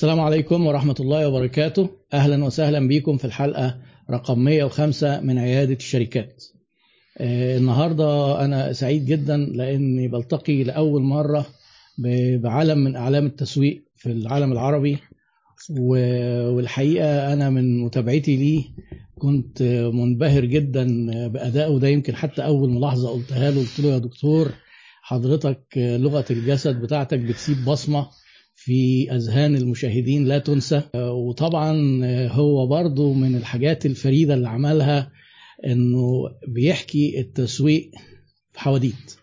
السلام عليكم ورحمة الله وبركاته. أهلا وسهلا بكم في الحلقة رقم 105 من عيادة الشركات. آه، النهاردة أنا سعيد جدا لأني بلتقي لأول مرة بعلم من أعلام التسويق في العالم العربي. والحقيقة أنا من متابعتي ليه كنت منبهر جدا بأدائه. ده يمكن حتى أول ملاحظة قلتها له. قلت له يا دكتور حضرتك لغة الجسد بتاعتك بتسيب بصمة. في أذهان المشاهدين لا تنسى. وطبعا هو برضو من الحاجات الفريدة اللي عملها إنه بيحكي التسويق في حواديت.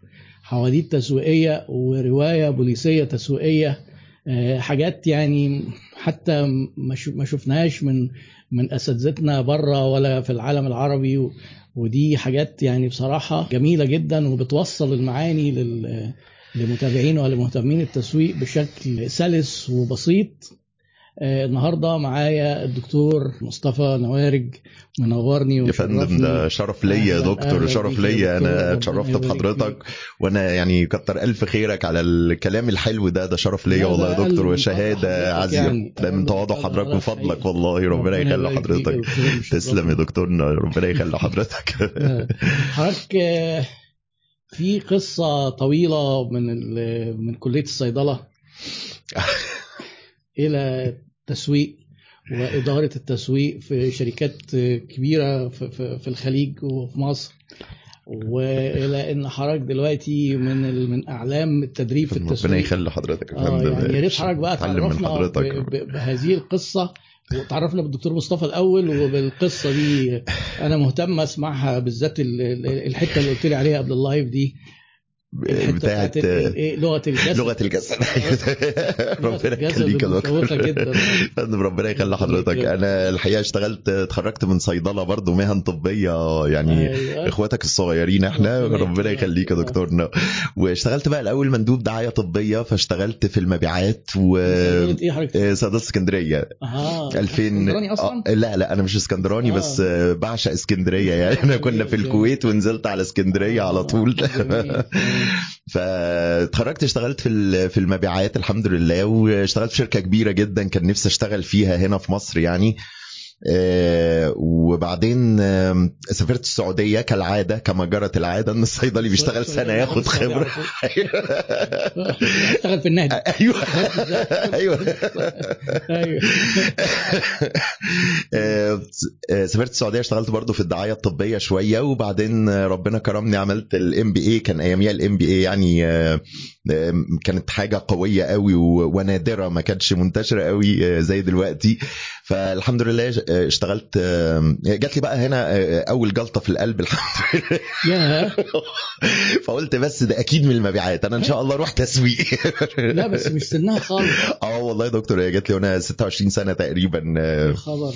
حواديت تسويقية ورواية بوليسية تسويقية آه، حاجات يعني حتى ما شفناهاش من من أساتذتنا بره ولا في العالم العربي. ودي حاجات يعني بصراحة جميلة جدا وبتوصل المعاني لل لمتابعين ولمهتمين التسويق بشكل سلس وبسيط آه، النهارده معايا الدكتور مصطفى نوارج منورني يا فندم ده شرف ليا يا دكتور شرف ليا دكتور، أنا اتشرفت بحضرتك. وأنا يعني كتر ألف خيرك على الكلام الحلو ده ده شرف ليا والله يا دكتور وشهادة عزيزة يعني. ده من تواضع حضرتك وفضلك. والله ربنا يخلي حضرتك دكتور، تسلم يا. دكتورنا ربنا يخلي حضرتك حضرتك آه، في قصة طويلة من من كلية الصيدلة إلى التسويق وإدارة التسويق في شركات كبيرة في, الخليج وفي مصر. وإلى إن حضرتك دلوقتي من من أعلام التدريب في ربنا التسويق. يخلي حضرتك يا فندم يعني يا ريت حضرتك بقى تعرفنا بهذه القصة وتعرفنا بالدكتور مصطفى الأول وبالقصة دي أنا مهتم أسمعها بالذات ال- ال- الحتة اللي قلت لي عليها قبل اللايف دي. بتاعت ال- إيه، لغة الجسد لغة الجسد ربنا الجسد يخليك يا دكتور. فندم ربنا يخلي حضرتك أنا الحقيقة اشتغلت اتخرجت من صيدلة برضو مهن طبية يعني أيوة. إخواتك الصغيرين إحنا ربنا ربنا. يخليك يا دكتورنا واشتغلت بقى الأول مندوب دعاية طبية فاشتغلت في المبيعات و حضرتك؟ آه، صيدلة اسكندرية آه 2000 اسكندراني أصلا؟ آه، لا لا أنا مش اسكندراني آه. بس آه، بعشق اسكندرية يعني أنا كنا في الكويت ونزلت على اسكندرية على طول. فاتخرجت اشتغلت في في المبيعات الحمد لله واشتغلت في شركة كبيرة جدا كان نفسي أشتغل فيها هنا في مصر يعني. وبعدين آم، سافرت السعودية كالعادة كما جرت العادة إن الصيدلي بيشتغل سنة ياخد خبرة. اشتغل في النهدي أيوه. أيوه. أيوه. آه، آه، سافرت السعودية اشتغلت برضو في الدعاية الطبية شوية وبعدين آه، ربنا كرمني عملت ال MBA كان أياميها ال MBA يعني آه، آه، كانت حاجة قوية قوي ونادرة ما كانتش منتشرة قوي آه، زي دلوقتي. فالحمد لله آه، اشتغلت آه، جات لي بقى هنا آه، أول جلطة في القلب الحمد لله. فقلت بس ده أكيد من المبيعات أنا إن شاء الله أروح تسويق لا بس مش سنها خالص. آه والله يا دكتور هي جات لي وأنا 26 سنة تقريبا خبر.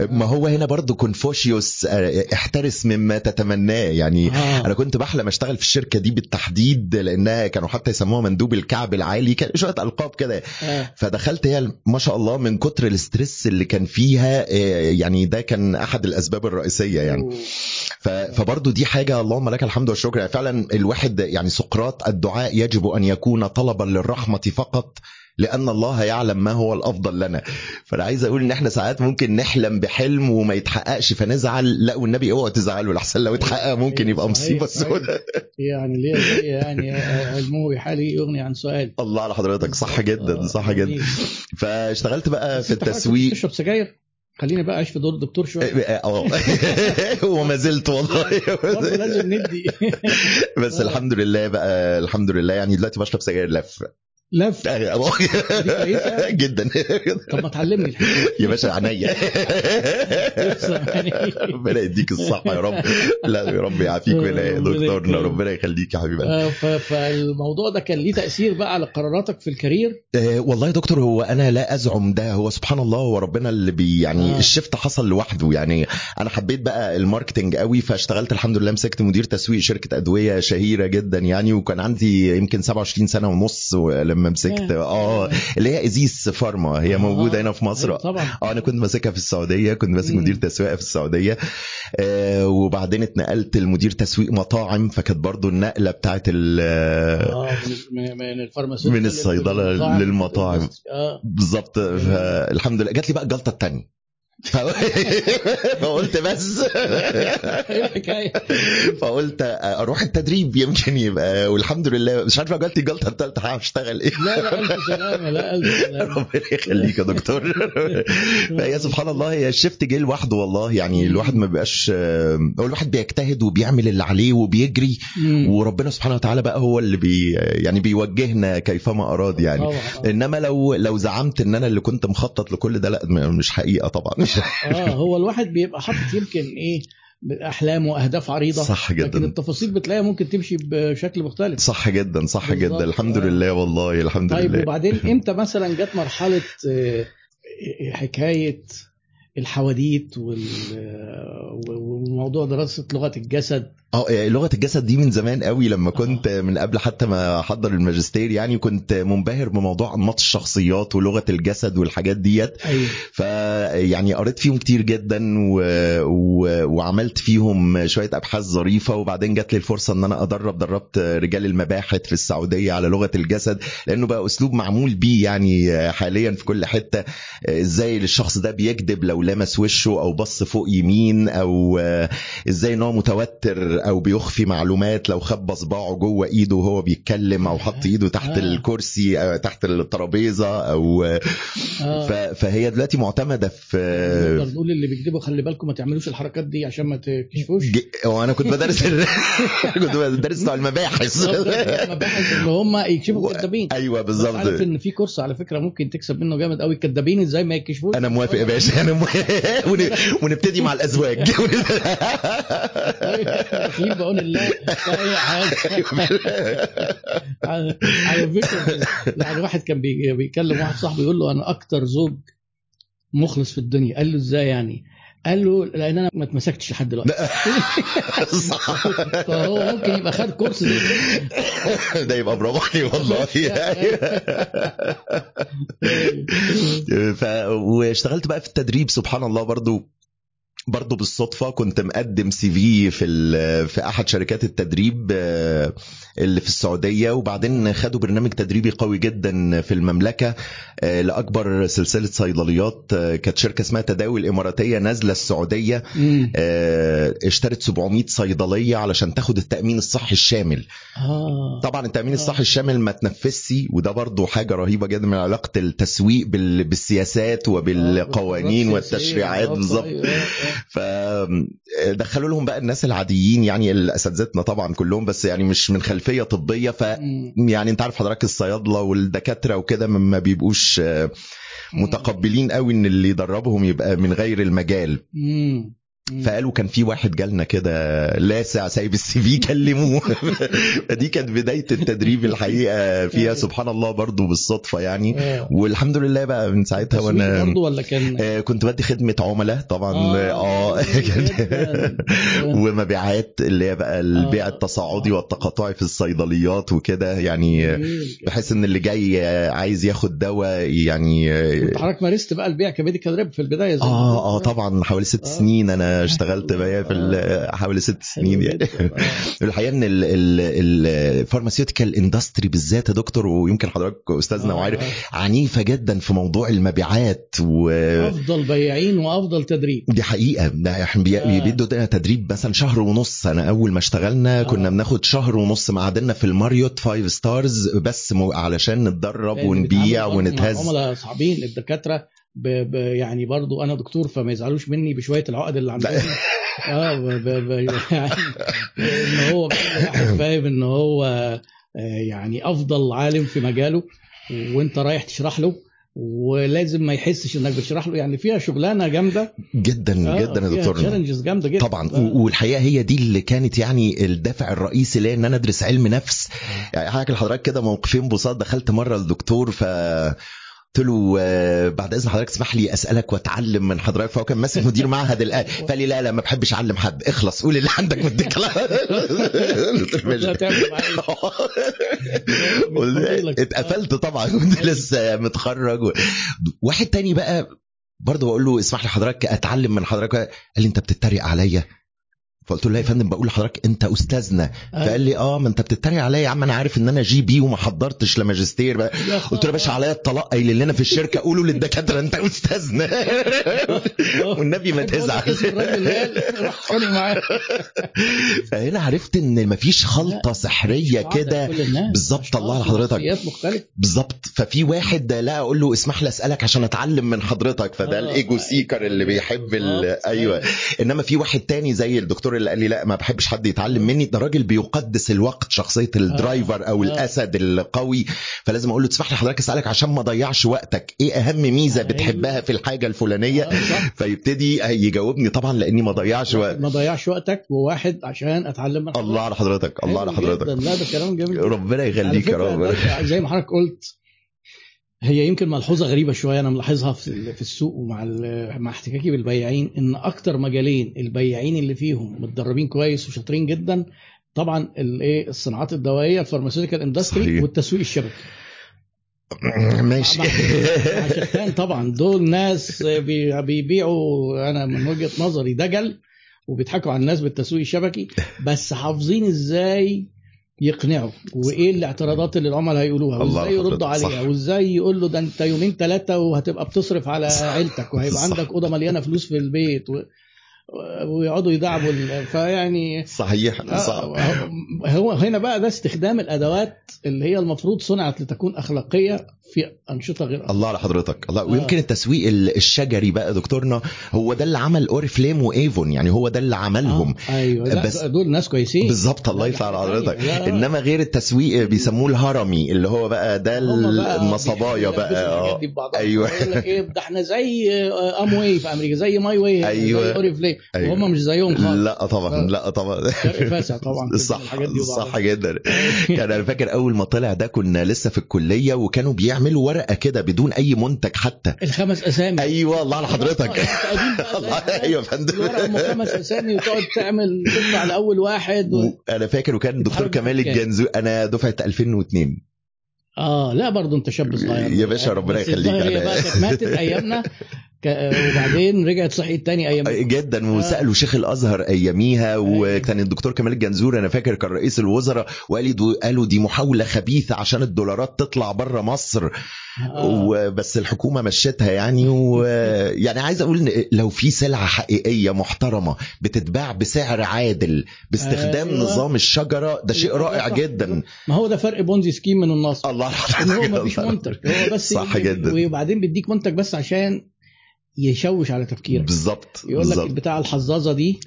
ما هو هنا برضو كونفوشيوس احترس مما تتمناه. يعني آه. أنا كنت بحلم أشتغل في الشركة دي بالتحديد لأنها كانوا حتى يسموها مندوب الكعب العالي كان شوية ألقاب كده. آه. فدخلت هي ما شاء الله من كتر ال stress اللي كان فيها آه، يعني ده كان أحد الأسباب الرئيسية يعني. فبرضه دي حاجة اللهم لك الحمد والشكر. يعني فعلا الواحد يعني سقراط الدعاء يجب أن يكون طلبا للرحمة فقط لأن الله يعلم ما هو الأفضل لنا. فأنا عايز أقول إن إحنا ساعات ممكن نحلم بحلم وما يتحققش فنزعل لا والنبي اوعوا تزعلوا لحسن لو اتحقق ممكن يبقى مصيبة. سوداء. يعني ليه يعني علمه بحالي يغني عن سؤال؟ الله على حضرتك. صح جدا صح آه، جدا. جميل. فاشتغلت بقى في التسويق. تشرب سجاير؟ خليني بقى اعيش في دور الدكتور شوية. آه وما زلت والله. لازم ندي. بس الحمد لله بقى الحمد لله. يعني دلوقتي بشرب سجاير لف. لف كويسة. جدا طب ما تعلمني يا باشا عينيا يعني. ربنا يديك الصحة يا رب لا يا رب يعافيك يا دكتورنا. ربنا يخليك يا حبيبي آه، فالموضوع ده كان ليه تأثير بقى على قراراتك في الكارير آه، والله يا دكتور هو أنا لا أزعم ده هو سبحان الله هو ربنا اللي بي يعني. آه. ال shift حصل لوحده يعني أنا حبيت بقى ال marketing قوي فاشتغلت الحمد لله مسكت مدير تسويق شركة أدوية شهيرة جدا يعني وكان عندي يمكن 27 سنة ونص لما لما مسكت آه اللي هي إيزيس فارما. هي موجودة هنا في مصر. أيوة طبعا. آه أنا كنت ماسكها في السعودية. كنت ماسك. مدير تسويق في السعودية. آه وبعدين اتنقلت لمدير تسويق مطاعم فكانت برضو النقلة بتاعت ال آه من من الصيدلة للمطاعم. آه. بالظبط. فالحمد لله. جات لي بقى الجلطة الثانية فقلت بس. الحكاية فقلت أروح التدريب يمكن يبقى والحمد لله. مش عارف لي الجلطة الثالثه هعرف اشتغل إيه. لا لا ألف سلامة لا ألف سلامة. ربنا يخليك يا دكتور. فهي سبحان الله هي الشيفت جه لوحده والله. يعني الواحد ما بيبقاش هو الواحد بيجتهد وبيعمل اللي عليه وبيجري. وربنا سبحانه وتعالى بقى هو اللي بي يعني بيوجهنا كيفما اراد يعني. إنما لو لو زعمت إن أنا اللي كنت مخطط لكل ده لا مش حقيقة طبعا. آه هو الواحد بيبقى حاطط يمكن إيه أحلام وأهداف عريضة صح لكن جدا التفاصيل بتلاقيها ممكن تمشي بشكل مختلف. صح جدا صح. جدا. الحمد آه. لله والله الحمد طيب لله. وبعدين إمتى مثلا جت مرحلة آه، حكاية الحواديت وال- وموضوع دراسة لغة الجسد. آه لغة الجسد دي من زمان قوي لما كنت من قبل حتى ما أحضر الماجستير يعني كنت منبهر بموضوع أنماط الشخصيات ولغة الجسد والحاجات ديت. أيوه. فيعني قريت فيهم كتير جدا و... و... وعملت فيهم شوية أبحاث ظريفة وبعدين جات لي الفرصة إن أنا أدرب دربت رجال المباحث في السعودية على لغة الجسد لأنه بقى أسلوب معمول بيه يعني حاليا في كل حتة. إزاي الشخص ده بيكذب لو لمس وشه أو بص فوق يمين أو إزاي إن هو متوتر أو بيخفي معلومات لو خبى صباعه جوه إيده وهو بيتكلم أو حط إيده تحت آه. الكرسي أو تحت الترابيزة أو آه ف... فهي دلوقتي معتمدة في نقدر نقول اللي بيكذبوا خلي بالكم ما تعملوش الحركات دي عشان ما تكشفوش. ج... وأنا كنت بدرس ال... كنت بدرس بتوع المباحث. مباحث ان هم يكشفوا الكذابين أيوه بالظبط. عارف إن في كورس على فكرة ممكن تكسب منه جامد قوي الكذابين إزاي ما يكشفوش. أنا موافق يا باشا أنا موافق. ونبتدي مع الأزواج. بعون الله أي حاجة. على فكرة يعني واحد كان بي- بيكلم واحد صاحبه يقول له أنا أكتر زوج مخلص في الدنيا. قال له إزاي يعني؟ قال له لأن أنا ما اتمسكتش لحد دلوقتي. صح فهو ممكن يبقى خد كورس. ده يبقى برافو عليه والله. ف... واشتغلت بقى في التدريب سبحان الله برضو برضه بالصدفة كنت مقدم سي في في في أحد شركات التدريب آه، اللي في السعودية وبعدين خدوا برنامج تدريبي قوي جدا في المملكة آه، لأكبر سلسلة صيدليات آه، كانت شركة اسمها تداوي الإماراتية نازلة السعودية اشترت 700 صيدلية علشان تاخد التأمين الصحي الشامل. طبعا التأمين. الصحي الشامل ما تنفذش وده برضو حاجة رهيبة جدا من علاقة التسويق بال- بالسياسات وبالقوانين والتشريعات بالظبط. فدخلوا لهم بقى الناس العاديين يعني اساتذتنا طبعا كلهم بس يعني مش من خلفية طبية ف. يعني أنت عارف حضرتك الصيادلة والدكاترة وكده ما- بيبقوش متقبلين قوي إن اللي يدربهم يبقى من غير المجال. فقالوا كان في واحد جالنا كده لاسع سايب السي في كلموه فدي كانت بداية التدريب الحقيقة فيها سبحان الله برضو بالصدفة يعني آه. والحمد لله بقى من ساعتها وأنا ولا كان آه، كنت بدي خدمة عملاء طبعا آه جداً. ومبيعات اللي هي بقى البيع آه. التصاعدي والتقاطعي في الصيدليات وكده يعني. بحيث إن اللي جاي عايز ياخد دواء يعني حضرتك مارست بقى البيع ك medical rep في البداية زي آه آه. طبعا حوالي ست آه. سنين أنا اشتغلت بقى في ال- حوالي ست سنين يعني. آه. الحقيقة إن ال pharmaceutical industry بالذات يا دكتور ويمكن حضرتك أستاذنا آه، وعارف آه. عنيفة جدا في موضوع المبيعات ودي أفضل بياعين وأفضل تدريب حقيقة ده إحنا آه. بيدوا تدريب مثلا شهر ونص أنا أول ما اشتغلنا كنا آه. بناخد شهر ونص معادنا في الماريوت five stars بس علشان نتدرب ونبيع ونتهز عملاء صعبين الدكاترة ب... ب... يعني برضو أنا دكتور فما يزعلوش مني بشوية العقد اللي عندهم. آه ب... ب... ب... يعني إن هو فاهم إن هو آه، يعني أفضل عالم في مجاله وأنت رايح تشرح له ولازم ما يحسش إنك بتشرح له. يعني فيها شغلانة جامدة. جدا جدا يا دكتور. تشالنجز جامدة جدا. طبعا آه. والحقيقة هي دي اللي كانت يعني الدافع الرئيسي ليا إن أنا أدرس علم نفس. يعني حاجة لحضرتك كده موقفين بساط دخلت مرة الدكتور ف قلت له آه، بعد إذن حضرتك اسمح لي أسألك وأتعلم من حضرتك. فهو كان ماسك مدير معهد الآن فقال لي لا لا ما بحبش أعلم حد اخلص قول اللي عندك قلت- اتقفلت طبعا كنت لسه متخرج. و... واحد تاني بقى برضه بقول له اسمح لي حضرتك أتعلم من حضرتك. قال لي أنت بتتريق عليا. فقلت له لا يا فندم بقول لحضرتك أنت أستاذنا. فقال لي آه ما أنت بتتريق عليا يا عم أنا عارف إن أنا GP وما حضرتش لماجستير بقى. قلت له يا باشا عليا الطلاق قايل لنا في الشركة قولوا للدكاترة أنت أستاذنا. والنبي ما تزعل. فهنا عرفت إن مفيش خلطة سحرية كده. بالظبط، الله لحضرتك. وشخصيات مختلفة. بالظبط. ففي واحد لا أقول له اسمح لي أسألك عشان أتعلم من حضرتك. فده آه، ال ego seeker اللي بيحب ال... بالظبط. أيوه. إنما في واحد تاني زي الدكتور اللي قال لي لا ما بحبش حد يتعلم مني ده راجل بيقدس الوقت شخصية الدرايفر أو آه. الأسد القوي فلازم أقول له تسمح لي حضرتك أسألك عشان ما اضيعش وقتك إيه أهم ميزة أيوة. بتحبها في الحاجة الفلانية آه،. فيبتدي يجاوبني طبعا لأني ما ضيعش وقت ما ضيعش وقتك وواحد عشان أتعلم من الله على حضرتك الله على حضرتك. لا ده كلام جميل. ربنا يخليك يا رب زي ما حضرتك قلت هي يمكن ملحوظة غريبة شوية أنا ملاحظها في السوق ومع مع احتكاكي بالبياعين إن أكتر مجالين البياعين اللي فيهم متدربين كويس وشاطرين جدا طبعا الإيه الصناعات الدوائية ال pharmaceutical industry. والتسويق الشبكي ماشي شتان طبعا دول ناس بي- بيبيعوا أنا من وجهة نظري دجل وبيضحكوا على الناس بالتسويق الشبكي بس حافظين إزاي يقنعوا وإيه الاعتراضات اللي العملاء هيقولوها؟ وإزاي يردوا عليها. وإزاي يقول له ده أنت يومين ثلاثة وهتبقى بتصرف على عيلتك وهيبقى صح. عندك أوضة مليانة فلوس في البيت و... ويقعدوا يدعبوا فيعني صحيح صح. آه، هو هنا بقى ده استخدام الأدوات اللي هي المفروض صنعت لتكون أخلاقية في أنشطة غير الله على حضرتك. الله ويمكن التسويق ال- الشجري بقى دكتورنا هو ده اللي عمل أوريفليم وإيفون يعني هو ده اللي عملهم. آه، أيوه. بس- دول ناس كويسين. بالظبط الله يفتح حضرتك. إنما غير التسويق بيسموه الهرمي اللي هو بقى ده بقى النصبايا بقى الحاجات آه. لك إيه ده إحنا زي Amway في أمريكا زي My Way أيوة. زي Oriflame. أيوة. وهم مش زيهم خالص. لا طبعا لا طبعا. فاسع طبعا صح. صح جدا. كان أنا فاكر أول ما طلع ده كنا لسه في الكلية وكانوا بيعملوا ورقة كده بدون أي منتج حتى الخمس أسامي أيوه الله على حضرتك الله. أيوه يا فندم خمس أسامي وتقعد تعمل تطلع لأول واحد و... أنا فاكر وكان دكتور كمال؟ الجنزو أنا دفعة 2002 آه لا برضه أنت شاب صغير يا باشا ربنا يخليك كانت ماتت أيامنا. وبعدين رجعت صحيت تاني أيام جدا وسألوا شيخ الأزهر أياميها وكان الدكتور كمال الجنزور أنا فاكر كان رئيس الوزراء وقال دو- قالوا دي محاولة خبيثة عشان الدولارات تطلع بره مصر آه. وبس الحكومة مشتها يعني ويعني عايز أقول إن لو في سلعة حقيقية محترمة بتتباع بسعر عادل باستخدام أيوة. نظام الشجرة ده شيء رائع صح. جدا ما هو ده فرق بونزي سكيم من النصر الله إن هو ما فيش الله. منتج هو بس صح جدا. وبعدين بيديك منتج بس عشان يشوش على تفكيرك. بالظبط يقول لك بتاع الحظاظة دي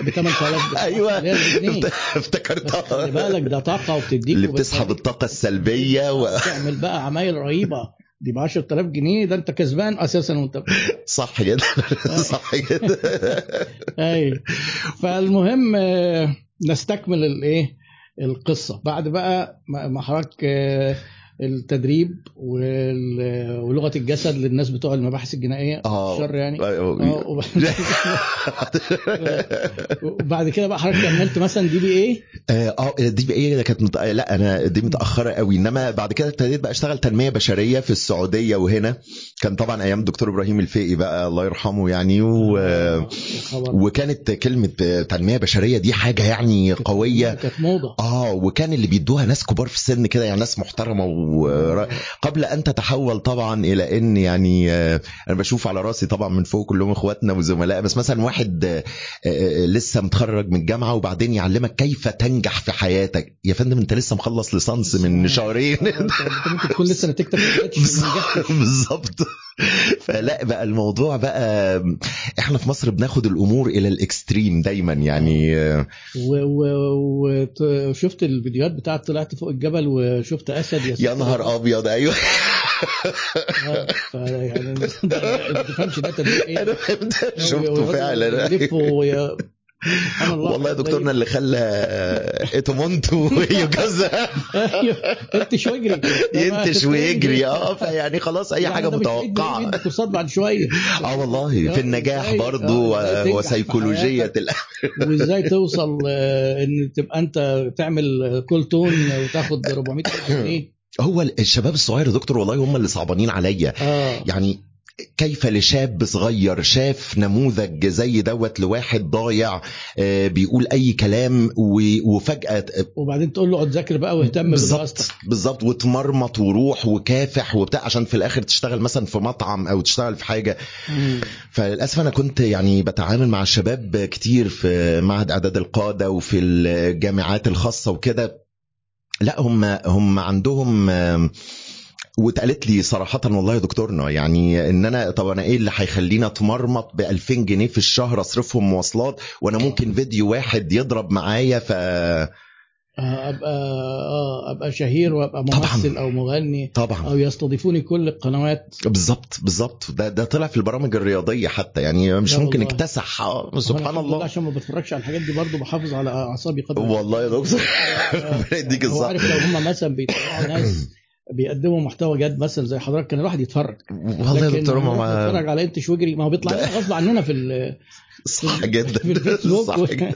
ب 8000 أيوه. افتكرتها. خلي بالك ده طاقة وبتديك اللي بتسحب الطاقة السلبية و... تعمل بقى عمايل رهيبة. دي ب 10000 جنيه ده انت كسبان أساسا وانت صح جدا. صح جدا. أيوه فالمهم آه، نستكمل الايه القصة. بعد بقى ما ما حضرتك آه، التدريب ولغة الجسد للناس بتوع المباحث الجنائية. آه. الشر يعني. آه، آه، وبعد- كده بقى حضرتك كملت مثلا دي بي إيه آه دي بقى إيه كانت مت... لا أنا دي متأخرة قوي. إنما بعد كده ابتديت بقى أشتغل تنمية بشرية في السعودية وهنا. كان طبعا أيام الدكتور إبراهيم الفقي بقى الله يرحمه يعني و... خبر. وكانت كلمة تنمية بشرية دي حاجة يعني قوية. كانت موضة. آه وكان اللي بيدوها ناس كبار في السن كده يعني ناس محترمة وقبل أن تتحول طبعا إلى إن يعني آه، أنا بشوف على رأسي طبعا من فوق كلهم إخواتنا وزملاء بس مثلا واحد آه، آه، لسه متخرج من الجامعة وبعدين يعلمك كيف تنجح في حياتك يا فندم أنت لسه مخلص ليسانس من شهرين ممكن تكون لسه نتيجتك. بالظبط فلا بقى الموضوع بقى إحنا في مصر بناخد الأمور إلى ال extreme دايما يعني وشفت الفيديوهات بتاعت طلعت فوق الجبل وشفت أسد يا. نهار أبيض أيوه. آه، ما تفهمش ده إيه؟ أنا شفته فعلا. والله يا دكتورنا اللي خلى اتومونت ويوجازا ينتش ويجري ينتش ويجري آه فيعني خلاص أي حاجة متوقعة. كورسات بعد شوية. آه والله. في النجاح برضو وسيكولوجية وإزاي توصل إن تبقى أنت تعمل كول تون وتاخد 400 جنيه؟ هو الشباب الصغير يا دكتور والله هم اللي صعبانين عليا آه. يعني كيف لشاب صغير شاف نموذج زي دوت لواحد ضايع بيقول أي كلام وفجأة وبعدين تقول له اقعد ذاكر بقى واهتم بالظبط بالظبط وتمرمط وروح وكافح وبتاع عشان في الآخر تشتغل مثلا في مطعم أو تشتغل في حاجة مم. فللأسف أنا كنت يعني بتعامل مع الشباب كتير في معهد أعداد القادة وفي الجامعات الخاصة وكده لا هم هم عندهم واتقالت لي صراحة والله يا دكتورنا يعني إن أنا طب أنا إيه اللي هيخليني أتمرمط ب 2000 جنيه في الشهر أصرفهم مواصلات وأنا ممكن فيديو واحد يضرب معايا ف ابقى آه أبقى شهير وأبقى ممثل طبعاً. أو مغني طبعا. أو يستضيفوني كل القنوات. بالظبط بالظبط. ده ده طلع في البرامج الرياضية حتى يعني مش ممكن والله. اكتسح آه، سبحان الله. عشان ما بتفرجش على الحاجات دي برضو بحافظ على أعصابي قدر والله يا دكتور. ربنا يديك الصحة. عارف لو هم مثلا بيطلعوا ناس بيقدموا محتوى جد مثلا زي حضرتك كان الواحد يتفرج. والله يا دكتور ما نتفرج على انت ويجري ما هو بيطلع غصب عننا في ال صح جدا. صح جدا.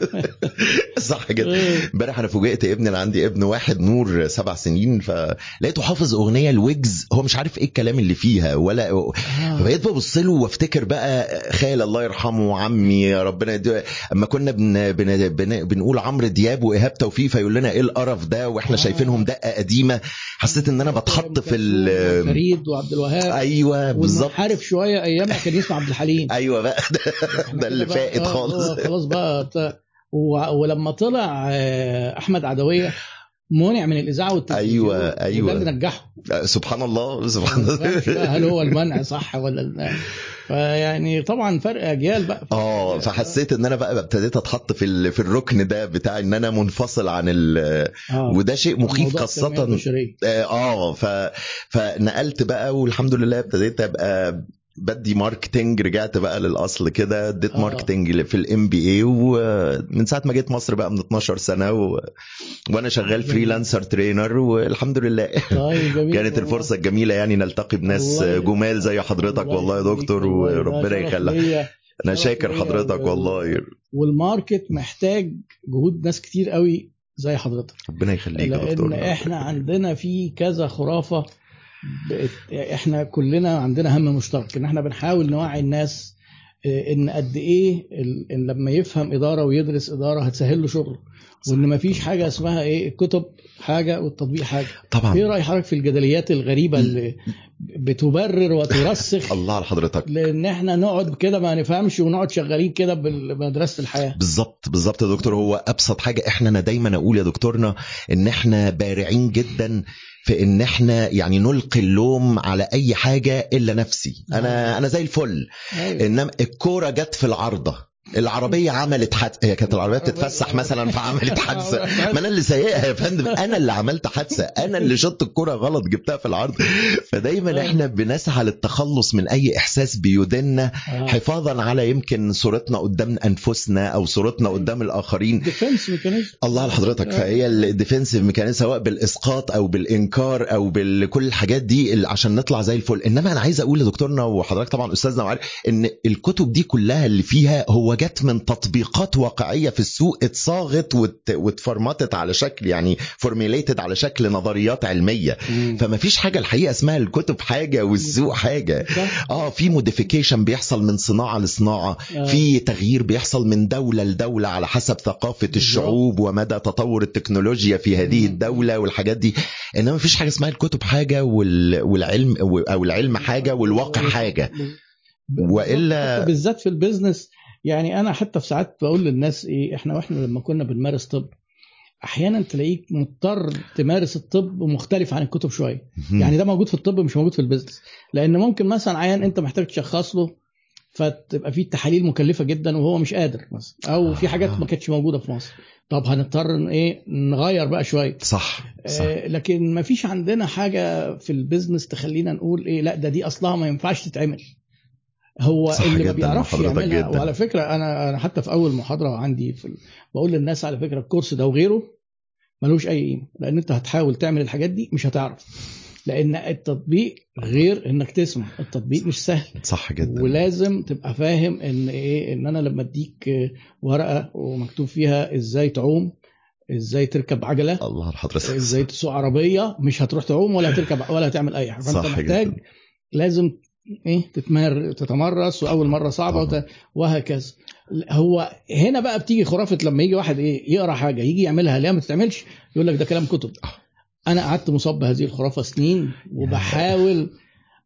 صح جدا. امبارح أنا فوجئت ابني أنا عندي ابن واحد نور سبع سنين فلقيته حافظ اغنية الويجز. هو مش عارف إيه الكلام اللي فيها ولا آه. فبقيت ببص له وافتكر بقى خال الله يرحمه وعمي ربنا يديه اما كنا بن بن بن بنقول عمرو دياب وايهاب توفيق فيقول لنا إيه القرف ده وإحنا آه. شايفينهم دقة قديمة. حسيت ان أنا بتحط في ال فريد وعبد الوهاب. أيوه بالظبط. والمنحرف شوية ايامها كان يسمع عبد الحليم. أيوه بقى. ده, ده اللي فائت آه، خالص. آه، خلاص بقى ولما طلع آه، أحمد عدوية منع من الإذاعة والتلفزيون. أيوة، أيوة. وده اللي نجحه سبحان الله سبحان الله. هل هو المنع صح ولا فيعني طبعا فرق أجيال بقى. آه فحسيت إن أنا بقى ابتديت أتحط في في الركن ده بتاع إن أنا منفصل عن ال وده شيء مخيف خاصة. آه ف فنقلت بقى والحمد لله ابتديت أبقى بدي marketing رجعت بقى للأصل كده اديت آه. marketing في ال MBA ومن ساعة ما جيت مصر بقى من 12 سنة و... وأنا شغال. freelancer trainer والحمد لله طيب جميل كانت والله. الفرصة الجميلة يعني نلتقي بناس والله. جمال زي حضرتك والله يا يخليك دكتور والله، وربنا يخليك. أنا شاكر حضرتك والله وال market محتاج جهود ناس كتير قوي زي حضرتك ربنا يخليك يا لأن دكتور إحنا عندنا في كذا خرافة إحنا كلنا عندنا هم مشترك ان إحنا بنحاول نوعي الناس آه، ان قد إيه إن لما يفهم إدارة ويدرس إدارة هتسهل له شغله. وإن مفيش حاجة اسمها إيه الكتب حاجة والتطبيق حاجة. إيه طبعا رأي حضرتك في الجدليات الغريبة اللي بتبرر وترسخ؟ الله على حضرتك. لأن إحنا نقعد كده ما نفهمش ونقعد شغالين كده بمدرسة الحياة. بالظبط بالظبط يا دكتور. هو أبسط حاجة إحنا أنا دايما أقول يا دكتورنا إن إحنا بارعين جدا في إن إحنا يعني نلقي اللوم على أي حاجة إلا نفسي. أنا أنا زي الفل. أيوة. إنما الكورة جت في العارضة. العربية عملت حادثة هي كانت العربية بتتفسح مثلا فعملت حادثة. ما أنا اللي سايقها يا فندم أنا اللي عملت حادثة أنا اللي شطت الكوره غلط جبتها في العارضة. فدايما إحنا بنسعى للتخلص من أي إحساس بيديننا آه. حفاظا على يمكن صورتنا قدام أنفسنا أو صورتنا قدام الآخرين. defense mechanism الله على حضرتك فهي ال defensive mechanism سواء بالإسقاط أو بالإنكار أو بكل الحاجات دي عشان نطلع زي الفل. إنما أنا عايز أقول لدكتورنا وحضرتك طبعا أستاذنا وعارف إن الكتب دي كلها اللي فيها هو جت من تطبيقات واقعية في السوق اتصاغت وات- واتفرمتت على شكل يعني formulated على شكل نظريات علمية. فما فيش حاجة الحقيقة اسمها الكتب حاجة والسوق حاجة؟ آه في modification بيحصل من صناعة لصناعة. آه. في تغيير بيحصل من دولة لدولة على حسب ثقافة الشعوب ومدى تطور التكنولوجيا في هذه. الدولة والحاجات دي. إنما مفيش حاجة اسمها الكتب حاجة وال... والعلم أو العلم حاجة والواقع حاجة. وإلا- بالذات في ال business يعني أنا حتى في ساعات بقول للناس إيه إحنا وإحنا لما كنا بنمارس طب أحيانا تلاقيك مضطر تمارس الطب مختلف عن الكتب شوية. يعني ده موجود في الطب مش موجود في ال business. لأن ممكن مثلا عيان أنت محتاج تشخص له فتبقى في تحاليل مكلفة جدا وهو مش قادر مثلا أو في حاجات ما كانتش موجودة في مصر. طب هنضطر إيه نغير بقى شوية. صح صح. آه، لكن ما فيش عندنا حاجة في البيزنس تخلينا نقول إيه لا ده دي أصلها ما ينفعش تتعمل. هو صح اللي ما بيعرفش حضرتك يعملها. جداً. وعلى فكرة أنا أنا حتى في أول محاضرة عندي في ال... بقول للناس على فكرة الكورس ده وغيره ملوش أي قيمة لأن أنت هتحاول تعمل الحاجات دي مش هتعرف. لأن التطبيق غير إنك تسمع. التطبيق مش سهل. صح جدا. ولازم تبقى فاهم إن إيه إن أنا لما أديك ورقة ومكتوب فيها إزاي تعوم إزاي تركب عجلة الله لحضرتك إزاي تسوق عربية مش هتروح تعوم ولا هتركب ولا هتعمل أي حاجة. فأنت محتاج جدا. لازم إيه؟ تتمر تتمرس وأول مرة صعبة طبعا. وت... وهكذا. هو هنا بقى بتيجي خرافة لما يجي واحد إيه؟ يقرأ حاجة يجي يعملها لا ما تتعملش؟ يقول لك ده كلام كتب. أنا قعدت مصاب بهذه الخرافة سنين وبحاول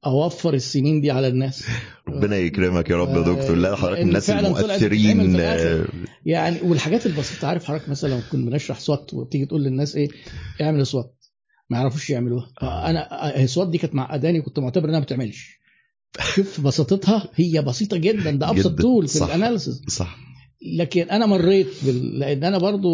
أوفر السنين دي على الناس. ربنا يكرمك يا رب يا دكتور. لا حضرتك الناس المؤثرين. آه، يعني والحاجات البسيطة عارف حضرتك مثلا لو كنا بنشرح SWOT وتيجي تقول للناس إيه؟ اعمل SWOT. ما يعرفوش يعملوها. فانا ال SWOT دي كانت معقداني وكنت معتبر إنها ما بتعملش. شوف بساطتها؟ هي بسيطة جدا. ده أبسط جداً. tool في صح. ال analysis صح. لكن أنا مريت بال... لأن أنا برضو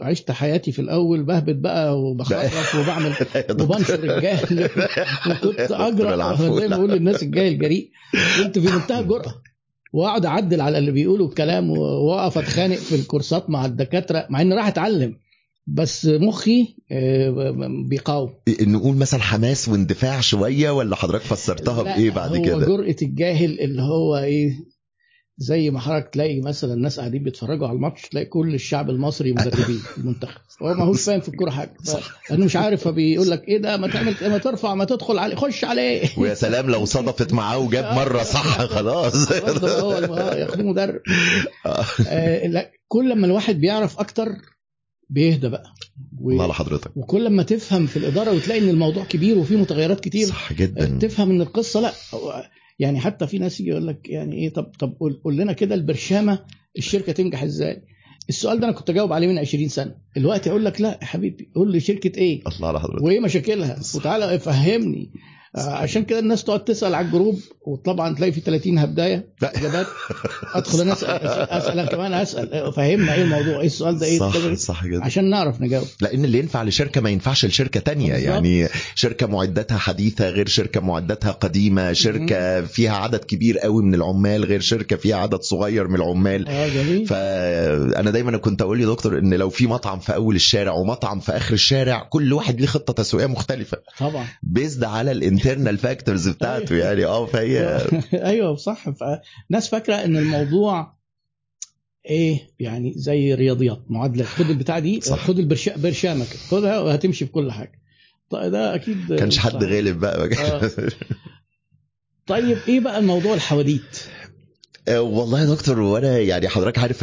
عشت حياتي في الأول بهبت بقى وبخرف وبعمل وبنشر الجهل وكنت العفو. زي ما بقول للناس الجاهل الجريء. كنت في منتهى الجرأة. وأقعد أعدل على اللي بيقولوا الكلام وأقف أتخانق في الكورسات مع الدكاترة مع إني رايح أتعلم. بس مخي آه، بيقاوم. نقول مثلا حماس واندفاع شوية ولا حضرتك فسرتها بإيه بعد هو كده؟ جرأة الجاهل اللي هو إيه زي ما حضرتك تلاقي مثلا الناس قاعدين بيتفرجوا على الماتش تلاقي كل الشعب المصري مدربين المنتخب. هو ما هوش فاهم في الكورة حاجة. لأنه مش عارف فبيقول لك إيه ده؟ ما تعمل ما ترفع ما تدخل عليه. خش عليه. ويا سلام لو صدفت معاه وجاب مرة صح خلاص. هو آه، ياخدوه مدرب. آه لا كل ما الواحد بيعرف أكتر بيهدى بقى. و... الله لحضرتك وكل ما تفهم في الإدارة وتلاقي إن الموضوع كبير وفيه متغيرات كتير صح جدا. تفهم إن القصة لأ يعني حتى في ناس يجي يقول لك يعني إيه طب طب قول, لنا كده البرشامة الشركة تنجح إزاي؟ السؤال ده أنا كنت أجاوب عليه من 20 سنة، دلوقتي أقول لك لأ يا حبيبي قول لي شركه إيه؟ الله لحضرتك وإيه مشاكلها؟ وتعالى فهمني. عشان كده الناس تقعد تسأل على ال group وطبعا تلاقي في 30 هبداية. إجابات. أدخل أنا اسال اسال كمان اسال فهمنا إيه الموضوع إيه السؤال ده إيه صح؟ صح جدا. عشان نعرف نجاوب. لأن اللي ينفع لشركة ما ينفعش لشركة تانية. بالظبط. يعني شركة معداتها حديثة غير شركة معداتها قديمة. شركة فيها عدد كبير قوي من العمال غير شركة فيها عدد صغير من العمال. آه جميل. فانا دايما كنت أقول يا دكتور إن لو في مطعم في أول الشارع ومطعم في آخر الشارع كل واحد ليه خطة تسويقية مختلفة. طبعا. based على ال internal factors بتاعته يعني. آه فهي أيوه صح. فناس فاكرة إن الموضوع إيه يعني زي رياضيات معادلات. خد البتاع دي صح. خد البرشا برشامه كده خدها وهتمشي في كل حاجة. طيب ده أكيد كانش حد صح. غالب بقى. آه. طيب إيه بقى الموضوع الحواديت؟ آه، والله يا دكتور وأنا يعني حضرتك عارف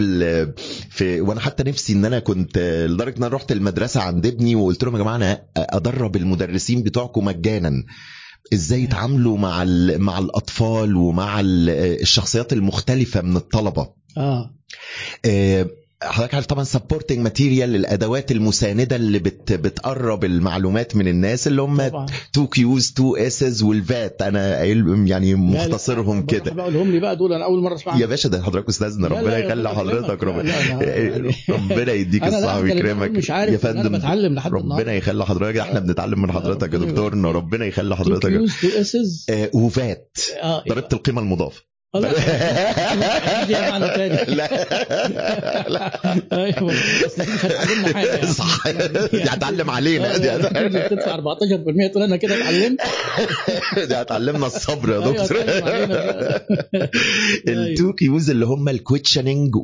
في وأنا حتى نفسي إن أنا كنت لدرجة إن أنا رحت المدرسة عند ابني وقلت لهم يا جماعة أنا أدرب المدرسين بتوعكم مجانا. إزاي يتعاملوا مع مع الأطفال ومع ال- الشخصيات المختلفة من الطلبة. آه. آه، حضرتك عارف طبعا supporting material الادوات المساندة اللي بت بتقرب المعلومات من الناس اللي هم 2 Qs 2 Ss وال VAT أنا قايل- يعني مختصرهم كده. بقولهم لي بقى دول أنا أول مرة أسمع يا باشا ده حضرتك أستاذنا. ربنا يخلي حضرتك. ربنا ربنا يديك اللي ويكرمك. بتقول مش عارف يا إن أنا فندم بتعلم لحد ربنا يخلي حضرتك. إحنا بنتعلم من حضرتك يا دكتورنا ربنا يخلي two حضرتك. Qs two Ss و VAT ضريبة القيمة المضافة. آه، لا لا. لا. أيوه. حاجة يعني. صح. دي هتعلم علينا. دي دي بتدفع 14% تقول أنا كده اتعلمت. دي هتعلمنا الصبر يا أيوة، دكتور. اتعلم علينا. ال two Qs اللي هم ال questioning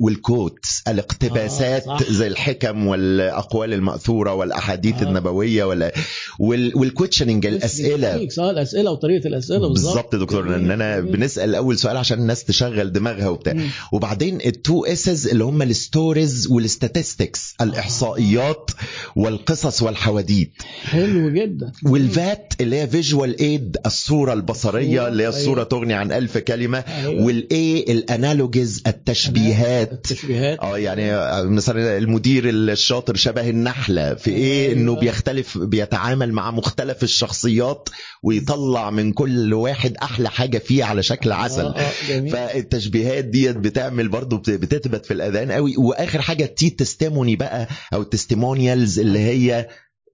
وال quotes الاقتباسات آه، صح. زي الحكم والأقوال المأثورة والأحاديث آه. النبوية ولا وال- وال questioning الأسئلة. آه الأسئلة وطريقة الأسئلة بالظبط. دكتور. إن أنا. بنسأل أول سؤال عشان الناس تشغل دماغها وبتاع مم. وبعدين ال two S's اللي هم ال stories وال statistics الإحصائيات والقصص والحواديت حلو جدا وال VAT اللي هي visual aid الصورة البصرية اللي هي الصورة أيوة. تغني عن ألف كلمة أيوة. وال A ال analogies التشبيهات التشبيهات آه يعني مثلا المدير الشاطر شبه النحلة في إيه أيوة. إنه بيختلف بيتعامل مع مختلف الشخصيات ويطلع من كل واحد أحلى حاجة فيه على شكل عسل آه، آه،. فالتشبيهات ديت بتعمل برضو بت- بتثبت في الاذهان قوي. وآخر حاجة ال T testimony بقى أو ال testimonials اللي هي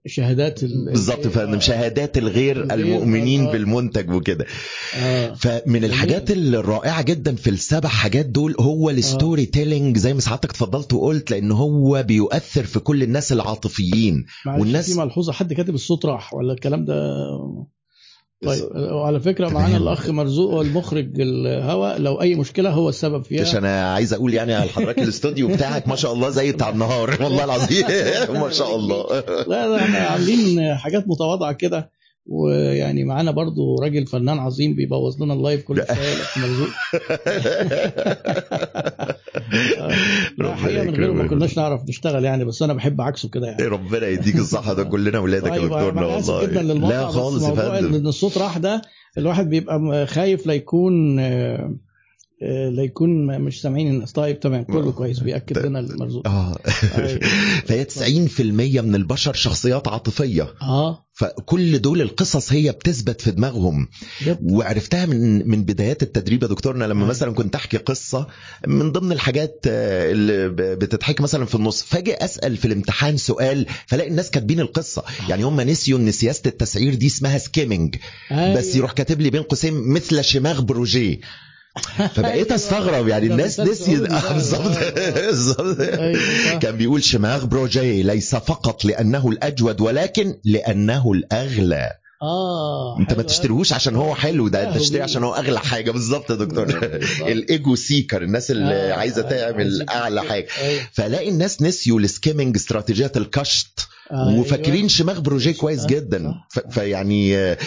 شهادات ال- بالظبط فندم شهادات الغير المؤمنين آه. بالمنتج وكده. فمن الحاجات الرائعة جدا في السبع حاجات دول هو ال storytelling زي ما سعادتك اتفضلت وقلت لأن هو بيؤثر في كل الناس العاطفيين. والناس- في ملحوظة حد كاتب الصوت راح ولا الكلام ده؟ طيب وعلى فكرة. معانا الأخ مرزوق والمخرج الهوا لو أي مشكلة هو السبب مش فيها أنا عايز أقول يعني على حضرتك الاستوديو بتاعك ما شاء الله زي بتاع النهار. والله العظيم ما شاء الله. لا لا إحنا عاملين حاجات متواضعة كده. ويعني معانا برضو راجل فنان عظيم بيبوظ لنا اللايف كل شوية مرزوق. لا حقيقة من غيره ما. كناش نعرف نشتغل يعني بس أنا بحب عكسه كده يعني. ربنا يديك الصحة ده كلنا ولادك يا طيب دكتورنا والله. جدا لا خالص يا فندم. إن الصوت راح ده الواحد بيبقى خايف لا يكون آه، آه، لا يكون م- مش سامعين الناس. طيب تمام كله كويس بيأكد لنا المرزوق. آه. أيوة. فهي 90% من البشر شخصيات عاطفية. آه. فكل دول القصص هي بتثبت في دماغهم. جد. وعرفتها من من بدايات التدريب يا دكتورنا لما أيوة. مثلا كنت أحكي قصة من ضمن الحاجات آه، اللي بتتحكي مثلا في النص. فاجئ أسأل في الامتحان سؤال فلاقي الناس كاتبين القصة. يعني هم نسيوا إن سياسة التسعير دي اسمها skimming أيوة. بس يروح كاتب لي بين قوسين مثل شماغ بروجيه. فبقيت أيوة. أستغرب يعني الناس ده. بالظبط. بالظبط أيوة، صح. كان بيقول شماغ بروجيه ليس فقط لأنه الأجود ولكن لأنه الأغلى آه أنت ما تشتريهوش عشان هو حلو ده أنت تشتري عشان هو أغلى حاجة بالظبط يا دكتور. ال ego seeker الناس اللي آه، عايزة آه، تعمل أعلى. حاجة أيوة. فلاقي الناس نسيوا ال skimming استراتيجيات الكشط وفاكرين أيوة. شماغ بروجيه كويس آه، جدا. ف- فيعني آه،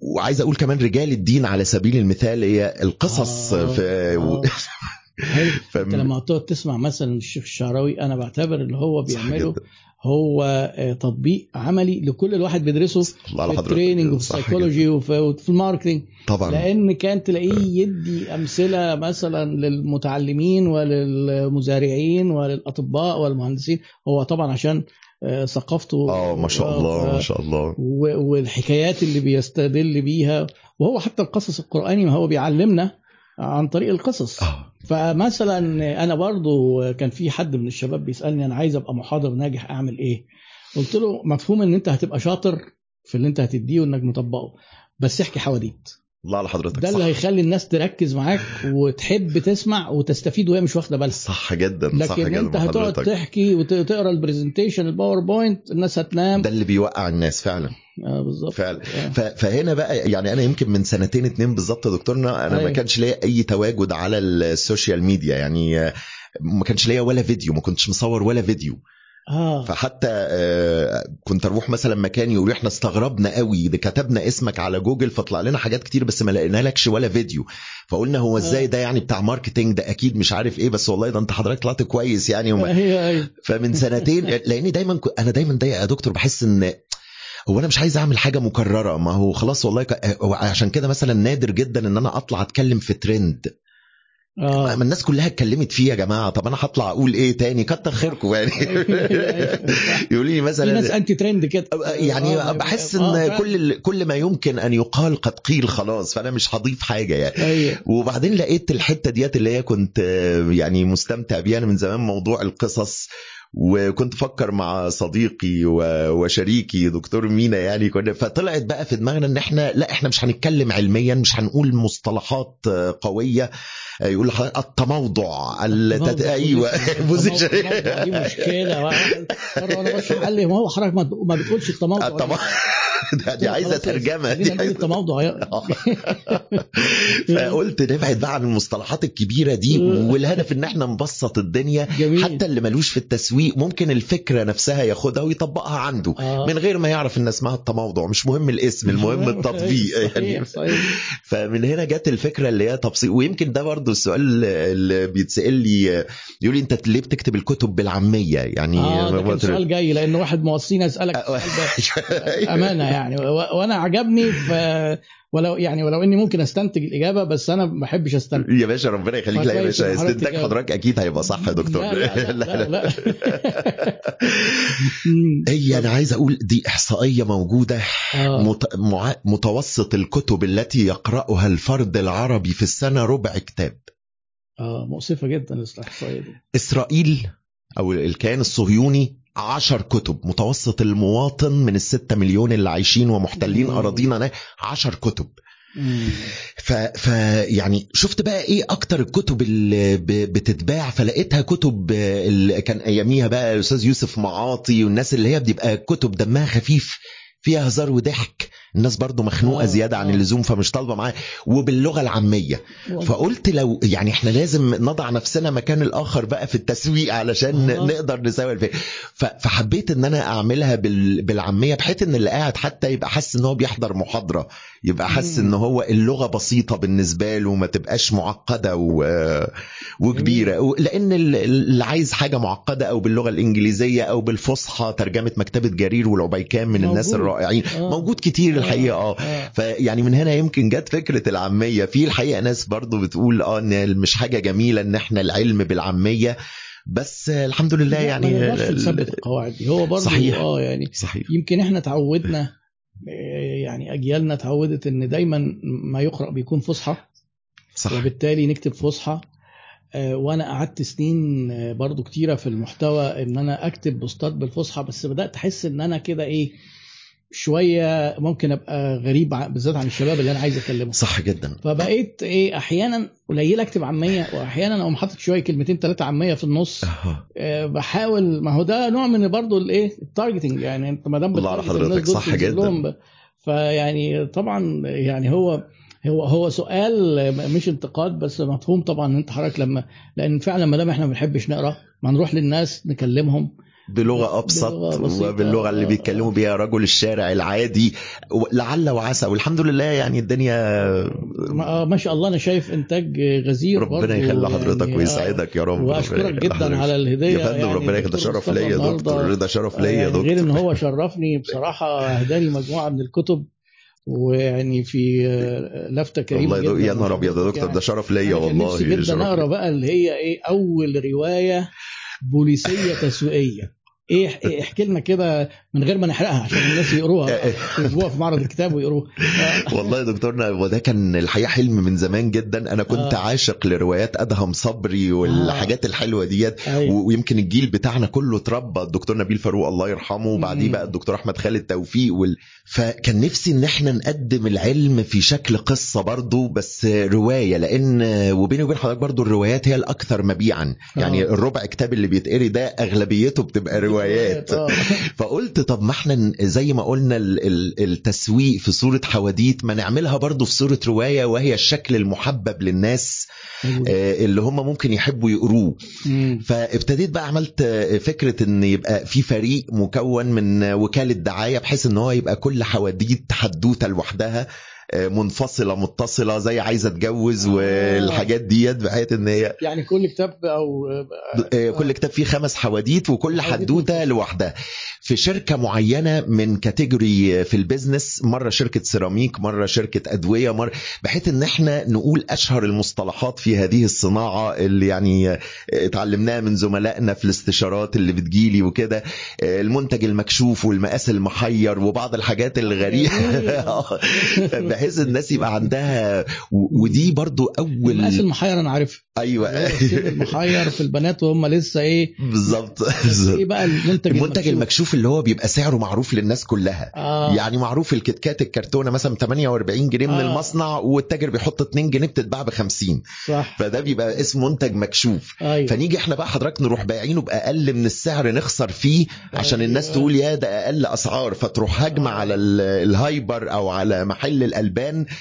وعايز أقول كمان رجال الدين على سبيل المثال هي القصص آه، في آه. فم- أنت لما تقعد تسمع مثلا الشيخ الشعراوي أنا بعتبر اللي هو بيعمله. هو آه، تطبيق عملي لكل الواحد بيدرسه في. ال training وفي صح السايكولوجي وفي ال marketing طبعا لأن كان تلاقيه يدي أمثلة مثلا للمتعلمين وللمزارعين وللأطباء والمهندسين هو طبعا عشان آه، ثقافته آه ما شاء الله ما شاء الله. والحكايات اللي بيستدل بيها وهو حتى القصص القرآني ما هو بيعلمنا عن طريق القصص. آه. فمثلا أنا برضو كان في حد من الشباب بيسألني أنا عايز أبقى محاضر ناجح أعمل إيه؟ قلت له مفهوم إن أنت هتبقى شاطر في اللي أنت هتديه وإنك مطبقه بس احكي حواديت. الله على حضرتك ده اللي صح. هيخلي الناس تركز معاك وتحب تسمع وتستفيد وهي مش واخدة بالها. صح جدا صح لكن جدا انت هتقعد. تحكي وتقرأ ال presentation ال PowerPoint الناس هتنام. ده اللي بيوقع الناس فعلا. آه بالظبط. فعلا. آه. فهنا بقى يعني أنا يمكن من سنتين اتنين بالظبط يا دكتورنا أنا ما أيوة. كانش ليا أي تواجد على ال social media يعني ما كانش ليا ولا فيديو ما كنتش مصور ولا فيديو. آه. فحتى آه، كنت أروح مثلا مكان يقولوا إحنا استغربنا قوي ده كتبنا اسمك على جوجل فطلع لنا حاجات كتير بس ما لقينا لكش ولا فيديو. فقلنا هو إزاي آه. ده يعني بتاع marketing ده أكيد مش عارف إيه بس والله ده أنت حضرتك طلعت كويس يعني. وما هي أيوه. فمن سنتين لأني دايما ك- أنا دايما ضايق يا دكتور بحس إن هو أنا مش عايز أعمل حاجة مكررة. ما هو خلاص والله ك... هو عشان كده مثلا نادر جدا إن أنا أطلع أتكلم في ترند آه. ما الناس كلها اتكلمت فيه يا جماعة. طب أنا هطلع أقول إيه تاني؟ كتر خيركم يعني. يقولوا لي في ناس مثلا انتي ترند كده يعني آه، بحس آه، إن فعلا. كل كل ما يمكن أن يقال قد قيل خلاص فأنا مش هضيف حاجة يعني. أيوه. وبعدين لقيت الحتة ديت اللي هي كنت آه، يعني مستمتع بيها. أنا من زمان موضوع القصص وكنت فكر مع صديقي و- وشريكي دكتور مينا يعني. كنا فطلعت بقى في دماغنا إن إحنا لا إحنا مش هنتكلم علميا مش هنقول مصطلحات آه، قوية. آه، يقول لحضرتك التموضع التت... أيوه. بوزيشن دي مشكلة. وأنا بشرح قال لي ما هو حضرتك ما- بتقولش التموضع. التموضع ده- دي عايزة ترجمة. دي عايزة التموضع. يا- فقلت نبعد بقى عن المصطلحات الكبيرة دي والهدف إن إحنا نبسط الدنيا. جميل. حتى اللي ملوش في التسويق ممكن الفكرة نفسها ياخدها ويطبقها عنده. آه. من غير ما يعرف إن اسمها التموضع مش مهم الاسم المهم التطبيق يعني. صحيح. فمن هنا جت الفكرة اللي هي تبسيط. ويمكن ده برضو السؤال اللي بيتسأل لي يقول لي انت ليه بتكتب الكتب بالعامية؟ يعني آه ده كان سؤال جاي لأن واحد موصيني اسالك السؤال ده امانه يعني وأنا عجبني ولو يعني ولو إني ممكن أستنتج الإجابة بس أنا ما بحبش أستنتج. يا باشا ربنا يخليك. لا يا باشا استنتاج. حضرتك أكيد هيبقى صح يا دكتور. لا لا لا, لا, لا. هي أنا عايز أقول دي إحصائية موجودة آه. متوسط الكتب التي يقرأها الفرد العربي في السنة ربع كتاب. آه مؤسفة جدا الاحصائيه دي إسرائيل أو الكيان الصهيوني عشر كتب متوسط المواطن من الستة مليون اللي عايشين ومحتلين. أراضينا عشر كتب. ف... ف يعني شفت بقى إيه أكتر الكتب اللي ب... بتتباع فلقيتها كتب اللي كان أياميها بقى الأستاذ يوسف معاطي والناس اللي هي بتبقى كتب دمها خفيف فيها هزار وضحك الناس برضو مخنوقة آه، زيادة عن آه. اللزوم فمش طالبة معاه وباللغة العامية فقلت لو يعني إحنا لازم نضع نفسنا مكان الآخر بقى في التسويق علشان آه. نقدر نسوي الفكرة فحبيت إن أنا أعملها بال- بالعامية بحيث إن اللي قاعد حتى يبقى حاسس إن هو بيحضر محاضرة يبقى حاسس. إن هو اللغة بسيطة بالنسبة له ما تبقاش معقدة و... وكبيرة لأن ال- اللي عايز حاجة معقدة أو باللغة الإنجليزية أو بالفصحى ترجمة مكتبة جرير والعبيكان من الناس موجود. الرائعين آه. موجود كتير الحقيقة آه. آه. فيعني من هنا يمكن جت فكرة العامية. في الحقيقة ناس برضو بتقول آه إن مش حاجة جميلة إن إحنا العلم بالعامية. بس الحمد لله يعني ما نثبت القواعد. دي هو برضه صحيح. آه يعني صحيح. يمكن إحنا اتعودنا آه، يعني أجيالنا اتعودت إن دايما ما يقرأ بيكون فصحى. صح. وبالتالي نكتب فصحى. آه، وأنا قعدت سنين آه، برضو كتيرة في المحتوى إن أنا أكتب بوستات بالفصحى بس بدأت أحس إن أنا كده إيه شوية ممكن أبقى غريب بالذات عن الشباب اللي أنا عايز أكلمهم. صح جدا. فبقيت إيه أحيانا قليل أكتب عامية واحيانا أقوم حاطط شوية كلمتين ثلاثة عامية في النص. آه، بحاول ما هو ده نوع من برضه الايه التارجتنج يعني أنت ما دام الله على حضرتك، صح جدا. فيعني طبعا يعني هو هو هو سؤال مش انتقاد بس مفهوم طبعا إن أنت حضرتك لما لأن فعلا ما دام إحنا ما بنحبش نقرأ ما نروح للناس نكلمهم. بلغة أبسط بلغة بسيطة. وباللغة اللي بيتكلموا بيها رجل الشارع العادي. لعل وعسى. والحمد لله يعني الدنيا ما آه، ما شاء الله. أنا شايف إنتاج غزير ربنا يخلي حضرتك يعني، ويسعدك يا رب. يخلي جدا حضرتك. على الهديه يا فندم يعني ربنا يخلي ده دكتور شرف ليا يا دكتور. ده شرف ليا يا يعني غير إن دكتور. هو شرفني بصراحة اهداني مجموعة من الكتب. ويعني في آه، لفتة كريمة والله جدا يا نهار أبيض يا دكتور. ده شرف ليا أنا والله نفسي جدا أقرأ. بقى اللي هي إيه أول رواية بوليسية تسويقية. إيه إيه، احكي لنا كده من غير ما نحرقها عشان الناس يقروها يجيبوها في معرض الكتاب ويقروها آه. والله يا دكتورنا وده كان الحقيقة حلم من زمان جدا أنا كنت آه. عاشق لروايات أدهم صبري والحاجات الحلوة ديت أيوة. ويمكن الجيل بتاعنا كله اتربى الدكتور نبيل فاروق الله يرحمه وبعديه. بقى الدكتور أحمد خالد توفيق وال... فكان نفسي إن إحنا نقدم العلم في شكل قصة برضو بس رواية لأن وبيني وبين حضرتك برضو الروايات هي الأكثر مبيعا يعني آه. الربع كتاب اللي بيتقري ده أغلبيته بتبقى روايات آه. فقلت طب ما إحنا زي ما قلنا ال- ال- التسويق في صورة حواديت ما نعملها برضو في صورة رواية وهي الشكل المحبب للناس اللي هم ممكن يحبوا يقروه. فابتديت بقى عملت آه، فكرة إن يبقى في فريق مكون من آه، وكالة دعاية بحيث إن هو يبقى كل حواديت حدوتة لوحدها. منفصلة متصلة زي عايزة اتجوز آه. والحاجات ديت بحيث إن هي يعني كل كتاب أو آه، كل كتاب فيه خمس حواديت وكل حدوتة. لوحدها في شركة معينة من category في ال business مرة شركة سيراميك مرة شركة أدوية مره بحيث إن إحنا نقول أشهر المصطلحات في هذه الصناعة اللي يعني آه، اتعلمناها من زملائنا في الاستشارات اللي بتجيلي وكده المنتج المكشوف والمقاس المحير وبعض الحاجات الغريبة بحيث الناس يبقى عندها ودي برضو أول المحير أنا عارفها أيوه. المحير في البنات وهم لسه إيه. بالظبط. إيه بقى المنتج المنتج المكشوف؟ اللي هو بيبقى سعره معروف للناس كلها. آه. يعني معروف الكيت كات الكرتونة مثلا 48 جنيه من آه. المصنع والتاجر بيحط 2 جنيه بتتباع ب 50 صح. فده بيبقى اسم منتج مكشوف. أيوه. فنيجي إحنا بقى حضرتك نروح بايعينه باقل من السعر نخسر فيه عشان الناس أيوة. تقول يا ده أقل أسعار فتروح هجمة آه. على ال- ال hyper أو على محل الألبان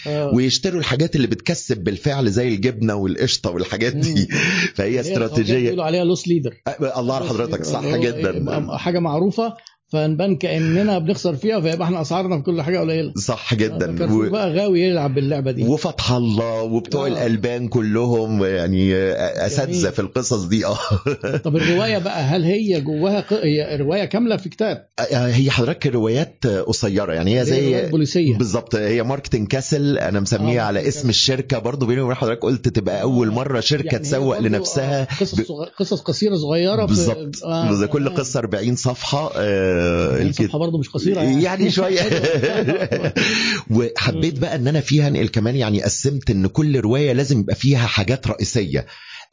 آه. ويشتروا الحاجات اللي بتكسب بالفعل زي الجبنة والقشطة والحاجات دي. فهي هي استراتيجية. بيقولوا عليها لوس ليدر الله على حضرتك صح جدا. حاجة معروفة فنبان كأننا بنخسر فيها فيبقى إحنا أسعارنا في كل حاجة قليلة. صح جدا. كارفور و... بقى غاوي يلعب باللعبة دي. وفتح الله وبتوع آه. الألبان كلهم يعني أساتذة جميل. في القصص دي. آه. طب الرواية بقى هل هي جواها ق... هي رواية كاملة في كتاب؟ هي حضرتك روايات قصيرة. يعني هي زي بوليسية. بالظبط. هي Marketing Castle أنا مسميها آه، على اسم Castle. الشركة. برضو بيني وبين حضرتك قلت تبقى أول مرة شركة يعني تسوق لنفسها آه، قصص صغ... قصص قصيرة صغيرة في- بالظبط. آه، كل. قصة 40 صفحة. آه، يعني الكت- صفحة برضه مش قصيرة يعني, يعني شوية. وحبيت بقى إن أنا فيها انقل كمان يعني قسمت إن كل رواية لازم يبقى فيها حاجات رئيسية.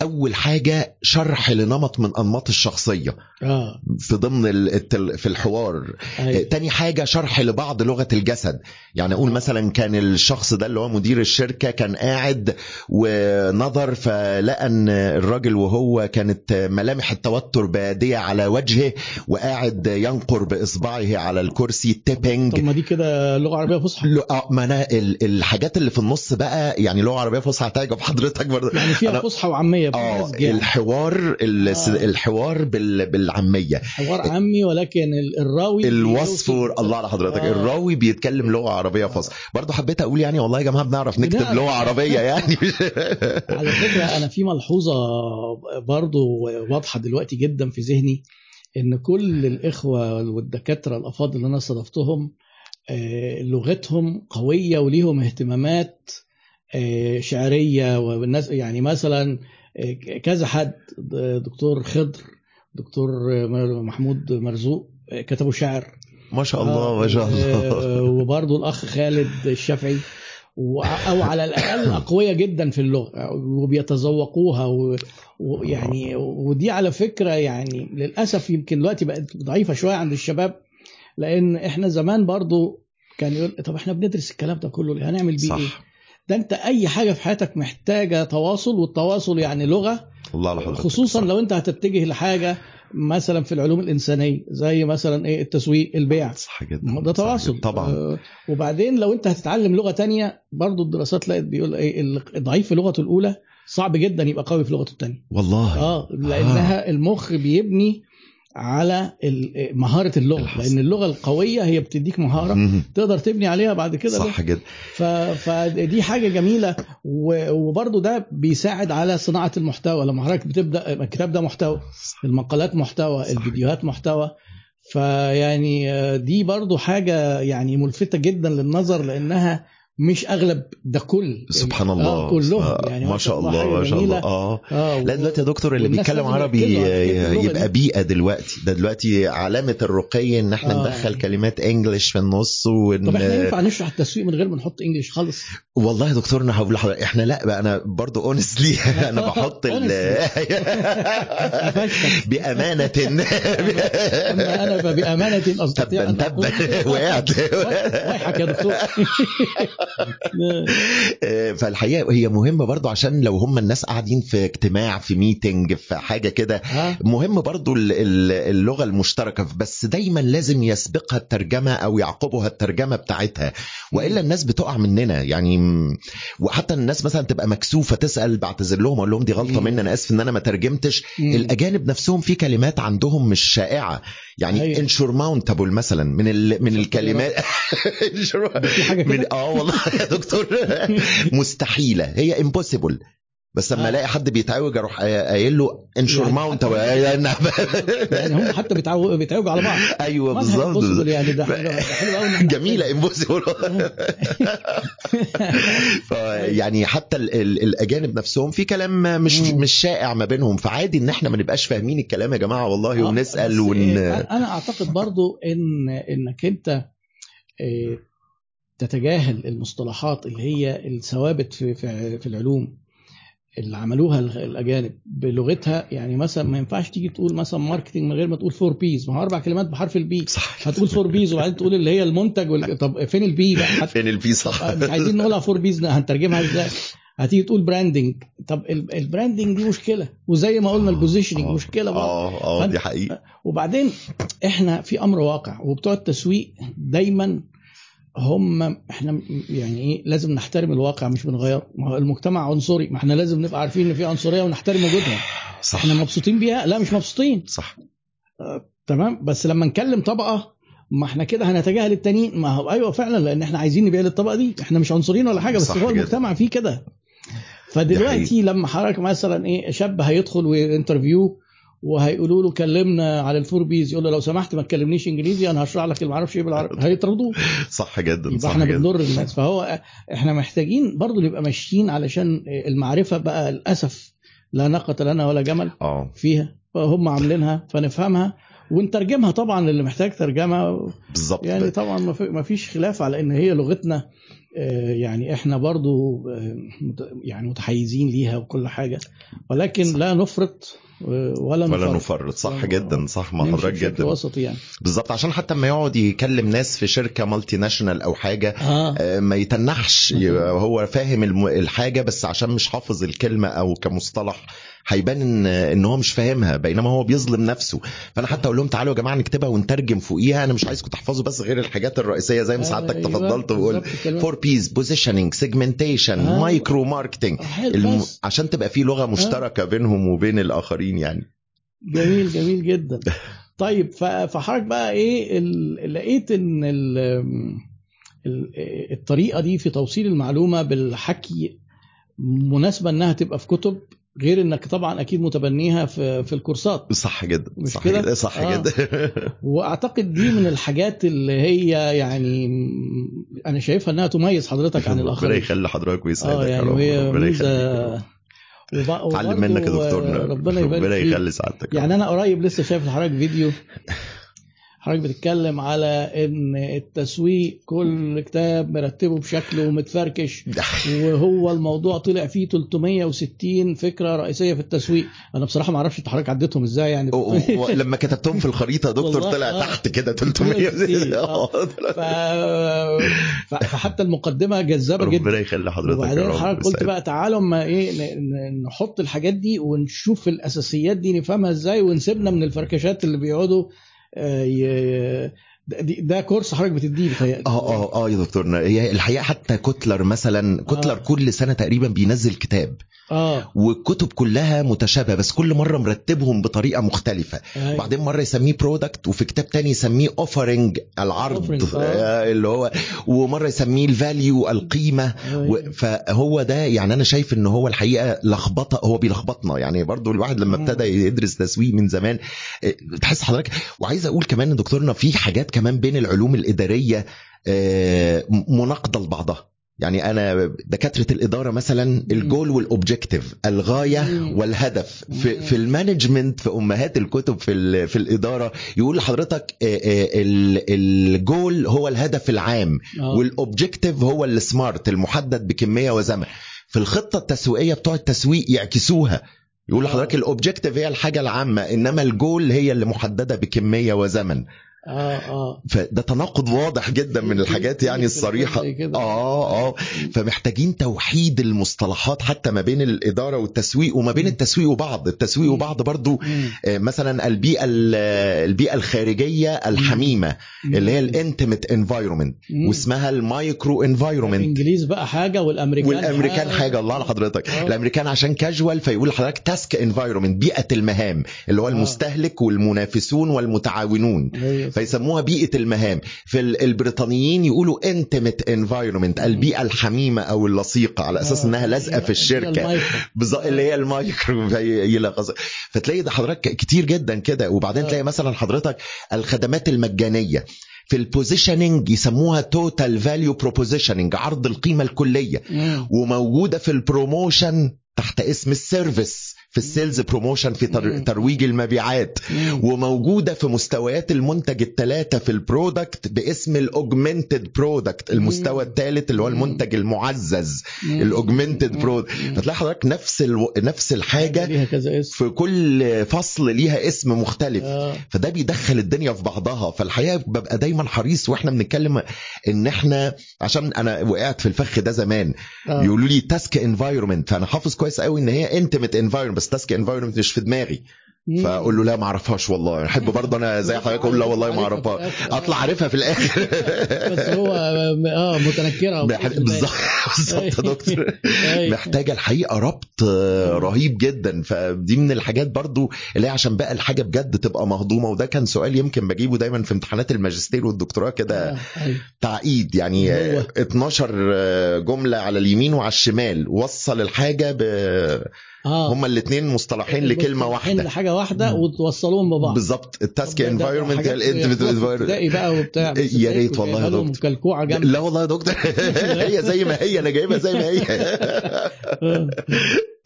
أول حاجة شرح لنمط من أنماط الشخصية. آه. في ضمن التل- في الحوار. أيوة. تاني حاجة شرح لبعض لغة الجسد. يعني أقول مثلا كان الشخص ده اللي هو مدير الشركة كان قاعد ونظر فلقى أن الراجل وهو كانت ملامح التوتر بادية على وجهه وقاعد ينقر بإصبعه على الكرسي طب تيبنج ما دي كده لغة عربية فصحى. آه، ما أنا ال- الحاجات اللي في النص بقى يعني لغة عربية فصحى هتعجب حضرتك برضه. يعني فيها فصحى وعامية. آه بالمزج يعني. الحوار ال- آه. الحوار بال- بالعامية حوار عامي ولكن ال- الراوي الوصف الله على حضرتك آه. الراوي بيتكلم لغة عربية فصحى برضه حبيت أقول يعني والله يا جماعة بنعرف نكتب. لغة عربية يعني على فكرة أنا في ملحوظة برضو واضحة دلوقتي جدا في ذهني إن كل الإخوة والدكاترة الأفاضل اللي أنا استضفتهم آه، لغتهم قوية وليهم اهتمامات آه، شعرية والناس يعني مثلا كذا حد دكتور خضر دكتور محمود مرزوق آه، كتبوا شعر ما شاء الله ما شاء الله آه، وبرضه الأخ خالد الشافعي أو على الأقل أقوياء جدا في اللغة وبيتذوقوها ويعني ودي على فكرة يعني للأسف يمكن دلوقتي بقت ضعيفة شوية عند الشباب لأن إحنا زمان برضه كان يقول طب إحنا بندرس الكلام ده كله؟ هنعمل بيه إيه؟ ده انت اي حاجة في حياتك محتاجة تواصل والتواصل يعني لغة. الله خصوصا صح. لو انت هتتجه لحاجة مثلا في العلوم الإنسانية زي مثلا إيه؟ التسويق البيع. صح جدا. ده تواصل. طبعا. آه وبعدين لو انت هتتعلم لغة تانية برضو الدراسات لقت بيقول إيه؟ الضعيف في لغته الأولى صعب جدا يبقى قوي في لغته الثانية والله. آه لأنها المخ بيبني على مهارة اللغة. لأن اللغة القوية هي بتديك مهارة. تقدر تبني عليها بعد كده صح جدا ف... فدي حاجة جميلة و... وبرضو ده بيساعد على صناعة المحتوى لما حضرتك بتبدأ الكتاب ده محتوى المقالات محتوى صح. الفيديوهات محتوى فيعني آه، دي برضو حاجة يعني ملفتة جدا للنظر لأنها مش أغلب ده كل سبحان آه الله كلهم آه، يعني ما شاء الله ما شاء الله. آه. آه لا دلوقتي يا دكتور اللي بيتكلم عربي يبقى دي. بيئة دلوقتي. ده دلوقتي علامة الرقي إن إحنا آه. ندخل كلمات انجلش في النص وإن طب إحنا ينفع نشرح التسويق من غير ما نحط English خالص؟ والله يا دكتور أنا هقول لحضرتك إحنا لأ بقى أنا برضو honestly أنا بحط ال أما أنا فبأمانة أستطيع تبا تبا وقعت يا دكتور. فالحقيقة هي مهمة برضو عشان لو هم الناس قاعدين في اجتماع في meeting في حاجة كده مهم برضو ال- ال- اللغة المشتركة. بس دايما لازم يسبقها الترجمة أو يعقبها الترجمة بتاعتها. وإلا الناس بتقع مننا. يعني وحتى الناس مثلا تبقى مكسوفة تسأل بعتذر لهم أقول لهم دي غلطة مم. مني أنا آسف إن أنا ما ترجمتش. مم. الأجانب نفسهم في كلمات عندهم مش شائعة. يعني أيوة. insurmountable مثلا من ال... من الكلمات. في حاجة من كده؟ آه والله. يا دكتور. مستحيلة. هي impossible بس لما آه. ألاقي حد بيتعوج أروح قايل له insur يعني mount يعني هم حتى بيتعو- بيتعوجوا على بعض. أيوه بالظبط. يعني. ده حلو قوي جميلة impossible يعني حتى ال- ال- الأجانب نفسهم في كلام مش مم. مش شائع ما بينهم. فعادي إن إحنا ما نبقاش فاهمين الكلام يا جماعة والله آه، ونسأل ون أنا أعتقد برضو إن إنك أنت إيه، تتجاهل المصطلحات اللي هي الثوابت في في في العلوم اللي عملوها ال- الأجانب بلغتها. يعني مثلا ما ينفعش تيجي تقول مثلا marketing من غير ما تقول four Ps ما هو أربع كلمات بحرف ال P صح. هتقول four Ps وبعدين تقول اللي هي المنتج وال... طب فين ال P بقى؟ حتى فين ال P صح. مش عايزين نقولها four Ps هنترجمها إزاي؟ هتيجي تقول branding طب ال- ال branding دي مشكلة. وزي ما قلنا ال positioning آه. مشكلة برضه. آه آه دي حقيقة. وبعدين إحنا في أمر واقع. وبتوع التسويق دايما هم إحنا يعني إيه لازم نحترم الواقع مش بنغيره. ما هو المجتمع عنصري ما إحنا لازم نبقى عارفين إن في عنصرية ونحترم وجودها. صح. إحنا مبسوطين بيها؟ لا مش مبسوطين. صح. تمام. بس لما نكلم طبقة ما إحنا كده هنتجاهل التانيين. ما هو أيوه فعلا لأن إحنا عايزين نبيع للطبقة دي. إحنا مش عنصريين ولا حاجة بس هو. المجتمع فيه كده. فدلوقتي لما حضرتك مثلا إيه شاب هيدخل و interview وهيقولوا له كلمنا على ال four Ps. يقول له لو سمحت ما تكلمنيش انجليزي أنا هشرح لك اللي ما أعرفش إيه بالعربي. هيطردوه. صح جدا يبقى صح إحنا بنضر الناس. فهو إحنا محتاجين برضو نبقى ماشيين علشان المعرفة بقى للأسف لا ناقه لنا ولا جمل آه. فيها. فهم عاملينها فنفهمها ونترجمها طبعا اللي محتاج ترجمة. بالظبط. يعني طبعا ما في- ما فيش خلاف على إن هي لغتنا آه، يعني إحنا برضو آه، يعني متحيزين ليها وكل حاجة. ولكن لا نفرط آه، ولا ولا نفرط. نفرط. صح آه. جدا. صح مع حضرتك جدا. وسطي يعني. بالظبط. عشان حتى لما يقعد يكلم ناس في شركة مالتي ناشونال أو حاجة آه. آه، ما يتنحش. هو فاهم الحاجة بس عشان مش حافظ الكلمة أو كمصطلح هيبان ان إن هو مش فاهمها بينما هو بيظلم نفسه. فأنا حتى أقول لهم تعالوا يا جماعة نكتبها ونترجم فوقيها أنا مش عايزكم تحفظوا بس غير الحاجات الرئيسية زي ما سعادتك أيوة، تفضلت الكلمات. four Ps positioning segmentation آه. micro marketing آه، عشان تبقى في لغة مشتركة بينهم وبين الآخرين يعني. جميل جميل جدا. طيب فحضرتك بقى إيه لقيت إن ال- ال- الطريقة دي في توصيل المعلومة بالحكي مناسبة إنها تبقى في كتب؟ غير إنك طبعا أكيد متبنيها في في الكورسات صح جدا مش صح كده؟ جدا صح آه. جدا وأعتقد دي من الحاجات اللي هي يعني أنا شايفها إنها تميز حضرتك عن ربنا الآخرين يخلي حضرتك ويسعدك آه يا يعني رب. وهي ربنا ميزة اتعلم منك يا دكتورنا ربنا يبارك ربنا فيك. يخلي سعادتك يعني أنا قريب لسه شايف لحضرتك فيديو حضرتك بتتكلم على إن التسويق كل كتاب مرتبه بشكل ومتفركش وهو الموضوع طلع فيه 360 فكرة رئيسية في التسويق أنا بصراحة ما أعرفش انت حضرتك عديتهم إزاي يعني لما كتبتهم في الخريطة دكتور طلع آه. تحت كده 300 آه. ف... فحتى المقدمة جذابة جدا ربنا يخلي حضرتك وبعدين حضرتك قلت. بقى تعالوا اما إيه نحط الحاجات دي ونشوف الأساسيات دي نفهمها إزاي ونسيبنا من الفركشات اللي بيقعدوا آه، ي- ده, كورس حضرتك بتديه بتهيألي آه آه آه يا دكتورنا هي الحقيقة حتى كوتلر مثلا كوتلر آه. كل سنة تقريبا بينزل كتاب آه والكتب كلها متشابهة بس كل مرة مرتبهم بطريقة مختلفة أيوة. وبعدين مرة يسميه product وفي كتاب تاني يسميه offering العرض آه. آه، اللي هو ومرة يسميه ال value القيمة أيوة. فهو ده يعني أنا شايف إن هو الحقيقة لخبطة هو بيلخبطنا يعني برضو الواحد لما. ابتدى يدرس تسويق من زمان إيه، تحس حضرتك وعايز أقول كمان دكتورنا في حاجات كمان بين العلوم الإدارية آه، مناقضة لبعضها يعني أنا دكاترة الإدارة مثلا ال goal وال objective الغاية. والهدف في. في ال management في أمهات الكتب في في الإدارة يقول لحضرتك آه، آه، ال- الجول هو الهدف العام. وال objective هو ال SMART المحدد بكمية وزمن في الخطة التسويقية بتوع التسويق يعكسوها يقول. لحضرتك ال objective هي الحاجة العامة إنما الجول هي اللي محددة بكمية وزمن آه آه فده تناقض واضح جدا من الحاجات يعني الصريحة. آه آه فمحتاجين توحيد المصطلحات حتى ما بين الإدارة والتسويق وما بين. التسويق وبعض التسويق. وبعض برضو. آه، مثلا البيئة ال- البيئة الخارجية الحميمة اللي هي ال intimate environment. واسمها ال micro environment الإنجليز بقى حاجة والأمريكان والأمريكان حاجة الله لحضرتك آه. الأمريكان عشان كاجوال فيقول لحضرتك task environment بيئة المهام اللي هو آه. المستهلك والمنافسون والمتعاونون أيوة. فيسموها بيئة المهام في ال- البريطانيين يقولوا intimate environment البيئة الحميمة أو اللصيقة على أساس آه. إنها لازقة في الشركة اللي هي المايكرو فتلاقي ده حضرتك كتير جدا كده وبعدين آه. تلاقي مثلا حضرتك الخدمات المجانية في ال positioning يسموها total value propositioning عرض القيمة الكلية. وموجودة في ال promotion تحت اسم ال service في ال sales promotion في. ترويج المبيعات. وموجودة في مستويات المنتج الثلاثه في ال product باسم ال augmented product المستوى. الثالث اللي هو. المنتج المعزز. ال augmented. product. فتلاقي حضرتك نفس ألو... نفس الحاجة في كل فصل ليها اسم مختلف آه. فده بيدخل الدنيا في بعضها فالحقيقة ببقى دايما حريص وإحنا بنتكلم إن إحنا عشان أنا وقعت في الفخ ده زمان آه. يقولوا لي task environment فأنا حافظ كويس قوي إن هي intimate environment بس task environment مش في دماغي. فأقول له لا ما أعرفش والله. أحب برضه أنا زي حضرتك أقول لا والله ما أعرفها. أطلع عارفها في الآخر. بس هو آه متنكرة بالظبط بالظبط يا دكتور. أيوة. محتاجة الحقيقة ربط آه، رهيب جدا. فدي من الحاجات برضو اللي هي عشان بقى الحاجة بجد تبقى مهضومة. وده كان سؤال يمكن بجيبه دايما في امتحانات الماجستير والدكتوراه كده آه، أيوة. تعقيد. يعني هو. آه، 12 جملة على اليمين وعلى الشمال. وصل الحاجة ب... آه. هما الاثنين مصطلحين لكلمة واحدة. لحاجة واحدة وتوصلوهم ببعض. بالظبط. ال task environment حاجات ال intimate بياخدوها في ابتدائي بقى وبتاع يا ريت والله يا دكتور. مكلكوعه جنب لا والله يا دكتور. هي زي ما هي أنا جايبها زي ما هي.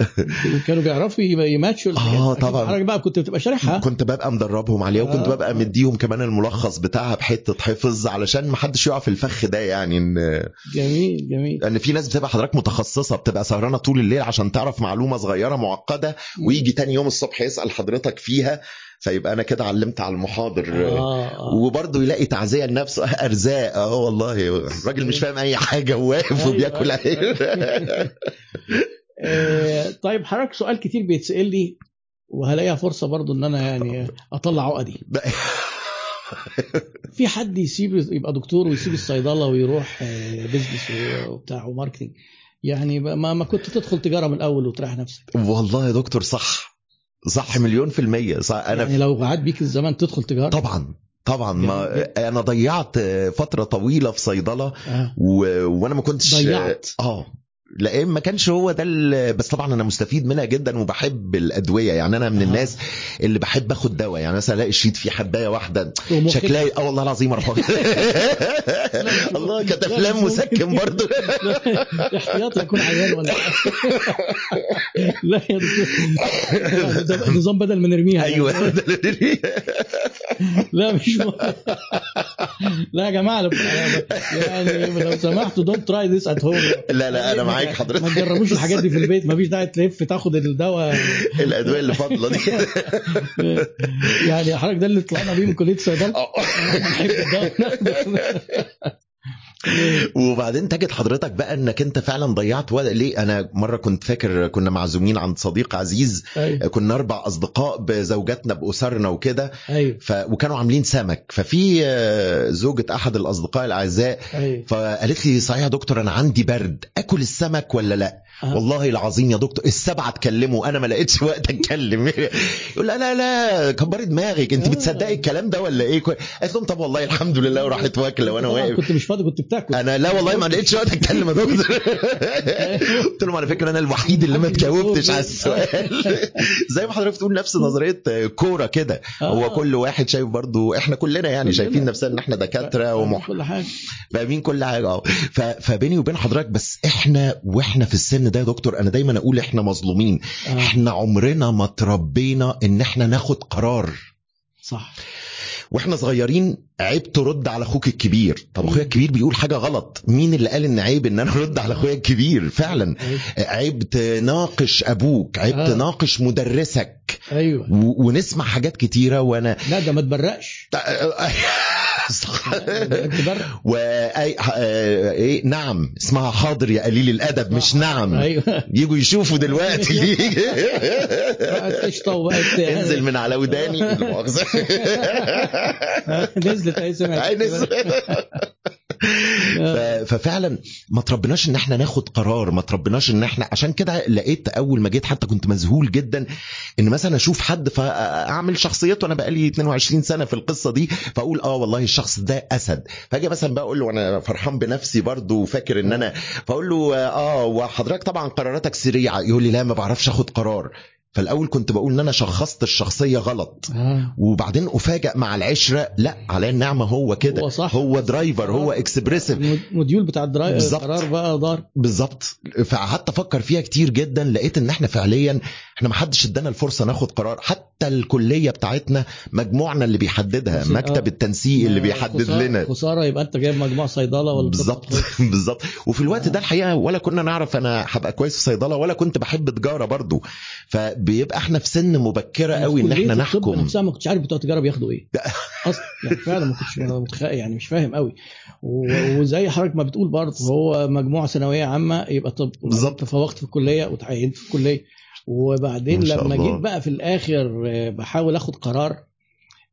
كانوا بيعرفوا يماتشوا آه طبعا. حضرتك بقى كنت بتبقى شارحها. كنت ببقى مدربهم عليها وكنت آه. ببقى مديهم كمان الملخص بتاعها بحتة حفظ علشان ما حدش يقع في الفخ ده يعني إن جميل جميل. ان في ناس بتبقى حضرتك متخصصة بتبقى سهرانة طول الليل عشان تعرف معلومة صغيرة معقدة ويجي تاني يوم الصبح يسأل حضرتك فيها فيبقى أنا كده علمت على المحاضر. آه. آه. وبرضه يلاقي تعزية لنفسه. أرزاق. آه والله. الراجل مش فاهم أي حاجة وواقف أيوة، وبياكل أيوة. عيش طيب حضرتك سؤال كتير بيتسأل لي وهلاقيها فرصة برضو إن أنا يعني أطلع عقدي. في حد يسيب يبقى دكتور ويسيب الصيدلة ويروح آه، business وبتاع و marketing يعني ما ما كنت تدخل تجارة من الأول وتريح نفسك؟ والله يا دكتور صح. صح مليون في المية. صح أنا يعني لو عاد بيك الزمان تدخل تجارة؟ طبعا طبعا. ما. أنا ضيعت فترة طويلة في صيدلة آه. و... وأنا ما كنتش ضيعت. آه لأن ما كانش هو ده. بس طبعا أنا مستفيد منها جدا وبحب الأدوية. يعني أنا من. الناس اللي بحب آخد دواء. يعني مثلا ألاقي الشريط فيه حباية واحدة شكلها آه والله العظيم أروح الله كانت افلام مسكن برضه. احتياط يكون عيان ولا لا يا دكتور. نظام بدل ما نرميها. أيوه لا مش. لا يا جماعة يعني لو سمحتوا don't try this at home لا لا أنا معاك. ما حضرتك. تجربوش الحاجات دي في البيت. مفيش داعي تلف تاخد الدواء. الأدوية اللي فاضلة دي. يعني حضرتك ده اللي طلعنا بيه من كلية الصيدلة. آه. وبعدين تجد حضرتك بقى انك انت فعلا ضيعت وقت. ليه؟ أنا مرة كنت فاكر كنا معزومين عند صديق عزيز. أيوه. كنا أربع أصدقاء بزوجاتنا بأسرنا وكده. أيوه. ف... وكانوا عاملين سمك. ففي آه، زوجة أحد الأصدقاء الأعزاء. أيوه. فقالت لي صحيح يا دكتور أنا عندي برد. أكل السمك ولا لأ؟ آه. والله العظيم يا دكتور السبعة اتكلموا. أنا ما لقيتش وقت أتكلم. يقول لا لا لا كبري دماغك. أنت آه. بتصدقي الكلام ده ولا إيه؟ قالت لهم طب والله الحمد لله. وراحت واكلة وأنا واقف. كنت مش فاضي كنت بتاكل أنا لا والله ما لقيتش وقت أتكلم. يا دكتور قلت لهم على فكرة أنا الوحيد اللي ما تجاوبتش على السؤال. زي ما حضرتك بتقول نفس نظرية كورة كده. هو آه. كل واحد شايف برضو إحنا كلنا يعني. شايفين نفسنا إن إحنا دكاترة ومح... كل حاجة. فاهمين كل حاجة. آه. فبيني وبين حضرتك بس إحنا وإحنا في السن ده يا دكتور أنا دايما أقول إحنا مظلومين. آه. إحنا عمرنا ما تربينا إن إحنا ناخد قرار. صح. وإحنا صغيرين عيب ترد على أخوك الكبير طب اخويا الكبير بيقول حاجة غلط مين اللي قال ان عيب ان أنا ارد على اخويا الكبير فعلا. عيب تناقش أبوك عيب آه. تناقش مدرسك أيوه. ونسمع حاجات كتيرة وأنا لا ده ما تبرقش و. آه، إيه؟ نعم. اسمها حاضر يا قليل الأدب مش نعم. أيوه. يجوا يشوفوا دلوقتي. انزل من على وداني. نزلت اي سمعت. ف- ففعلا ما تربناش إن إحنا ناخد قرار. ما تربناش إن إحنا عشان كده لقيت أول ما جيت حتى كنت مذهول جدا إن مثلا أشوف حد فأعمل شخصيته. أنا بقالي 22 سنة في القصة دي فأقول آه والله الشخص ده أسد. فأجي مثلا بقى أقول له أنا فرحان بنفسي برضه وفاكر إن أنا فأقول له آه وحضرتك طبعا قراراتك سريعة. يقول لي لا ما بعرفش أخد قرار. فالأول كنت بقول إن أنا شخصت الشخصية غلط. آه. وبعدين افاجئ مع العشرة لا على النعمة هو كده. هو صح. هو driver هو expressive ال module بتاع ال drive بالظبط. القرار بقى دار بالظبط. فقعدت أفكر فيها كتير جدا لقيت إن إحنا فعليا إحنا ما حدش إدانا الفرصة ناخد قرار. حتى الكلية بتاعتنا مجموعنا اللي بيحددها مكتب آه. التنسيق اللي بيحدد خسارة- لنا. خسارة يبقى أنت جايب مجموع صيدلة ولا بالظبط. بالظبط. وفي الوقت ده الحقيقة ولا كنا نعرف أنا هبقى كويس في صيدلة ولا كنت بحب تجارة برضو. فبيبقى إحنا في سن مبكرة قوي إن إحنا نحكم. نفسها ما كنتش عارف بتوع التجارة بياخدوا إيه. أصلا يعني فعلا ما كنتش متخ... يعني مش فاهم قوي. وزي حضرتك ما بتقول برضه هو مجموعة ثانوية عامة يبقى طب. بالظبط. تفوقت في الكلية وتعينت في الكلية. وبعدين لما الله. جيت بقى في الآخر آه، بحاول آخد قرار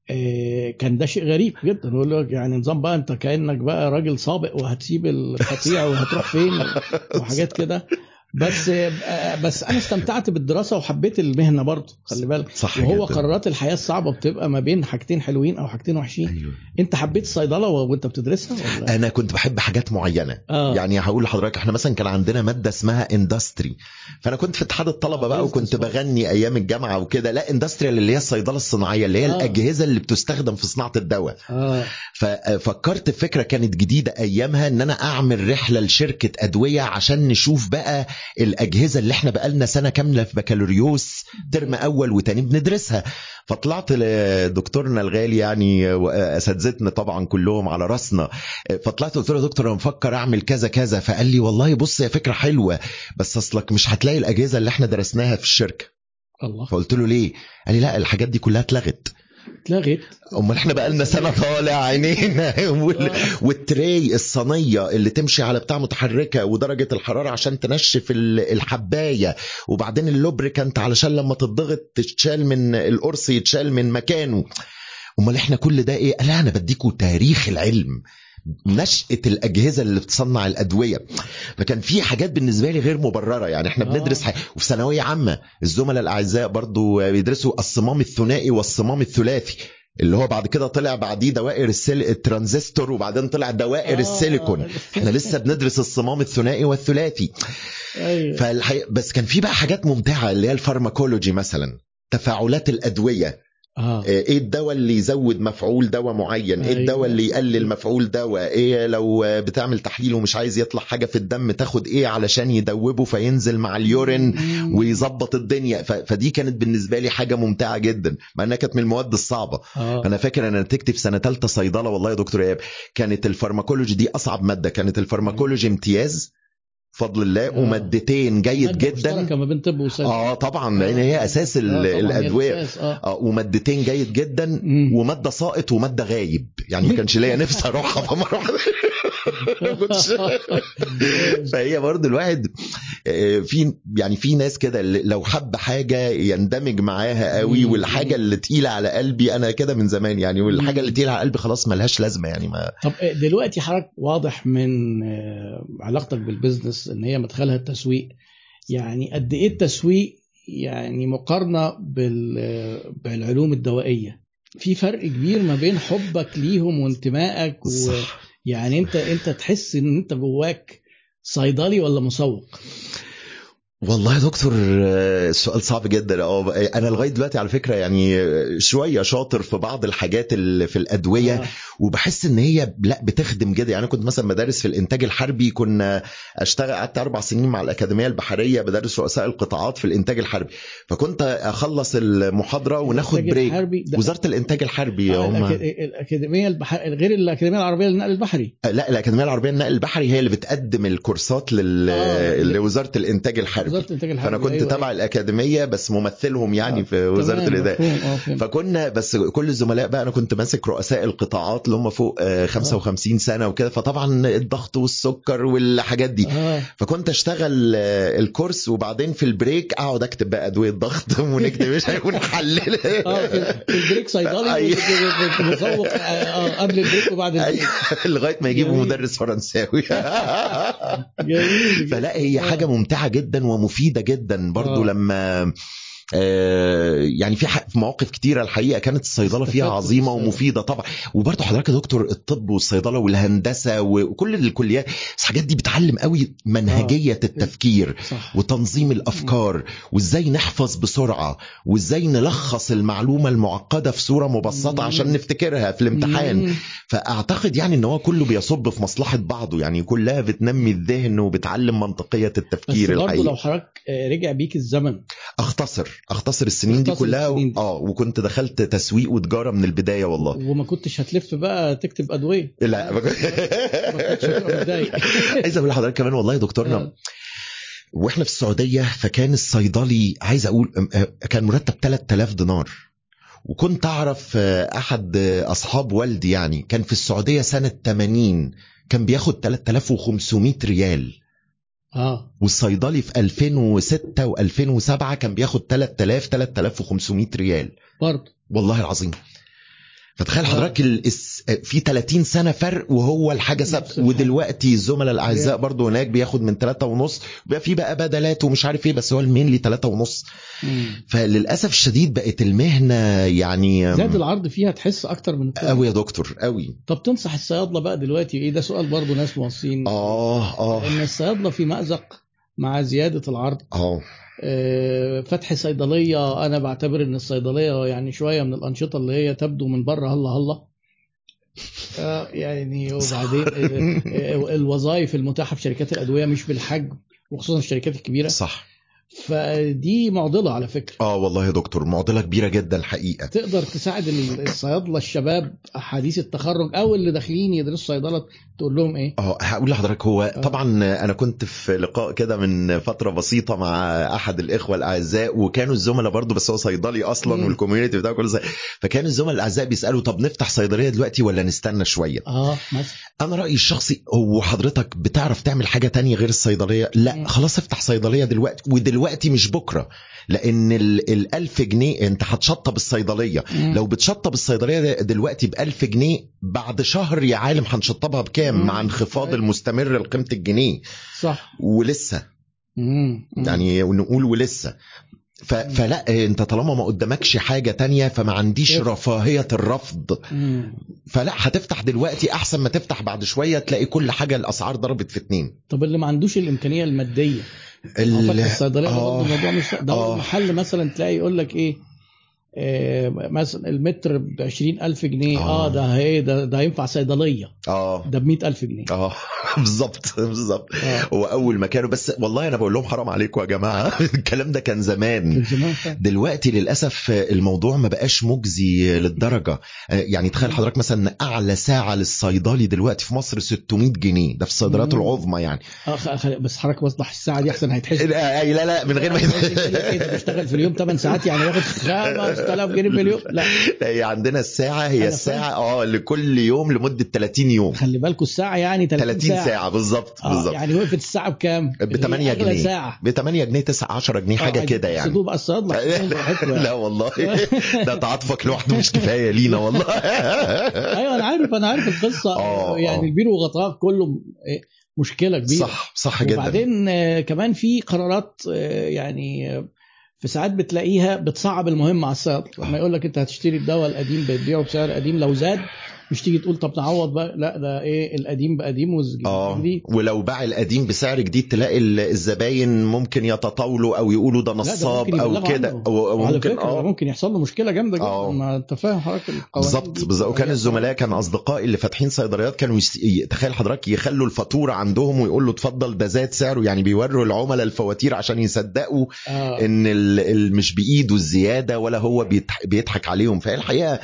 آه، كان ده شيء غريب جدا. يقول لك يعني نظام بقى أنت كأنك بقى راجل سابق وهتسيب القطيع وهتروح فين وحاجات كده. بس آه، بس أنا استمتعت بالدراسة وحبيت المهنة برضه خلي بالك. صح وهو جداً. قرارات الحياة الصعبة بتبقى ما بين حاجتين حلوين أو حاجتين وحشين. أيوه. أنت حبيت الصيدلة وأنت بتدرسها ولا؟ أنا كنت بحب حاجات معينة. آه. يعني هقول لحضرتك إحنا مثلا كان عندنا مادة اسمها industry فأنا كنت في اتحاد الطلبة بقى آه، وكنت business. بغني أيام الجامعة وكده. لا industrial اللي هي الصيدلة الصناعية اللي هي آه. الأجهزة اللي بتستخدم في صناعة الدواء. آه. ففكرت في فكرة كانت جديدة أيامها إن أنا أعمل رحلة لشركة أدوية عشان نشوف بقى الأجهزة اللي إحنا بقالنا سنة كاملة في بكالوريوس ترم أول وتاني بندرسها. فطلعت لدكتورنا الغالي يعني اساتذتنا طبعا كلهم على راسنا. فطلعت قلت له يا دكتور أنا بفكر أعمل كذا كذا. فقال لي والله بص هي فكرة حلوة بس أصلك مش هتلاقي الأجهزة اللي إحنا درسناها في الشركة. الله. فقلت له ليه؟ قال لي لا الحاجات دي كلها اتلغت. اتلغت. أمال إحنا بقالنا سنة طالع عينينا. وال... وال tray الصينية اللي تمشي على بتاع متحركة ودرجة الحرارة عشان تنشف ال- الحباية. وبعدين ال lubricant علشان لما تضغط تتشال من القرص يتشال من مكانه. أمال إحنا كل ده إيه؟ لأ أنا بديكوا تاريخ العلم. نشأة الأجهزة اللي بتصنع الأدوية. فكان في حاجات بالنسبة لي غير مبررة. يعني إحنا. بندرس حاجة وفي ثانوية عامة الزملاء الأعزاء برضو بيدرسوا الصمام الثنائي والصمام الثلاثي اللي هو بعد كده طلع بعديه دوائر السل... الترانزستور وبعدين طلع دوائر آه. السيليكون. إحنا لسه بندرس الصمام الثنائي والثلاثي. أيوه. فالحقيقة بس كان في بقى حاجات ممتعة اللي هي ال pharmacology مثلا تفاعلات الأدوية. آه. إيه الدواء اللي يزود مفعول دواء معين؟ إيه أيوة. الدواء اللي يقلل مفعول دواء؟ إيه لو بتعمل تحليل ومش عايز يطلع حاجة في الدم تاخد إيه علشان يدوبه فينزل مع ال urine. ويظبط الدنيا؟ ف... فدي كانت بالنسبة لي حاجة ممتعة جدا مع إنها كانت من المواد الصعبة. آه. أنا فاكر أنا نتيجتي في سنة ثالثه صيدلة والله يا دكتور إيهاب كانت ال pharmacology دي أصعب مادة كانت ال pharmacology امتياز بفضل الله آه. ومادتين جيد جدا. ما بين طب آه طبعا لأن هي أساس آه، طبعاً هي الأدوية. آه. آه ومادتين جيد جدا مم. ومادة ساقط ومادة غايب. يعني ما كانش ليا نفسي أروحها فمره واحدة ما كنتش- فهي برضه الواحد آه، في يعني في ناس كده لو حب حاجة يندمج معاها قوي. والحاجة اللي تقيلة على قلبي أنا كده من زمان يعني والحاجة اللي تقيلة على قلبي خلاص ملهاش لازمة يعني ما طب دلوقتي حضرتك واضح من آه، علاقتك بالبزنس إن هي مدخلها التسويق. يعني قد إيه التسويق يعني مقارنة بال- آه، بالعلوم الدوائية؟ في فرق كبير ما بين حبك ليهم وانتمائك صح. ويعني انت انت تحس ان انت جواك صيدلي ولا مسوق؟ والله يا دكتور آه، السؤال صعب جدا. أه أنا لغاية دلوقتي على فكرة يعني آه، شوية شاطر في بعض الحاجات اللي في الأدوية آه. وبحس إن هي لا بتخدم جدا. يعني أنا كنت مثلا بدرس في الإنتاج الحربي كنا أشتغل قعدت أربع سنين مع الأكاديمية البحرية بدرس رؤساء القطاعات في الإنتاج الحربي. فكنت أخلص المحاضرة وناخد بريك وزارة الإنتاج الحربي آه، هم. الأكاديمية البحر غير الأكاديمية العربية للنقل البحري. لا الأكاديمية العربية للنقل البحري هي اللي بتقدم الكورسات لل... آه. لوزارة الإنتاج الحربي. الحربي فأنا كنت أيوة، تبع الأكاديمية بس ممثلهم يعني آه، في وزارة الإدارة. مفهوم، آه،. فكنا بس كل الزملاء بقى أنا كنت ماسك رؤساء القطاعات اللي هم فوق آه، 55 سنة وكده. فطبعا الضغط والسكر والحاجات دي. آه. فكنت أشتغل آه، ال course وبعدين في ال break أقعد أكتب بقى أدوية ضغط ونكتب مش ونحلل آه في ال break صيدلي أيوة. مسوق آه، آه، قبل ال break وبعد ال break. أيوة، لغاية ما يجيبوا. مدرس فرنساوي. فلا هي حاجة ممتعة جدا ومفيده جدا برضو آه. لما يعني في في مواقف كتيرة الحقيقة كانت الصيدلة فيها عظيمة. ومفيدة طبعا. وبرضه حضرتك يا دكتور الطب والصيدلة والهندسة وكل الكليات بس الحاجات دي بتعلم قوي منهجية التفكير صح. وتنظيم الأفكار وإزاي نحفظ بسرعة وإزاي نلخص المعلومة المعقدة في صورة مبسطة. عشان نفتكرها في الامتحان. فأعتقد يعني إن هو كله بيصب في مصلحة بعضه يعني كلها بتنمي الذهن وبتعلم منطقية بس التفكير برضه الحقيقي. لو حضرتك آه، رجع بيك الزمن. أختصر. أختصر السنين دي كلها السنين دي. آه وكنت دخلت تسويق وتجارة من البداية والله. وما كنتش هتلف بقى تكتب أدوية. لا. ما كنت- ما كنتش عايز أقول لحضرتك كمان والله يا دكتورنا آه. وإحنا في السعودية فكان الصيدلي عايز أقول كان مرتب 3000 دينار. وكنت أعرف آه، أحد آه، أصحاب والدي يعني كان في السعودية سنة 80 كان بياخد 3500 ريال. آه. والصيدلي في 2006 و2007 كان بياخد 3000 3500 ريال. برضه. والله العظيم. فتخيل آه. حضرتك ال- الس- في 30 سنة فرق وهو الحاجة ثابتة. ودلوقتي الزملاء الأعزاء. برضو هناك بياخد من 3 ونص بيبقى في بقى بدلات ومش عارف إيه بس هو المينلي 3 ونص. فللأسف الشديد بقت المهنة يعني زاد العرض فيها تحس أكتر من. قوي يا دكتور قوي طب تنصح الصيادلة بقى دلوقتي إيه ده سؤال برضه ناس موصين آه آه إن الصيادلة في مأزق مع زيادة العرض آه فتح صيدلية. أنا بعتبر إن الصيدلية يعني شوية من الأنشطة اللي هي تبدو من بره هلا هلا آه، يعني وبعدين ال- ال- الوظائف المتاحة في شركات الأدوية مش بالحجم وخصوصا الشركات الكبيرة. صح. فدي معضلة على فكرة آه والله يا دكتور معضلة كبيرة جدا الحقيقة تقدر تساعد الصيادلة الشباب حديث التخرج أو اللي داخلين يدرسوا صيدلة تقول لهم إيه؟ آه هقول لحضرتك هو طبعا أنا كنت في لقاء كده من فترة بسيطة مع أحد الإخوة الأعزاء وكانوا الزملاء برضو بس هو صيدلي أصلا والكوميونتي بتاعه كله فكان الزملاء الأعزاء بيسألوا طب نفتح صيدلية دلوقتي ولا نستنى شوية؟ آه مثلا أنا رأيي الشخصي هو حضرتك بتعرف تعمل حاجة تانية غير الصيدلية؟ لا. خلاص افتح صيدلية دلوقتي ودلوقتي مش بكرة لأن ال ال 1000 جنيه أنت هتشطب الصيدلية مم. لو بتشطب الصيدلية دلوقتي ب 1000 جنيه بعد شهر يا عالم هنشطبها بكام. مع انخفاض. المستمر لقيمة الجنيه صح ولسه مم. مم. يعني نقول ولسه ف... فلا أنت طالما ما قدامكش حاجة تانية فما عنديش إيه. رفاهية الرفض مم. فلا هتفتح دلوقتي أحسن ما تفتح بعد شوية تلاقي كل حاجة الأسعار ضربت في اتنين طب اللي ما عندوش الإمكانية المادية ال- فتح الصيدلية آه. برضه الموضوع مش ده آه. محل مثلا تلاقي يقول لك إيه مثلا المتر ب 20000 جنيه آه. آه ده إيه ده ده ينفع صيدليه آه ده ب 100000 جنيه آه بالظبط بالظبط آه. هو اول ما كانوا بس والله أنا بقول لهم حرام عليكم يا جماعة الكلام ده كان زمان. دلوقتي للاسف الموضوع ما بقاش مجزي للدرجه يعني تخيل حضرتك مثلا اعلى ساعه للصيدلي دلوقتي في مصر 600 جنيه ده في الصيدليات. العظمى يعني آه بس حضرتك وضح الساعة دي احسن هيتحسب لا لا من غير ما إيه ده بيشتغل في اليوم 8 ساعات يعني ياخد 5000 جنيه في اليوم لا هي عندنا الساعة هي الساعة آه لكل يوم لمدة 30 يوم. خلي بالكم الساعة يعني 30, 30 ساعة, ساعة بالظبط آه بالظبط. يعني وقفت الساعة بكام؟ ب 8 أغلى جنيه. ساعة. ب 8 جنيه 9 10 جنيه حاجة آه، كده يعني. يقصدوه بقى الصيادله يعني. لا والله. ده تعاطفك لوحده مش كفاية لينا والله. أيوه أنا عارف أنا عارف القصة. آه، يعني آه. البير وغطاء كله إيه، مشكلة كبيرة. صح صح جدا. وبعدين كمان في قرارات يعني آه، في ساعات بتلاقيها بتصعب المهمه على الصيادله لما يقول لك انت هتشتري الدواء القديم بتبيعه بسعر قديم لو زاد مش تيجي تقول طب نعوض بقى؟ لا ده إيه القديم بقديم آه والجديد ولو باع القديم بسعر جديد تلاقي ال- الزباين ممكن يتطاولوا أو يقولوا ده نصاب أو كده. أو ممكن آه. ممكن يحصل له مشكلة جامدة جدا. آه. ما انت فاهم حضرتك بالظبط بالظبط. وكان بتبقى- الزملاء كان اصدقائي اللي فاتحين صيدليات كانوا يس... تخيل حضرتك يخلوا الفاتورة عندهم ويقول له اتفضل ده زاد سعره. يعني بيوروا العملاء الفواتير عشان يصدقوا آه. إن ال... ال... مش بإيده الزيادة ولا هو بيضح... بيضحك عليهم. فهي الحقيقة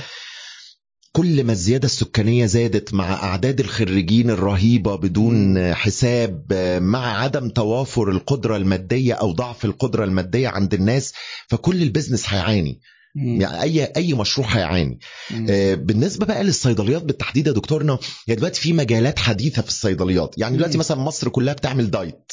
كل ما الزيادة السكانية زادت مع أعداد الخريجين الرهيبة بدون حساب مع عدم توافر القدرة المادية أو ضعف القدرة المادية عند الناس فكل ال business هيعاني. يعني أي أي مشروع هيعاني. آه، بالنسبة بقى للصيدليات بالتحديد يا دكتورنا هي دلوقتي في مجالات حديثة في الصيدليات يعني دلوقتي. مثلا مصر كلها بتعمل diet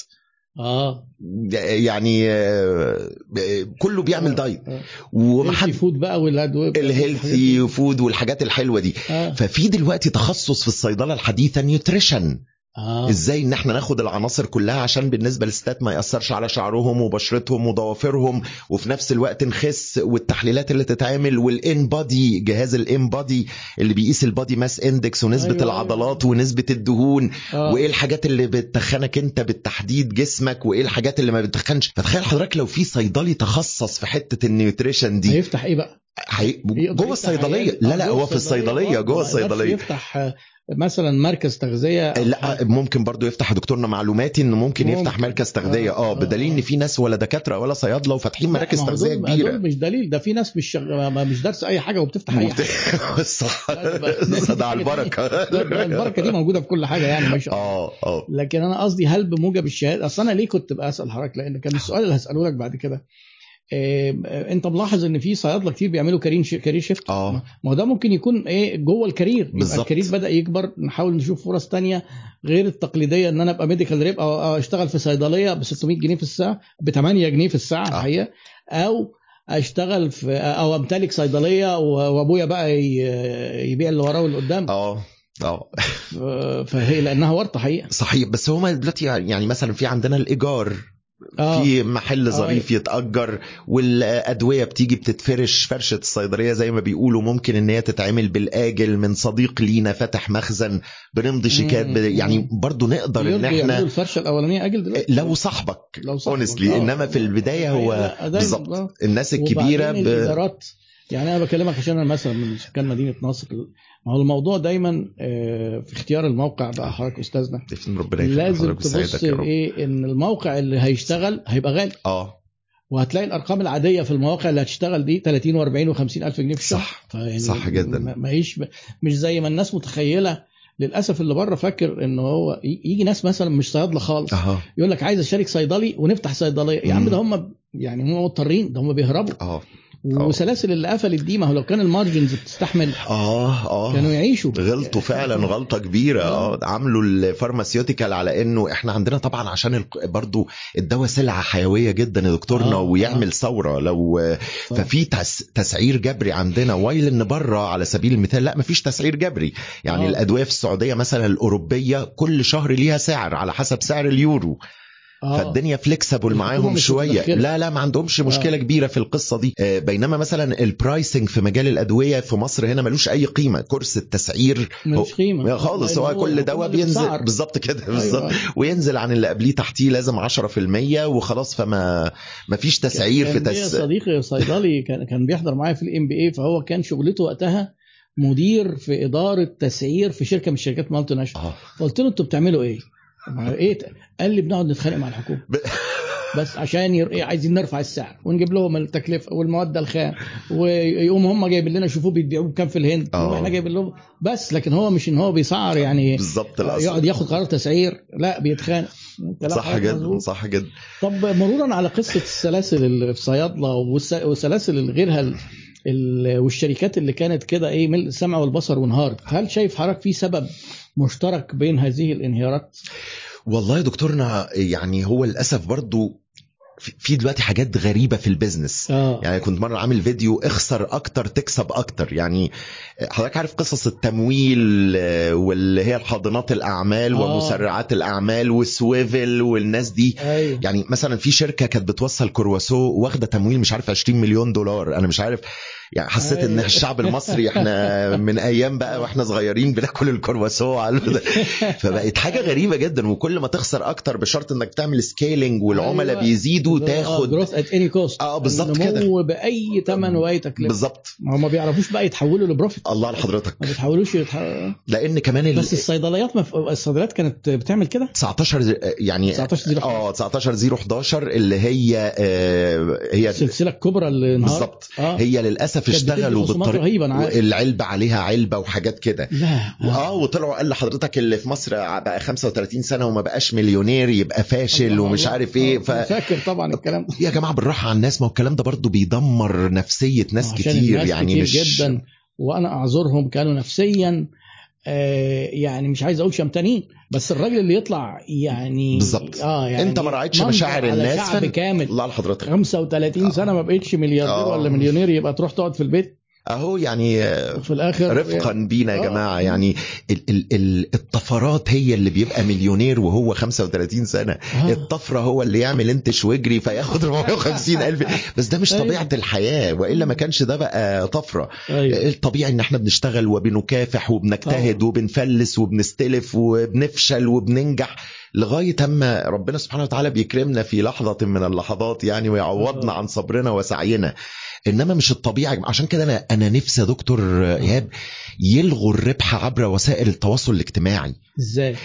آه. يعني آه، آه، كله بيعمل diet. آه. ومحد healthy food بقى والادويه ال healthy food والحاجات الحلوة دي. آه. ففي دلوقتي تخصص في الصيدلة الحديثة nutrition آه إزاي إن إحنا ناخد العناصر كلها عشان بالنسبة للستات ما يأثرش على شعرهم وبشرتهم وضوافرهم وفي نفس الوقت نخس والتحليلات اللي تتعمل وال InBody جهاز ال InBody اللي بيقيس ال body mass index ونسبة أيوة، أيوة أيوة. العضلات ونسبة الدهون آه. وإيه الحاجات اللي بتخنك أنت بالتحديد جسمك وإيه الحاجات اللي ما بتخنش فتخيل حضرتك لو في صيدلي تخصص في حتة ال nutrition دي هيفتح إيه بقى؟ حي... جوه الصيدلية. لا آه، لا هو في الصيدلية آه، جوه يقدرش الصيدلية يفتح آه، مثلا مركز تغذية لا. ممكن برضو يفتح دكتورنا معلوماتي إنه ممكن, ممكن. يفتح مركز تغذية. آه، آه بدليل إن. في ناس ولا دكاترة ولا صيادلة وفاتحين مراكز تغذية كبيره دول مش دليل. ده في ناس مش شغ... مش دارسة أي حاجة وبتفتح أي حاجة. صح. ده- على البركة. البركة دي موجودة في كل حاجة يعني مش آه آه. لكن أنا قصدي هل بموجب الشهادة؟ أصل أنا ليه كنت بسال حضرتك؟ لأن كان السؤال اللي هسأله لك بعد كده. انت ملاحظ ان في صيادلة كتير بيعملوا career ش... career shift آه. ما هو ده ممكن يكون إيه جوه ال career. بالظبط. ال career بدأ يكبر نحاول نشوف فرص تانية غير التقليدية ان أنا ابقى medical rep أو اشتغل في صيدلية ب 600 جنيه في الساعة ب 8 جنيه في الساعة آه. الحقيقة أو أشتغل في أو أمتلك صيدلية وأبويا بقى يبيع اللي وراه واللي قدام آه. آه. فهي لأنها ورطة حقيقة. صحيح. بس هما دلوقتي يعني مثلا في عندنا الإيجار في محل آه. ظريف يتأجر والأدوية بتيجي بتتفرش فرشة الصيدلية زي ما بيقولوا ممكن إن هي تتعمل بالآجل من صديق لينا فاتح مخزن بنمضي شيكات. يعني برضو نقدر إن إحنا الفرشة الأولانية آجل دلوقتي لو صاحبك لو. اونستلي آه. إنما في البداية هو. بالظبط آه. الناس الكبيرة وبعدين ب... يعني أنا بكلمك عشان أنا مثلا من سكان مدينة نصر ما هو الموضوع دايما آه، في اختيار الموقع بقى حضرتك استاذنا ربنا لازم تبص. إيه إن الموقع اللي هيشتغل هيبقى غالي. آه. وهتلاقي الأرقام العادية في المواقع اللي هتشتغل دي 30 و40 و50 ألف جنيه في الشهر. صح. فيعني صح جدا. ما ما هيش مش زي ما الناس متخيلة. للأسف اللي بره فاكر إن هو يجي ناس مثلا مش صيادلة خالص. أها. يقول لك عايز أشترك صيدلي ونفتح صيدلية. يا عم. ده هم يعني هم مضطرين ده هم بيهربوا. آه. وسلاسل اللي قفلت دي ما هو لو كان ال margins بتستحمل آه آه. كانوا يعيشوا. غلطوا فعلا غلطة كبيرة. آه عملوا ال pharmaceutical على إنه إحنا عندنا طبعا عشان برضو الدواء سلعة حيوية جدا يا دكتورنا آه، ويعمل آه. ثورة. لو صح. ففي تس تسعير جبري عندنا. while إن بره على سبيل المثال. لا مفيش تسعير جبري. يعني آه. الأدوية في السعودية مثلا الأوروبية كل شهر ليها سعر على حسب سعر اليورو. آه. فالدنيا flexible معاهم شوية. لا لا ما عندهمش مشكلة آه. كبيرة في القصة دي آه، بينما مثلا ال pricing في مجال الأدوية في مصر هنا ملوش أي قيمة of course التسعير ملوش قيمة خالص هو كل دواء بينزل. بالظبط كده أيوة. بالظبط وينزل عن اللي قبليه تحتيه لازم 10% وخلاص فما ما فيش تسعير في كان ليا تس صديقي صيدلي كان كان بيحضر معايا في ال MBA فهو كان شغلته وقتها مدير في إدارة تسعير في شركة من الشركات multinational آه قلت له أنتوا بتعملوا إيه؟ إيه قال لي بنقعد نتخانق مع الحكومة بس عشان ير... إيه عايزين نرفع السعر ونجيب لهم التكلفة والمواد الخام ويقوم هم جايبين لنا شوفوا بيبيعوه بكام في الهند آه. وإحنا جايبين لهم بس لكن هو مش إن هو بيسعر يعني بالظبط. يقعد ياخد قرار تسعير لا بيتخانق صح جدا. صح جدا طب مرورا على قصة السلاسل اللي في صيادلة وسلاسل اللي غيرها والشركات اللي كانت كده إيه ملء السمع والبصر وانهارت. هل شايف حضرتك في سبب مشترك بين هذه الانهيارات؟ والله يا دكتورنا يعني هو للأسف برضو في- دلوقتي حاجات غريبة في ال business. آه. يعني كنت مرة عامل فيديو اخسر أكتر تكسب أكتر. يعني حضرتك عارف قصص التمويل آه، واللي هي الحاضنات الأعمال آه. ومسرعات الأعمال والسويفل والناس دي. يعني مثلا في شركة كانت بتوصل كرواسو واخدة تمويل مش عارف 20 مليون دولار. أنا مش عارف يعني حسيت إن أيوة. الشعب المصري إحنا من أيام بقى وإحنا صغيرين بناكل الكرواسو على فبقت حاجة غريبة جدا وكل ما تخسر أكتر بشرط إنك تعمل سكيلينج والعملاء أيوة. بيزيدوا تاخد جروث ات اني كوست آه بالظبط كده. بأي ثمن وأي تكلفة. بالظبط. ما هم ما بيعرفوش بقى يتحولوا لبروفيت الله لحضرتك ما بيتحولوش يتح... لأن كمان ال... بس الصيدليات مف... الصيدليات كانت بتعمل كده؟ 19 ز- يعني 19 0 آه 19 0 11 اللي هي آه هي السلسله الكبرى اللي بالظبط. آه. هي للأسف بتدي اشتغلوا بالطريقة العلبه عليها علبة وحاجات كده. لا. آه وطلعوا قال لحضرتك اللي في مصر بقى 35 سنة وما بقاش مليونير يبقى فاشل الله ومش الله. عارف إيه. آه، ف فاكر طبعا الكلام. ده يا جماعة بالراحة على الناس ما هو الكلام ده برضو بيدمر نفسية ناس كتير الناس يعني كتير مش جدا وأنا أعذرهم كانوا نفسيا يعني مش عايز أقول شمتانين بس الراجل اللي يطلع يعني بالظبط. آه يعني أنت ما راعيتش مشاعر الناس شعب كامل الله لحضرتك 35 سنة ما بقتش ملياردير آه. ولا مليونير يبقى تروح تقعد في البيت أهو يعني آه، وفي الآخر رفقا بينا يا آه. جماعة يعني ال ال ال الطفرات هي اللي بيبقى مليونير وهو 35 سنة آه. الطفرة هو اللي يعمل انتش واجري فياخد 450 ألف بس ده مش أيوة. طبيعة الحياة وإلا ما كانش ده بقى طفرة أيوة. الطبيعي إن إحنا بنشتغل وبنكافح وبنجتهد آه. وبنفلس وبنستلف وبنفشل وبننجح لغاية أما ربنا سبحانه وتعالى بيكرمنا في لحظة من اللحظات يعني ويعوضنا آه. عن صبرنا وسعينا إنما مش الطبيعي عشان كده أنا أنا نفسي يا دكتور إيهاب يلغوا الربح عبر وسائل التواصل الاجتماعي إزاي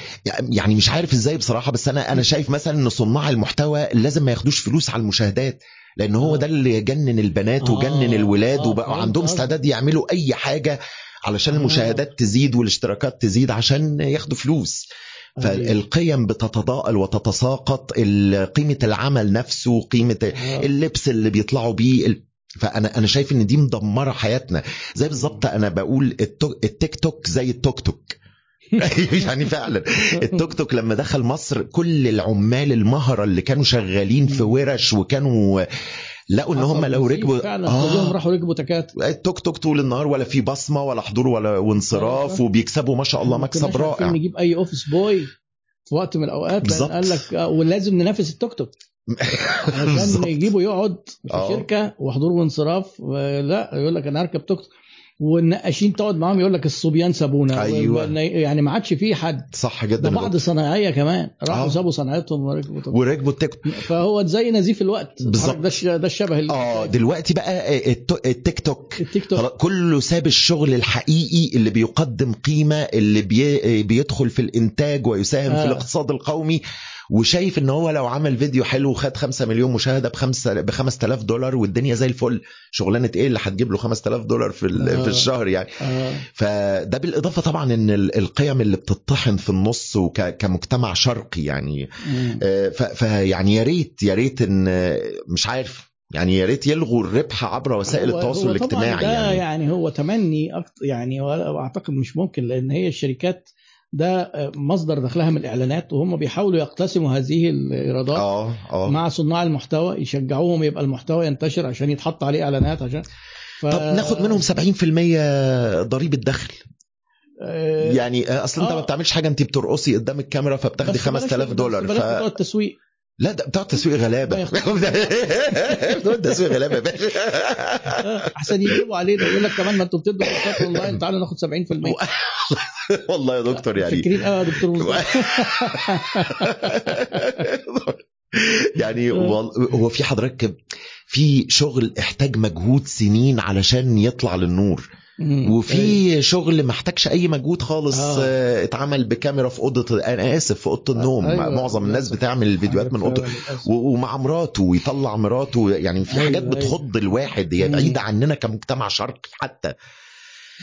يعني مش عارف إزاي بصراحة بس أنا أنا شايف مثلا إن صناع المحتوى لازم ما ياخدوش فلوس على المشاهدات لأن هو آه. ده اللي جنن البنات آه. وجنن الولاد آه، وبقوا عندهم. استعداد يعملوا أي حاجة علشان آه. المشاهدات تزيد والاشتراكات تزيد عشان ياخدوا فلوس أيوة. فالقيم بتتضاءل وتتساقط قيمة العمل نفسه قيمة آه. اللبس اللي بيطلعوا بيه فانا أنا شايف إن دي مدمرة حياتنا. زي بالظبط أنا بقول التيك توك زي التوك توك. يعني فعلا. التوك توك لما دخل مصر كل العمال المهرة اللي كانوا شغالين في ورش وكانوا لقوا إن هم لو ركبوا فعلا. كلهم راحوا ركبوا تكاتك التوك توك طول النهار ولا في بصمة ولا حضور ولا وانصراف آه. وبيكسبوا ما شاء الله مكسب رائع. نجيب أي office boy في وقت من الأوقات بالظبط. قال لك آه، ولازم ننافس التوك توك. عشان. يجيبوا يقعد في آه. شركة وحضور وانصراف آه، لا يقول لك أنا هركب توك والنقاشين تقعد معاهم يقول لك الصبيان سابونا أيوة. يعني ما عادش في حد صح ده جدا بعض صناعيه كمان راحوا آه. سابوا صناعتهم وركبوا وركبوا التيك فهو زي نزيف الوقت بالظبط. ده ده الشبه اللي آه دلوقتي بقى الت- التيك توك التيك توك كله ساب الشغل الحقيقي اللي بيقدم قيمة اللي بي بيدخل في الإنتاج ويساهم آه. في الاقتصاد القومي وشايف إن هو لو عمل فيديو حلو وخد 5 مليون مشاهدة بخمسة ب 5000 دولار والدنيا زي الفل شغلانة إيه اللي هتجيب له 5000 دولار في آه. في الشهر يعني آه. فده بالإضافة طبعا إن ال- القيم اللي بتطحن في النص وكمجتمع شرقي يعني. آه، فيعني يا ريت يا ريت إن مش عارف يعني يا ريت يلغوا الربح عبر وسائل هو- التواصل هو الاجتماعي ده يعني, يعني هو تمني يعني ولا- أعتقد مش ممكن لأن هي الشركات ده مصدر دخلها من الإعلانات وهم بيحاولوا يقتسموا هذه الإيرادات آه آه. مع صناع المحتوى يشجعوهم يبقى المحتوى ينتشر عشان يتحط عليه إعلانات عشان ف... طب ناخد منهم 70% ضريبة دخل. آه، يعني آه، أصل أنت آه. ما بتعملش حاجة أنت بترقصي قدام الكاميرا فبتاخدي بس بلاش- 5000 دولار بتوع التسويق. لا ده بتاع التسويق غلابة. بتوع التسويق غلابه يا باشا آه، أحسن يجيبوا علينا يقول لك كمان ما أنتوا بتدوا كورسات أونلاين تعالوا ناخد 70% والله يا دكتور يعني. فاكرين؟ آه يا دكتور يعني هو في حضرتك في شغل احتاج مجهود سنين علشان يطلع للنور. وفي شغل ما احتاجش أي مجهود خالص آه. آه، اتعمل بكاميرا في أوضة أنا آسف في أوضة النوم أيوة. معظم الناس بتعمل الفيديوهات من أوضة. و- ومع مراته ويطلع مراته يعني في أيوة، حاجات أيوة. بتخض الواحد هي. بعيدة عننا كمجتمع شرقي حتى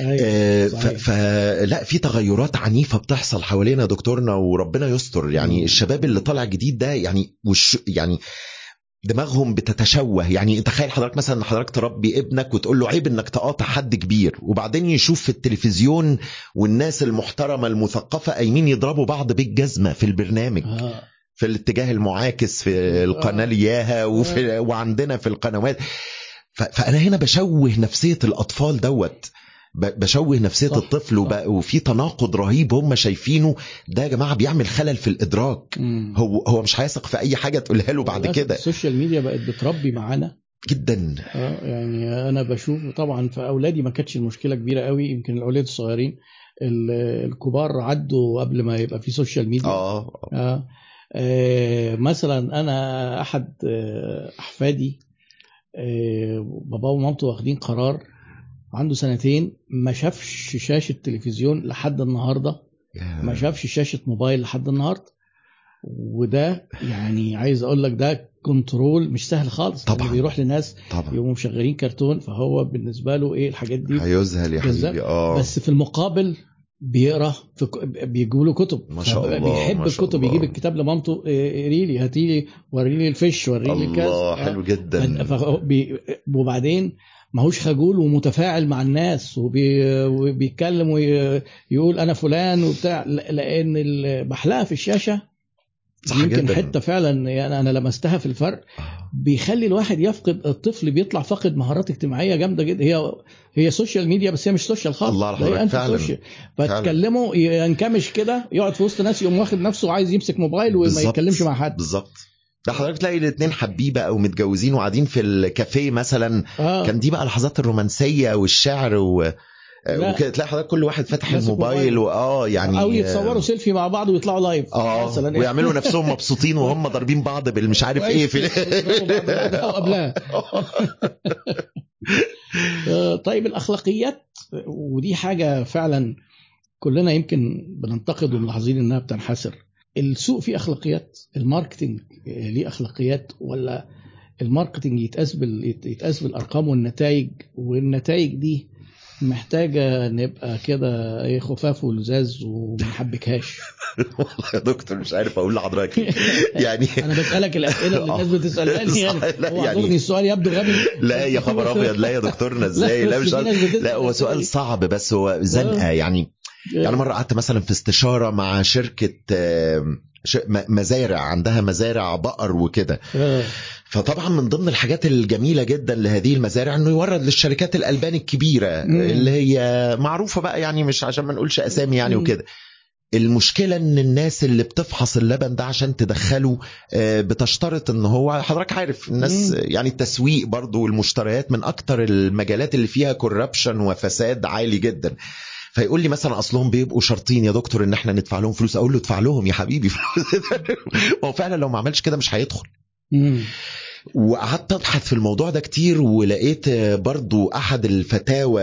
أيوة. آه،. فلا في تغيرات عنيفة بتحصل حوالينا دكتورنا وربنا يستر يعني. الشباب اللي طالع جديد ده يعني وش يعني دماغهم بتتشوه. يعني تخيل حضرتك مثلا ان حضرتك تربي ابنك وتقول له عيب انك تقاطع حد كبير وبعدين يشوف في التلفزيون والناس المحترمة المثقفة قايمين يضربوا بعض بالجزمة في البرنامج آه. في الاتجاه المعاكس في القناة لياها وفي وعندنا في القنوات. فأنا هنا بشوه نفسية الأطفال دوت. بشوه نفسية صح، الطفل وب... صح. وفي تناقض رهيب هم شايفينه. ده يا جماعة بيعمل خلل في الإدراك. مم. هو هو مش هيثق في أي حاجة تقولها له بعد كده. ال social media بقت بتربي معانا. جدا. آه يعني أنا بشوف طبعا في أولادي ما كانتش المشكلة كبيرة قوي. يمكن الأولاد الصغيرين ال- الكبار عدوا قبل ما يبقى في social media. آه. آه. آه مثلا أنا أحد آه أحفادي آه باباه ومامته واخدين قرار عنده سنتين ما شافش شاشة تلفزيون لحد النهارده. ما شافش شاشة موبايل لحد النهارده. وده يعني عايز أقول لك ده كنترول مش سهل خالص. طبعاً. يعني بيروح لناس طبعا. يقوموا مشغلين كرتون فهو بالنسبة له إيه الحاجات دي؟ هيذهل يا. حبيبي. آه. بس في المقابل بيقرأ في بيجيبوا له كتب. ما شاء الله، بيحب ما شاء الكتب الله. يجيب الكتاب لمامته إيه، قري لي هاتي لي وري لي الفيش وري لي كذا. الله. حلو جدا. وبعدين ماهوش خجول ومتفاعل مع الناس وبي وبيتكلم ويقول أنا فلان وبتاع لأن ال- بحلقه في الشاشة. صح يمكن جدا. حتة فعلا يعني أنا لمستها في الفرق. آه. بيخلي الواحد يفقد الطفل بيطلع فاقد مهارات اجتماعية جامدة جدا. هي هي social media بس هي مش social خالص. الله أنتي فعلاً. فتكلمه ينكمش كده يقعد في وسط ناس يقوم واخد نفسه وعايز يمسك موبايل وما. يتكلمش مع حد. بالظبط. ده حضرتك تلاقي الاثنين حبيبة أو متجوزين وقاعدين في الكافيه مثلا آه. كان دي بقى لحظات الرومانسية والشعر و... لا. وكده تلاقي حضرتك كل واحد فاتح الموبايل موبايل. واه يعني أو يتصوروا سيلفي مع بعض ويطلعوا live آه مثلا ويعملوا نفسهم مبسوطين وهم ضاربين بعض بالمش عارف إيه في قبلها آه، طيب الأخلاقيات ودي حاجة فعلا كلنا يمكن بننتقد وملاحظين إنها بتنحسر السوق فيه أخلاقيات ال marketing آه، ليه أخلاقيات ولا ال marketing يتقاس يتقاس بالأرقام والنتائج والنتائج دي محتاجة نبقى كده إيه خفاف ولزاز وما نحبكهاش والله يا دكتور مش عارف أقول لحضرتك. يعني أنا بسألك الأسئلة اللي الناس بتسألها لي يعني. هو يعني- السؤال يبدو غبي. لا يا خبر أبيض لا يا دكتورنا إزاي؟ لا مش لا هو سؤال. صعب بس هو زنقة يعني. يعني مرة قعدت مثلا في استشارة مع شركة مزارع عندها مزارع بقر وكده. فطبعا من ضمن الحاجات الجميلة جدا لهذه المزارع إنه يورد للشركات الالبان الكبيرة مم. اللي هي معروفة بقى يعني مش عشان ما نقولش أسامي يعني مم. وكده المشكلة إن الناس اللي بتفحص اللبن ده عشان تدخله آه، بتشترط إن هو حضرتك عارف الناس مم. يعني التسويق برضو والمشتريات من أكتر المجالات اللي فيها كوربشن وفساد عالي جدا فيقول لي مثلا أصلهم بيبقوا شرطين يا دكتور إن إحنا ندفع لهم فلوس. أقول له ادفع لهم يا حبيبي. فلوس ما هو فعلا لو ما عملش كده مش هيدخل. وقعدت أبحث في الموضوع ده كتير ولقيت برضو أحد الفتاوى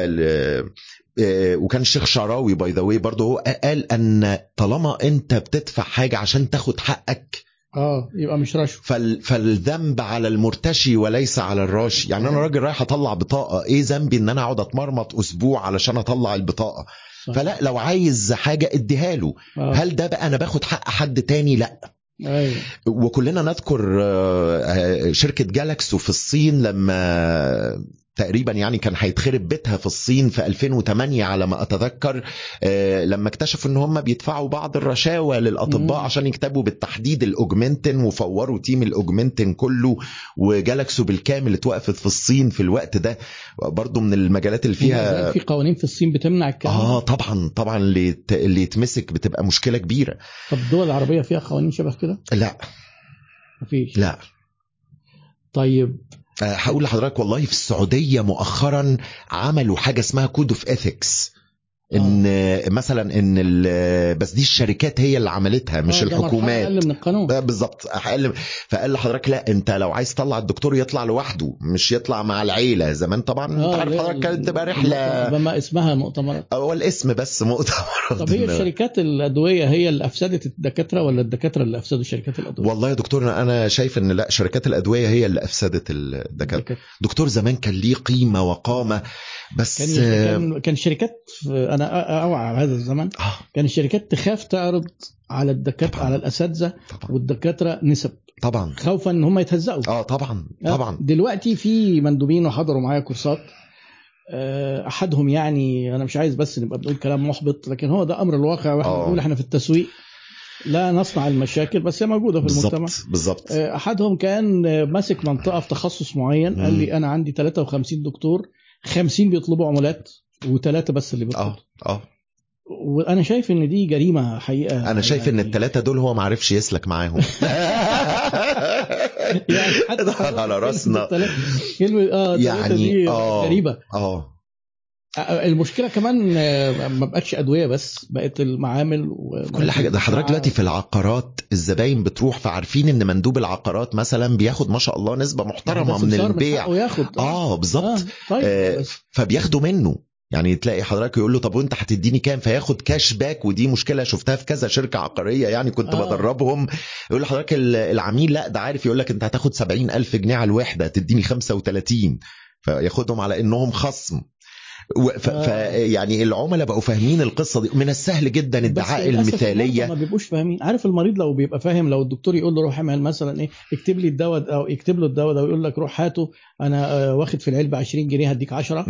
آه، وكان الشيخ شعراوي by the way برضه هو قال أن طالما أنت بتدفع حاجة عشان تاخد حقك آه يبقى مش رشوة. فال فالذنب على المرتشي وليس على الراشي. يعني أنا راجل رايح أطلع بطاقة إيه ذنبي إن أنا أقعد أتمرمط أسبوع علشان أطلع البطاقة؟ صح. فلا لو عايز حاجة اديها له. آه. هل ده بقى أنا باخد حق حد تاني؟ لا. أيوه. وكلنا نذكر آه، آه، شركة جالاكسو في الصين لما تقريبا يعني كان هيتخرب بيتها في الصين في 2008 على ما أتذكر آه، لما اكتشفوا إن هم بيدفعوا بعض الرشاوى للأطباء مم. عشان يكتبوا بالتحديد الاوجمنتن وفوروا team الاوجمنتن كله وجالاكسو بالكامل اتوقفت في الصين في الوقت ده برضو من المجالات اللي فيها في قوانين في الصين بتمنع الكلام؟ آه طبعا طبعا اللي يت- اللي يتمسك بتبقى مشكلة كبيرة طب الدول العربية فيها قوانين شبه كده؟ لا مفيش لا طيب هقول لحضرتك والله في السعودية مؤخرا عملوا حاجة اسمها code of ethics إن آه. مثلا إن بس دي الشركات هي اللي عملتها مش آه، الحكومات. أقل من القانون. آه، بالظبط. أقل فقال لحضرتك لا أنت لو عايز تطلع الدكتور يطلع لوحده مش يطلع مع العيلة. زمان طبعا أنت عارف حضرتك كانت تبقى رحلة. بما اسمها مؤتمرات. هو الاسم بس مؤتمر طب هي الشركات الأدوية هي اللي أفسدت الدكاترة ولا الدكاترة اللي أفسدوا شركات الأدوية؟ والله يا دكتور أنا شايف إن لا شركات الأدوية هي اللي أفسدت الدكاترة. دكتور زمان كان ليه قيمة وقامة. بس كان كان كان شركات أنا أوعى على هذا الزمن. آه. كان الشركات تخاف تعرض على الدكاتره. على الأساتذة والدكاترة نسب. طبعا. خوفا إن هم يتهزقوا. آه طبعا. آه، طبعا. دلوقتي في مندوبين وحضروا معايا كورسات. آه، أحدهم يعني أنا مش عايز بس نبقى بنقول كلام محبط لكن هو ده أمر الواقع وإحنا. بنقول إحنا في التسويق. لا نصنع المشاكل بس هي موجودة في المجتمع. بالظبط. أحدهم كان ماسك منطقة في تخصص معين قال. لي أنا عندي 53 دكتور. 50 بيطلبوا عمولات وثلاثه بس اللي بيطلبوا آه آه. وأنا شايف إن دي جريمة حقيقة. أنا شايف إن يعني- الثلاثه دول هو ما عرفش يسلك معاهم. يعني حتى على راسنا. كلمة آه يعني دي آه غريبة. آه. المشكلة كمان آه، ما بقتش أدوية بس بقت المعامل و... كل حاجة. ده حضرتك دلوقتي في العقارات الزباين بتروح فعارفين إن مندوب العقارات مثلا بياخد ما شاء الله نسبة محترمة من البيع. وياخد. آه. بالظبط. آه. طيب. آه، فبياخدوا منه. يعني تلاقي حضرتك يقول له طب وأنت هتديني كام؟ فياخد كاش باك ودي مشكلة شفتها في كذا شركة عقارية يعني كنت آه. آه. بدربهم. يقول لحضرتك ال- العميل لا ده عارف يقول لك أنت هتاخد 70 ألف جنيه على الوحدة تديني 35 فياخدهم على إنهم خصم. ف... ف يعني العملاء بقوا فاهمين القصة دي. من السهل جدا للأسف المثالية. ما بيبقوش فاهمين. عارف المريض لو بيبقى فاهم لو الدكتور يقول له روح اعمل مثلا إيه اكتب لي الدواء أو يكتب له الدواء ده ويقول لك روح هاته أنا آه، واخد في العلبة 20 جنيه هديك 10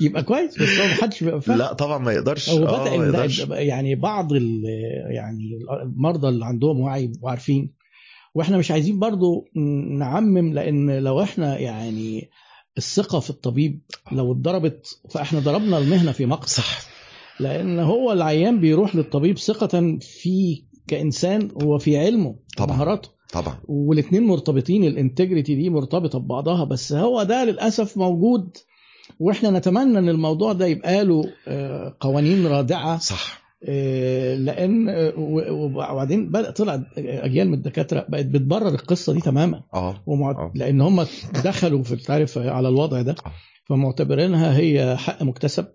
يبقى كويس بس هو ما حدش بيبقى فاهم. لا طبعا ما يقدرش. هو بدأ ما يندعي- يقدرش. يعني بعض يعني المرضى اللي عندهم وعي وعارفين. وإحنا مش عايزين برضو نعمم لأن لو إحنا يعني الثقة في الطبيب لو اتضربت فإحنا ضربنا المهنة في مقص صح. لأن هو العيان بيروح للطبيب ثقة فيه كإنسان وفي علمه طبعاً. ومهاراته طبعا. والاثنين مرتبطين الانتجريتي دي مرتبطة ببعضها بس هو ده للأسف موجود. وإحنا نتمنى إن الموضوع ده يبقى له آه، قوانين رادعة. صح. لأن آه، وبعدين بدا طلع أجيال من الدكاترة بقت بتبرر القصة دي تماما آه. آه. لأن هم دخلوا في تعرف على الوضع ده آه. فمعتبرينها هي حق مكتسب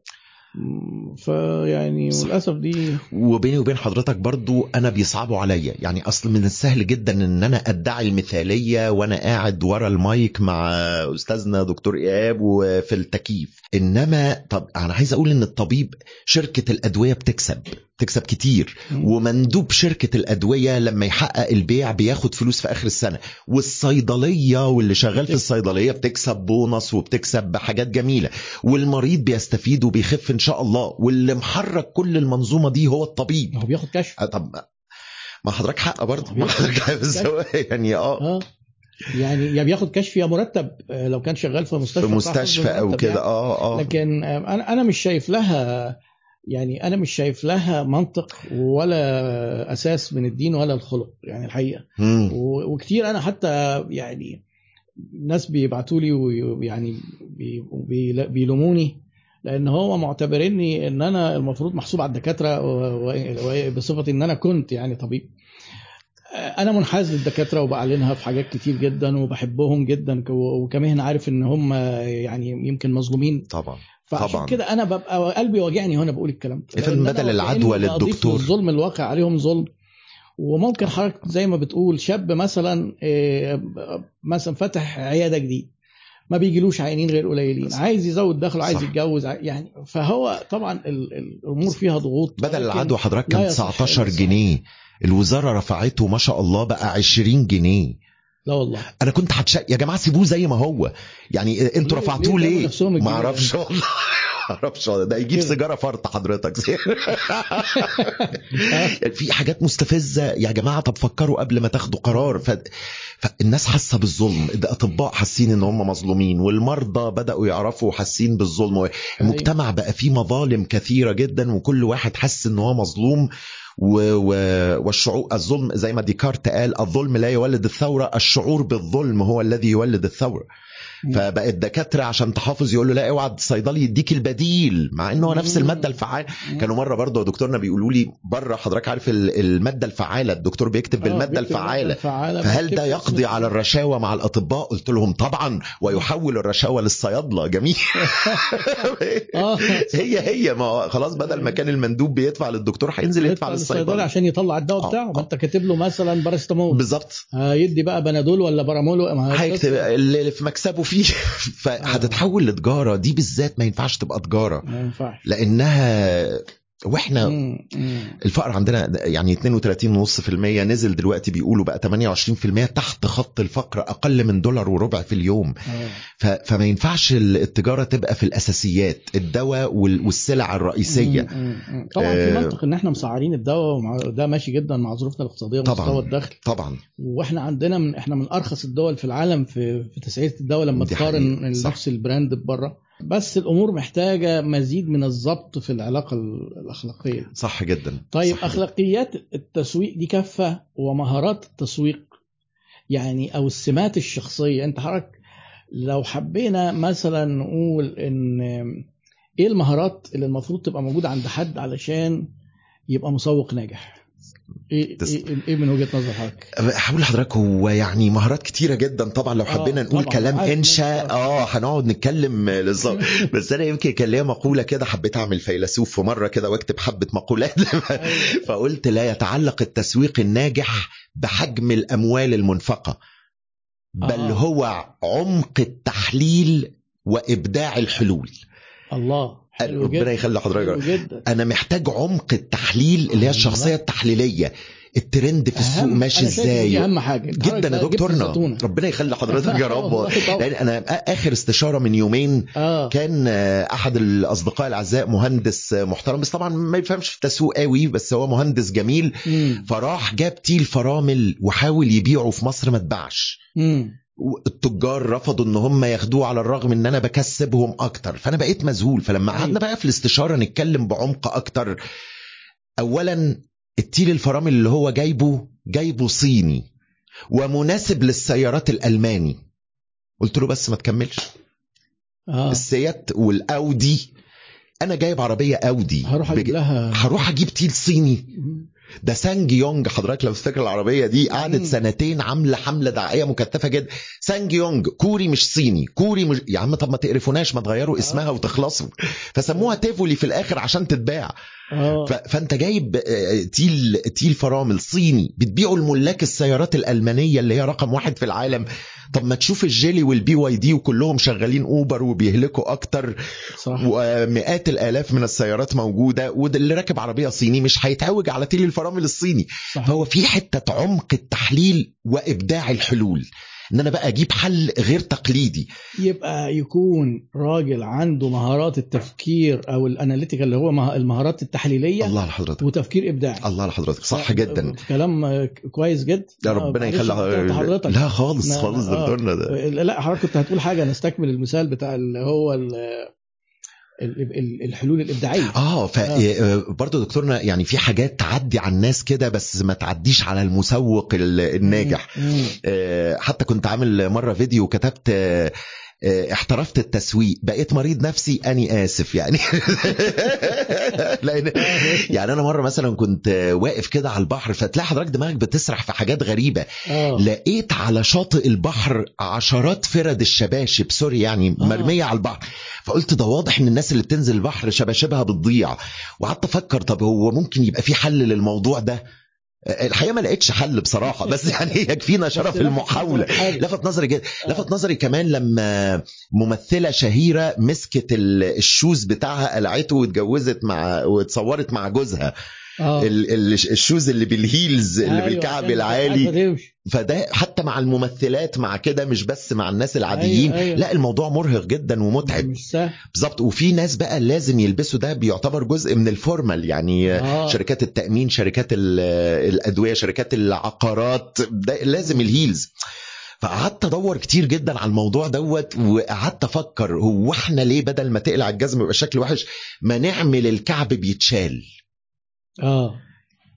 فيعني صح. للاسف دي وبيني وبين حضرتك برضو أنا بيصعبوا عليا. يعني أصل من السهل جدا إن أنا أدعي المثالية وأنا قاعد ورا المايك مع أستاذنا دكتور إيهاب وفي التكييف. إنما طب أنا عايز أقول إن الطبيب شركة الأدوية بتكسب بتكسب كتير. ومندوب شركة الأدوية لما يحقق البيع بياخد فلوس في آخر السنة. والصيدلية واللي شغال في الصيدلية بتكسب بونص وبتكسب حاجات جميلة. والمريض بيستفيد وبيخف إن شاء الله واللي محرك كل المنظومة دي هو الطبيب. هو بياخد كشف. آه، طب ما حضرتك حق برضه. ما حضرتك هو يعني آه. آه. يعني يا بياخد كشف يا مرتب آه، لو كان شغال في مستشفى في مستشفى أو مرتب كده. يعني. آه آه. لكن آه، أنا أنا مش شايف لها يعني أنا مش شايف لها منطق ولا أساس من الدين ولا الخلق يعني الحقيقة. مم. وكتير أنا حتى يعني ناس بيبعتوا لي ويعني بي- بي- بيلوموني لأن هو معتبرني إن أنا المفروض محسوب على الدكاترة بصفتي إن أنا كنت يعني طبيب. أنا منحاز للدكاترة وبعلنها في حاجات كتير جدا وبحبهم جدا وكمان عارف إن هم يعني يمكن مظلومين. طبعا فعشان طبعاً. كده أنا ببقى قلبي واجعني وأنا بقول الكلام. ده بدل العدوى للدكتور. للظلم الواقع عليهم ظلم. وممكن حضرتك زي ما بتقول شاب مثلا إيه، مثلا فتح عيادة جديد. ما بيجيلوش عيانين غير قليلين. عايز يزود دخله عايز. يتجوز يعني فهو طبعا ال- ال- الأمور فيها ضغوط بدل العدوى حضرتك كان يصح 19 الإنصاف. جنيه الوزارة رفعته ما شاء الله بقى 20 جنيه لا والله أنا كنت هتش... يا جماعة سيبوه زي ما هو يعني أنتوا رفعتوه ليه ليه ما؟ أعرفش والله أعرفش. ده يجيب. سيجارة فرط حضرتك. في حاجات مستفزة. يا جماعة طب فكروا قبل ما تاخدوا قرار. ف... فالناس حاسة بالظلم. الاطباء حاسين إن هم مظلومين. والمرضى بدأوا يعرفوا وحاسين بالظلم. المجتمع بقى فيه مظالم كثيرة جدا وكل واحد حس إن هو مظلوم. و... و... والشعور الظلم زي ما ديكارت قال الظلم لا يولد الثورة الشعور بالظلم هو الذي يولد الثورة. فبقى الدكاترة عشان تحافظ يقول له لا اوعى الصيدلي يديك البديل مع انه هو نفس. المادة الفعالة. كانوا مرة برضه دكتورنا بيقولوا لي بره حضرتك عارف ال- المادة الفعالة الدكتور بيكتب آه، بالمادة الفعالة. فهل ده يقضي على الرشاوى مع الأطباء؟ قلت لهم طبعا ويحول الرشاوى للصيادلة. جميل. آه. هي هي ما خلاص بدل ما كان المندوب بيدفع للدكتور هينزل يدفع للصيدلي عشان يطلع الدواء آه، بتاعه. ما آه. انت كاتب له مثلا بارستامول بالظبط. هيدي بقى بنادول ولا هي هيكتب. اللي في مكسبه فيه فهتتحول لتجارة. دي بالذات ما ينفعش تبقى تجارة. ما ينفعش. لأنها وإحنا مم،. الفقر عندنا يعني 32.5% نزل دلوقتي بيقولوا بقى 28% تحت خط الفقر أقل من دولار وربع في اليوم. ف- فما ينفعش التجارة تبقى في الأساسيات الدواء وال- والسلع الرئيسية مم،. طبعا في آه. منطق إن إحنا مسعرين الدواء ومع- ده ماشي جدا مع ظروفنا الاقتصادية. ومستوى الدخل طبعا وإحنا عندنا من إحنا من أرخص الدول في العالم في في تسعيرة الدواء لما تقارن. نفس البراند بره بس الأمور محتاجة مزيد من الضبط في العلاقة الأخلاقية. صح جدا. طيب صح جداً. أخلاقيات التسويق دي كفة ومهارات التسويق يعني أو السمات الشخصية. أنت حضرتك لو حبينا مثلا نقول إن إيه المهارات اللي المفروض تبقى موجودة عند حد علشان يبقى مسوق ناجح؟ إيه تسلم. إيه, إيه من وجهة نظر حضرتك؟ هقول لحضرتك هو يعني مهارات كتيرة جدا طبعا لو آه، حبينا نقول طبعاً. كلام عارف انشا آه هنقعد نتكلم للظبط بس أنا يمكن كان ليا مقولة كده حبيت أعمل فيلسوف في مرة كده وأكتب حبة مقولات. فقلت لا يتعلق التسويق الناجح بحجم الأموال المنفقة بل آه. هو عمق التحليل وإبداع الحلول. الله. حلو ربنا يخلي حضرتك. أنا محتاج عمق التحليل اللي هي الشخصية التحليلية. الترند في السوق ماشي إزاي؟ أهم حاجة. جدا يا دكتورنا الزتونة. ربنا يخلي حضرتك يا رب. لأن أنا آخر استشارة من يومين آه. كان آه، أحد الأصدقاء الأعزاء مهندس آه، محترم بس طبعا ما يفهمش في التسويق قوي بس هو مهندس جميل. مم. فراح جاب تيل فرامل وحاول يبيعه في مصر ما اتباعش. التجار رفضوا إن هم ياخدوه على الرغم إن أنا بكسبهم أكتر. فأنا بقيت مذهول. فلما. قعدنا بقى في الاستشارة نتكلم بعمق أكتر. اولا التيل الفرامل اللي هو جايبه جايبه صيني ومناسب للسيارات الألماني. قلت له بس ما تكملش. آه. السيات والأودي أنا جايب عربية أودي. هروح أجيب لها. هروح أجيب تيل صيني. ده سانج يونج. حضرتك لو تفتكر العربية دي قعدت مم. سنتين عاملة حملة دعائيه مكثفة جدا. سانج يونج. كوري مش صيني. كوري مش يا عم طب ما تقرفوناش ما تغيروا اسمها وتخلصوا. فسموها تيفولي في الآخر عشان تتباع. ف... فانت جايب آه، تيل تيل فرامل صيني بتبيعه لملاك السيارات الألمانية اللي هي رقم واحد في العالم. طب ما تشوف الجيلي والبي واي دي وكلهم شغالين أوبر وبيهلكوا أكتر. صح. ومئات الآلاف من السيارات موجودة. وده اللي راكب عربية صيني مش هيتعوج على تيل الفرامل الصيني. صح. فهو في حتة عمق التحليل وإبداع الحلول. إن أنا بقى أجيب حل غير تقليدي. يبقى يكون راجل عنده مهارات التفكير أو الاناليتيكال اللي هو مه- المهارات التحليلية الله لحضرتك وتفكير إبداعي. الله لحضرتك صح جدا. كلام آه، كويس جدا. يا آه، ربنا معلش يخلي حضرتك. لا خالص خالص آه. دكتورنا ده. لا حضرتك كنت هتقول حاجة نستكمل المثال بتاع اللي هو الحلول الإبداعية آه فبرضه دكتورنا يعني في حاجات تعدي على الناس كده بس ما تعديش على المسوق ال- الناجح مم. مم. آه، حتى كنت عامل مرة فيديو وكتبت آه، آه، احترفت التسويق بقيت مريض نفسي اني آسف يعني. لأن يعني أنا مرة مثلا كنت آه، واقف كده على البحر فتلاقي حضرتك دماغك بتسرح في حاجات غريبة. آه. لقيت على شاطئ البحر عشرات فرد الشباشب سوري يعني آه. مرمية على البحر. فقلت ده واضح إن الناس اللي بتنزل البحر شباشبها بتضيع. وقعدت أفكر طب هو ممكن يبقى في حل للموضوع ده؟ الحقيقة ما لقيتش حل بصراحة بس يعني يكفينا شرف المحاولة. لفت نظري جدا آه. لفت نظري كمان لما ممثلة شهيرة مسكت ال- ال shoes بتاعها قلعته واتجوزت مع واتصورت مع جوزها ال- ال shoes اللي بال heels اللي أيوة، بالكعب العالي. فده حتى مع الممثلات مع كده مش بس مع الناس العاديين. أيوة، أيوة. لا الموضوع مرهق جدا ومتعب. بالظبط. وفي ناس بقى لازم يلبسوا ده بيعتبر جزء من ال formal. يعني آه. شركات التأمين شركات ال- الأدوية شركات العقارات ده لازم ال heels. فقعدت أدور كتير جدا على الموضوع دوت وقعدت أفكر هو إحنا ليه بدل ما تقلع الجزمه يبقى شكل وحش ما نعمل الكعب بيتشال. آه.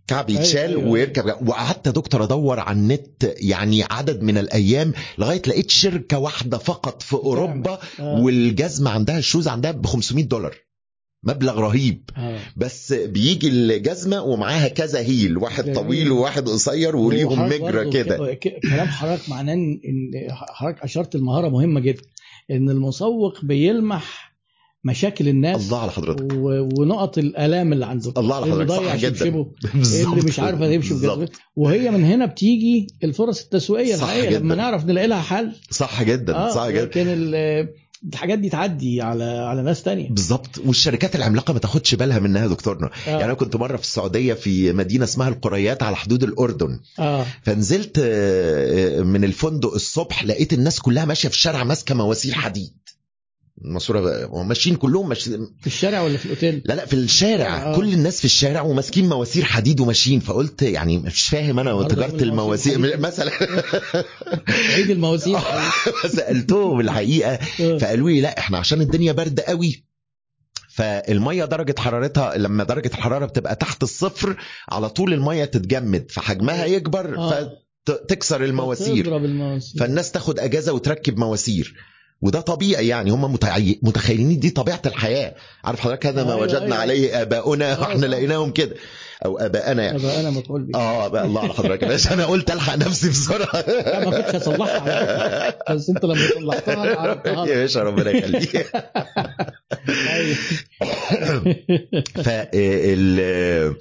كعب أيوة، يتشال أيوة. ويركب وقعدت يا دكتور أدور على النت يعني عدد من الأيام لغاية لقيت شركة واحدة فقط في أوروبا آه. والجزمة عندها الشوز عندها ب 500 دولار. مبلغ رهيب. آه. بس بيجي الجزمة ومعاها كذا هيل واحد جميل. طويل وواحد قصير وليهم مجرى كده. كلام حضرتك معناه إن حضرتك أشرت المهارة مهمة جدا. إن المسوق بيلمح مشاكل الناس الله على حضرتك. و- ونقط الألام اللي عند الله على حضرتك صح جدا. اللي مش عارفة تمشي. بجزمته وهي من هنا بتيجي الفرص التسويقية صح الحقيقيه جدا. لما نعرف نلاقي لها حل. صح جدا آه صح جدا. لكن ال- الحاجات دي تعدي على على ناس تانية. بالظبط. والشركات العملاقة ما تاخدش بالها منها يا دكتورنا آه. يعني أنا كنت مرة في السعودية في مدينة اسمها القريات على حدود الأردن. آه. فنزلت آه، من الفندق الصبح لقيت الناس كلها ماشية في الشارع ماسكة مواسير حديد. الماسوره ماشيين كلهم ماشيين في الشارع ولا في الأوتيل؟ لا لا في الشارع. آه. كل الناس في الشارع وماسكين مواسير حديد وماشيين. فقلت يعني مش فاهم أنا تجاره في المواسير. مثلا. عيد المواسير. سألتهم الحقيقة. آه. فقالوا لي لا إحنا عشان الدنيا برد قوي. فالمية درجة حرارتها لما درجة الحرارة بتبقى تحت الصفر على طول المية تتجمد فحجمها يكبر آه. فتكسر المواسير. المواسير. فالناس تاخد أجازة وتركب مواسير. وده طبيعي يعني هم متخيلين دي طبيعة الحياة عارف حضرتك هذا ما أيوة، وجدنا أيوة. عليه آباؤنا آه، وإحنا. لقيناهم كده أو اباءنا يعني أنا مفعول بيه آه بقى الله على حضرتك بس أنا قلت ألحق نفسي بسرعة. لا، ما كنتش هصلحها. بس أنت لما صلحتها عرفتها. يا باشا ربنا يخليك. أيوة. فال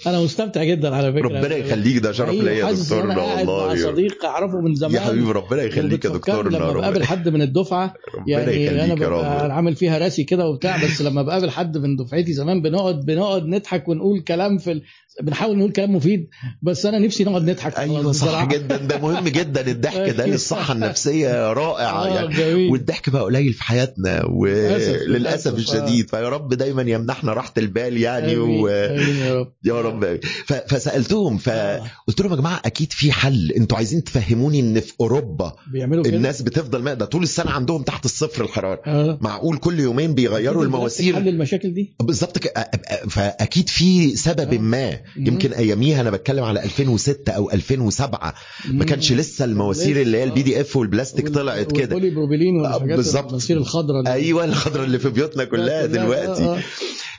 أنا مستمتع جدا على فكرة. ربنا يخليك. ده شرف ليا يا مع والله. صديق أعرفه من زمان. يا حبيبي ربنا يخليك يا دكتورنا لما بقابل حد من الدفعة ربنا يعني أنا ببقى عامل فيها راسي كده وبتاع بس لما بقابل حد من دفعتي زمان بنقعد بنقعد نضحك ونقول كلام في. بنحاول نقول كلام مفيد بس أنا نفسي نقعد نضحك أيوه صح بصراحة. جدا ده مهم جدا الضحك ده. للصحة النفسية رائعة آه، يعني جميل. والضحك بقى قليل في حياتنا وللأسف الشديد فيا رب دايما يمنحنا راحة البال يعني آمين، و... آمين يا رب يا رب ف... فسألتهم آه. فقلت لهم يا جماعة أكيد في حل أنتوا عايزين تفهموني إن في أوروبا بيعملوا كده الناس بتفضل ما ده طول السنة عندهم تحت الصفر الحرارة آه. معقول كل يومين بيغيروا حل المواسير المشاكل دي بالظبط ك... فأكيد في سبب آه. ما. يمكن أياميها أنا بتكلم على 2006 أو 2007 ما كانش لسه المواسير اللي هي ال PDF والبلاستيك طلعت كده. آه، بالظبط. المواسير الخضراء اللي- أيوه الخضره اللي في بيوتنا كلها دلوقتي. آه،.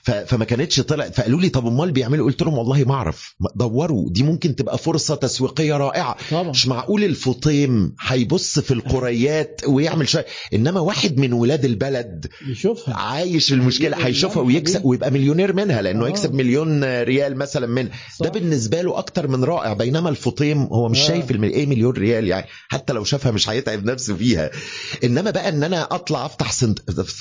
فما كانتش طلعت. فقالوا لي طب أمال بيعملوا؟ قلت لهم والله ما أعرف. دوروا. دي ممكن تبقى فرصة تسويقية رائعة. طبعا. مش معقول الفطيم هيبص في القريات ويعمل شوية. إنما واحد من ولاد البلد يشوفها عايش المشكلة هيشوفها ويكسب. ويبقى مليونير منها لأنه آه. يكسب مليون ريال مثلا منها. ده. بالنسبة له أكتر من رائع. بينما الفطيم هو مش آه. شايف إيه مليون ريال يعني. حتى لو شافها مش هيتعب نفسه فيها. إنما بقى إن أنا أطلع أفتح سنت...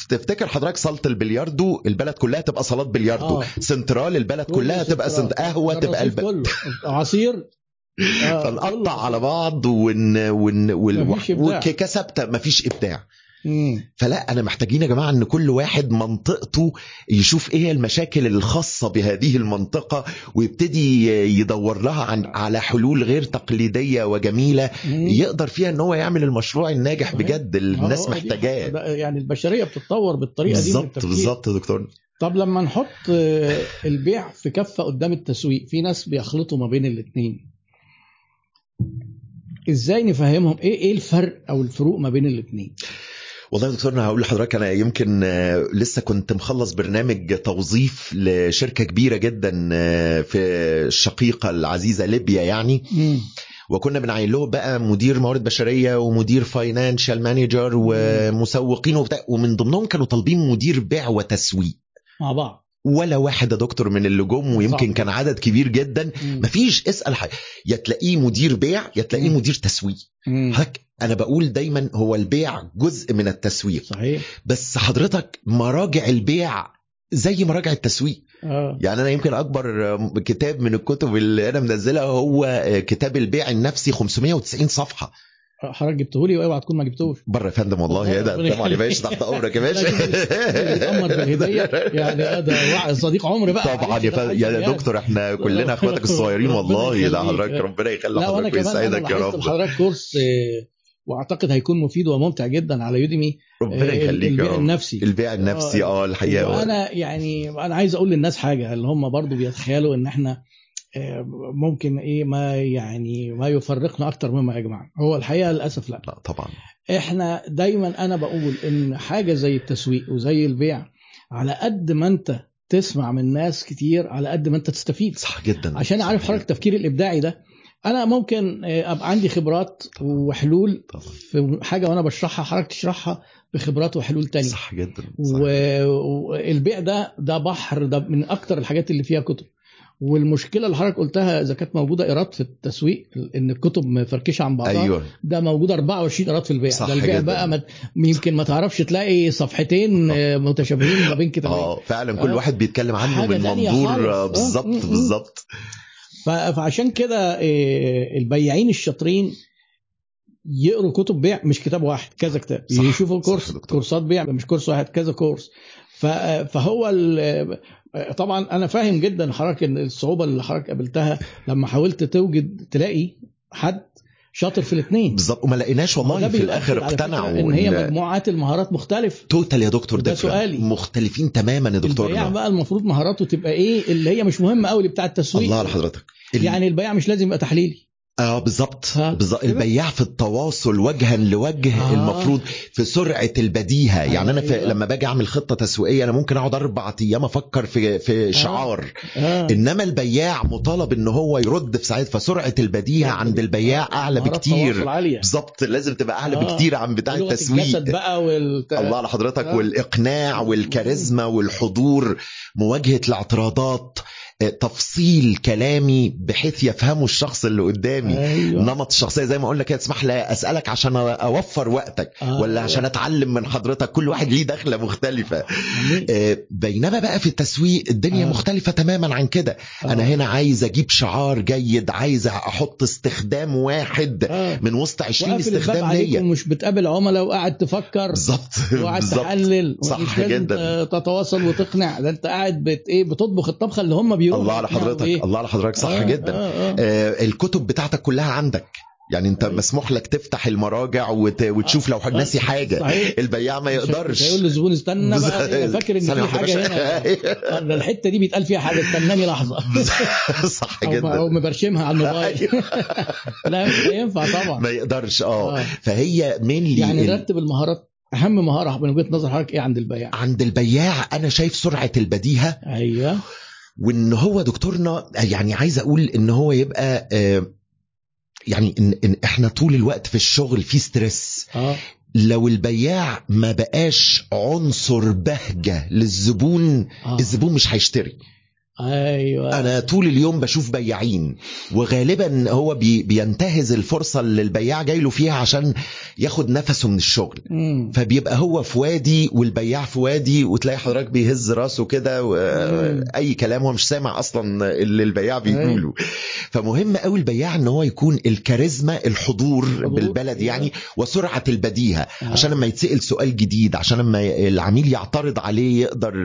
تفتكر حضرتك صاله البلياردو؟ البلد كلها تبقى صالات بلياردو آه. سنترال البلد كل كلها تبقى. سنت قهوة تبقى الب... كله عصير آه، فنقطع. على بعض ون... ون... وال... مفيش إبداع. وكيكه ثابته مفيش إبداع. فلا أنا محتاجين يا جماعة إن كل واحد منطقته يشوف إيه المشاكل الخاصة بهذه المنطقة ويبتدي يدور لها عن على حلول غير تقليدية وجميلة. يقدر فيها إن هو يعمل المشروع الناجح. بجد اللي ما الناس دي محتاجاه يعني البشرية بتتطور بالطريقة دي بالظبط. بالظبط يا دكتور طب لما نحط آه، البيع في كفة قدام التسويق في ناس بيخلطوا ما بين الاثنين إزاي نفهمهم؟ إيه إيه الفرق أو الفروق ما بين الاثنين والله يا دكتور أنا هقول لحضرتك أنا يمكن آه، لسه كنت مخلص برنامج توظيف لشركة كبيرة جدا آه، في الشقيقة العزيزة ليبيا يعني. وكنا بنعين لهم بقى مدير موارد بشرية ومدير financial manager ومسوقين وبتاع. ومن ضمنهم كانوا طالبين مدير بيع وتسويق. مع بعض. ولا واحد يا دكتور من اللي جم ويمكن صعب. كان عدد كبير جدا. مم. مفيش اسأل حاجة. يا تلاقيه مدير بيع يا تلاقيه. مدير تسويق. هك أنا بقول دايما هو البيع جزء من التسويق. صحيح. بس حضرتك مراجع البيع زي مراجع التسويق. آه. يعني أنا يمكن أكبر كتاب من الكتب اللي أنا منزلها هو كتاب البيع النفسي 590 صفحة. حضرتك جبته لي واوعى تكون ما جبتوش بره يا فندم والله يا ده طبعا يا باشا. تحت امرك يا باشا بالهديه يعني آه، ده صديق عمر بقى طبعا يا ده فندم يا يعني. دكتور إحنا كلنا اخواتك الصغيرين والله يخليك. حضرتك ربنا يخلي حضرتك ويسعدك يا رب لحضرتك كورس آه، واعتقد هيكون مفيد وممتع جدا على يوديمي ربنا آه، يخليك يا البيع النفسي البيع النفسي آه الحقيقة وأنا يعني أنا عايز أقول للناس حاجة اللي هم برضو بيتخيلوا ان إحنا آه، ممكن إيه ما يعني ما يفرقنا أكتر مما يجمعنا هو الحقيقة للأسف لا. لا طبعا. إحنا دايما أنا بقول إن حاجة زي التسويق وزي البيع على قد ما أنت تسمع من ناس كتير على قد ما أنت تستفيد. صح جدا. عشان أعرف حضرتك التفكير الإبداعي ده أنا ممكن آه، أبقى عندي خبرات وحلول طبعا. في حاجة وأنا بشرحها حضرتك تشرحها بخبرات وحلول تانية. صح جدا. والبيع ده ده بحر ده من أكتر الحاجات اللي فيها كتب. والمشكلة اللي حضرتك قلتها إذا كانت موجودة إيراد في التسويق إن الكتب مفركشه عن بعضها أيوه ده موجود 24 إيراد في البيع صح ده البيع جدا. بقى ما يمكن ما تعرفش تلاقي صفحتين آه، متشابهين ما بين كتابين آه فعلا كل آه. واحد بيتكلم عنه من منظور. آه، بالظبط. بالظبط فعشان كده آه، البياعين الشاطرين يقروا كتب بيع مش كتاب واحد كذا كتاب صح، يشوفوا كورس. كورسات بيع مش كورس واحد كذا كورس فهو طبعا أنا فاهم جدا حضرتك ان الصعوبة اللي حضرتك قابلتها. لما حاولت توجد تلاقي حد شاطر في الاثنين. بالظبط. وما لقيناش والله في الآخر اقتنعوا إن هي مجموعات المهارات مختلف total يا دكتور different. سؤالي. مختلفين تماما يا البياع دكتور بقى المفروض مهاراته تبقى إيه؟ اللي هي مش مهمة قوي بتاع التسويق. الله على حضرتك. يعني البياع مش لازم يبقى تحليلي. آه بالظبط؟ البياع في التواصل وجها لوجه آه. آه. المفروض في سرعة البديهة يعني أنا في أيوة. لما باجي أعمل خطة تسويقية أنا ممكن أقعد أربع أيام أفكر في في شعار آه. إنما البياع مطالب إن هو يرد في ساعتها فسرعة البديهة عند البياع أعلى مهارات تواصل بكتير بالظبط لازم تبقى أعلى آه. بكتير عن بتاع التسويق بقى والت... الله على حضرتك آه. والإقناع والكاريزما والحضور مواجهة الاعتراضات آه، تفصيل كلامي بحيث يفهمه الشخص اللي قدامي أيوه نمط الشخصيه زي ما أقول لك تسمح لي أسألك عشان أوفر وقتك آه. ولا عشان أتعلم من حضرتك كل واحد ليه دخلة مختلفة. آه، بينما بقى في التسويق الدنيا آه. مختلفة تماما عن كده آه. أنا هنا عايز أجيب شعار جيد عايز أحط استخدام واحد آه. من وسط 20 وقافل الباب استخدام ليا ومش بتقابل عملاء وقاعد تفكر بالظبط وقاعد تحلل صح مش جدا. تتواصل وتقنع ده أنت قاعد بت إيه بتطبخ الطبخة اللي هم بيروحوا الله على يقنعوا حضرتك بيه. الله على حضرتك صح آه، جدا. آه، آه. آه، الكتب بتاعتك كلها عندك. يعني انت أيوة. مسموح لك تفتح المراجع وت... وتشوف لو آه، ناسي حاجة. صحيح. البياع ما يقدرش. هيقول للزبون استنى بقى فاكر إن في حاجة. هنا. ده الحتة دي بيتقال فيها حاجة استناني لحظة. صح أو, أو جدا مبرشمها على الموبايل. لا مش هينفع طبعا. ما يقدرش آه. آه. فهي مين يعني لي نرتب المهارات. أهم مهارة من وجهة نظر حضرتك إيه عند البياع؟ عند البياع أنا شايف سرعة البديهة. أيوه. وإن هو دكتورنا يعني عايز أقول إن هو يبقى آه، يعني إن, إن إحنا طول الوقت في الشغل في ستريس آه. لو البياع ما بقاش عنصر بهجة للزبون آه. الزبون مش هيشتري. أيوه أنا طول اليوم بشوف بياعين وغالبا هو بي بينتهز الفرصة اللي البياع جاي له فيها عشان ياخد نفسه من الشغل مم. فبيبقى هو في وادي والبياع في وادي وتلاقي حضرتك بيهز راسه كده. أي كلام هو مش سامع أصلا اللي البياع بيقوله فمهم قوي البياع إن هو يكون الكاريزما الحضور حضور. بالبلد يعني وسرعة البديهة آه. عشان لما يتسأل سؤال جديد عشان لما العميل يعترض عليه يقدر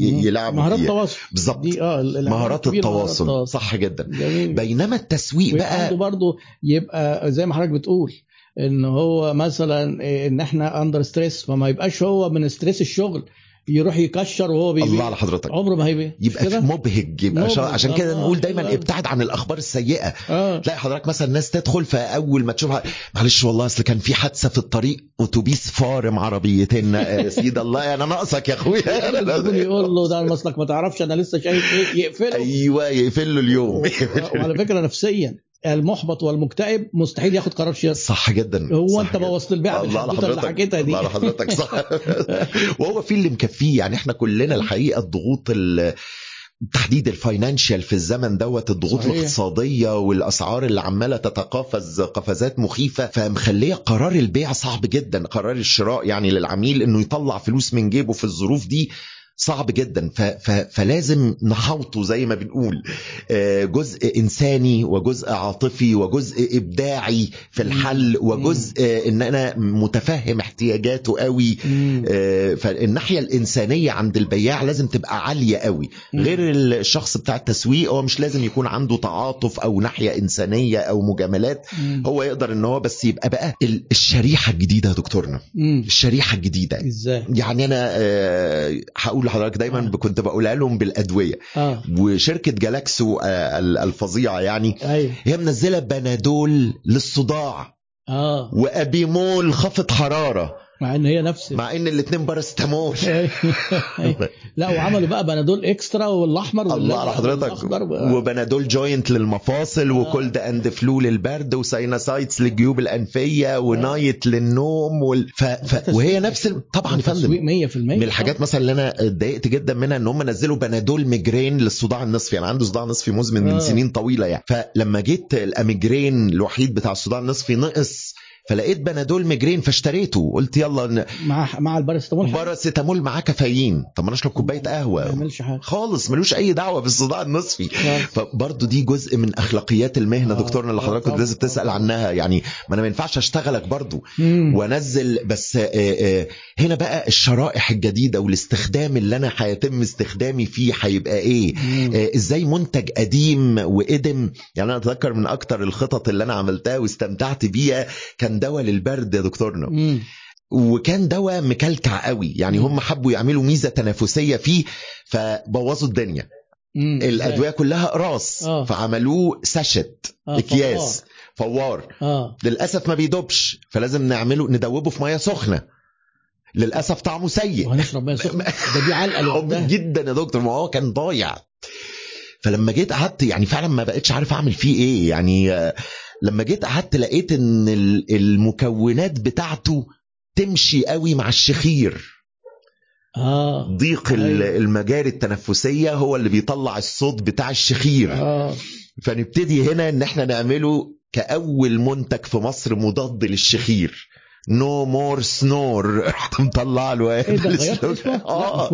يلعب مهارات. تواصل بالظبط آه ال- مهارات التواصل. صح جدا. جميل. بينما التسويق عنده بقى برضه يبقى زي ما حضرتك بتقول إن هو مثلا إيه، إن إحنا under stress فما يبقاش هو من stress الشغل. يروح يكشر وهو بيبيع. الله على حضرتك. عمره ما هيبيع. يبقى كده؟ مبهج يبقى. مبهج. عشان كده نقول دايما. ابتعد عن الأخبار السيئة. آه. تلاقي حضرتك مثلا ناس تدخل فاول ما تشوفها معلش والله أصل كان في حادثة في الطريق أتوبيس فارم عربيتين. يا سيد الله أنا ناقصك يا أخويا. يقول له ده المصلك ما تعرفش أنا لسه شايف إيه؟ يقفله. أيوه يقفل له اليوم. وعلى فكرة نفسيا. المحبط والمكتئب مستحيل ياخد قرار شيء صح جدا. هو صح انت. بوظت البيع الله بالحدوته اللي حضرتك. حكيتها دي. الله على حضرتك صح. وهو في اللي مكفيه يعني إحنا كلنا الحقيقة الضغوط ال- تحديد ال financial في الزمن دوت الضغوط صحيح. الاقتصادية والأسعار اللي عمالة تتقافز قفزات مخيفة فمخلية قرار البيع صعب جدا. قرار الشراء يعني للعميل إنه يطلع فلوس من جيبه في الظروف دي صعب جدا ف ف فلازم نحوطه زي ما بنقول آه، جزء إنساني وجزء عاطفي وجزء إبداعي في الحل وجزء آه، إن أنا متفهم احتياجاته قوي. آه، فالناحية الإنسانية عند البياع لازم تبقى عالية قوي. غير الشخص بتاع التسويق هو مش لازم يكون عنده تعاطف أو ناحية إنسانية أو مجاملات. هو يقدر إن هو بس يبقى بقى ال- الشريحة الجديدة يا دكتورنا. الشريحة الجديدة إزاي يعني أنا آه، هقول لحضرتك دايما آه. كنت بقولها لهم بالأدوية. آه. وشركة جالاكسو آه، ال- الفظيعة يعني أيوه. هي منزلة بنادول للصداع. آه. وأبيمول خفض حرارة. مع إن هي نفس مع إن الاثنين باراستامول أيوة. لا وعملوا بقى بنادول extra والأحمر الله على حضرتك وبنادول joint للمفاصل و cold and flu للبرد و sinusitis للجيوب الأنفية و night للنوم وال... ف... ف... وهي نفس ال... طبعا يا تسويق فندم. 100% من الحاجات مثلا اللي أنا اتضايقت جدا منها إن هم نزلوا بنادول migraine للصداع النصفي. أنا عندي صداع نصفي مزمن من آه. سنين طويلة يعني. فلما جيت الأميجران الوحيد بتاع الصداع النصفي نقص فلقيت بنادول migraine فاشتريته قلت يلا ن- مع مع الباراسيتامول حاجة باراسيتامول معاه كافيين طب ما أنا اشرب كوباية ما قهوة يعملش حاجة خالص ملوش أي دعوة بالصداع النصفي آه. فبرضه دي جزء من أخلاقيات المهنة آه. دكتورنا اللي آه حضرتك كنت طبعاً. لازم تسأل عنها يعني ما أنا ما ينفعش أشتغلك برضه. وأنزل بس آه، آه، هنا بقى الشرائح الجديدة والاستخدام اللي أنا هيتم استخدامي فيه هيبقى إيه. آه، إزاي منتج قديم وقدم يعني أنا أتذكر من أكتر الخطط اللي أنا عملتها واستمتعت بيها كان دواء للبرد يا دكتورنا مم. وكان دواء مكلكع قوي. يعني. هم حبوا يعملوا ميزة تنافسية فيه فبوظوا الدنيا. مم. الأدوية كلها اقراص آه. فعملوه ساشت آه، إكياس فوار. آه. للأسف ما بيدوبش فلازم نعمله ندوبه في ميه سخنة. للأسف طعمه سيء. وهنشرب ميه سخنه ده دي علقة لوحدها. جدا يا دكتور. ما هو كان ضايع. فلما جيت قعدت يعني فعلا ما بقتش عارف أعمل فيه إيه. يعني آه، لما جيت قعدت لقيت إن ال- المكونات بتاعته تمشي قوي مع الشخير آه ضيق أيوة. المجاري التنفسية هو اللي بيطلع الصوت بتاع الشخير آه فنبتدي هنا إن إحنا نعمله كأول منتج في مصر مضاد للشخير no more snore رحت مطلع له إيه ده آه.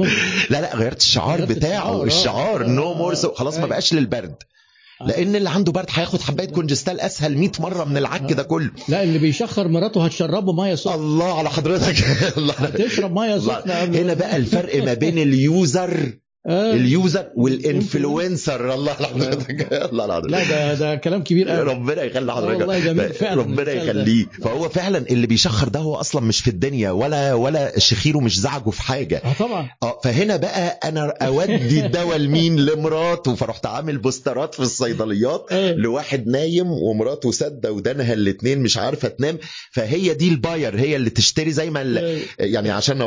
لا لا غيرت الشعار بتاعه الشعار، آه. الشعار آه، no آه، more آه. خلاص ما أيوة. بقاش للبرد آه. لأن اللي عنده برد هياخد حباية كونجستال أسهل 100 مرة من العك ده كله. لا اللي بيشخر مراته هتشربه مية سخنة. الله على حضرتك. الله. هتشرب مية. سخنة هنا بقى الفرق ما بين ال user آه. ال user وال influencer. الله على حضرتك الله على حضرتك لا ده ده كلام كبير قوي. ربنا يخلي حضرتك. والله جميل فعلا ربنا. يخليه فهو فعلا اللي بيشخر ده هو أصلا مش في الدنيا ولا ولا شخيره مش زعجه في حاجة. آه طبعا. آه فهنا بقى أنا أودي الدواء لمين؟ لمراته. فرحت عامل بوسترات في الصيدليات آه. لواحد نايم ومراته سادة ودانها الاتنين مش عارفة تنام. فهي دي ال buyer هي اللي تشتري زي ما آه. يعني عشان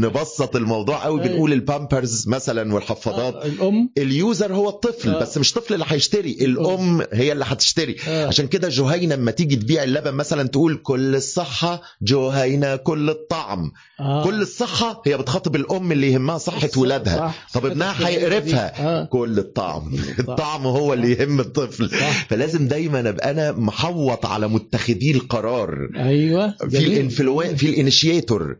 نبسط الموضوع قوي. بنقول البامبرز مثلا والحفاضات آه، الأم. ال user هو الطفل آه. بس مش طفل اللي هيشتري الأم هي اللي هتشتري. آه. عشان كده جهينة لما تيجي تبيع اللبن مثلا تقول كل الصحة جهينة كل الطعم. آه. كل الصحة هي بتخاطب الأم اللي يهمها صحة صح، ولادها. صح. طب ابنها هيقرفها. آه. كل الطعم. الطعم هو اللي يهم الطفل. صح. فلازم دايما أبقى أنا محوط على متخذي القرار. أيوه. في جميل. ال influencer في ال initiator.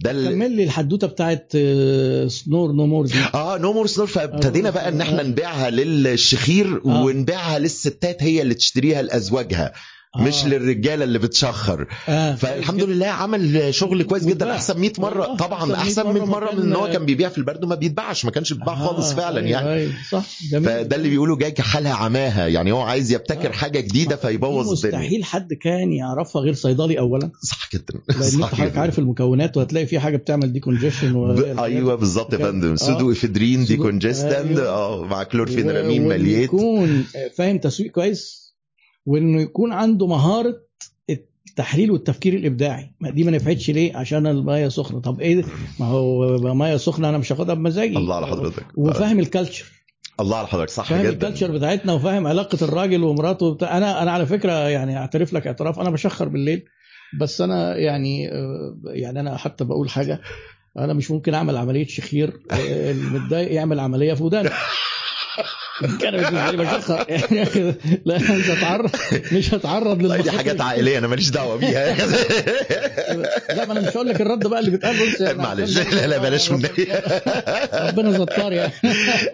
ده ال... كمل لي الحدوتة بتاعت آه، snore no more دي آه no more snore فابتدينا بقى إن إحنا آه. نبيعها للشخير آه. ونبيعها للستات هي اللي تشتريها لأزواجها آه. مش للرجالة اللي بتشخر. آه. فالحمد لله عمل شغل كويس جدا. أحسن 100 مرة. والله طبعا أحسن 100 مرة من إن هو كان- بيبيع في البرد وما بيتباعش. ما كانش بيتباع خالص آه، فعلا أيوة، يعني. أيوة، صح. جميل. فده اللي بيقولوا جاي كحالها عماها. يعني هو عايز يبتكر آه. حاجة جديدة فيبوظ الدنيا. مستحيل حد كان يعرفها غير صيدلي اولا. صح جدا. لأن أنت حضرتك. عارف المكونات وهتلاقي في حاجة بتعمل decongestion ب- أيوه بالظبط يا فندم. آه. سودو إفيدرين دي pseudo- congestant أيوة. آه مع chlorpheniramine maleate. يكون فاهم تسويق كويس؟ وإنه يكون عنده مهارة التحليل والتفكير الإبداعي. ما دي ما نفعتش ليه؟ عشان الميه سخنة. طب إيه ما هو ميه سخنة أنا مش هاخدها بمزاجي. الله على حضرتك. وفاهم ال culture الله على حضرتك صح فاهم جدا. ال culture بتاعتنا وفاهم علاقة الراجل ومراته وبتاع. أنا أنا على فكرة يعني أعترف لك اعتراف أنا بشخر بالليل. بس أنا يعني يعني أنا حتى بقول حاجة أنا مش ممكن أعمل عملية شخير. آه، المتضايق يعمل عملية في ودانه كان بالنسبة لي بشخر يعني لا مش هتعرض مش هتعرض والله دي للمخاطر حاجات عائلية أنا ماليش دعوة بيها. لا ما أنا مش هقول لك الرد بقى اللي بيتقال. بص يعني معلش. لا لا بلاش من ربنا ستار يعني.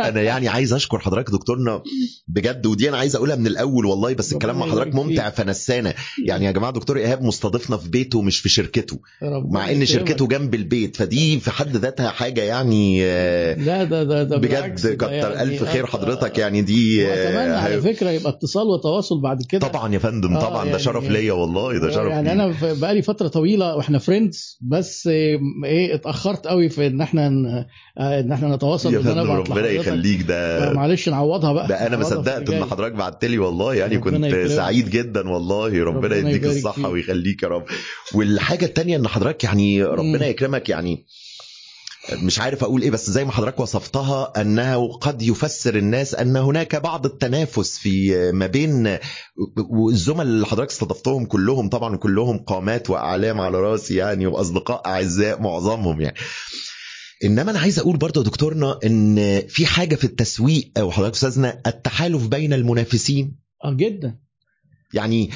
أنا يعني عايز أشكر حضرتك دكتورنا بجد ودي أنا عايز أقولها من الأول والله بس الكلام مع حضرتك ممتع فنسانا. يعني يا جماعة دكتور إيهاب مستضيفنا في بيته مش في شركته. مع إن. شركته جنب البيت فدي في حد ذاتها حاجة يعني آه، لا ده ده ده بجد كتر يعني الف خير آه، حضرتك يعني دي واتمنى آه، على فكرة يبقى اتصال وتواصل بعد كده طبعا يا فندم آه، طبعا ده يعني- شرف ليا والله ده شرف يعني ليا. أنا ف- بقالي فترة طويلة وإحنا friends بس آه، إيه اتأخرت قوي في إن إحنا آه، إن إحنا نتواصل يا فندم ربنا. يخليك ده معلش نعوضها بقى ده أنا ما صدقت إن. حضرتك بعت لي والله يعني كنت. سعيد جدا والله ربنا ربنا يديك الصحة. ويخليك يا رب والحاجة التانية إن حضرتك يعني ربنا. يكرمك يعني مش عارف أقول إيه بس زي ما حضرتك وصفتها أنه قد يفسر الناس أن هناك بعض التنافس في ما بين والزملاء اللي حضرتك استضفتهم كلهم طبعا كلهم قامات وأعلام على رأسي يعني وأصدقاء أعزاء معظمهم يعني. إنما أنا عايز أقول برضه دكتورنا إن في حاجة في التسويق أو حضرتك أستاذنا التحالف بين المنافسين. آه جدا. يعني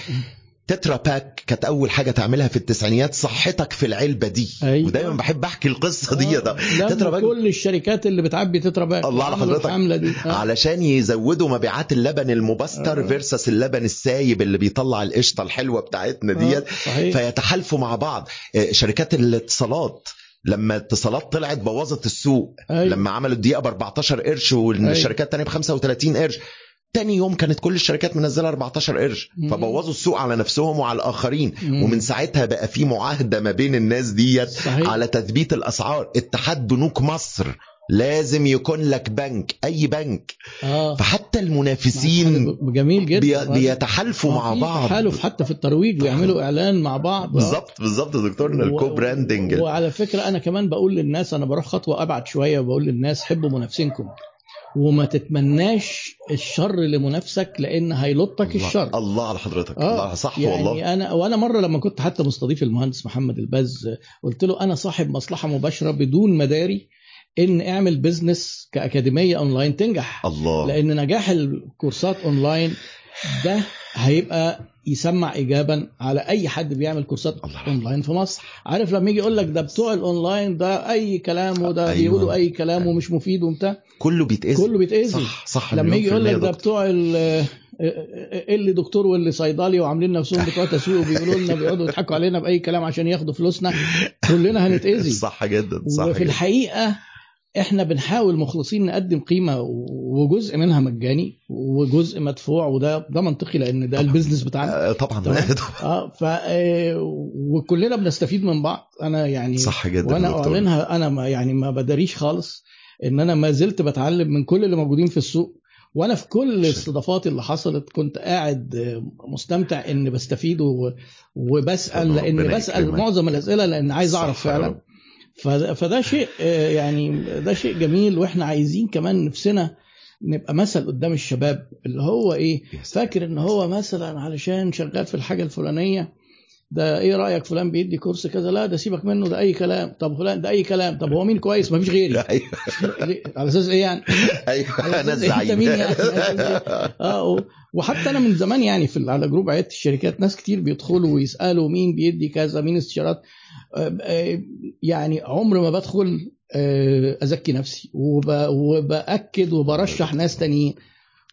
تترا باك كانت أول حاجة تعملها في التسعينيات صحتك في العلبة دي. أيوة. ودايما بحب أحكي القصة دي ده. لما تترا باك كل الشركات اللي بتعبي تترا باك. الله على حضرتك. دي. آه. علشان يزودوا مبيعات اللبن المبستر آه. versus اللبن السايب اللي بيطلع القشطة الحلوة بتاعتنا ديت. آه، فيتحالفوا مع بعض. آه، شركات الاتصالات لما اتصالات طلعت بوظت السوق. أيوة. لما عملوا الدقيقة ب 14 قرش والشركات الثانية ب 35 قرش. تاني يوم كانت كل الشركات منزلة 14 قرش. فبوظوا السوق على نفسهم وعلى الآخرين. مم. ومن ساعتها بقى في معاهدة ما بين الناس ديت على تثبيت الأسعار. اتحاد بنوك مصر لازم يكون لك بنك أي بنك. آه. فحتى المنافسين جميل جدا. بي- بيتحالفوا مع في بعض. تحالف حتى في الترويج ويعملوا إعلان مع بعض. آه. بالظبط بالظبط يا دكتورنا و- ال co-branding وعلى فكرة أنا كمان بقول للناس أنا بروح خطوة أبعد شوية وبقول للناس حبوا منافسينكم. وما تتمناش الشر لمنافسك لأن هيلطك الله- الشر. الله على حضرتك. آه، الله صح يعني والله أنا وأنا مرة لما كنت حتى مستضيف المهندس محمد البز قلت له أنا صاحب مصلحة مباشرة بدون مداري إن أعمل business كأكاديمية اونلاين تنجح. الله. لأن نجاح الكورسات اونلاين ده هيبقى يسمع ايجابا على أي حد بيعمل كورسات. أونلاين في مصر عارف لما يجي يقول لك ده بتوع الأونلاين ده أي كلام وده أيوة. بيقولوا أي كلام ومش مفيد وبتاع كله بيتأذي كله بيتأذي صح صح لما يجي يقول لك ده. بتوع ال- اللي دكتور واللي صيدلي وعاملين نفسهم بتوع تسويق وبيقولوا لنا بيقعدوا يضحكوا علينا بأي كلام عشان ياخدوا فلوسنا كلنا هنتأذي صح جدا صح وفي جدا الحقيقة إحنا بنحاول مخلصين نقدم قيمة وجزء منها مجاني وجزء مدفوع وده ده منطقي لأن ده البيزنس بتاعنا آه، طبعا. آه ف آه، وكلنا بنستفيد من بعض أنا يعني صح جدا وأنا. أعلنها أنا ما يعني ما بداريش خالص إن أنا ما زلت بتعلم من كل اللي موجودين في السوق وأنا في كل الاستضافات اللي حصلت كنت قاعد آه، مستمتع ان بستفيد وبسأل لأن بسأل. معظم الأسئلة لأن عايز أعرف فعلا. فده, شيء آه، يعني ده شيء جميل وإحنا عايزين كمان نفسنا نبقى مثل قدام الشباب اللي هو إيه. فاكر إن هو مثلا علشان شغال في الحاجة الفلانية ده إيه رأيك فلان بيدي كورس كذا لا ده سيبك منه ده أي كلام طب فلان ده أي كلام طب هو مين كويس مفيش غيري أيوه ليه؟ على أساس إيه يعني أيوه أنا أساس إيه؟ الزعيم مين يعني؟ إيه؟ آه وحتى أنا من زمان يعني في على جروب عيادة الشركات ناس كتير بيدخلوا ويسألوا مين بيدي كذا مين استشارات يعني عمر ما بدخل آه، أزكي نفسي وب- وبأكد وبرشح ناس تانيين.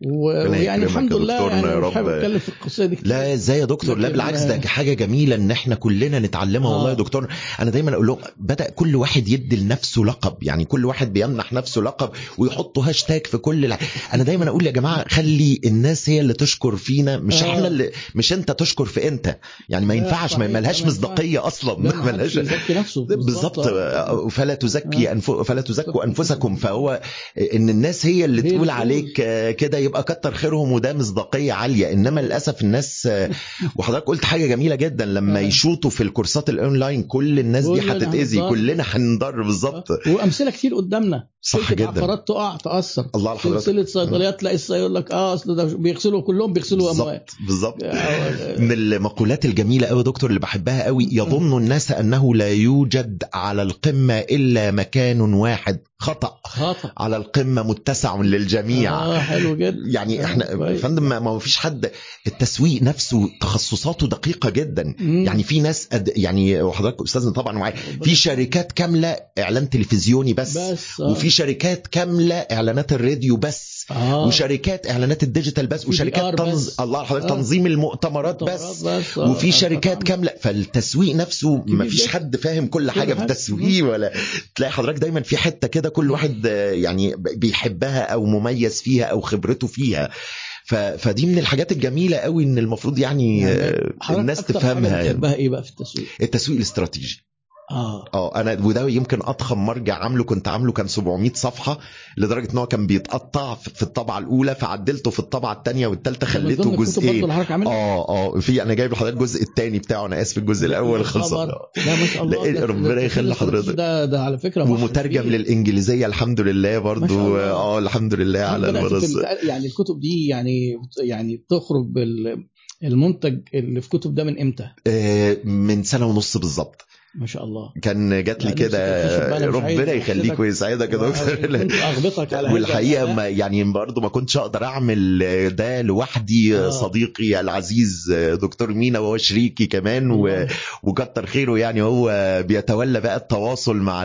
ويعني الحمد لله يعني مش رب. حابب أتكلم في القصة دي كتير. لا إزاي يا دكتور لا لكن- بالعكس ده حاجة جميلة إن إحنا كلنا نتعلمها والله يا آه. دكتور أنا دايما أقول لهم بدأ كل واحد يدي لنفسه لقب يعني كل واحد بيمنح نفسه لقب ويحطوا هاشتاج في كل الع... أنا دايما أقول يا جماعة خلي الناس هي اللي تشكر فينا مش آه. إحنا اللي مش أنت تشكر في انت يعني ما ينفعش ما ملهاش. مصداقية أصلا لا، ما ملهاش بالظبط آه. فلا تزكي آه. أنف... فلا تزكوا أنفسكم فهو إن الناس هي اللي تقول عليك آه، كده يبقى كتر خيرهم وده مصداقية عالية إنما للأسف الناس وحضرتك قلت حاجة جميلة جدا لما. يشوطوا في الكورسات الأونلاين كل الناس دي هتتأذي. كلنا هنضر بالظبط وأمثلة كتير قدامنا صح جدا. عقارات تقع تأثر. الله على حضرتك. سلسله صيدليات تلاقي الصيدلي يقول لك آه أصل ده بيغسلوا كلهم بيغسلوا اموال بالظبط. آه، من المقولات الجميلة قوي دكتور اللي بحبها قوي يظن الناس أنه لا يوجد على القمة إلا مكان واحد خطأ. خطأ. على القمة متسع للجميع. آه حلو جدا. يعني آه، إحنا يا. فندم ما فيش حد التسويق نفسه تخصصاته دقيقة جدا. مم. يعني في ناس أد... يعني وحضرتك أستاذنا طبعا معايا في شركات كاملة إعلان تلفزيوني بس, بس آه. وفي شركات كاملة إعلانات الراديو بس آه. وشركات إعلانات الديجيتال بس وشركات تنظ... بس. الله حضرتك آه. تنظيم المؤتمرات بس بس آه. وفي شركات. كاملة فالتسويق نفسه ما فيش. حد فاهم كل حاجة في. التسويق ولا تلاقي حضرتك دايما في حتة كده كل واحد يعني بيحبها أو مميز فيها أو خبرته فيها ف... فدي من الحاجات الجميلة قوي إن المفروض يعني, يعني الناس تفهمها يعني. إيه بقى في التسويق؟ التسويق الاستراتيجي آه آه أنا وده يمكن أضخم مرجع عامله كنت عامله كان 700 صفحة لدرجة إن هو كان بيتقطع في الطبعة الأولى فعدلته في الطبعة الثانية والثالثه خليته جزئين آه آه في أنا جايب لحضرتك الجزء الثاني بتاعه أنا آسف الجزء الأول خلص. لا ما شاء الله ده- ربنا يخلي حضرتك. ده ده على فكرة ومترجم. للإنجليزية الحمد لله برضو. آه الحمد لله على تنتقل- يعني الكتب دي يعني يعني تخرج بال المنتج اللي في كتب ده من إمتى؟ آه، من سنة ونص بالظبط ما شاء الله كان جات لي نفسي كده ربنا يخليك. ويسعدك يا دكتور أغبطك على والحقيقة. ما يعني برضه ما كنتش أقدر أعمل ده لوحدي آه. صديقي العزيز دكتور مينا وهو شريكي كمان. والله. وكتر خيره يعني هو بيتولى بقى التواصل مع.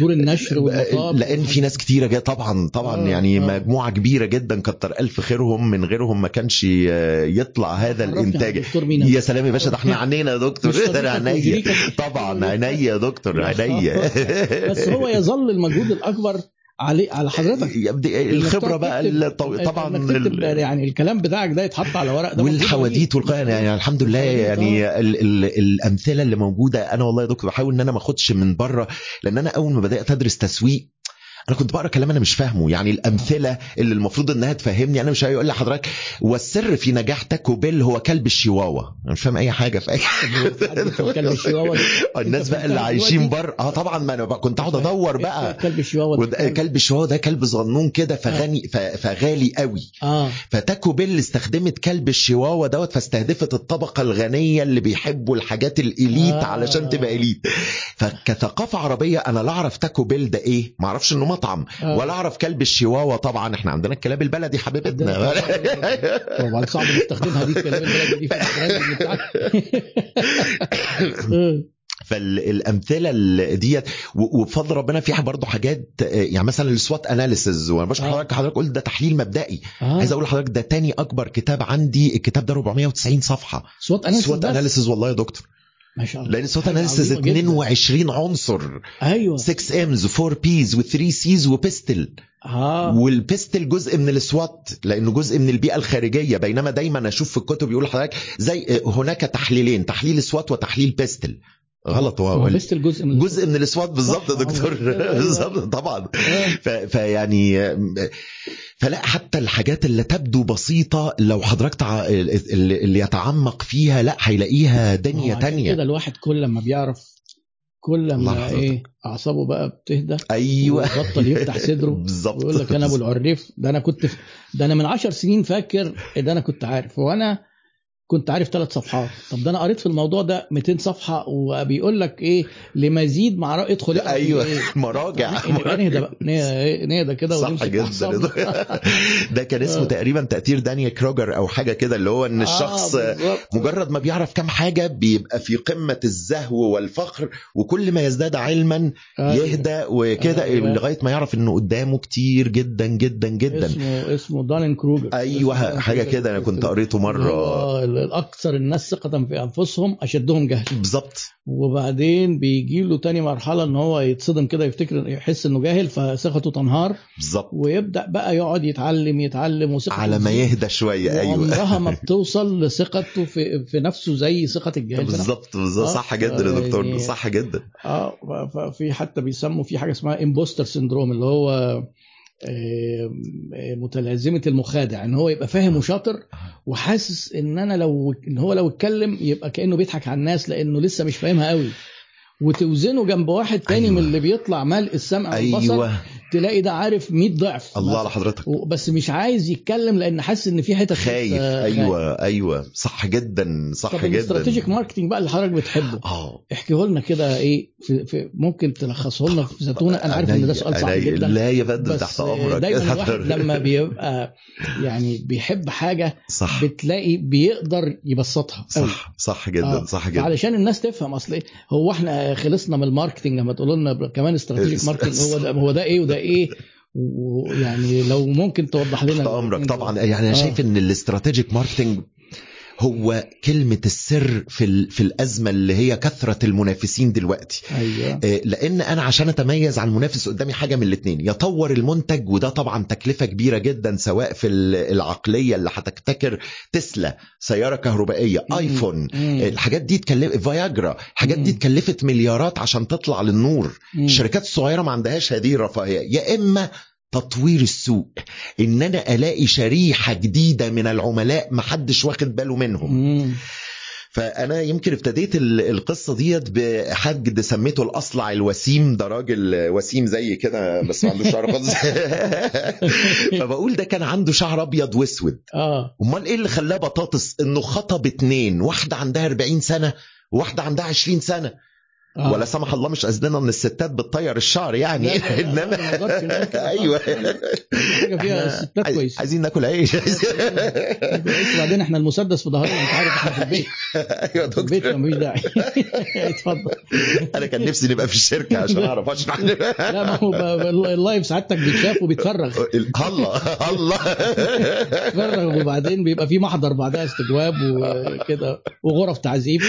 دور النشر والمطاب لأن في ناس كتيرة جاية طبعا طبعا آه، يعني آه. مجموعة كبيرة جدا كتر ألف خيرهم من غيرهم ما كانش يطلع هذا الإنتاج. يا سلام يا باشا ده إحنا عنينا يا دكتور ده عينيا. طبعا عينيا يا دكتور عينيا. بس هو يظل المجهود الأكبر عليه على حضرتك. الخبرة بقى الطو... طبعا ال- يعني الكلام بتاعك ده يتحط على ورق ده والحواديت. والقيم يعني الحمد لله يعني ال ال الأمثلة اللي موجودة أنا والله يا دكتور بحاول إن أنا ما أخدش من بره لأن أنا أول ما بدأت أدرس تسويق أنا كنت بقرأ كلام أنا مش فاهمه. يعني الأمثلة اللي المفروض إنها تفهمني أنا مش هيقول لحضرتك والسر في نجاح تاكو بيل هو كلب الشيواوا. أنا مش فاهم أي حاجة في أي كلب الشيواوا. الناس بقى اللي عايشين؟ بره. آه طبعا ما أنا بقى كنت اقعد أدور بقى. كلب الشيواوا كلب. الشيواوا ده كلب صغنون كده فغني ف- فغالي قوي. آه. فتاكو بيل استخدمت كلب الشيواوا دوت فاستهدفت الطبقة الغنية اللي بيحبوا الحاجات ال elite آه. آه. علشان تبقى elite. فكثقافه عربية أنا لا أعرف تاكو بيل ده إيه. ما أعرفش إنه مطعم آه. ولا أعرف كلب الشيواوا طبعا إحنا عندنا الكلاب البلدي حبيبتنا طبعا صعب نستخدمها دي الكلاب البلدي دي في آه. فالأمثلة ال- ديت وبفضل ربنا فيها برضه حاجات آه، يعني مثلا ال SWOT analysis وأنا بشرح آه. حضرتك حضرتك قلت ده تحليل مبدئي آه. عايز أقول لحضرتك ده تاني أكبر كتاب عندي الكتاب ده 490 صفحة SWOT analysis SWOT؟ analysis والله يا دكتور ما شاء الله. لأن عظيمة جداً. 22 عنصر. أيوه. 6 Ms و4 Ps و3 Cs و PESTEL آه. وال PESTEL جزء من ال SWOT لأنه جزء من البيئة الخارجية. بينما دايما أشوف في الكتب يقول لحضرتك زي هناك تحليلين تحليل SWOT وتحليل PESTEL غلط هو بس الجزء من جزء من ال SWOT بالظبط يا دكتور كده، أيوة. بالظبط طبعا آه. فيعني فلا حتى الحاجات اللي تبدو بسيطة لو حضرتك تع... اللي يتعمق فيها لا هيلاقيها دنيا تانية كده الواحد كل ما بيعرف كل ما. إيه أعصابه بقى بتهدى أيوه ويبطل يفتح صدره بالظبط ويقول لك أنا أبو العريف ده أنا كنت ده أنا من عشر سنين فاكر ده أنا كنت عارف وأنا كنت عارف ثلاث صفحات طب ده أنا قريت في الموضوع ده 200 صفحة وبيقول لك إيه لمزيد مع ادخل أيوه إيه؟ مراجع نبقى نهدى بقى نه- نهدى كده صح جدا. ده كان اسمه آه. تقريبا تأثير دانيال كروجر أو حاجة كده اللي هو إن الشخص آه بالظبط. مجرد ما بيعرف كام حاجة بيبقى في قمة الزهو والفخر وكل ما يزداد علما أيوة. يهدى وكده أيوة. لغاية ما يعرف إنه قدامه كتير جدا جدا جدا اسمه اسمه دانين كروجر أيوه حاجة. كده أنا كنت قريته مرة هو الاكثر الناس ثقة في أنفسهم أشدهم جهل بالظبط وبعدين بيجي له تاني مرحلة إن هو يتصدم كده يفتكر يحس إنه جاهل فثقته تنهار. بالظبط ويبدأ بقى يقعد يتعلم يتعلم وثقته على ما. يهدى شوية. أيوه. وعمرها ما بتوصل لثقته في في نفسه زي ثقة الجاهل. بالظبط بالظبط آه، صح جدا يا دكتور. يعني- صح جدا. آه ففي حتى بيسموا في حاجة اسمها imposter syndrome اللي هو متلازمة المخادع إن هو يبقى فاهم وشاطر وحاسس إن أنا لو إن هو لو اتكلم يبقى كأنه بيضحك على الناس لأنه لسه مش فاهمها قوي وتوزنه جنب واحد تاني أيوة. من اللي بيطلع ملء السمع والبصر أيوه تلاقي ده عارف 100 ضعف. الله. على حضرتك. بس مش عايز يتكلم لأن حاسس إن في حتة خايف. أيوه أيوه. صح جدا صح طب جدا. ال strategic marketing بقى اللي حضرتك بتحبه. آه. احكيه لنا كده إيه في, في ممكن تلخصه لنا في زيتونة؟ أنا عارف إن ده سؤال صعب. جدا. لا يا فندم تحت أمرك. دايما الواحد لما بيبقى يعني بيحب حاجة صح. بتلاقي بيقدر يبسطها قوي صح صح جدا آه. صح جدا. علشان الناس تفهم أصل إيه هو إحنا خلصنا من ال marketing لما تقولوا لنا كمان strategic marketing هو ده هو ده إيه وده إيه ويعني لو ممكن توضح لنا تحت أمرك طبعا. يعني أنا آه. شايف إن ال strategic marketing هو كلمة السر في ال- في الأزمة اللي هي كثرة المنافسين دلوقتي أيوه آه، لأن أنا عشان أتميز عن المنافس قدامي حاجة من الاثنين يطور المنتج وده طبعا تكلفة كبيرة جدا سواء في ال- العقلية اللي هتبتكر تسلا سيارة كهربائية مم. آيفون مم. الحاجات دي تكلف فياجرا الحاجات دي مم. اتكلفت مليارات عشان تطلع للنور مم. الشركات الصغيره ما عندهاش هذه الرفاهية يا إما تطوير السوق إن أنا ألاقي شريحة جديدة من العملاء محدش واخد باله منهم. مم. فأنا يمكن ابتديت ال- القصة ديت بحد سميته الأصلع الوسيم ده راجل وسيم زي كده بس ما عندوش شعر خالص. فبقول ده كان عنده شعر أبيض وأسود. آه. أمال إيه اللي خلاه بطاطس؟ إنه خطب اتنين واحدة عندها 40 سنة وواحده عندها 20 سنة. آه. ولا سمح الله مش قصدنا ان الستات بتطير الشعر يعني. انما. أيوه. حاجة فيها ستات كويس عايزين ناكل عيش. وبعدين إحنا المسدس في ظهرنا أنت عارف إحنا في البيت. أيوه في البيت دكتور. فمفيش داعي. اتفضل. أنا كان نفسي نبقى في الشركة عشان أعرف. اشرح لا ما هو اللايف سعادتك بيتشاف وبيتفرغ. الله الله. بيتفرغ وبعدين بيبقى في محضر بعدها استجواب وكده وغرف تعذيب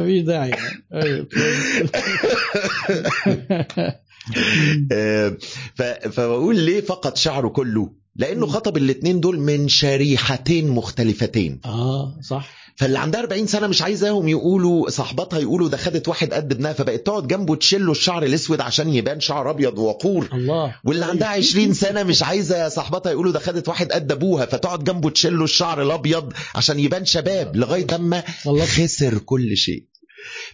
فمفيش داعي. آه، فبقول ليه فقط شعره كله؟ لأنه. خطب الاثنين دول من شريحتين مختلفتين. آه صح. فاللي عندها 40 سنة مش عايزاهم يقولوا صاحباتها يقولوا ده خدت واحد قد ابنها فبقت تقعد جنبه تشيل له الشعر الأسود عشان يبان شعر أبيض ووقور الله. واللي عندها 20 سنة مش عايزة صاحباتها يقولوا ده خدت واحد قد أبوها فتقعد جنبه تشيل له الشعر الأبيض عشان يبان شباب لغاية اما خسر كل شيء.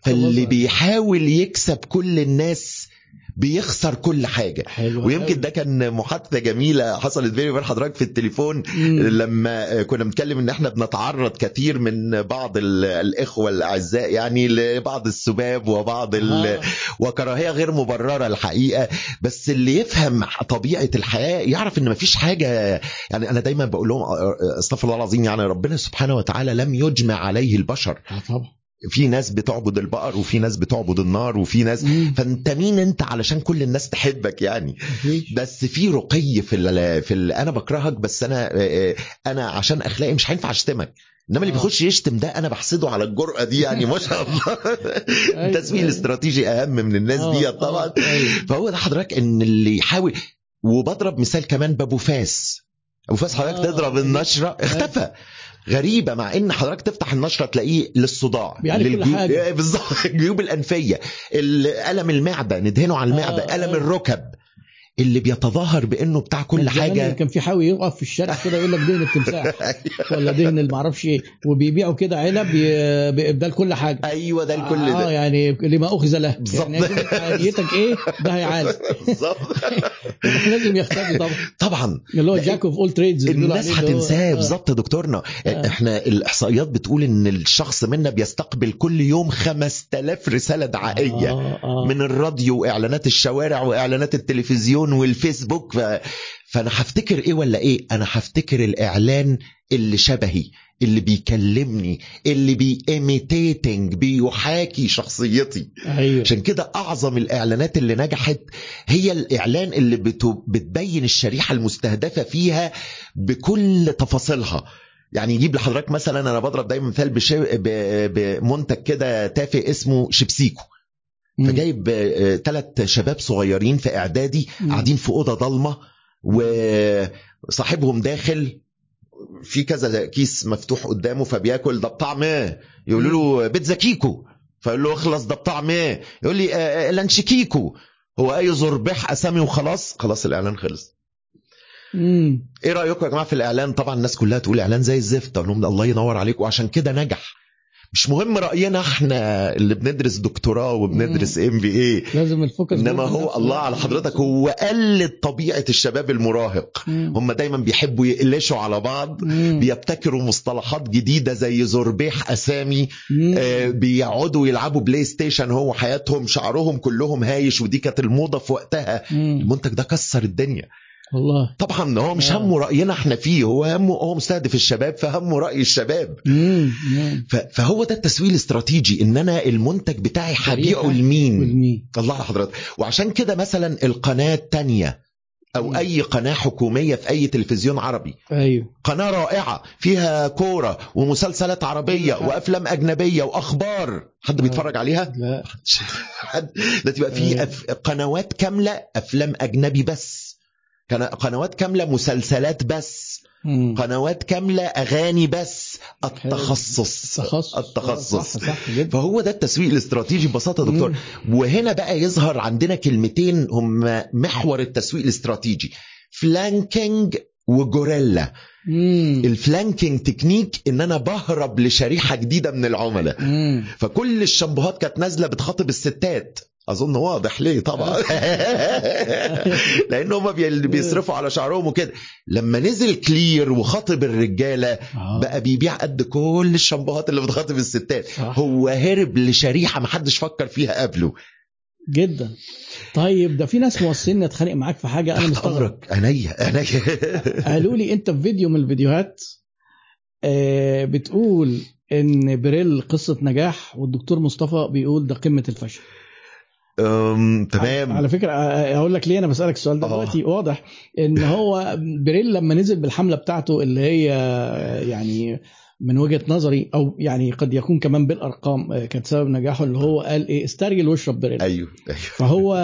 فاللي. بيحاول يكسب كل الناس بيخسر كل حاجة. حلو ويمكن ده كان محادثة جميلة حصلت بيني وبين حضرتك في التليفون. مم. لما كنا بنتكلم إن إحنا بنتعرض كثير من بعض ال- الإخوة الأعزاء يعني لبعض السباب وبعض ال... آه. وكراهية غير مبررة الحقيقة. بس اللي يفهم طبيعة الحياة يعرف إن مفيش حاجة. يعني أنا دايما بقول لهم أستغفر الله العظيم يعني ربنا سبحانه وتعالى لم يجمع عليه البشر. آه طبعا. في ناس بتعبد البقر وفي ناس بتعبد النار وفي ناس مم. فانت مين انت علشان كل الناس تحبك يعني. بس في رقي في ال في ال أنا بكرهك بس أنا أنا عشان اخلاقي مش هينفع اشتمك انما اللي آه. بيخش يشتم ده أنا بحسده على الجرأة دي يعني ما شاء الله أيوة. التسويق الاستراتيجي اهم من الناس آه، دي آه، طبعا أيوة. فهو ده حضرتك ان اللي يحاول وبضرب مثال كمان بابو فاس أبو فاس حضرتك آه. تضرب النشرة اختفى غريبة مع إن حضرتك تفتح النشرة تلاقيه للصداع للجيوب- بالظبط الجيوب الأنفية. ال- ألم المعدة ندهنه على المعدة. آه، ألم. الركب. اللي بيتظاهر بأنه بتاع كل حاجة. كان في حاوي يقف في الشارع كده يقول لك دهن التمساح. ولا دهن اللي معرفش إيه. وبيبيعوا كده علب بإبدال كل حاجة. أيوه ده الكل آه ده يعني لما أخذ له. بالظبط. يعني يقول لك نيتك إيه؟ ده هيعالج. بالظبط. لازم يختفي طبعا. طبعا. اللي هو jack of all trades الناس هتنساه. بالظبط يا دكتورنا. آه. إحنا الإحصائيات بتقول إن الشخص منا بيستقبل كل يوم 5000 رسالة دعائية آه آه. من الراديو وإعلانات الشوارع وإعلانات التلفزيون والفيسبوك ف... فأنا هفتكر إيه ولا إيه؟ أنا هفتكر الإعلان اللي شبهي اللي بيكلمني اللي بي imitating بيحاكي شخصيتي. أيوه. عشان كده أعظم الإعلانات اللي نجحت هي الإعلان اللي بتو- بتبين الشريحة المستهدفة فيها بكل تفاصيلها. يعني يجيب لحضرتك مثلا أنا بضرب دايما مثال بش- ب- بمنتج كده تافه اسمه شيبسيكو. مم. فجايب ثلاث شباب صغيرين في إعدادي. قاعدين في أوضة ضلمة وصاحبهم داخل في كذا كيس مفتوح قدامه فبياكل ده بطعم إيه؟ يقولوا له بيتزا كيكو. فيقول له اخلص ده بطعم إيه؟ يقول لي آه، آه، lunch كيكو. هو اي زربح أسامي وخلاص خلاص الإعلان خلص. مم. إيه رأيكم يا جماعة في الإعلان؟ طبعا الناس كلها تقول إعلان زي الزفت أقول لهم الله ينور عليكم وعشان كده نجح. مش مهم رأينا إحنا اللي بندرس دكتوراه وبندرس MBA لازم ال focus إنما هو. الله على حضرتك هو قلد طبيعه الشباب المراهق مم. هم دايما بيحبوا يقلشوا على بعض مم. بيبتكروا مصطلحات جديدة زي زربيح أسامي. آه، بيقعدوا يلعبوا بلاي ستيشن هو حياتهم شعرهم كلهم هايش ودي كانت الموضة في وقتها مم. المنتج ده كسر الدنيا والله طبعا هو مش آه. همه رأينا إحنا فيه هو همه هو مستهدف الشباب فهمه رأي الشباب مم. مم. ف- فهو ده التسويق الاستراتيجي إن أنا المنتج بتاعي هبيعه لمين الله على حضرتك وعشان كده مثلا القناة الثانية أو مم. أي قناة حكومية في أي تلفزيون عربي أيوه قناة رائعة فيها كورة ومسلسلات عربية حاجة. وأفلام أجنبية وأخبار حد آه. بيتفرج عليها لا حد ده تبقى في آه. قنوات كاملة أفلام أجنبي بس قنوات كاملة مسلسلات بس. مم. قنوات كاملة أغاني بس. التخصص. تخصص التخصص. صح صح جدا. فهو ده التسويق الاستراتيجي ببساطة يا دكتور. وهنا بقى يظهر عندنا كلمتين هم محور التسويق الاستراتيجي. flanking و guerrilla مم. ال flanking technique إن أنا بهرب لشريحة جديدة من العملاء. مم. فكل الشامبوهات كانت نازلة بتخاطب الستات. أظن واضح ليه طبعا. لأن هم بيصرفوا على شعرهم وكده. لما نزل كلير وخاطب الرجالة آه. بقى بيبيع قد كل الشامبوهات اللي بتخاطب الستات. هو هرب لشريحة ما حدش فكر فيها قبله. جدا. طيب ده في ناس موصلني اتخانق معاك في حاجة أنا مستغرب. أمرك. عينيا عينيا. قالوا لي أنت في فيديو من الفيديوهات آه، بتقول إن بريل قصة نجاح والدكتور مصطفى بيقول ده قمة الفشل. تمام. على فكرة أقول لك ليه أنا بسألك السؤال ده آه. دلوقتي. واضح إن هو بريل لما نزل بالحملة بتاعته اللي هي يعني من وجهة نظري أو يعني قد يكون كمان بالأرقام آه، كانت سبب نجاحه اللي هو قال إيه؟ استرجل واشرب بريل. أيوه أيوه. فهو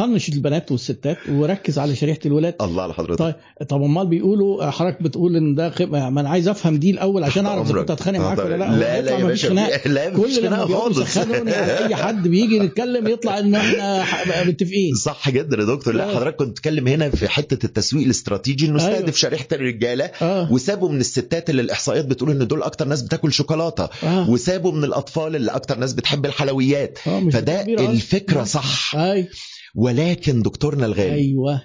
طنش البنات والستات وركز على شريحة الولاد. الله على حضرتك. طيب طب امال بيقولوا حضرتك بتقول إن ده قمة ما أنا عايز أفهم دي الأول عشان أعرف إذا. كنت هتخانق معاك ولا لأ. هو لا لا يطلع يا باشا خناق لا كل بيقعدوا خالص. أي حد بيجي نتكلم يطلع إن إحنا متفقين. صح جدا يا دكتور. لا آه. حضرتك كنت بتتكلم هنا في حتة التسويق الاستراتيجي إنه أيوة. استهدف شريحة الرجالة آه. وسابوا من الستات اللي الإحصائيات بتقول إن دول أكتر ناس بتاكل شوكولاتة. آه. وسابوا من الأطفال اللي أكتر ناس بتحب الحلويات. مش فده. الفكرة صح. أي. ولكن دكتورنا الغالي. أيوه.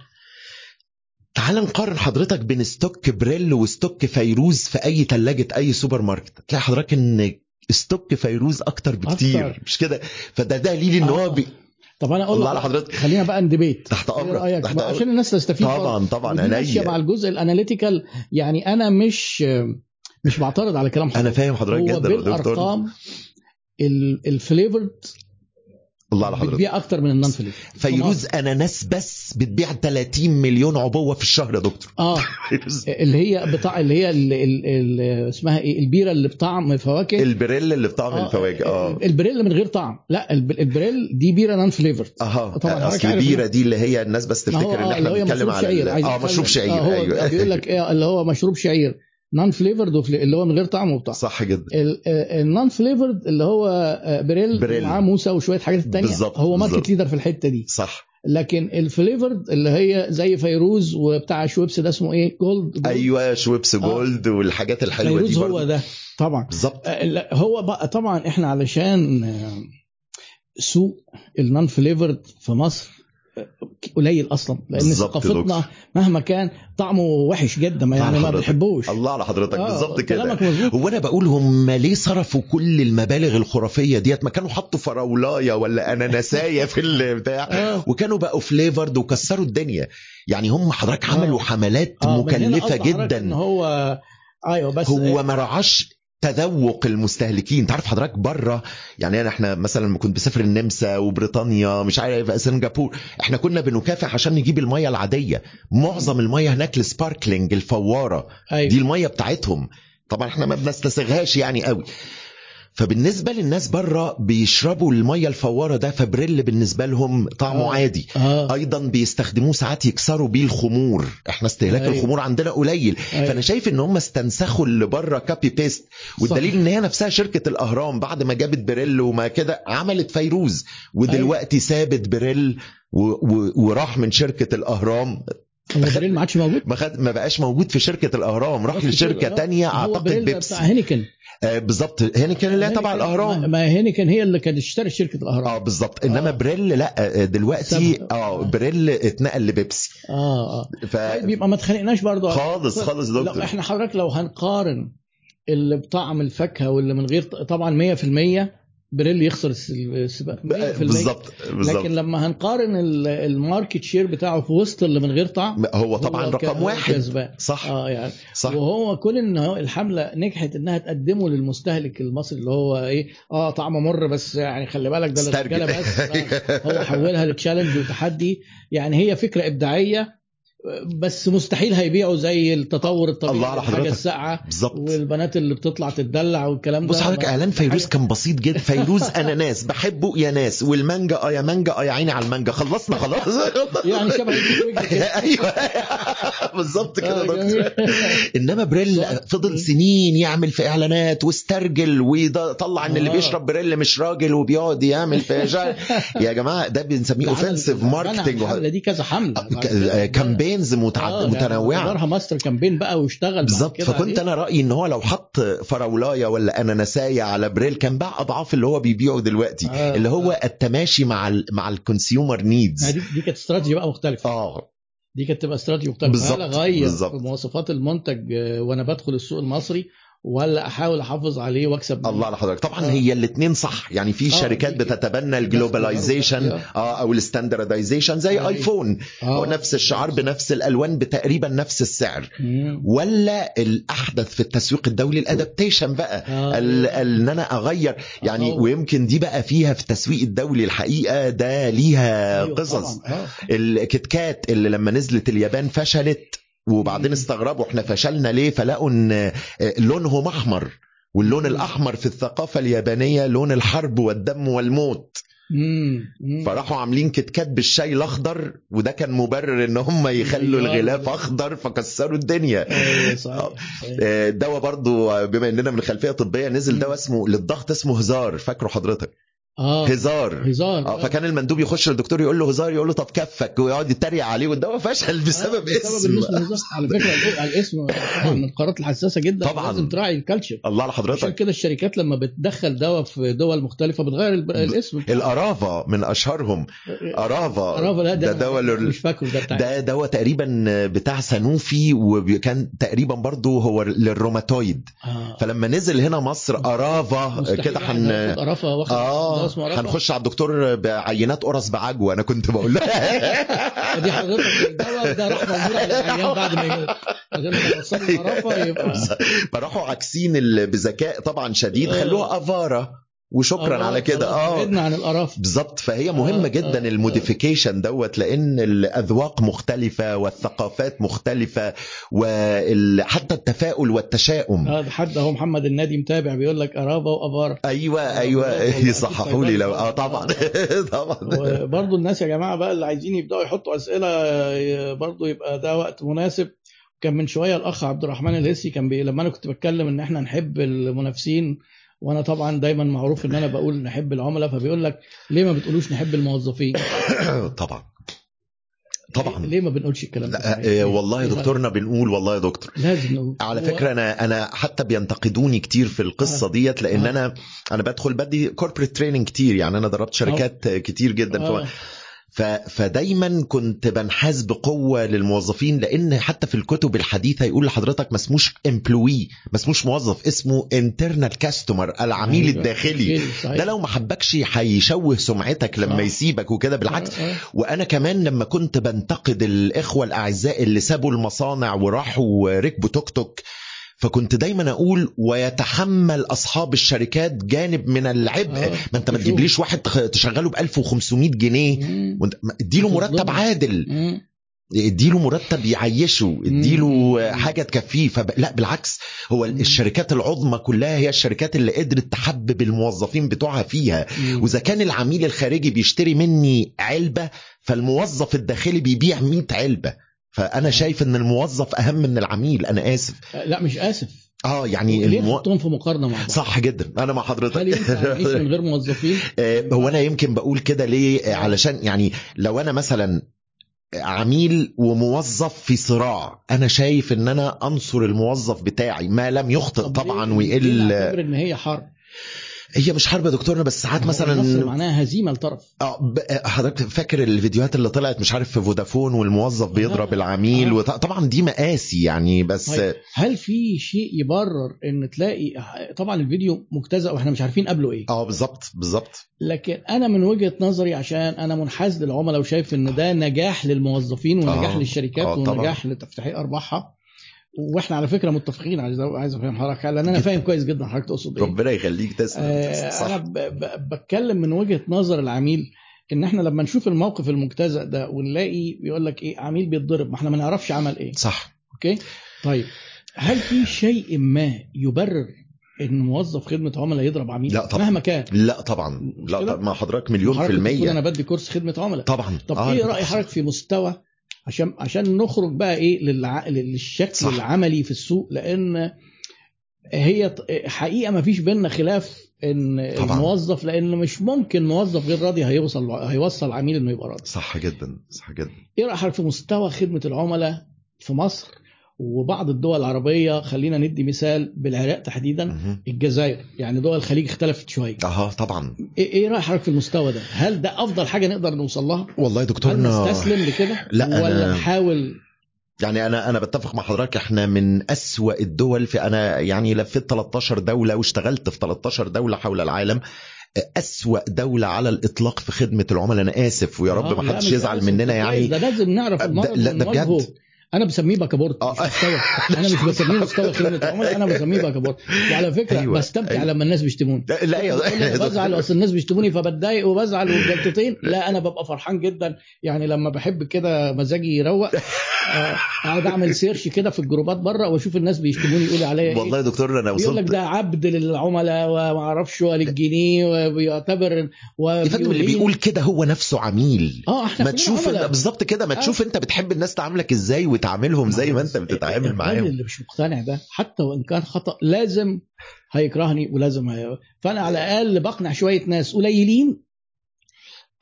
تعال نقارن حضرتك بين stock بريل و stock فيروز في أي ثلاجه أي سوبر ماركت تلاقي حضرتك إن stock فيروز أكتر بكتير. أكتر. مش كده؟ فده دليل إن آه. هو بي... طب أنا أقول على حضرتك. خلينا بقى ن debate تحت إيه أمرك تحت أمرك. عشان الناس تستفيد طبعا. طبعا ماشية مع عينيا الجزء ال analytical يعني أنا مش مش بعترض على كلام أنا حضرتك فاهم حضرتك هو جدا يا دكتور. بالأرقام ال flavored الله على حضرتك. بتبيع أكتر من ال non flavored فيروز أناناس بس بتبيع 30 مليون عبوة في الشهر يا دكتور. آه. اللي هي بتاع اللي هي ال ال ال اسمها إيه؟ البيرة اللي بطعم فواكه البريل اللي بطعم آه، الفواكه آه. البريل من غير طعم. لا الب- البريل دي بيرة non flavored أها. طبعاً أصل البيرة دي اللي هي الناس بس تفتكر إن آه، إحنا اللي بنتكلم على آه. مشروب شعير. آه أيوه. بيقول لك إيه اللي هو مشروب شعير. non flavored اللي هو من غير طعم وبتاع صح جدا. ال non flavored اللي هو آه، بريل, بريل. معاه موسى وشوية حاجات تانية. بالظبط، هو market. leader في الحتة دي. صح. لكن ال flavored اللي هي زي فيروز وبتاع شويبس ده اسمه إيه؟ Gold, Gold. أيوه شويبس Gold والحاجات الحلوة دي فيروز هو ده. طبعا. بالظبط. آه، هو بقى طبعا إحنا علشان آه، سوق ال non flavored في مصر آه، قليل أصلا لأن ثقافتنا. مهما كان طعمه وحش جدا ما يعني ما. بنحبوش الله على حضرتك آه، بالظبط كده هو أنا بقول هم ليه صرفوا كل المبالغ الخرافية ديت ما كانوا حطوا فراولاية ولا اناناسايه في البتاع آه. وكانوا بقوا فليفرد وكسروا الدنيا يعني هم حضرتك عملوا آه. حملات آه، مكلفة جدا هو أيوه بس هو ما رعاش تذوق المستهلكين. تعرف حضرتك بره يعني أنا إحنا مثلا لما كنت بسافر النمسا وبريطانيا مش عارف سنغافور إحنا كنا بنكافح عشان نجيب المية العادية. معظم المية هناك ال sparkling الفوارة. أيوة. دي المية بتاعتهم. طبعا إحنا ما بنستسغهاش يعني قوي. فبالنسبة للناس بره بيشربوا المية الفوارة ده فبريل بالنسبة لهم طعمه آه. عادي آه. أيضا بيستخدموه ساعات يكسروا بيه الخمور إحنا استهلاك أيوة. الخمور عندنا قليل أيوة. فأنا شايف إن هم استنسخوا اللي بره copy paste والدليل صح. إن هي نفسها شركة الأهرام بعد ما جابت بريل وما كده عملت فيروز ودلوقتي سابت بريل و... و... وراح من شركة الأهرام بريل ما عادش موجود. ما, خد... ما بقاش موجود في شركة الأهرام راح لشركة. تانية أعتقد بيبسي. بتاع هينيكن. آه بالظبط. هينيكن اللي هي تبع الأهرام. ما هينيكن هي اللي كانت اشترت شركة الأهرام. آه بالظبط. إنما آه. بريل لا آه، دلوقتي. آه بريل اتنقل لبيبسي. آه آه. ف... طيب يبقى ما اتخانقناش برضه. خالص خالص لو دكتور إحنا حضرتك لو هنقارن اللي بطعم الفاكهة واللي من غير طبعا 100% بريل يخسر الس- السباق. 100% بالظبط لكن لما هنقارن ال- ال market share بتاعه في وسط اللي من غير طعم هو طبعا هو رقم واحد. كسبان. صح آه يعني صح. وهو كل إن الحملة نجحت إنها تقدمه للمستهلك المصري اللي هو إيه آه طعمه مر بس يعني خلي بالك ده بس. آه هو حولها ل challenge وتحدي. يعني هي فكرة إبداعية بس مستحيل هيبيعوا زي التطور الطبيعي الله على حضرتك. الساقعة بالظبط. والبنات اللي بتطلع تتدلع والكلام ده. بص حضرتك إعلان فيروز كان بسيط جدا. فيروز أناناس بحبه يا ناس. والمانجا آه يا مانجا آه يا عيني على المانجا. خلصنا خلاص. يعني شبه. أيوه. بالظبط كده آه،. دكتور. إنما بريل. فضل سنين يعمل في إعلانات واسترجل ويطلع إن اللي آه. بيشرب بريل مش راجل وبيقعد يعمل في يا جماعة ده بنسميه offensive marketing دي كذا حملة. بعد campaigns آه، ده متنوعة. اعتبرها ماستر كامبين بقى واشتغل بالظبط. فكنت. أنا رأيي إن هو لو حط فراولايه ولا اناناسايه على بريل كان باع أضعاف اللي هو بيبيعه دلوقتي آه، اللي هو آه. التماشي مع ال مع ال consumer آه، needs دي دي كانت استراتيجي بقى مختلفة. آه. دي كانت تبقى استراتيجي مختلفة. بالظبط، أغير بالظبط. في مواصفات المنتج آه، وأنا بدخل السوق المصري؟ ولا أحاول أحافظ عليه وأكسب منه؟ الله على حضرتك طبعا آه. هي الاثنين صح يعني في آه، شركات بتتبنى ال globalization آه. آه أو ال standardization زي أيوة. آيفون آه. هو نفس الشعار بنفس الألوان بتقريبا نفس السعر مم. ولا الأحدث في التسويق الدولي ال adaptation بقى آه. إن أنا أغير يعني آه. ويمكن دي بقى فيها في التسويق الدولي الحقيقة ده ليها أيوة قصص. آه. الكيت كات اللي لما نزلت اليابان فشلت وبعدين. استغربوا إحنا فشلنا ليه فلقوا إن آه، لونهم أحمر واللون. الأحمر في الثقافة اليابانية لون الحرب والدم والموت. فراحوا عاملين كيت كات بالشاي الأخضر وده كان مبرر إن هم يخلوا أيوة. الغلاف أخضر فكسروا الدنيا صحيح صحيح. آه، دواء برضو بما إننا من خلفيه طبيه نزل دواء اسمه للضغط اسمه هزار فاكره حضرتك آه. هزار. هزار. آه فكان المندوب يخش للدكتور يقول له هزار يقول له طب كفك ويقعد يتريق عليه والدواء فشل بسبب آه، بسبب اسم الاسم هزار. على فكرة الاسم- الاسم طبعا من القرارات الحساسة جدا. طبعاً. لازم تراعي ال culture. الله على عشان حضرتك كده الشركات لما بتدخل دواء في دول مختلفة بتغير الاسم. الارافا من أشهرهم. ارافا أرافا لا ده ده دواء مش فاكره ده بتاع ده دواء تقريبا بتاع سانوفي وكان تقريبا برضو هو للروماتويد. آه. فلما نزل هنا مصر ارافا كده حن قرفه واخد دواء اسمه قرفة. هنخش على الدكتور بعينات قرص بعجوة أنا كنت بقول له دي حضرتك الدواء ده راح موجود على العيان بعد ما قرفه يبقى فراحوا عاكسين بذكاء طبعا شديد آه. خلوها أفارة وشكرا على كده. آه. بعدنا عن القرف. بالظبط فهي مهمة آه، جدا آه، الموديفيكيشن دوت لأن الأذواق مختلفة والثقافات مختلفة وحتى التفاؤل والتشاؤم. هذا حد أهو محمد النادي متابع بيقول لك قرابه وافاره أيوه آه، أيوه. يصححوا لي لو. آه آه، طبعا. طبعا وبرضه الناس يا جماعة بقى اللي عايزين يبدأوا يحطوا أسئلة برضه يبقى ده وقت مناسب. كان من شوية الأخ عبد الرحمن الهسي كان بي... لما أنا كنت بتكلم إن إحنا نحب المنافسين وأنا طبعا دايما معروف إن أنا بقول نحب العملاء فبيقول لك ليه ما بتقولوش نحب الموظفين طبعا طبعا ليه ما بنقولش الكلام ده؟ آه، والله يا؟ دكتورنا بنقول والله يا دكتور لازم نقول على فكرة أنا أنا حتى بينتقدوني كتير في القصة آه. ديت لأن آه. أنا أنا بدخل بدي corporate training كتير يعني أنا دربت شركات كتير جدا آه. فدايما كنت بنحاز بقوة للموظفين لأن حتى في الكتب الحديثة يقول لحضرتك ما اسموش employee ما اسموش موظف اسمه internal customer العميل أيوة. الداخلي. ده لو ما حبكش هيشوه سمعتك لما صح. يسيبك وكده بالعكس آه، آه. وأنا كمان لما كنت بنتقد الإخوة الأعزاء اللي سابوا المصانع وراحوا وركبوا توك توك فكنت دايما أقول ويتحمل أصحاب الشركات جانب من العبء آه. ما أنت ما. تجيبليش واحد تشغله ب 1500 جنيه اديله مرتب. عادل. اديله مرتب يعيشه اديله. حاجة تكفيه فب... لا بالعكس هو الشركات العظمى كلها هي الشركات اللي قدرت تحبب الموظفين بتوعها فيها. وإذا كان العميل الخارجي بيشتري مني علبة فالموظف الداخلي بيبيع 100 علبة فأنا شايف إن الموظف أهم من العميل أنا آسف. لا مش آسف. آه يعني ليه المو... تحطهم في مقارنة مع بعض؟ صح جدا. أنا مع حضرتك. من غير موظفين؟ آه، هو أنا يمكن بقول كده ليه؟ آه، علشان يعني لو أنا مثلا عميل وموظف في صراع أنا شايف إن أنا أنصر الموظف بتاعي ما لم يخطئ طب طبعا ويقل إن هي حرب؟ هي مش حرب يا دكتورنا بس ساعات مثلا معناها هزيمة لطرف آه آه، حضرتك فاكر الفيديوهات اللي طلعت مش عارف في فودافون والموظف بيضرب. العميل آه. وط... طبعا دي مقاسي يعني بس طيب. هل في شيء يبرر إن تلاقي طبعا الفيديو مجتزأ وإحنا مش عارفين قبله إيه آه بالظبط بالظبط لكن أنا من وجهة نظري عشان أنا منحاز للعملاء وشايف إن ده نجاح للموظفين ونجاح آه. للشركات آه،. ونجاح لتفتيح أرباحها وإحنا على فكرة متفقين عايز عايز أفهم حضرتك لأن أنا. فاهم كويس جدا حضرتك تقصد إيه. ربنا يخليك تسلم. آه، أنا ب- ب- بتكلم من وجهة نظر العميل إن إحنا لما نشوف الموقف المجتزأ ده ونلاقي بيقول لك إيه عميل بيتضرب ما إحنا ما نعرفش عمل إيه. صح. أوكي؟ طيب هل في شيء ما يبرر إن موظف خدمة عملاء يضرب عميل؟ لا طبعا. مهما كان. لا طبعا. لا؟ طبعا. مع حضرتك مليون في بتقول أنا بدي كورس خدمة عملاء. طبعا. طب آه، إيه رأي حضرتك في مستوى عشان عشان نخرج بقى إيه للع... للشكل صح. العملي في السوق لأن هي حقيقة ما فيش بيننا خلاف إن طبعاً. الموظف لأن مش ممكن موظف غير راضي هيوصل هيوصل عميل إنه يبقى راضي صح جدا صح جدا إيه راي حضرتك في مستوى خدمة العملاء في مصر وبعض الدول العربية خلينا ندي مثال بالعراق تحديدا. الجزائر. يعني دول الخليج اختلفت شوية. آه طبعا. إيه إيه رأي حضرتك في المستوى ده؟ هل ده أفضل حاجة نقدر نوصل لها؟ والله يا هل دكتورنا نستسلم لكده؟ لا، ولا نحاول؟ يعني أنا أنا بتفق مع حضرتك إحنا من أسوأ الدول في أنا يعني لفيت 13 دولة واشتغلت في 13 دولة حول العالم. أسوأ دولة على الإطلاق في خدمة العملاء أنا آسف ويا رب آه، ما حدش يزعل مننا ده يعني. ده لازم نعرف ده- ده. بجد. أنا بسميه باكابورت آه. مش مستوى أنا مش بسميه مستوى خدمه العملاء أنا بسميه باكابورت وعلى فكرة أيوة، أيوة. بستمتع أيوة. أيوة. لما الناس بيشتموني لا لك بزعل أصل الناس بيشتموني فبتضايق وبزعل وجلطتين لا أنا ببقى فرحان جدا يعني لما بحب كده مزاجي يروق آه، أقعد أعمل سيرش كده في الجروبات بره وأشوف الناس بيشتموني يقولوا عليا إيه والله يا دكتور أنا يقول لك وصلت ده عبد للعملاء وما أعرفش وللجنيه وبيعتبر يا فندم اللي. بيقول كده هو نفسه عميل آه إحنا ما تشوف بالظبط كده ما آه. تشوف أنت بتحب الناس تعاملك إزاي وتعاملهم زي ما انت بتتعامل الراجل معاهم. اللي مش مقتنع ده حتى وإن كان خطأ لازم هيكرهني ولازم هي... فأنا على الأقل بقنع شوية ناس قليلين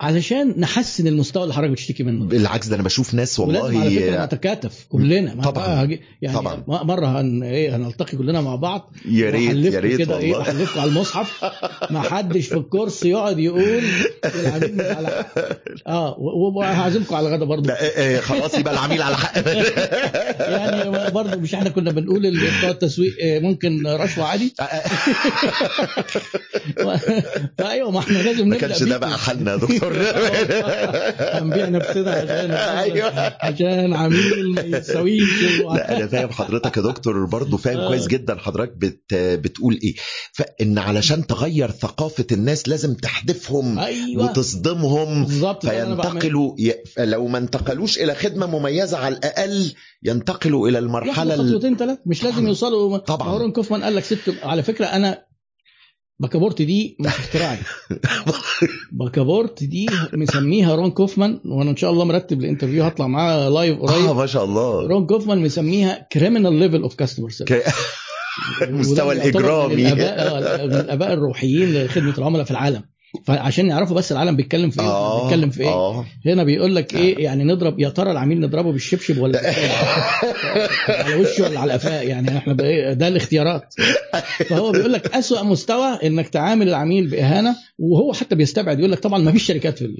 علشان نحسن المستوى اللي حضرتك بتشتكي منه. بالعكس ده أنا بشوف ناس ولازم على فكرة والله نتكاتف كلنا. ما طبعاً. يعني طبعاً. مرة هن... إيه هنلتقي كلنا مع بعض. يا ريت يا ريت كده إيه احلفكم على المصحف. ما حدش في الكورس يقعد يقول العميل مش على آه وهعزمكم على الغدا برضه. لا إيه إيه خلاص يبقى العميل على حق. يعني برضه مش إحنا كنا بنقول بتوع التسويق آه، ممكن رشوة عادي. أيوه ما إحنا لازم ما نبدأ كانش ده. بقى حالنا يا دكتور. هنبيع نفسنا عشان أيوة. عشان عميل ما يساويش لا أنا فاهم حضرتك يا دكتور برضه فاهم آه. كويس جدا حضرتك بت بتقول إيه فإن علشان تغير ثقافة الناس لازم تحدفهم أيوه وتصدمهم. فينتقلوا ي... لو ما انتقلوش إلى خدمة مميزة على الأقل ينتقلوا إلى المرحلة. خطوتين ثلاث مش لازم. يوصلوا طبعاً. هارون كوفمان قال لك ست على فكرة أنا باكابورت دي مش اختراعي. باكابورت دي مسميها رون كوفمان وأنا إن شاء الله مرتب ال interview هطلع معاه live آه قريب ما شاء الله. رون كوفمان مسميها criminal level of customer service المستوى الإجرامي. آه، من الأباء الروحيين لخدمة العملاء في العالم. فعشان يعرفوا بس العالم بيتكلم في إيه آه بيتكلم في إيه. آه. هنا بيقول لك إيه يعني نضرب يا ترى العميل نضربه بالشبشب ولا على وشه ولا على قفاه؟ يعني إحنا بقى- ده الاختيارات. فهو بيقول لك أسوأ مستوى إنك تعامل العميل بإهانة وهو حتى بيستبعد يقول لك طبعا ما فيش شركات في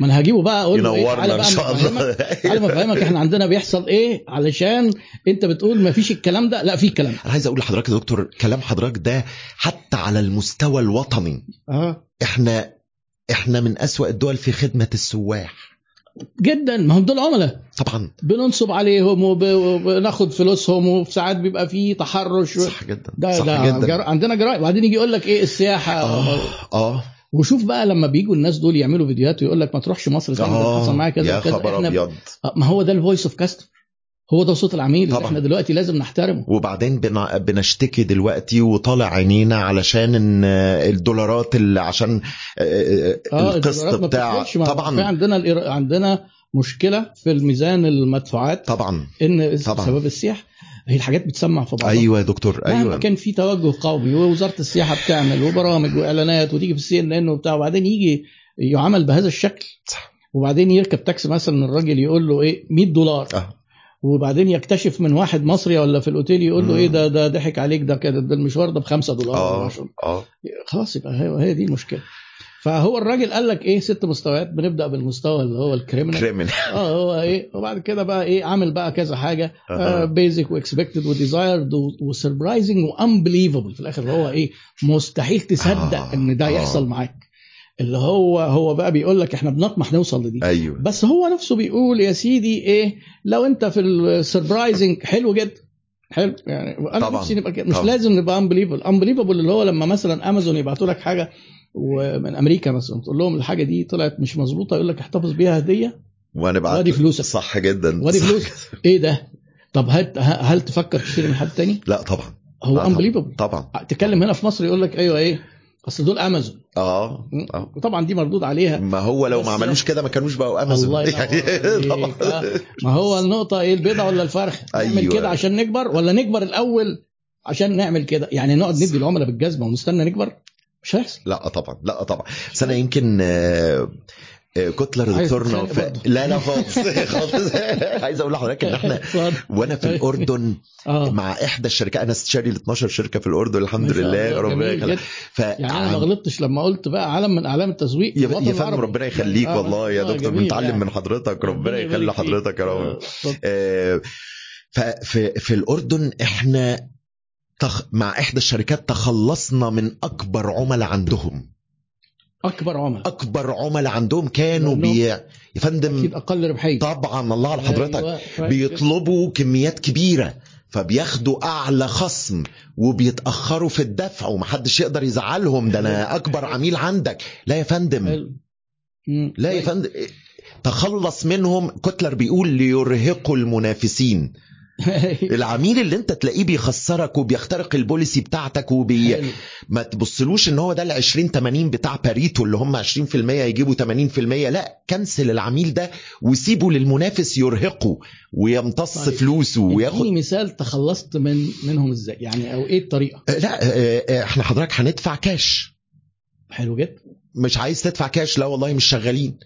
ما أنا هجيبه بقى أقول له إيه تعالى بقى تعالى افهمك إحنا عندنا بيحصل إيه علشان أنت بتقول ما فيش الكلام ده. لا في الكلام ده. أنا عايز أقول لحضرتك يا دكتور كلام حضرتك ده حتى على المستوى الوطني. آه. إحنا إحنا من أسوأ الدول في خدمة السواح. جدا. ما هم دول عملاء. طبعا. بننصب عليهم وب- وبناخد فلوسهم وفي ساعات بيبقى في تحرش صح جدا. ده صح ده جدا. جر... عندنا جرائم. وبعدين يجي يقول لك إيه السياحة. آه آه. وشوف بقى لما بيجوا الناس دول يعملوا فيديوهات ويقول لك ما تروحش مصر تاني ده حصل معايا كذا يا خبر أبيض. آه، ما هو ده ال voice of customer هو ده صوت العميل طبعا. إحنا دلوقتي لازم نحترمه. وبعدين بن- بنشتكي دلوقتي وطالع عينينا علشان إن الدولارات اللي عشان آه القسط الدولارات ما بتاع ما- في طبعا. عندنا الإير- عندنا مشكلة في الميزان المدفوعات طبعا. إن طبعا. بسبب السياحه هي الحاجات بتسمع في بعضها. أيوه يا دكتور أيوه. كان في توجه قومي ووزارة السياحة بتعمل وبرامج وإعلانات وتيجي في السي إن إن وبتاع وبعدين يجي يعمل بهذا الشكل. صح. وبعدين يركب تاكسي مثلا الراجل يقول له إيه 100 دولار. أه. وبعدين يكتشف من واحد مصري ولا في الأوتيل يقول له مم. إيه ده ده ضحك عليك ده كده ده المشوار ده ب 5 دولار ولا آه 10. آه خلاص يبقى هي, هي دي المشكلة فهو الراجل قال لك إيه ست مستويات بنبدأ بالمستوى اللي هو الكريمنال كريمنال آه هو إيه وبعد كده بقى إيه عامل بقى كذا حاجة. بيزك واكسبكتد وديزايرد وسربرايزنج وانبليفبل في الآخر هو إيه مستحيل تصدق آه، إن ده آه. يحصل معاك اللي هو هو بقى بيقول لك إحنا بنطمح نوصل لدي. أيوه. بس هو نفسه بيقول يا سيدي إيه لو أنت في ال surprising حلو جدا. حلو يعني أنا طبعاً، نفسي نبقى كده. مش طبعاً. لازم نبقى unbelievable unbelievable اللي هو لما مثلا امازون يبعتوا لك حاجة ومن أمريكا مثلا تقول لهم الحاجة دي طلعت مش مظبوطة يقول لك احتفظ بيها هدية. وأنا بعت وادي فلوسك. صح جدا. وادي فلوسك. إيه ده؟ طب هل هل تفكر تشتري من حد تاني؟ لا طبعا. هو لا طبعاً. انبليفبل طبعا. تتكلم هنا في مصر يقول لك أيوه إيه. اصل دول أمازون آه آه وطبعا دي مردود عليها ما هو لو ما عملوش كده ما كانوش بقوا أمازون الله آه، ما هو النقطة إيه البيضة ولا الفرخ؟ نعمل أيوة. كده عشان نكبر ولا نكبر الأول عشان نعمل كده؟ يعني نقعد ندي العملاء بالجزمة ونستنى نكبر؟ مش هيحصل. لا طبعا لا طبعا بس أنا يمكن آه، آه، كوتلر عايز دكتورنا ف... لا لا خالص خالص عايز أقول لحضرتك إن إحنا. وأنا في الأردن آه مع إحدى الشركات أنا استشاري ل 12 شركة في الأردن الحمد لله ربنا يخليك. ف يعني أنا ما غلطتش لما قلت بقى علم من اعلام التسويق يا يا فندم. ربنا يخليك آه، والله يا آه، دكتور بنتعلم يعني. من حضرتك ربنا يخلي. حضرتك يا آه، رب. آه، ففي في الأردن إحنا تخ... مع إحدى الشركات تخلصنا من أكبر عملاء عندهم أكبر عملاء أكبر عملاء عندهم كانوا بي... يا فندم أكيد أقل ربحية. طبعا الله على حضرتك أيوة،. بيطلبوا كميات كبيرة فبياخدوا أعلى خصم وبيتأخروا في الدفع ومحدش يقدر يزعلهم ده أنا أكبر عميل عندك. لا يا فندم. لا يا فندم تخلص منهم كوتلر بيقول ليرهقوا المنافسين. العميل اللي انت تلاقيه بيخسرك وبيخترق ال policy بتاعتك وبي. ما تبصلوش ان هو ده ال 20 80 بتاع باريتو اللي هم 20% يجيبوا 80% لا كنسل العميل ده وسيبه للمنافس يرهقه ويمتص طيب. فلوسه وياخد اديني مثال تخلصت من منهم إزاي؟ يعني أو إيه الطريقة؟ آه، لا آه، آه، إحنا حضرتك هندفع كاش حلو جدا. مش عايز تدفع كاش لا والله مش شغالين.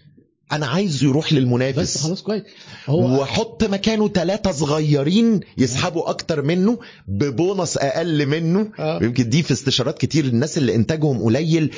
أنا عايزه يروح بس للمنافس خلاص كويس. هو وحط مكانه ثلاثة صغيرين يسحبوا أكتر منه ببونص أقل منه. آه. يمكن دي في استشارات كتير الناس اللي إنتاجهم قليل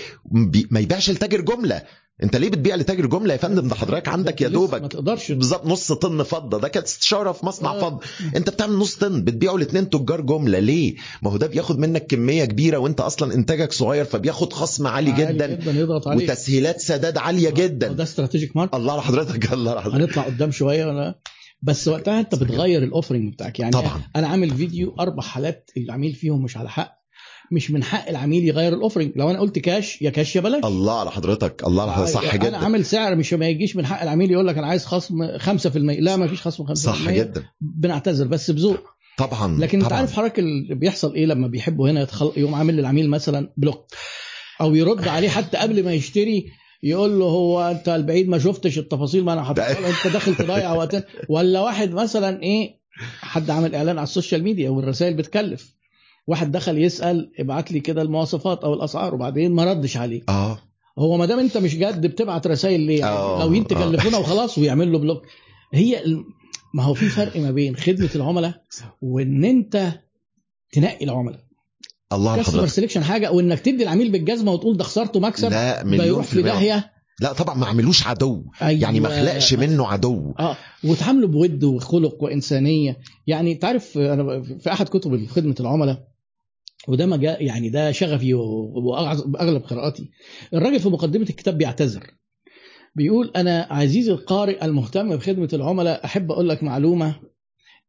ما يبيعش لتاجر جملة. أنت ليه بتبيع لتاجر جملة يا فندم؟ ده حضرتك عندك يا لسه ما دوبك تقدرش. بالظبط نص طن فضة. ده كانت استشارة في مصنع آه. فضة. أنت بتعمل نص طن بتبيعه لاتنين تجار جملة. ليه؟ ما هو ده بياخد منك كمية كبيرة وأنت أصلا إنتاجك صغير فبياخد خصم عالي جدا. جدا يضغط عليك. وتسهيلات سداد عالية جدا. ده استراتيجيك ماركت الله على حضرتك الله على حضرتك. هنطلع قدام شوية ولا؟ بس وقتها انت بتغير ال offering بتاعك. يعني طبعاً. أنا عامل فيديو أربع حالات العميل فيهم مش على حق. مش من حق العميل يغير ال offering لو أنا قلت كاش يا كاش يا بلاش. الله على حضرتك. الله على حضرتك. صح أنا جدا. عامل سعر مش ما يجيش من حق العميل يقول لك أنا عايز خصم 5% لا ما فيش خصم 5% صح جدا. بنعتذر بس بذوق. طبعا لكن أنت طبعا. عارف حضرتك اللي بيحصل إيه لما بيحبوا هنا يتخل... يقوم عامل للعميل مثلا block أو يرد عليه حتى قبل ما يشتري يقول له هو أنت البعيد ما شفتش التفاصيل ما أنا حاططها له، أنت داخل تضيع وقت ولا واحد مثلا إيه حد عامل إعلان على ال social media والرسائل بتكلف. واحد دخل يسأل ابعت لي كده المواصفات أو الأسعار وبعدين ما ردش عليه آه. هو ما دام أنت مش جد بتبعت رسائل ليه؟ يعني آه، لو انت آه. تكلفونا وخلاص ويعمل له block. هي ما هو في فرق ما بين خدمة العملاء وإن أنت تنقي العملاء. الله كاستمر سelection حاجة وانك تدي العميل بالجزمة وتقول ده خسرته مكسب لا مليون في داهيه لا طبعا ما عملوش عدو. أيوة. يعني ما خلقش منه عدو. آه. وتعامله بود وخلق وإنسانية. يعني تعرف أنا في أحد كتب خدمة العملاء وده ما جاء يعني ده شغفي واغلب قراءاتي. الراجل في مقدمة الكتاب بيعتذر. بيقول أنا عزيزي القارئ المهتم بخدمة العملاء أحب أقول لك معلومة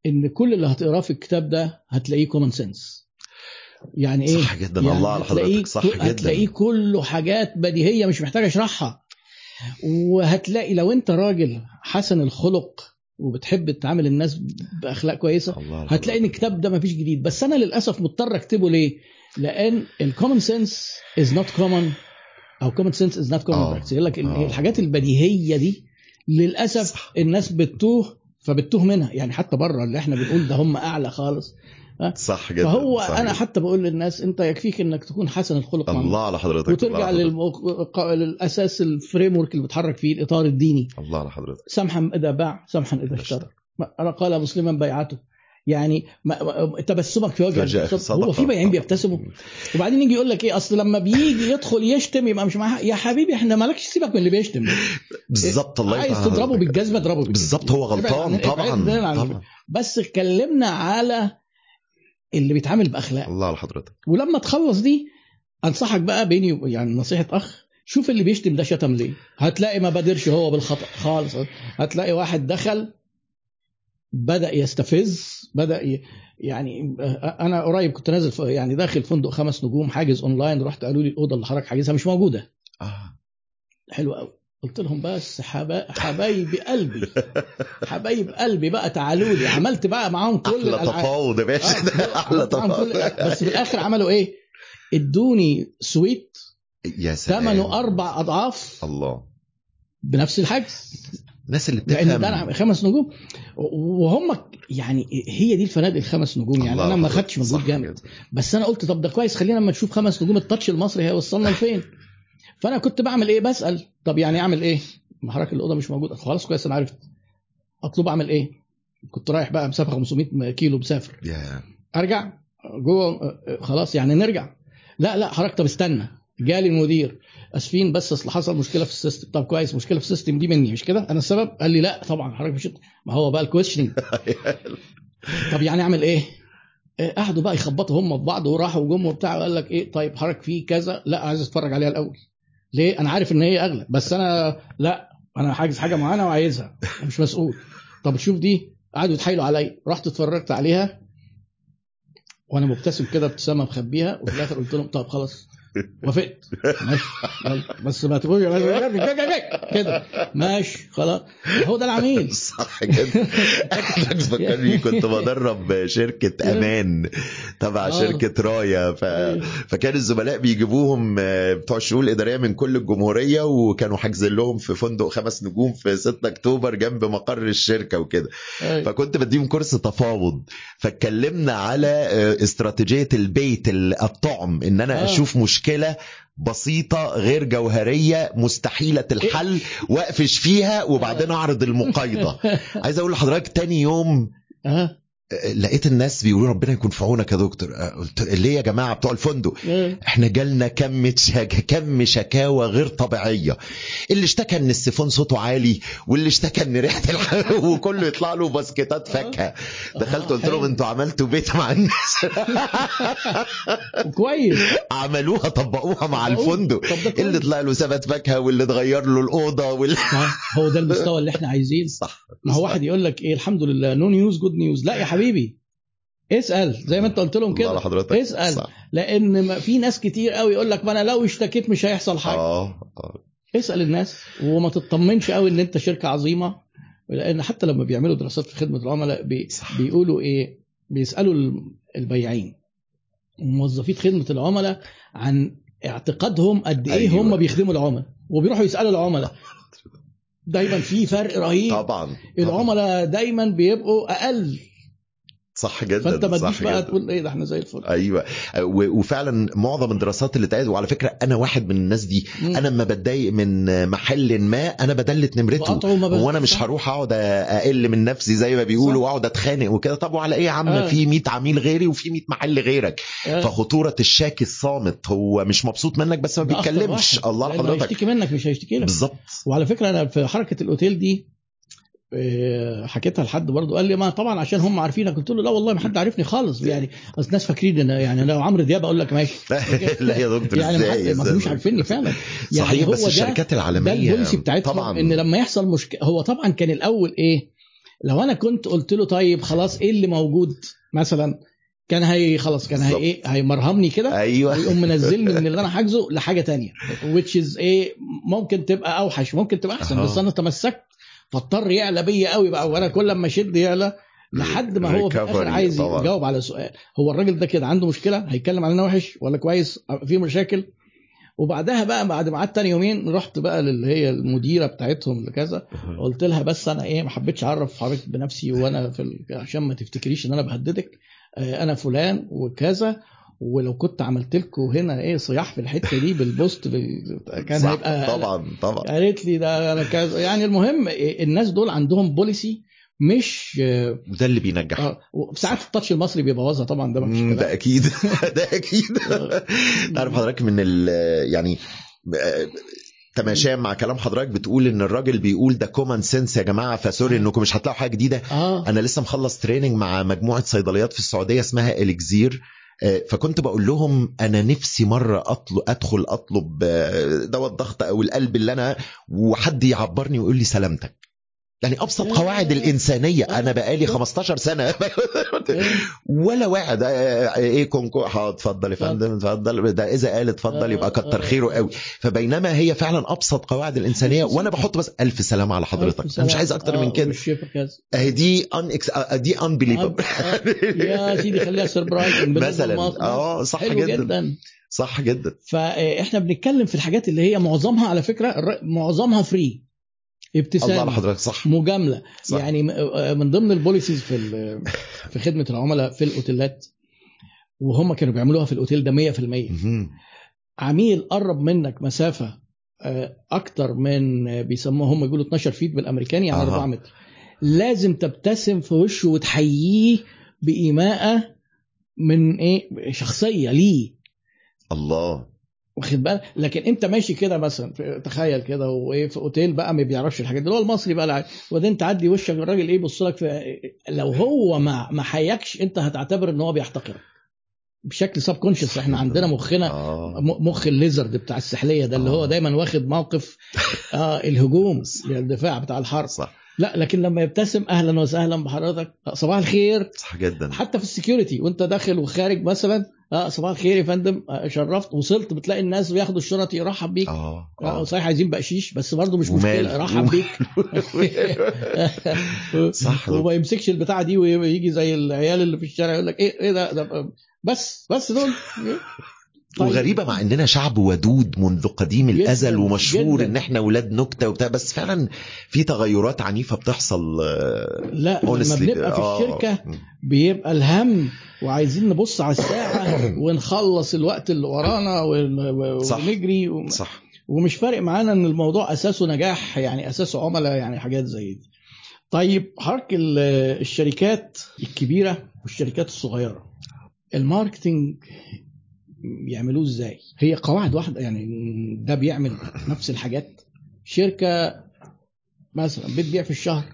إن كل اللي هتقراه في الكتاب ده هتلاقيه common sense يعني إيه؟ صح جدا. يعني الله على هتلاقيه حضرتك. صح هتلاقيه جدا. كله حاجات بديهية مش محتاج اشرحها وهتلاقي لو أنت راجل حسن الخلق وبتحب تعامل الناس بأخلاق كويسة الله هتلاقي إن. الكتاب ده مفيش جديد بس أنا للأسف مضطر أكتبه ليه؟ لأن ال common sense is not common أو common sense is not common. practice يقول لك آه. الحاجات البديهية دي للأسف صح. الناس بتتوه فبتتوه منها يعني حتى بره اللي إحنا بنقول ده هم أعلى خالص صح جدا فهو صح أنا. حتى بقول للناس أنت يكفيك إنك تكون حسن الخلق الله على حضرتك وترجع. للموق... للأساس الفريم ورك اللي بتحرك فيه الإطار الديني. الله على حضرتك. سمحا إذا باع سمحا إذا اشترى. أنا قال مسلما بيعته. يعني ما... تبسمك في وجه. هو في بياعين بيبتسموا وبعدين يجي يقول لك إيه أصل لما بيجي يدخل يشتم يبقى مش معاه. يا حبيبي إحنا مالكش سيبك من اللي بيشتم. بالظبط الله عايز تضربه. بالجزمة اضربه. بالظبط هو غلطان طبعا. طبعا. بس اتكلمنا على اللي بيتعامل بأخلاق. الله على حضرتك. ولما تخلص دي أنصحك بقى بيني يعني نصيحة أخ شوف اللي بيشتم ده شتم ليه. هتلاقي ما بادرش هو بالخطأ خالص. هتلاقي واحد دخل بدأ يستفز بدأ ي... يعني أنا قريب كنت نازل ف- يعني داخل فندق خمس نجوم حاجز أونلاين رحت قالوا لي الأوضة اللي حضرتك حاجزها مش موجودة. آه. حلو قوي قلت لهم بس حبا... حبايبي قلبي حبايب قلبي بقى تعالوا لي. عملت بقى معاهم كل أحلى الألعاب. تفاوض يا باشا. آه، أحلى تفاوض. بس في الآخر عملوا إيه؟ إدوني سويت يا سلام. ثمنه أربع أضعاف الله. بنفس الحجز الناس اللي لأن ده بتفهم خمس نجوم. وهم يعني هي دي الفنادق الخمس نجوم. يعني أنا ما. خدتش مجهود جامد. بس أنا قلت طب ده كويس خلينا اما نشوف خمس نجوم ال touch المصري هيوصلنا لفين؟ فأنا كنت بعمل إيه؟ بسأل. طب يعني أعمل إيه؟ حضرتك الأوضة مش موجودة. خلاص كويس أنا عرفت. أطلب أعمل إيه؟ كنت رايح بقى مسافه 500 كيلو مسافر. يا أرجع؟ جوه خلاص يعني نرجع. لا لا حضرتك طب استنى. جالي المدير. آسفين بس أصل حصل مشكلة في ال system. طب كويس مشكلة في ال system دي مني. مش كده؟ أنا السبب؟ قال لي لا طبعا. حضرتك مش ما هو بقى ال questioning طب يعني أعمل إيه؟ قعدوا بقى يخبطوا هم في بعض وراحوا وجم وبتاع. وقال لك إيه؟ طيب حضرتك في كذا؟ لا عايز أتفرج عليها الأول. ليه؟ أنا عارف إن هي أغلى بس أنا لا أنا حاجز حاجة معينة وعايزها مش مسؤول. طب شوف دي قعدوا يتحايلوا عليا رحت اتفرجت عليها وأنا مبتسم كده ابتسامة مخبيها وفي الآخر قلت لهم طب خلاص. وافقت. بس ما تقولش كده. ماشي. خلاص. هو ده العميل. صح كده فكرني كنت بدرب شركة أمان تبع آه. شركة رايا. ف... فكان الزملاء بيجيبوهم آه، بتوع الشؤون الإدارية من كل الجمهورية وكانوا حاجزين لهم في فندق خمس نجوم في 6 أكتوبر جنب مقر الشركة وكده. أيوة. فكنت بديهم كورس تفاوض. فاتكلمنا على آه، استراتيجية البيت ال- الطعم إن أنا. أشوف مشكلة بسيطة غير جوهرية مستحيلة الحل واقفش فيها وبعدين أعرض المقايضة. عايز أقول لحضرتك تاني يوم آه، لقيت الناس بيقولوا ربنا يكون في عونك يا دكتور. آه، قلت ليه يا جماعة؟ بتوع الفندق. آه. إحنا جالنا كم. كم شكاوى غير طبيعية. اللي اشتكى إن السيفون صوته عالي واللي اشتكى إن ريحة الح... وكله يطلع له باسكتات فاكهة. دخلت قلت لهم حلو. أنتوا عملتوا بيت مع الناس. كويس. عملوها طبقوها مع. الفندق. اللي طلع له سبت فاكهة واللي اتغير له الأوضة واللي هو ده المستوى اللي إحنا عايزين. صح. ما هو واحد يقول لك إيه الحمد لله no news good news لا يا حبيبي اسأل زي ما انت قلت لهم كده حضرتك اسأل صح. لأن في ناس كتير قوي يقول لك ما أنا لو اشتكيت مش هيحصل حاجة آه آه. اسأل الناس وما تطمنش قوي إن أنت شركة عظيمة لأن حتى لما بيعملوا دراسات في خدمة العملاء بي صح. بيقولوا إيه بيسألوا ال- البياعين وموظفين خدمة العملاء عن اعتقادهم قد إيه أيوة. هم بيخدموا العملاء وبيروحوا يسألوا العملاء دايما في فرق رهيب طبعا طبعاً. العملاء دايما بيبقوا أقل صح جدا فأنت ما تجيش بقى. تقول إيه ده إحنا زي الفل. أيوه. وفعلا معظم الدراسات اللي اتقالت وعلى فكرة أنا واحد من الناس دي مم. أنا لما بتضايق من محل ما أنا بدلت نمرته بقطعه ما هو أنا بس- مش هروح أقعد أقل من نفسي زي ما بيقولوا وأقعد أتخانق وكده. طب وعلى إيه يا عم؟ آه. في 100 عميل غيري وفي 100 محل غيرك. آه. فخطورة الشاكي الصامت هو مش مبسوط منك بس ما بيتكلمش. الله لأنه لحضرتك هيشتكي منك مش هيشتكي لك. بالظبط. وعلى فكرة أنا في حركة الأوتيل دي حكيتها لحد برضه. قال لي ما طبعا عشان هم عارفينك. قلت له لا والله ما حد عارفني خالص. يعني اصل الناس فاكرين ان يعني لو عمرو دياب أقول لك ماشي. لا. يا دكتور يعني ما إزاي؟ حد- ما كانوش عارفيني فعلا. يعني صحيح هو بس ده- الشركات ده العالمية البوليسي بتاعتهم طبعا. إن لما يحصل مشكله هو طبعا كان الأول إيه؟ لو أنا كنت قلت له طيب خلاص إيه اللي موجود مثلا؟ كان هي خلاص كان هي. إيه؟ هيمرهمني كده أيوه. ويقوم منزلني من اللي أنا حاجزه لحاجة تانية. Which is إيه؟ ممكن تبقى أوحش ممكن تبقى أحسن أها. بس أنا تمسكت فاضطر يعلى بيا قوي بقى. وأنا كل لما اشد يعلى لحد ما هو في الآخر عايز. يجاوب على سؤال هو الراجل ده كده عنده مشكلة؟ هيتكلم علينا وحش ولا كويس؟ في مشاكل؟ وبعدها بقى بعد ما قعدت تاني يومين رحت بقى اللي هي المديرة بتاعتهم اللي كذا قلت لها بس أنا إيه ما حبيتش أعرف حضرتك بنفسي وأنا في. عشان ما تفتكريش إن أنا بهددك. آه، أنا فلان وكذا. ولو كنت عملت لكم هنا إيه صياح في الحتة دي بالبوست بال... كان صح، هيبقى طبعا طبعا. قالت لي ده أنا كذا. يعني المهم إيه، الناس دول عندهم بوليسي مش آه، وده اللي بينجح. آه، وساعات التاتش المصري بيبوظها طبعا ده مفيش كلام. ده أكيد. ده أكيد. تعرف حضرتك من ال يعني آه، تماشيا مع كلام حضرتك بتقول إن الراجل بيقول ده common sense يا جماعة ف sorry إنكم مش هتلاقوا حاجة جديدة. آه. أنا لسه مخلص training مع مجموعة صيدليات في السعودية اسمها الكزير آه، فكنت بقول لهم أنا نفسي مرة اطلب أدخل أطلب آه، دواء الضغط أو القلب اللي أنا وحد يعبرني ويقول لي سلامتك. يعني أبسط قواعد الإنسانية. أنا بقالي 15 سنة. ولا واحد. آه، آه، إيه كونكور. اتفضل يا فندم اتفضل. ده إذا قال اتفضل يبقى كتر خيره قوي. فبينما هي فعلا أبسط قواعد الإنسانية وأنا بحط بس ألف سلامة على حضرتك. أنا مش عايز أكتر من كده. اهي دي ان دي unbelievable. يا سيدي خليها surprise مثلا. آه صح جدا. جدا. صح جدا. فإحنا بنتكلم في الحاجات اللي هي معظمها على فكرة معظمها free الله على ابتسامه حضرتك صح. مجاملة. صح. يعني م- من ضمن ال policies في في خدمة العملاء في الأوتيلات وهم كانوا بيعملوها في الأوتيل ده 100% مهم. عميل قرب منك مسافة آه، أكتر من آه، بيسموها هم بيقولوا 12 فيت بالأمريكاني يعني أها. 4 متر لازم تبتسم في وشه وتحييه بايماءه من إيه؟ شخصية ليه. الله. واخد بالك؟ لكن انت ماشي كده مثلا تخيل كده وايه في أوتيل بقى ما بيعرفش الحاجات دي اللي هو المصري بقى العادي. وبعدين تعدي وشك الراجل إيه يبص لك لو هو ما ما حياكش انت هتعتبر ان هو بيحتقرك. بشكل subconscious إحنا عندنا مخنا آه. مخ ال lizard بتاع السحلية ده اللي هو آه. دايما واخد موقف آه الهجوم الدفاع بتاع الحرب. صح. لا لكن لما يبتسم أهلا وسهلا بحضرتك صباح الخير. صح جدا. حتى في ال security وانت داخل وخارج مثلا آه صباح الخير يا فندم. آه، شرفت وصلت. بتلاقي الناس بياخدوا الشنط يرحب بيك. آه آه آه. صحيح عايزين بقشيش بس برضه مش. مشكلة. رحب بيك. صح. وما يمسكش البتاعة دي ويجي زي العيال اللي في الشارع يقول لك إيه إيه ده, ده بس بس دول. طيب. وغريبة مع إننا شعب ودود منذ قديم جداً، الأزل ومشهور جداً. إن إحنا ولاد نكتة وبتاع بس فعلا في تغيرات عنيفة بتحصل لا لما. بنبقى في آه. الشركة بيبقى الهم وعايزين نبص على الساعة ونخلص الوقت اللي ورانا ون- صح. ونجري و... صح ومش فارق معانا إن الموضوع أساسه نجاح يعني أساسه عملاء يعني حاجات زي دي طيب حرك ال- الشركات الكبيرة والشركات الصغيرة ال marketing يعملوه إزاي. هي قواعد واحدة يعني ده بيعمل نفس الحاجات. شركة مثلا بتبيع في الشهر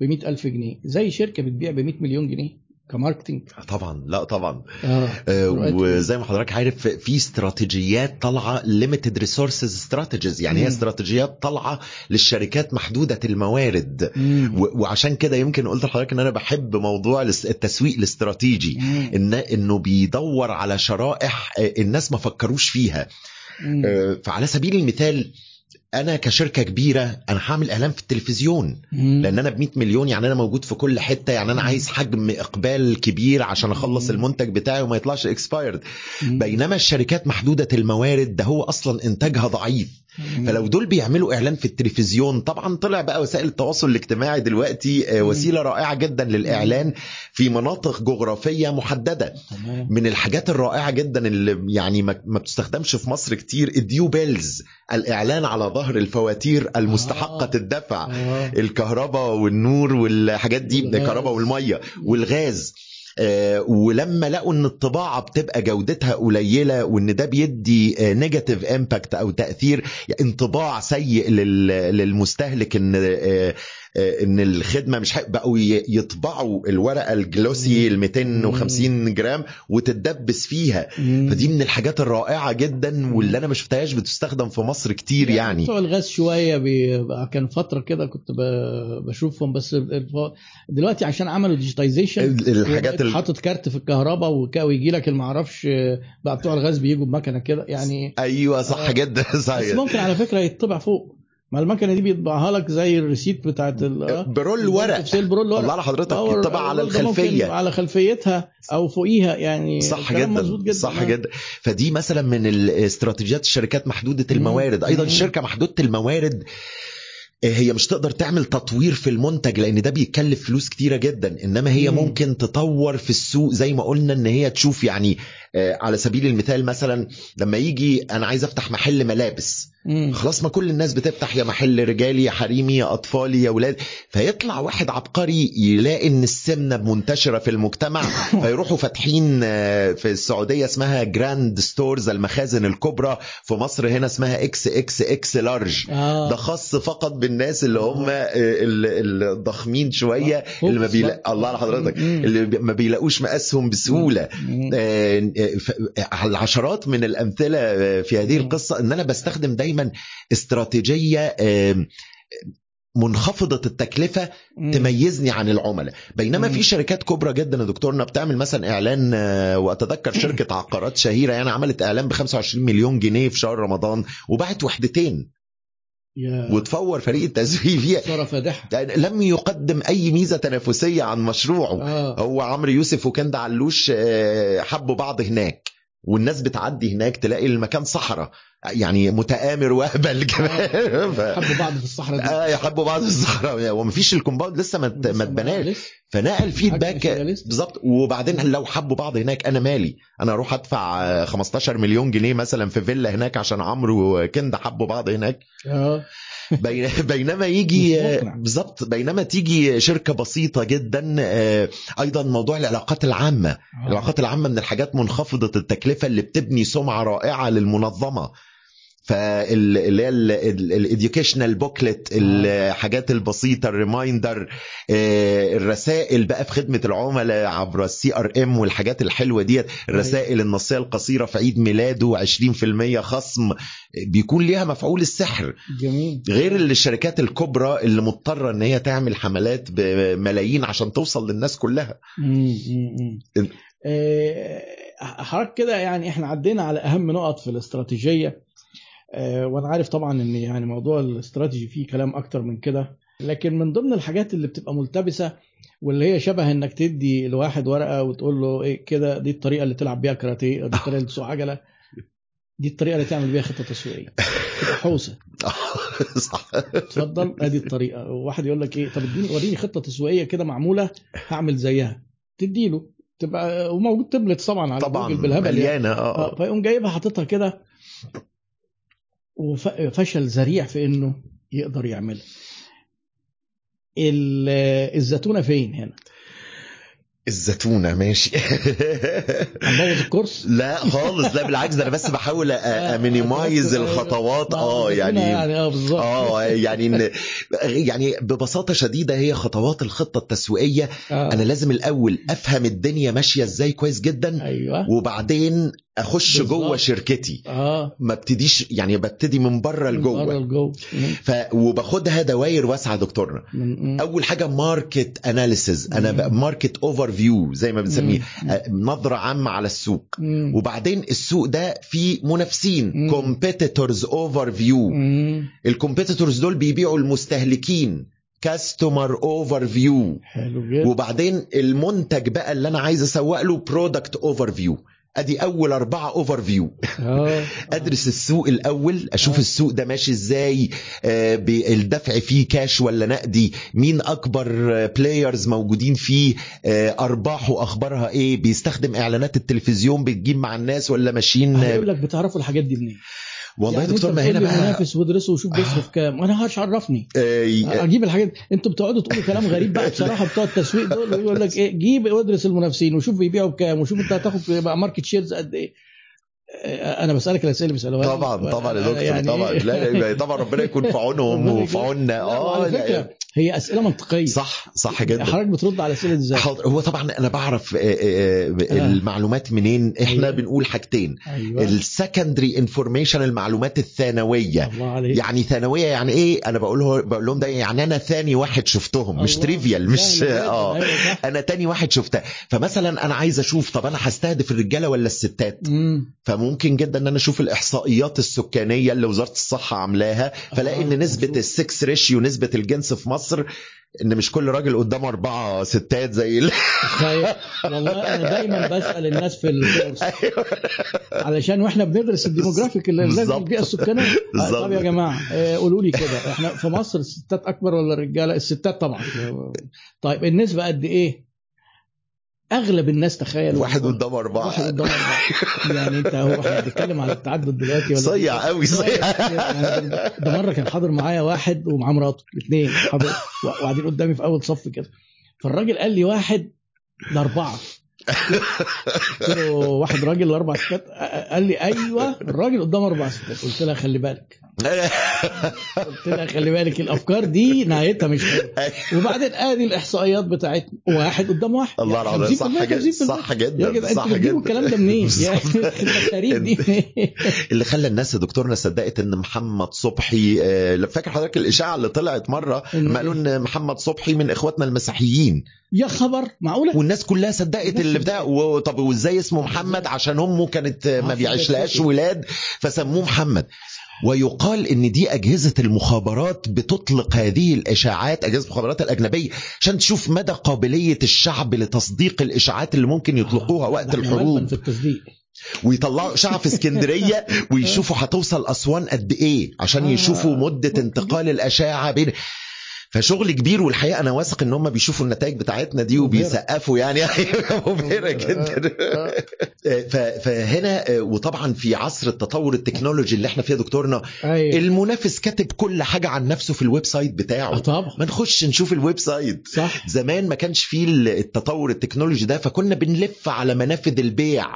ب ألف جنيه زي شركة بتبيع ب 100 مليون جنيه. ك marketing طبعا لا طبعا آه آه، رؤية. وزي ما حضرتك عارف في استراتيجيات طالعة limited resources strategies يعني هي مم. استراتيجيات طالعة للشركات محدودة الموارد مم. وعشان كده يمكن قلت لحضرتك إن أنا بحب موضوع التسويق الاستراتيجي مم. ان إنه بيدور على شرائح آه، الناس ما فكروش فيها مم. آه، فعلى سبيل المثال أنا كشركة كبيرة أنا هعمل إعلان في التلفزيون مم. لأن أنا ب 100 مليون يعني أنا موجود في كل حتة يعني أنا عايز حجم إقبال كبير عشان أخلص مم. المنتج بتاعي وما يطلعش اكسبايرد. بينما الشركات محدودة الموارد ده هو أصلا إنتاجها ضعيف فلو دول بيعملوا إعلان في التلفزيون طبعا طلع بقى وسائل التواصل الاجتماعي دلوقتي آه،. وسيلة رائعة جدا للإعلان في مناطق جغرافية محددة من الحاجات الرائعة جدا اللي يعني ما بتستخدمش في مصر كتير ال due bills الإعلان على ظهر الفواتير المستحقة آه. الدفع آه. الكهرباء والنور والحاجات دي. الكهرباء والمية والغاز ولما لقوا إن الطباعة بتبقى جودتها قليلة وإن ده بيدي negative impact أو تأثير انطباع سيء لل- للمستهلك إن آه، آه، إن الخدمة مش بقوا يطبعوا الورقة ال glossy ال 250 جرام وتتدبس فيها. مم. فدي من الحاجات الرائعة جدا واللي أنا ما شفتهاش بتستخدم في مصر كتير يعني بتوع الغاز شوية بيبقى كان فترة كده كنت ب- بشوفهم بس الف- دلوقتي عشان عملوا digitization الحاجات ال- حاطط كارت في الكهرباء وك- ويجي لك المعرفش بقى بتوع الغاز بيجوا بمكنة كده يعني أيوه صح آه. جدا بس صحيح ممكن على فكرة يطبع فوق. ما المكنة دي بيطبعها لك زي ال receipt بتاعت آه. ب roll ورق ب roll ورق الله لحضرتك أو يطبع على الخلفية على خلفيتها أو فوقيها يعني صح جدا جدا صح. جدا فدي مثلا من الاستراتيجيات الشركات محدودة الموارد أيضا. الشركة محدودة الموارد هي مش تقدر تعمل تطوير في المنتج لأن ده بيتكلف فلوس كتيرة جدا إنما هي مم. ممكن تطور في السوق زي ما قلنا إن هي تشوف يعني آه، على سبيل المثال مثلا لما يجي أنا عايز أفتح محل ملابس مم. خلاص ما كل الناس بتفتح يا محل رجالي يا حريمي يا اطفالي يا ولاد فيطلع واحد عبقري يلاقي إن السمنة منتشرة في المجتمع فيروحوا فاتحين آه، في السعودية اسمها جراند ستورز المخازن الكبرى في مصر هنا اسمها إكس إكس إكس لارج آه. ده خاص فقط بالناس اللي هم آه، ال- الضخمين شوية اللي ما بيلا... الله على حضرتك. اللي ما بيلاقوش مقاسهم بسهولة. آه، العشرات من الأمثلة آه، في هذه. القصة إن أنا بستخدم دايما استراتيجية آه، منخفضة التكلفة مم. تميزني عن العملاء بينما مم. في شركات كبرى جدا يا دكتورنا بتعمل مثلا إعلان آه، وأتذكر شركة عقارات شهيرة يعني عملت إعلان ب 25 مليون جنيه في شهر رمضان وباعت وحدتين وتفور فريق التسويق فيها. لم يقدم أي ميزة تنافسية عن مشروعه. آه. هو عمرو يوسف وكندا علوش آه، حبوا بعض هناك. والناس بتعدي هناك تلاقي المكان صحراء. يعني مقامر وأهبل كمان. ف... حبوا بعض في الصحراء دي. آه يحبوا بعض في الصحراء. ومفيش ال compound لسه ما ما اتبناش. فنقل feedback. بالظبط. وبعدين لو حبوا بعض هناك أنا مالي. أنا أروح أدفع آه، 15 مليون جنيه مثلا في فيلا هناك عشان عمرو وكندا حبوا بعض هناك. آه. بينما يجي. بالظبط بينما تيجي شركة بسيطة جدا آه، أيضا موضوع العلاقات العامة. العلاقات العامة من الحاجات منخفضة التكلفة اللي بتبني سمعة رائعة للمنظمة. فاللي هي ال educational booklet الحاجات البسيطة ال reminder الرسائل بقى في خدمة العملاء عبر ال CRM والحاجات الحلوة ديت الرسائل النصية القصيرة في عيد ميلاده 20% خصم بيكون ليها مفعول السحر. جميل. غير الشركات الكبرى اللي مضطرة إن هي تعمل حملات بملايين عشان توصل للناس كلها. مم. آه، حضرتك كده يعني إحنا عدينا على أهم نقط في الاستراتيجية. آه، وأنا عارف طبعا إن يعني موضوع الاستراتيجي فيه كلام أكتر من كده. لكن من ضمن الحاجات اللي بتبقى ملتبسة واللي هي شبه إنك تدي لواحد ورقة وتقول له إيه كده دي الطريقة اللي تلعب بيها كاراتيه دي الطريقة اللي تسوق عجلة دي الطريقة اللي تعمل بيها خطة تسويقية. تبقى حوسة. صح. اتفضل أدي الطريقة. وواحد يقول لك إيه طب اديني وريني خطة تسويقية كده معمولة هعمل زيها. تديله تبقى وموجود تبلت طبعا على طبعا بالهبل يعني. مليانة آه. آه فيقوم جايبها حاططها كده. وفشل ذريع في إنه يقدر يعملها ال- الزتونة فين هنا؟ الزتونة ماشي. هنبوظ الكورس؟ لا خالص لا بالعكس ده أنا بس بحاول امينيمايز الخطوات. آه الزتونة يعني يعني آه بالظبط. آه يعني إن يعني ببساطة شديدة هي خطوات الخطة التسويقية. آه. أنا لازم الأول أفهم الدنيا ماشية إزاي كويس جدا. أيوه. وبعدين أخش بالظبط. جوه شركتي. آه. ما ابتديش يعني ببتدي من بره بره لجوه. لجوه. ف وباخدها دوائر واسعة دكتورنا من- أول حاجة market analysis أنا. market overview زي ما بنسميه. آه، نظرة عامة على السوق. مم. وبعدين السوق ده فيه منافسين. competitors overview. ال competitors دول بيبيعوا المستهلكين. customer overview حلو جدا. وبعدين المنتج بقى اللي أنا عايز أسوق له product overview ادي اول اربعه overview آه ادرس السوق الأول أشوف آه. السوق ده ماشي إزاي آه، الدفع فيه كاش ولا نقدي مين اكبر players موجودين فيه آه، ارباحه اخبارها إيه بيستخدم اعلانات التلفزيون بتجيب مع الناس ولا ماشيين هيقول لك بتعرفوا الحاجات دي منين؟ والله يعني دكتور ما هنا بقى منافس وادرسه وشوف بيصرف كام. أنا هاش عرفني آه، أجيب الحاجات. أنتوا بتقعدوا تقولوا كلام غريب بقى بصراحة بتوع التسويق دول يقول لك إيه جيب وادرس المنافسين وشوف بيبيعوا بكام وشوف أنت هتاخد بقى market shares قد إيه. آه، أنا بسألك الأسئلة اللي بيسألوها. طبعا طبعا يا دكتور يعني طبعا. إيه؟ لا لا طبعا ربنا يكون في عونهم وفي عوننا. آه لا، هي أسئلة منطقية صح صح جدا حضرتك بترد على الاسئله دي إزاي؟ هو طبعا أنا بعرف آه، آه، آه، المعلومات منين إحنا أيوة. بنقول حاجتين أيوه ال secondary information المعلومات الثانوية الله عليك يعني ثانوية يعني إيه أنا بقول بقول لهم ده يعني أنا ثاني واحد شفتهم مش. trivial مش. آه أيوة صح. أنا تاني واحد شفتها فمثلا أنا عايز أشوف طب أنا هستهدف الرجالة ولا الستات مم. فممكن جدا إن أنا أشوف الإحصائيات السكانية اللي وزارة الصحة عاملاها فلاقي إن نسبة. ال sex ratio نسبه الجنس في مصر إن مش كل راجل قدامه أربعة ستات زي ال... تخيل والله أنا دايما بسأل الناس في الكورس علشان وإحنا بندرس ال demographic اللي لازم. البيئه السكانيه بالظبط. طب يا جماعة آه، قولوا لي كده إحنا في مصر الستات أكبر ولا الرجالة؟ الستات طبعا. طيب النسبة قد إيه؟ أغلب الناس تخيل واحد قدامه اربعه واحد قدام اربعه يعني أنت هو إحنا بنتكلم على التعدد دلوقتي ولا صيع قوي صيع. ده مرة كان حاضر معايا واحد ومعاه مراته الاثنين حاضر. وقاعدين قدامي في أول صف كده. فالراجل قال لي واحد لأربعة. قلت له واحد راجل لاربع ستات قال لي أيوه الراجل قدامه أربع ستات. قلت لها خلي بالك. قلت لها خلي بالك الأفكار دي نهايتها مش حلوة. وبعدين آدي الإحصائيات بتاعتنا. واحد قدام واحد. الله يعني العظيم صح 50% جدا 50%. صح جدا صح جدا. الكلام ده منين؟ يعني دي. اللي خلى الناس يا دكتورنا صدقت إن محمد صبحي آه، فاكر حضرتك الإشاعة اللي طلعت مرة؟ قالوا إن محمد صبحي من إخواتنا المسيحيين. يا خبر معقولة؟ والناس كلها صدقت اللي بتاع طب وازاي اسمه محمد؟ عشان امه كانت آه، ما آه، بيعيشلهاش. ولاد فسموه محمد. ويقال إن دي أجهزة المخابرات بتطلق هذه الإشاعات أجهزة المخابرات الأجنبية عشان تشوف مدى قابلية الشعب لتصديق الإشاعات اللي ممكن يطلقوها وقت ده إحنا الحروب في التصديق. ويطلعوا اشاعه في اسكندريه ويشوفوا هتوصل أسوان قد إيه عشان آه. يشوفوا مدة انتقال الأشاعة بين فشغل كبير والحقيقة أنا واثق إن هم بيشوفوا النتائج بتاعتنا دي. وبيسقفوا يعني. مبهرة جدا. ف- فهنا وطبعا في عصر التطور التكنولوجي اللي إحنا فيه يا دكتورنا أيوه. المنافس كاتب كل حاجة عن نفسه في ال website آه، بتاعه طبعا. ما نخش نشوف ال website. صح. زمان ما كانش فيه التطور التكنولوجي ده فكنا بنلف على منافذ البيع.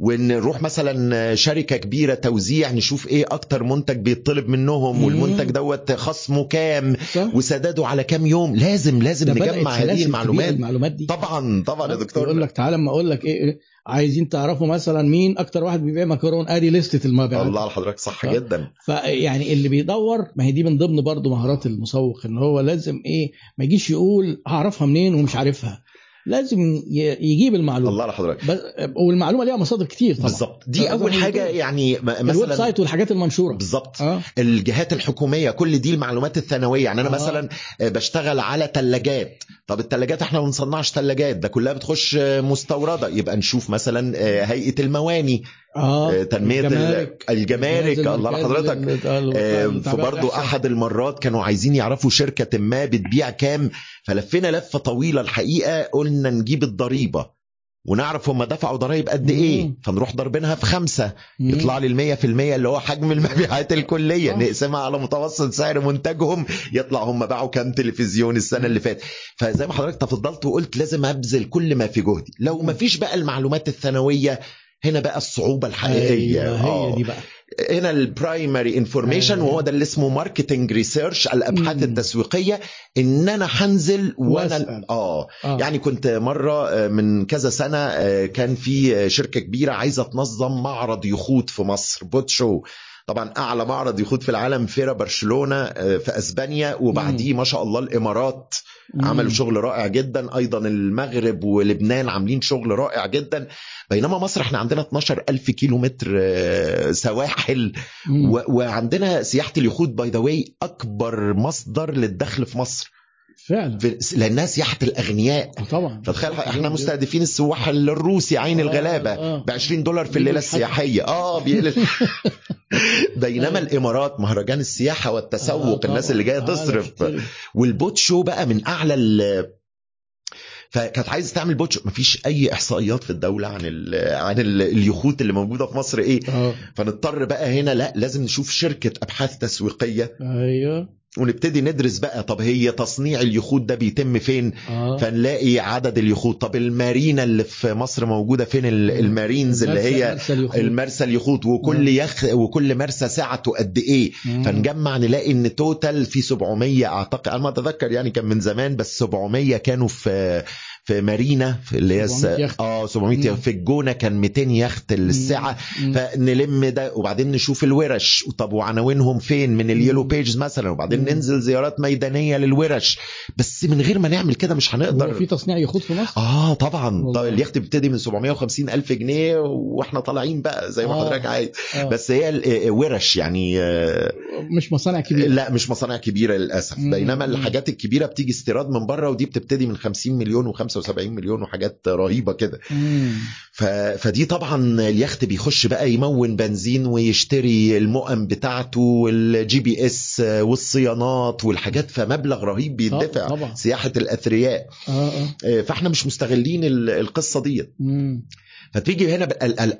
ونروح مثلا شركة كبيرة توزيع نشوف إيه أكتر منتج بيطلب منهم. والمنتج دوت خصمه كام وسداده على كام يوم. لازم لازم نجمع هذه المعلومات. المعلومات دي. طبعا طبعا يا دكتور. يقول لك تعالى اما أقول لك إيه عايزين تعرفوا مثلا مين أكتر واحد بيبيع مكرونة ادي لستة المبيعات. الله على حضرتك صح. جدا. فيعني اللي بيدور ما هي دي من ضمن برضه مهارات المسوق إن هو لازم إيه ما يجيش يقول هعرفها منين ومش عارفها. لازم يجيب المعلومة. الله على حضرتك. والمعلومة ليها مصادر كتير طبعا. بالظبط. دي أول حاجة يعني م- الويب مثلا site والحاجات المنشورة. بالظبط. آه. الجهات الحكومية كل دي المعلومات الثانوية. يعني أنا آه. مثلا بشتغل على ثلاجات طب الثلاجات إحنا ما بنصنعش ثلاجات ده كلها بتخش مستوردة. يبقى نشوف مثلا هيئة المواني. آه تنمية الجمارك. الجمارك. الله حضرتك. آه، لل- في برضو الإحصاء. أحد المرات كانوا عايزين يعرفوا شركة ما بتبيع كام. فلفينا لفة طويلة الحقيقة قلنا نجيب الضريبة ونعرف هم دفعوا ضرائب قد إيه. مم. فنروح ضربينها في خمسة. مم. يطلع لي المية في المية اللي هو حجم المبيعات الكلية. صح. نقسمها على متوسط سعر منتجهم. يطلع هم باعوا كام تلفزيون السنة اللي فاتت. فزي ما حضرتك تفضلت وقلت لازم أبذل كل ما في جهدي. لو ما فيش بقى المعلومات الثانوية هنا بقى الصعوبة الحقيقية أيوة هي آه. دي بقى هنا ال primary information أيوة. وهو ده اللي اسمه marketing research الأبحاث مم. التسويقية إن أنا هنزل وأنا وأسأل. آه آه. يعني كنت مرة آه، من كذا سنة آه، كان في آه، شركة كبيرة عايزة تنظم معرض يخوت في مصر boat show طبعا أعلى معرض يخوت في العالم فيرا برشلونة آه، في أسبانيا وبعديه ما شاء الله الإمارات. عملوا شغل رائع جدا. أيضا المغرب ولبنان عاملين شغل رائع جدا. بينما مصر إحنا عندنا 12 ألف كيلو متر آه، سواحل. و- وعندنا سياحة اليخوت by the way أكبر مصدر للدخل في مصر. فعلا. لانها سياحه الأغنياء. آه، طبعا. فتخيل إحنا مستهدفين السواح الروسي عين آه، الغلابة آه. ب 20 دولار في الليلة. السياحية. آه بيقلل بينما أيوة. الإمارات مهرجان السياحة والتسوق آه، الناس. اللي جاية آه، تصرف. تشتري. وال boat show بقى من أعلى ال فكانت عايزة تعمل boat show. مفيش أي إحصائيات في الدولة عن ال عن ال اليخوت اللي موجودة في مصر إيه. آه. فنضطر بقى هنا لأ لازم نشوف شركة أبحاث تسويقية. أيوه. ونبتدي ندرس بقى طب هي تصنيع اليخوت ده بيتم فين؟ آه. فنلاقي عدد اليخوت. طب ال marina اللي في مصر موجودة فين؟ ال- ال marinas اللي هي. المرسى اليخوت. وكل يخت وكل مرسى سعته قد إيه؟ مم. فنجمع نلاقي إن total في 700 أعتقد أنا ما أتذكر يعني كان من زمان بس 700 كانوا في في marina في اللي هي الس- 700 يخت. آه 700 مم. يخت. في الجونة كان 200 يخت السعة مم. فنلم ده وبعدين نشوف الورش طب وعناوينهم فين من ال yellow. pages مثلا وبعدين مم. ننزل زيارات ميدانية للورش بس من غير ما نعمل كده مش هنقدر في تصنيع يخوت في مصر آه طبعا والله. طب اليخت بيبتدي من 750 ألف جنيه وإحنا طالعين بقى زي ما آه. حضرتك عايز آه. بس هي ال- آه، ورش يعني آه، مش مصانع كبيرة لا مش مصانع كبيرة للأسف. بينما. الحاجات الكبيرة بتيجي استيراد من بره ودي بتبتدي من 50 مليون و75 مليون وحاجات رهيبة كده. ف... فدي طبعا اليخت بيخش بقى يمون بنزين ويشتري المؤن بتاعته وال GPS والصيانات والحاجات فمبلغ رهيب بيدفع طبعا. سياحة الأثرياء آه آه آه، فإحنا مش مستغلين ال- القصة دي مم. فتيجي هنا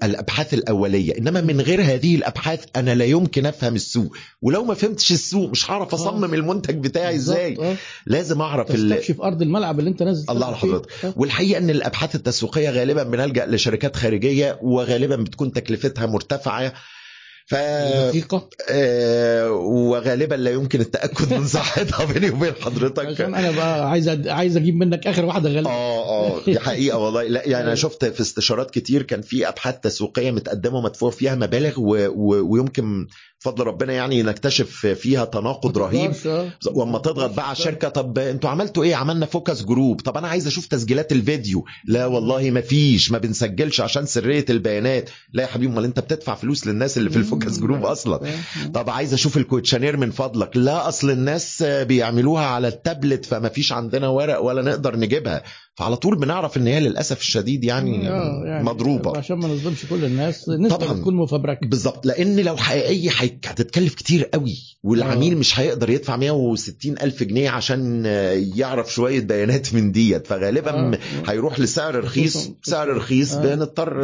الأبحاث الأولية إنما من غير هذه الأبحاث أنا لا يمكن أفهم السوق ولو ما فهمتش السوق مش هعرف أصمم المنتج بتاعي إزاي آه. لازم أعرف. تستكشف أرض الملعب اللي أنت نازل الله تلعب على فيه. حضرتك. آه. والحقيقة إن الأبحاث التسويقية غالبا بنلجأ لشركات خارجية وغالبا بتكون تكلفتها مرتفعة ف دقيقه آه، وغالبا لا يمكن التأكد من صحتها بيني وبين حضرتك. عشان أنا بقى عايز أد- عايز أجيب منك آخر واحدة غاليه آه آه دي حقيقة والله. لا يعني أنا شفت في استشارات كتير كان في أبحاث تسويقية متقدمة ومدفوع فيها مبالغ و... و... ويمكن بفضل ربنا يعني نكتشف فيها تناقض رهيب. وأما تضغط بقى على الشركة طب أنتوا عملتوا إيه؟ عملنا focus group. طب أنا عايز أشوف تسجيلات الفيديو. لا والله ما فيش. ما بنسجلش عشان سرية البيانات. لا يا حبيبي أمال أنت بتدفع فلوس للناس اللي في ال focus group أصلا. طب عايز أشوف ال questionnaire من فضلك. لا أصل الناس بيعملوها على التابلت فما فيش عندنا ورق ولا نقدر نجيبها. فعلى طول بنعرف إن هي للأسف الشديد يعني, آه، يعني مضروبة عشان ما نظلمش كل الناس نسبه طبعاً. بتكون مفبركة بالظبط لأن لو حقيقيه هتتكلف كتير قوي والعميل آه. مش هيقدر يدفع 160 ألف جنيه عشان يعرف شوية بيانات من ديت فغالبا آه. هيروح لسعر رخيص سعر رخيص. بنضطر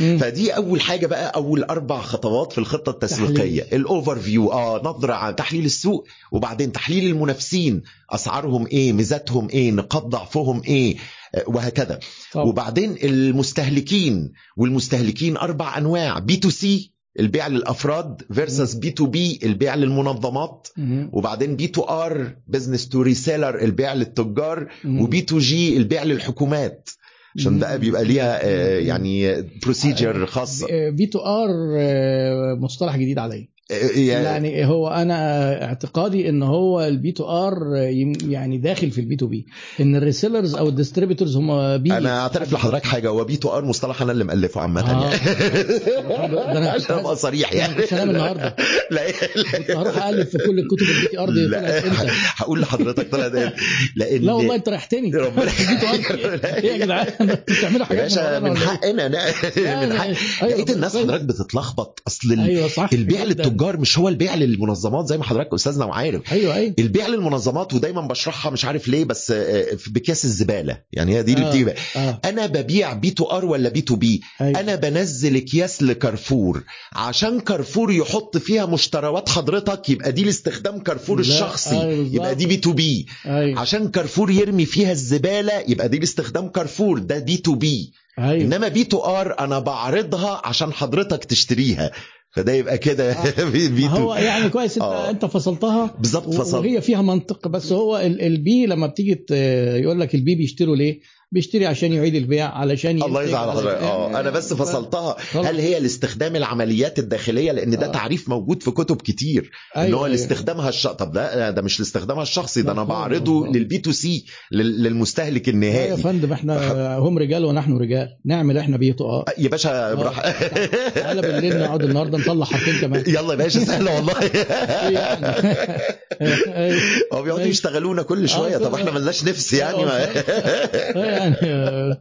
مم. فدي أول حاجة بقى أول أربع خطوات في الخطة التسويقية ال overview آه نظرة عن تحليل السوق وبعدين تحليل المنافسين أسعارهم إيه ميزاتهم إيه نقاط ضعفهم إيه آه، وهكذا طبعاً. وبعدين المستهلكين والمستهلكين أربع أنواع B to C البيع للأفراد versus بي تو بي البيع للمنظمات مم. وبعدين B to R business to reseller البيع للتجار مم. و B to G البيع للحكومات عشان بقى بيبقى ليها آه، يعني procedure خاصة. B to R مصطلح جديد عليا. آه، يعني يعني هو أنا اعتقادي إن هو ال B to R يعني داخل في ال B to B إن ال resellers أو ال distributors هم B أنا أعترف لحضرتك حاجة هو B to R مصطلح أنا اللي مألفه عامة آه. يعني. ده كنت عشان أبقى صريح يعني. كنت هنام النهارده. لا كنت هروح أقلب في كل الكتب ال B to R دي طلعت إمتى؟ هقول لحضرتك طلعت إيه؟ لأن لا والله أنت ريحتني. ربنا- R إيه؟ يا جدعان؟ أنتوا بتعملوا يا حاجات باشا من إيه؟ حقنا نا- من حق أيوة، لقيت الناس كويس. حضرتك بتتلخبط. أصل صح. البيع جداً. للتجار مش هو البيع للمنظمات زي ما حضرتك أستاذنا وعارف. أيوه أيوه. البيع للمنظمات ودايما بشرحها مش عارف ليه بس آه، بكياس الزبالة. يعني هي دي اللي آه. بتيجي. آه. أنا ببيع B to R ولا B to B؟ أيوة. أنا بنزل أكياس لكارفور. عشان كارفور يحط فيها مشتريات حضرتك يبقى دي لاستخدام كارفور لا، الشخصي. أيوة. يبقى دي B to B. أيوه. عشان كارفور يرمي فيها الزبالة يبقى دي لاستخدام كارفور. ده B to B. أيوه. إنما B to R أنا بعرضها عشان حضرتك تشتريها. فده يبقى كده B to. هو يعني كويس انت آه. انت فصلتها بالظبط و- فصل وهي فيها منطق بس هو ال- ال B لما بتيجي يقول لك ال B بيشتروا ليه؟ بيشتري عشان يعيد البيع علشان الله يزعل علشان- حضرتك آه أنا بس فصلتها. هل هي لاستخدام العمليات الداخلية لأن ده آه. تعريف موجود في كتب كتير إن أيوة، هو أيوة. لاستخدامها الش... طب لا ده مش لاستخدامها الشخصي ده أنا بعرضه. لل B to C للمستهلك لا يا النهائي فندم إحنا هم رجال ونحن رجال نعمل إحنا بيته آه يا باشا براح تعالى بالليل نقعد النهارده نطلع حرفين كمان يلا يا باشا سهلة والله يعني هو بيقعدوا يشتغلونا كل شوية آه، طب إحنا ملناش نفس يعني. يعني آه،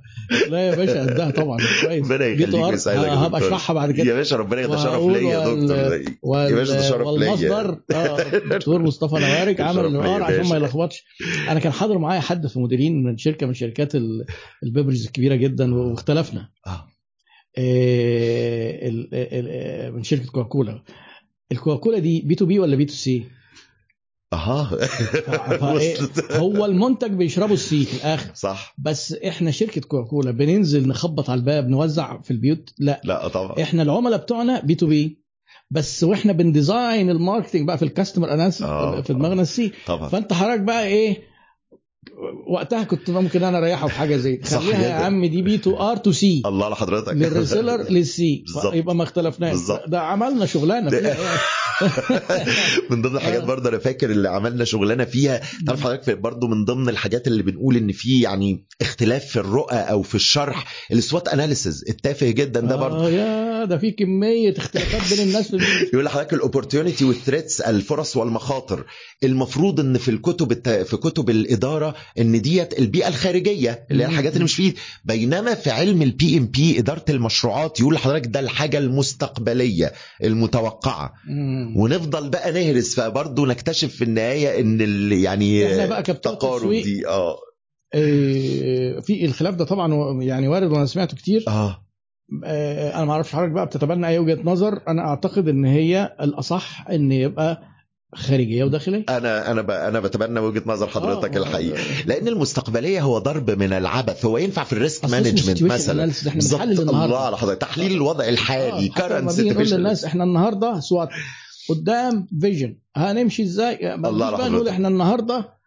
لا يا باشا قدها طبعا كويس. ربنا يخليك يا هبقى. اشرحها بعد يا كده باشا ربنا ده شرف وهقول ليا يا دكتور وال- يا باشا ده شرف ليا. والمصدر آه دكتور مصطفى نوارك عمل شرف النهار يا عشان. ما يلخبطش. أنا كان حاضر معايا حد في مديرين من شركة من شركات ال- ال papers الكبيرة جدا واختلفنا. آه. آه، من شركة كوكاكولا الكوكاكولا دي B to B ولا B to C أها. وصلت. هو المنتج بيشربه ال C في الآخر. صح. بس إحنا شركة كوكاكولا بننزل نخبط على الباب نوزع في البيوت؟ لا. لا طبعا. إحنا العملاء بتوعنا B to B. بس وإحنا بن design ال marketing بقى في ال customer analysis آه. في دماغنا ال C طبعا. فأنت حضرتك بقى إيه وقتها كنت ممكن أنا أريحه في حاجة زي خليها يا. عم دي B to R to C الله على حضرتك لل reseller لل C بالظبط. يبقى ما اختلفناش. ده عملنا شغلانة فيها. من ضمن الحاجات آه. برضه أنا فاكر اللي عملنا شغلانة فيها تعرف حضرتك برضه من ضمن الحاجات اللي بنقول إن في يعني اختلاف في الرؤى أو في الشرح ال SWOT analysis التافه جدا ده برضه آه ده في كمية اختلافات بين الناس في. يقول لحضرتك ال opportunity وال threats الفرص والمخاطر. المفروض إن في الكتب الت... في كتب الإدارة إن ديت البيئة الخارجية اللي هي. الحاجات اللي مش فيه بينما في علم ال PMP إدارة المشروعات يقول لحضرتك ده الحاجة المستقبلية المتوقعة. ونفضل بقى نهرس فبرضه نكتشف في النهاية إن ال... يعني إحنا بقى التقارب دي آه. آه، في الخلاف ده طبعا يعني وارد وأنا سمعته كتير. آه آه، أنا ما أعرفش حضرتك بقى بتتبنى أي وجهة نظر. أنا أعتقد إن هي الأصح إن يبقى خارجية وداخلية. أنا أنا. أنا بتبنى وجهة نظر حضرتك آه، الحقيقة آه، لأن المستقبلية هو ضرب من العبث. هو ينفع في ال risk management مثلا؟ بالظبط. الله على حضرتك. تحليل الوضع الحالي. آه، نقول situation. للناس إحنا النهارده SWOT قدام vision هنمشي إزاي؟ الله نقول حضرتك. إحنا النهارده آه،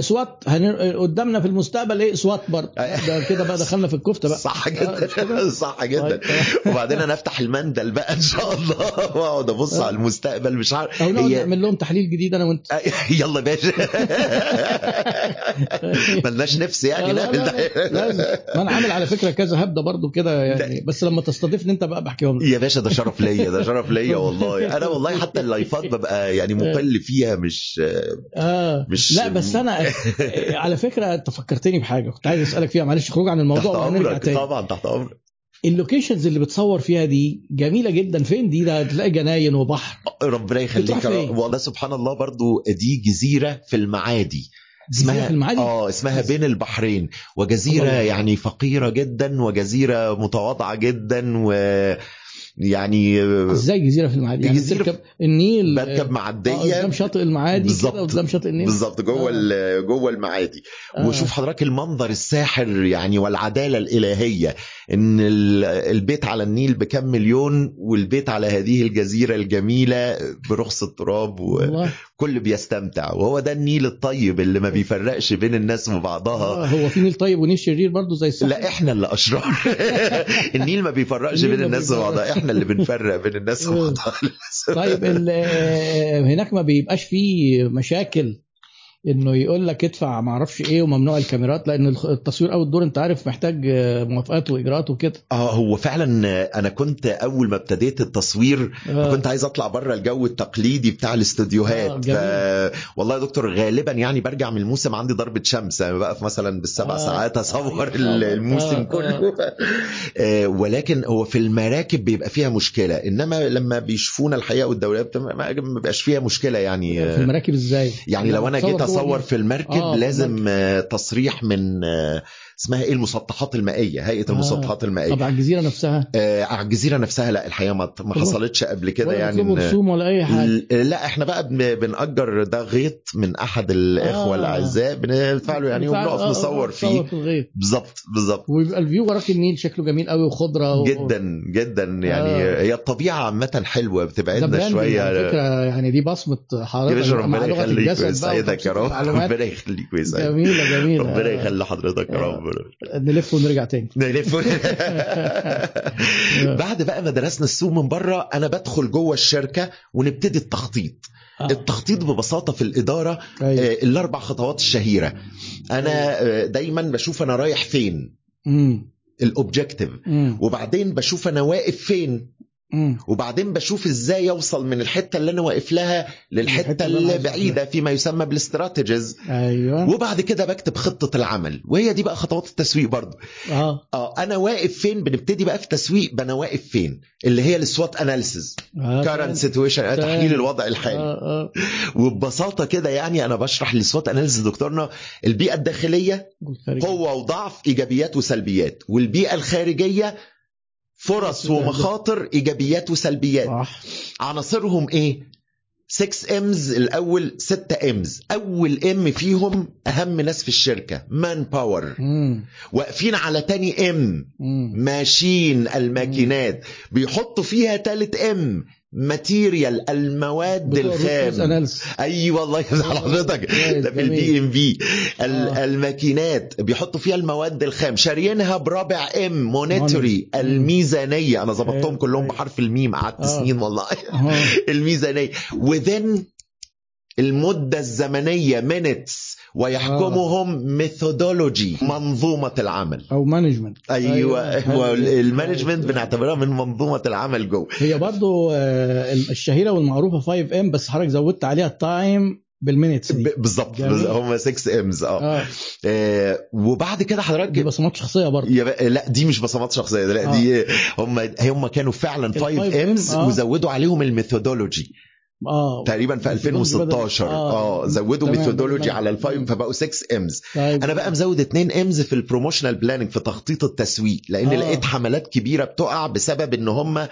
SWOT. هن... قدامنا في المستقبل إيه؟ SWOT برضه. ده كده بقى دخلنا في الكفته بقى. صح آه، جدا؟ صح جدا. طيب. وبعدين أنا أفتح المندل بقى إن شاء الله. وأقعد أبص آه. على المستقبل مش عارف. أو نقعد هي نعمل لهم تحليل جديد أنا وأنت. يلا باشا. ملناش نفس يعني. لا، لا، لا، لازم. ما أنا عامل على فكرة كذا هبدة برضو كده يعني. بس لما تستضيفني أنت بقى بحكيهم يا باشا ده شرف ليا ده شرف ليا والله. أنا والله حتى اللايفات ببقى يعني مقل فيها مش آه. مش لا بس أنا على فكرة أنت فكرتني بحاجة. كنت عايز أسألك فيها معلش خروج عن تحت الموضوع وهنرجع أمرك تاني طبعا تحت أمرك. ال locations اللي بتصور فيها دي جميلة جدا. فين دي؟ ده تلاقي جناين وبحر. ربنا يخليك. والله سبحان الله برضو دي جزيرة في المعادي. في المعادي؟ آه اسمها بين البحرين. وجزيرة. يعني فقيرة جدا وجزيرة متواضعة جدا و يعني إزاي جزيرة في المعادي؟ يعني جزيرة تركب النيل بركب آه، معدية. قدام شاطئ المعادي بالظبط. قدام شاطئ النيل؟ بالظبط جوه آه. جوه المعادي. آه. وشوف حضرتك المنظر الساحر يعني والعدالة الإلهية إن ال- البيت على النيل بكم مليون والبيت على هذه الجزيرة الجميلة برخص التراب وكل بيستمتع. وهو ده النيل الطيب اللي ما بيفرقش بين الناس وبعضها. آه هو في نيل طيب ونيل شرير برضو زي الساحل لا إحنا اللي أشرار. النيل ما بيفرقش بين الناس. وبعضها. إحنا اللي بنفرق بين الناس وبعضها. طيب آه، هناك ما بيبقاش فيه مشاكل إنه يقول لك ادفع ما أعرفش إيه وممنوع الكاميرات لأن التصوير اول دور أنت عارف محتاج آه، موافقات وإجراءات وكده آه هو فعلا أنا كنت أول ما ابتديت التصوير آه. كنت عايز أطلع بره الجو التقليدي بتاع آه، الاستوديوهات جميل. ف... والله يا دكتور غالبا يعني برجع من الموسم عندي ضربة شمس يعني بقى في مثلا بالسبع آه. ساعات أصور آه،. الموسم آه، كله آه، ولكن هو في المراكب بيبقى فيها مشكلة إنما لما بيشوفونا الحقيقة والدوريات ما بيبقاش فيها مشكلة يعني في المراكب إزاي يعني لو أنا جيت النيل. في المركب آه، لازم آه، تصريح من آه، اسمها إيه؟ المسطحات المائية هيئة آه. المسطحات المائية. طب على الجزيرة نفسها؟ آه على الجزيرة نفسها لا الحقيقة ما حصلتش قبل كده يعني رسوم ولا أي حاجة؟ لا إحنا بقى بن- بنأجر ده غيط من أحد الإخوة آه. الأعزاء بندفع له يعني وبنقف آه، آه، نصور تصور فيه. في بالظبط بالظبط. ويبقى ال view وراك النيل شكله جميل قوي وخضرة و... جدا جدا يعني آه. هي الطبيعة عامة حلوة بتبعدنا branding على شوية فكرة يعني دي بصمة يا حضرتك باشا مع ربنا يخليك ويسعدك يا رب. ربنا يخليك ويسعدك. جميلة جميلة. ربنا آه. يخلي حضرتك يا رب. نلف ونرجع تاني نلف بعد بقى ما درسنا السوق من بره أنا بدخل جوه الشركة ونبتدي التخطيط آه. التخطيط ببساطة في الإدارة أيوة. آه، الأربع خطوات الشهيرة أنا آه، دايما بشوف أنا رايح فين. الاوبجكتيف. وبعدين بشوف أنا واقف فين مم. وبعدين بشوف إزاي اوصل من الحتة اللي أنا واقف لها للحتة اللي بعيدة فيما يسمى بال strategies. أيوه. وبعد كده بكتب خطة العمل. وهي دي بقى خطوات التسويق برضو. آه. آه أنا واقف فين؟ بنبتدي بقى في التسويق. أنا واقف فين؟ اللي هي ال SWOT analysis. آه، current situation تمام. تحليل الوضع الحالي. آه آه. وببساطة كده يعني أنا بشرح لل SWOT analysis دكتورنا البيئة الداخلية. قوة وضعف إيجابيات وسلبيات. والبيئة الخارجية فرص ومخاطر إيجابيات وسلبيات. صح. عناصرهم إيه؟ 6 Ms الأول 6 Ms أول M فيهم أهم ناس في الشركة man power. واقفين على تاني M. ماشين الماكينات. بيحطوا فيها تالت M material المواد الخام. أيوه الله يفتح على حضرتك ده في. ال BMV. الماكينات بيحطوا فيها المواد الخام شاريينها برابع M monetary. الميزانية أنا ظبطتهم أيوة، كلهم أيوة. بحرف الميم قعدت آه. سنين والله آه. الميزانية within المدة الزمنية minutes ويحكمهم methodology منظومة العمل. أو management أيوه حلو. هو ال management. بنعتبرها من منظومة العمل جوه هي برضو آه، الشهيرة والمعروفة 5 M بس حضرتك زودت عليها ال time بال minutes دي. بالظبط. هم 6 Ms آه. آه. آه، وبعد كده دي حضرتك بصمات شخصية برضو. يا بقى لا دي مش بصمات شخصية لا آه. دي هم هم كانوا فعلا ال 5 5 Ms آه. وزودوا عليهم ال methodology آه. تقريبا في methodology 2016 بدل- آه. زودوا تمام، methodology. على ال five فبقوا 6 Ms طيب. أنا بقى مزود 2 Ms في ال promotional planning في تخطيط التسويق لأن آه. لقيت حملات كبيرة بتقع بسبب إن هم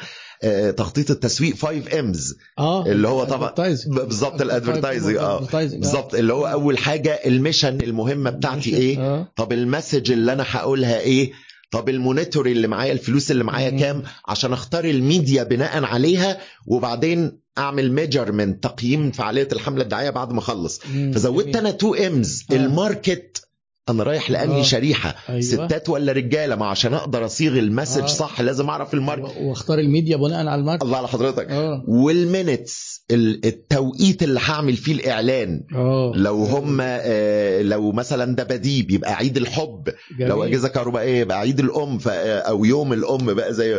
آه، تخطيط التسويق 5 Ms آه. اللي هو طبعا. بالظبط ال advertising آه. آه. بالظبط اللي هو أول حاجة ال mission المهمة بتاعتي إيه؟ آه. طب ال message اللي أنا هقولها إيه؟ طب ال monetary اللي معايا الفلوس اللي معايا. كام؟ عشان أختار الميديا بناء عليها وبعدين أعمل measurement تقييم فعالية الحملة الدعائية بعد ما أخلص. فزودت. أنا 2 Ms آه. ال market أنا رايح لأنهي آه. شريحة أيوة. ستات ولا رجالة ما عشان أقدر أصيغ ال message آه. صح لازم أعرف ال market و- وأختار الميديا بناء على ال market الله على حضرتك آه وال minutes ال- التوقيت اللي هعمل فيه الإعلان آه لو هم آه، لو مثلا ده دباديب يبقى عيد الحب جميل. لو أجهزة كهربائية يبقى عيد الأم أو يوم الأم بقى زي.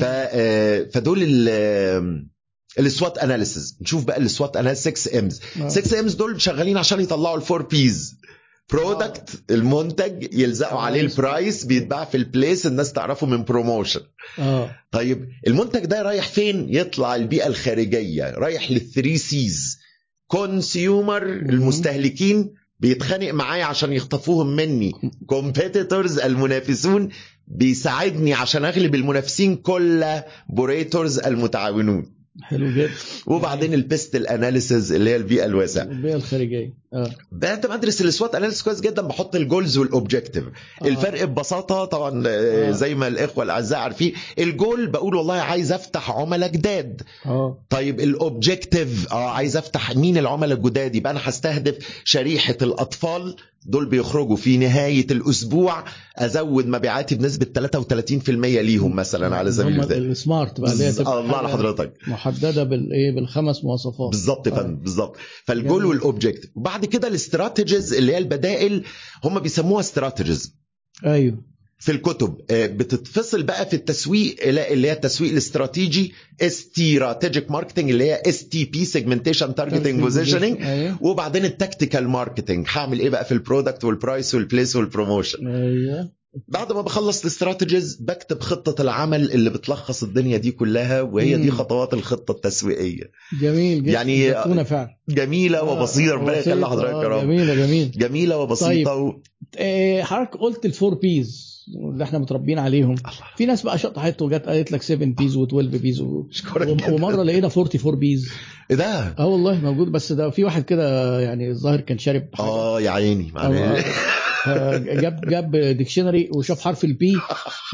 ف آه، فدول ال ال SWOT analysis نشوف بقى ال SWOT analysis 6 Ms آه. 6 Ms دول شغالين عشان يطلعوا ال four Ps product المنتج يلزقوا عليه price. ال price بيتباع في ال place الناس تعرفه من promotion آه. طيب المنتج ده رايح فين؟ يطلع البيئة الخارجية رايح لل three Cs consumer المستهلكين بيتخانق معايا عشان يخطفوهم مني. competitors المنافسون بيساعدني عشان أغلب المنافسين collaborators المتعاونون. حلو جدا. وبعدين ال PEST ال analysis اللي هي البيئة الواسعة. البيئة الخارجية. آه. بعد ما ادرس ال SWOT analysis كويس جدا بحط ال goals وال objective آه. الفرق ببساطة طبعا آه، آه. زي ما الإخوة الأعزاء عارفين الجول بقول والله عايز أفتح عملاء جداد. آه. طيب ال objective آه عايز أفتح مين العملاء الجداد؟ يبقى أنا هستهدف شريحة الأطفال دول بيخرجوا في نهاية الأسبوع أزود مبيعاتي بنسبة 33% ليهم مثلا على سبيل المثال. ال SMART بقى الله على حضرتك. محددة بالايه بالخمس مواصفات. بالظبط يا. فندم بالظبط. فالجول جميل. وال objective وبعد كده ال strategies اللي هي البدائل هم بيسموها strategies أيوه. في الكتب. آه، بتتفصل بقى في التسويق اللي هي التسويق الاستراتيجي strategic marketing اللي هي STP segmentation targeting positioning وبعدين ال tactical marketing هعمل إيه بقى في البرودكت والبرايس والبليس والبروموشن أيوه. بعد ما بخلص ال strategies بكتب خطة العمل اللي بتلخص الدنيا دي كلها وهي دي. خطوات الخطة التسويقية. جميل جدا. يعني- فعلا. جميلة آه، وبسيطة ربنا يخلي حضرتك يا رب. جميلة جميل. جميلة وبسيطة و... آه، حضرتك قلت ال four Ps اللي إحنا متربيين عليهم. في ناس بقى شطحت وجت قالت لك 7 Ps و12 Ps و... ومرة لقينا 44 Ps إيه ده؟ آه والله موجود بس ده في واحد كده يعني الظاهر كان شارب آه يا عيني آه، معلش. جاب جاب dictionary وشاف حرف ال P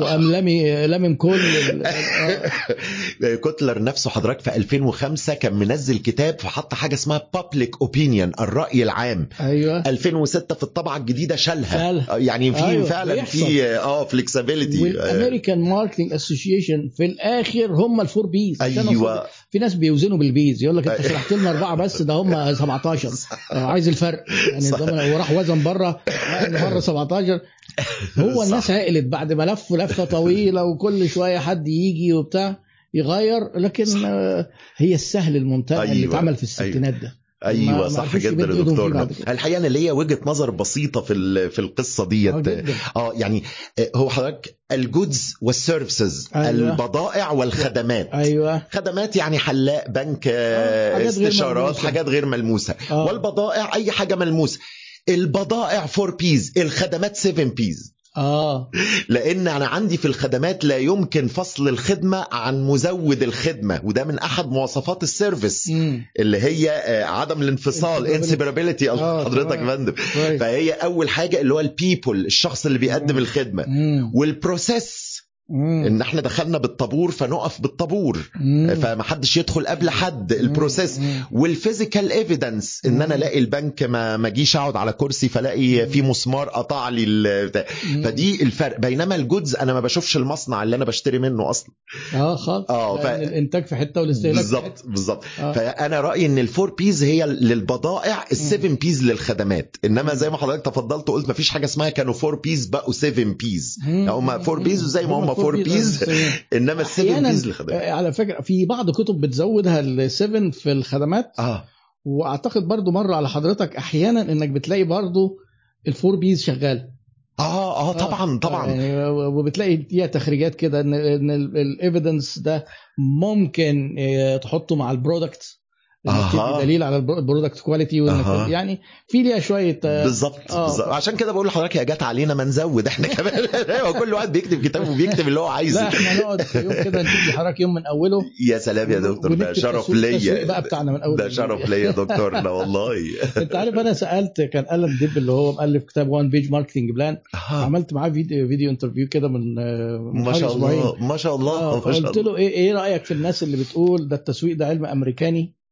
وقام لامي لامم كل آه، كوتلر نفسه حضرتك في 2005 كان منزل كتاب فحط حاجة اسمها public opinion الرأي العام. أيوه. 2006 في الطبعة الجديدة شالها. آه، يعني في أيوة، فعلا بيحصل. في آه flexibility وال American marketing association في الآخر هم ال four Ps أيوه. في ناس بيوزنوا بال Ps. يقول لك انت شرحت لنا أربعة بس ده هم 17 آه، عايز الفرق. يعني وراح وزن بره. مره 17 هو. الناس عقلت بعد ما لفوا لفة طويلة وكل شوية حد يجي وبتاع يغير لكن صح. آه، هي السهل الممتنع اللي أيوة، اتعمل في الستينات ده. ما- أيوه ما صح جدا يا دكتور. الحقيقة أنا ليا وجهة نظر بسيطة في في القصة آه، ديت. آه يعني آه، هو حضرتك ال goods وال services أيوة. البضائع والخدمات أيوه خدمات يعني حلاق بنك آه، آه، حاجات غير استشارات. حاجات غير ملموسة آه. والبضائع أي حاجة ملموسة البضائع 4 Ps الخدمات 7 Ps آه لأن أنا عندي في الخدمات لا يمكن فصل الخدمة عن مزود الخدمة وده من أحد مواصفات ال service مم. اللي هي آه، عدم الانفصال. inseparability آه، حضرتك يا. فندم. فهي أول حاجة اللي هو ال people الشخص اللي بيقدم مم. الخدمة مم. وال process مم. إن إحنا دخلنا بالطابور فنقف بالطابور مم. فمحدش يدخل قبل حد ال process. وال physical evidence إن أنا. ألاقي البنك ما ما اجيش أقعد على كرسي فلاقي في مسمار قطع لي ال-. فدي الفرق بينما ال goods أنا ما بشوفش المصنع اللي أنا بشتري منه أصلا آه خالص آه، ف- الإنتاج في حتة والاستهلاك بالظبط. بالظبط آه. فأنا رأيي إن ال four Ps هي للبضائع ال seven Ps للخدمات إنما زي ما حضرتك تفضلت وقلت ما فيش حاجة اسمها كانوا four Ps بقوا seven Ps. هم four Ps وزي ما هم four Ps إنما ال seven Ps للخدمات. آه، على فكرة في بعض كتب بتزودها ال seven في الخدمات. آه. وأعتقد برضو مرة على حضرتك أحيانا إنك بتلاقي برضو ال four Ps شغال. آه آه طبعا طبعا. يعني وبتلاقي فيها تخريجات كده إن إن ال evidence ده ممكن آه، تحطه مع ال product. دليل على ال product quality أها. يعني في ليها شوية آه، بالظبط آه. عشان كده بقول لحضرتك يا جت علينا ما نزود إحنا كمان هو كل واحد بيكتب كتاب وبيكتب اللي هو لا عايزه إحنا نقعد يوم كده نجيب حضرتك يوم من أوله يا سلام يا دكتور ده شرف ليا بقى بتاعنا من أول ده. شرف ليا يا دكتور ده والله أنت عارف أنا سألت كان آلان ديب اللي هو مؤلف كتاب One Page Marketing Plan. عملت معاه video video interview كده من آه، ما شاء. الله ما شاء الله آه، ما شاء الله له إيه إيه رأيك في الناس اللي بتقول ده التسويق ده علم أمريكاني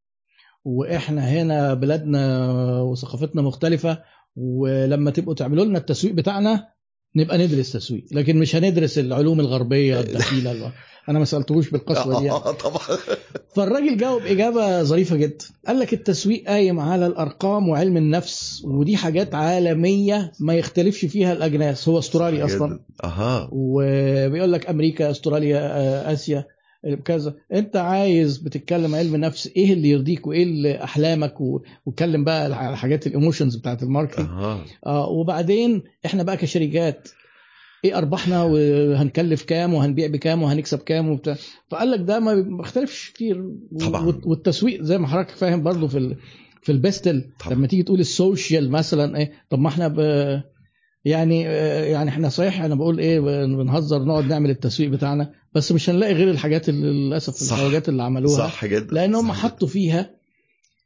وإحنا هنا بلادنا وثقافتنا مختلفة ولما تبقوا تعملوا لنا التسويق بتاعنا نبقى ندرس تسويق لكن مش هندرس العلوم الغربية الدخيله أنا ما سألتهوش بالقسوه دي يعني. آه طبعا. فالراجل جاوب إجابة ظريفة جدا قال لك التسويق قايم على الأرقام وعلم النفس ودي حاجات عالمية ما يختلفش فيها الأجناس هو أسترالي أصلا. أها. وبيقول لك أمريكا أستراليا آه، آسيا. كذا انت عايز بتتكلم علم نفس إيه اللي يرضيك وايه اللي احلامك؟ واتكلم بقى على حاجات ال emotions بتاعت ال marketing أها. آه وبعدين إحنا بقى كشركات إيه ارباحنا؟ وهنكلف كام؟ وهنبيع بكام؟ وهنكسب كام؟ وبتاع. فقال لك ده ما بيختلفش كتير. طبعاً. والت- والتسويق زي ما حضرتك فاهم برضو في ال... في البستل طبعاً. لما تيجي تقول السوشيال مثلا إيه طب ما إحنا ب... يعني آه، يعني إحنا صحيح أنا بقول إيه بنهزر نقعد نعمل التسويق بتاعنا بس مش هنلاقي غير الحاجات اللي للأسف. الحاجات اللي عملوها صح جدا لأن هم. حطوا فيها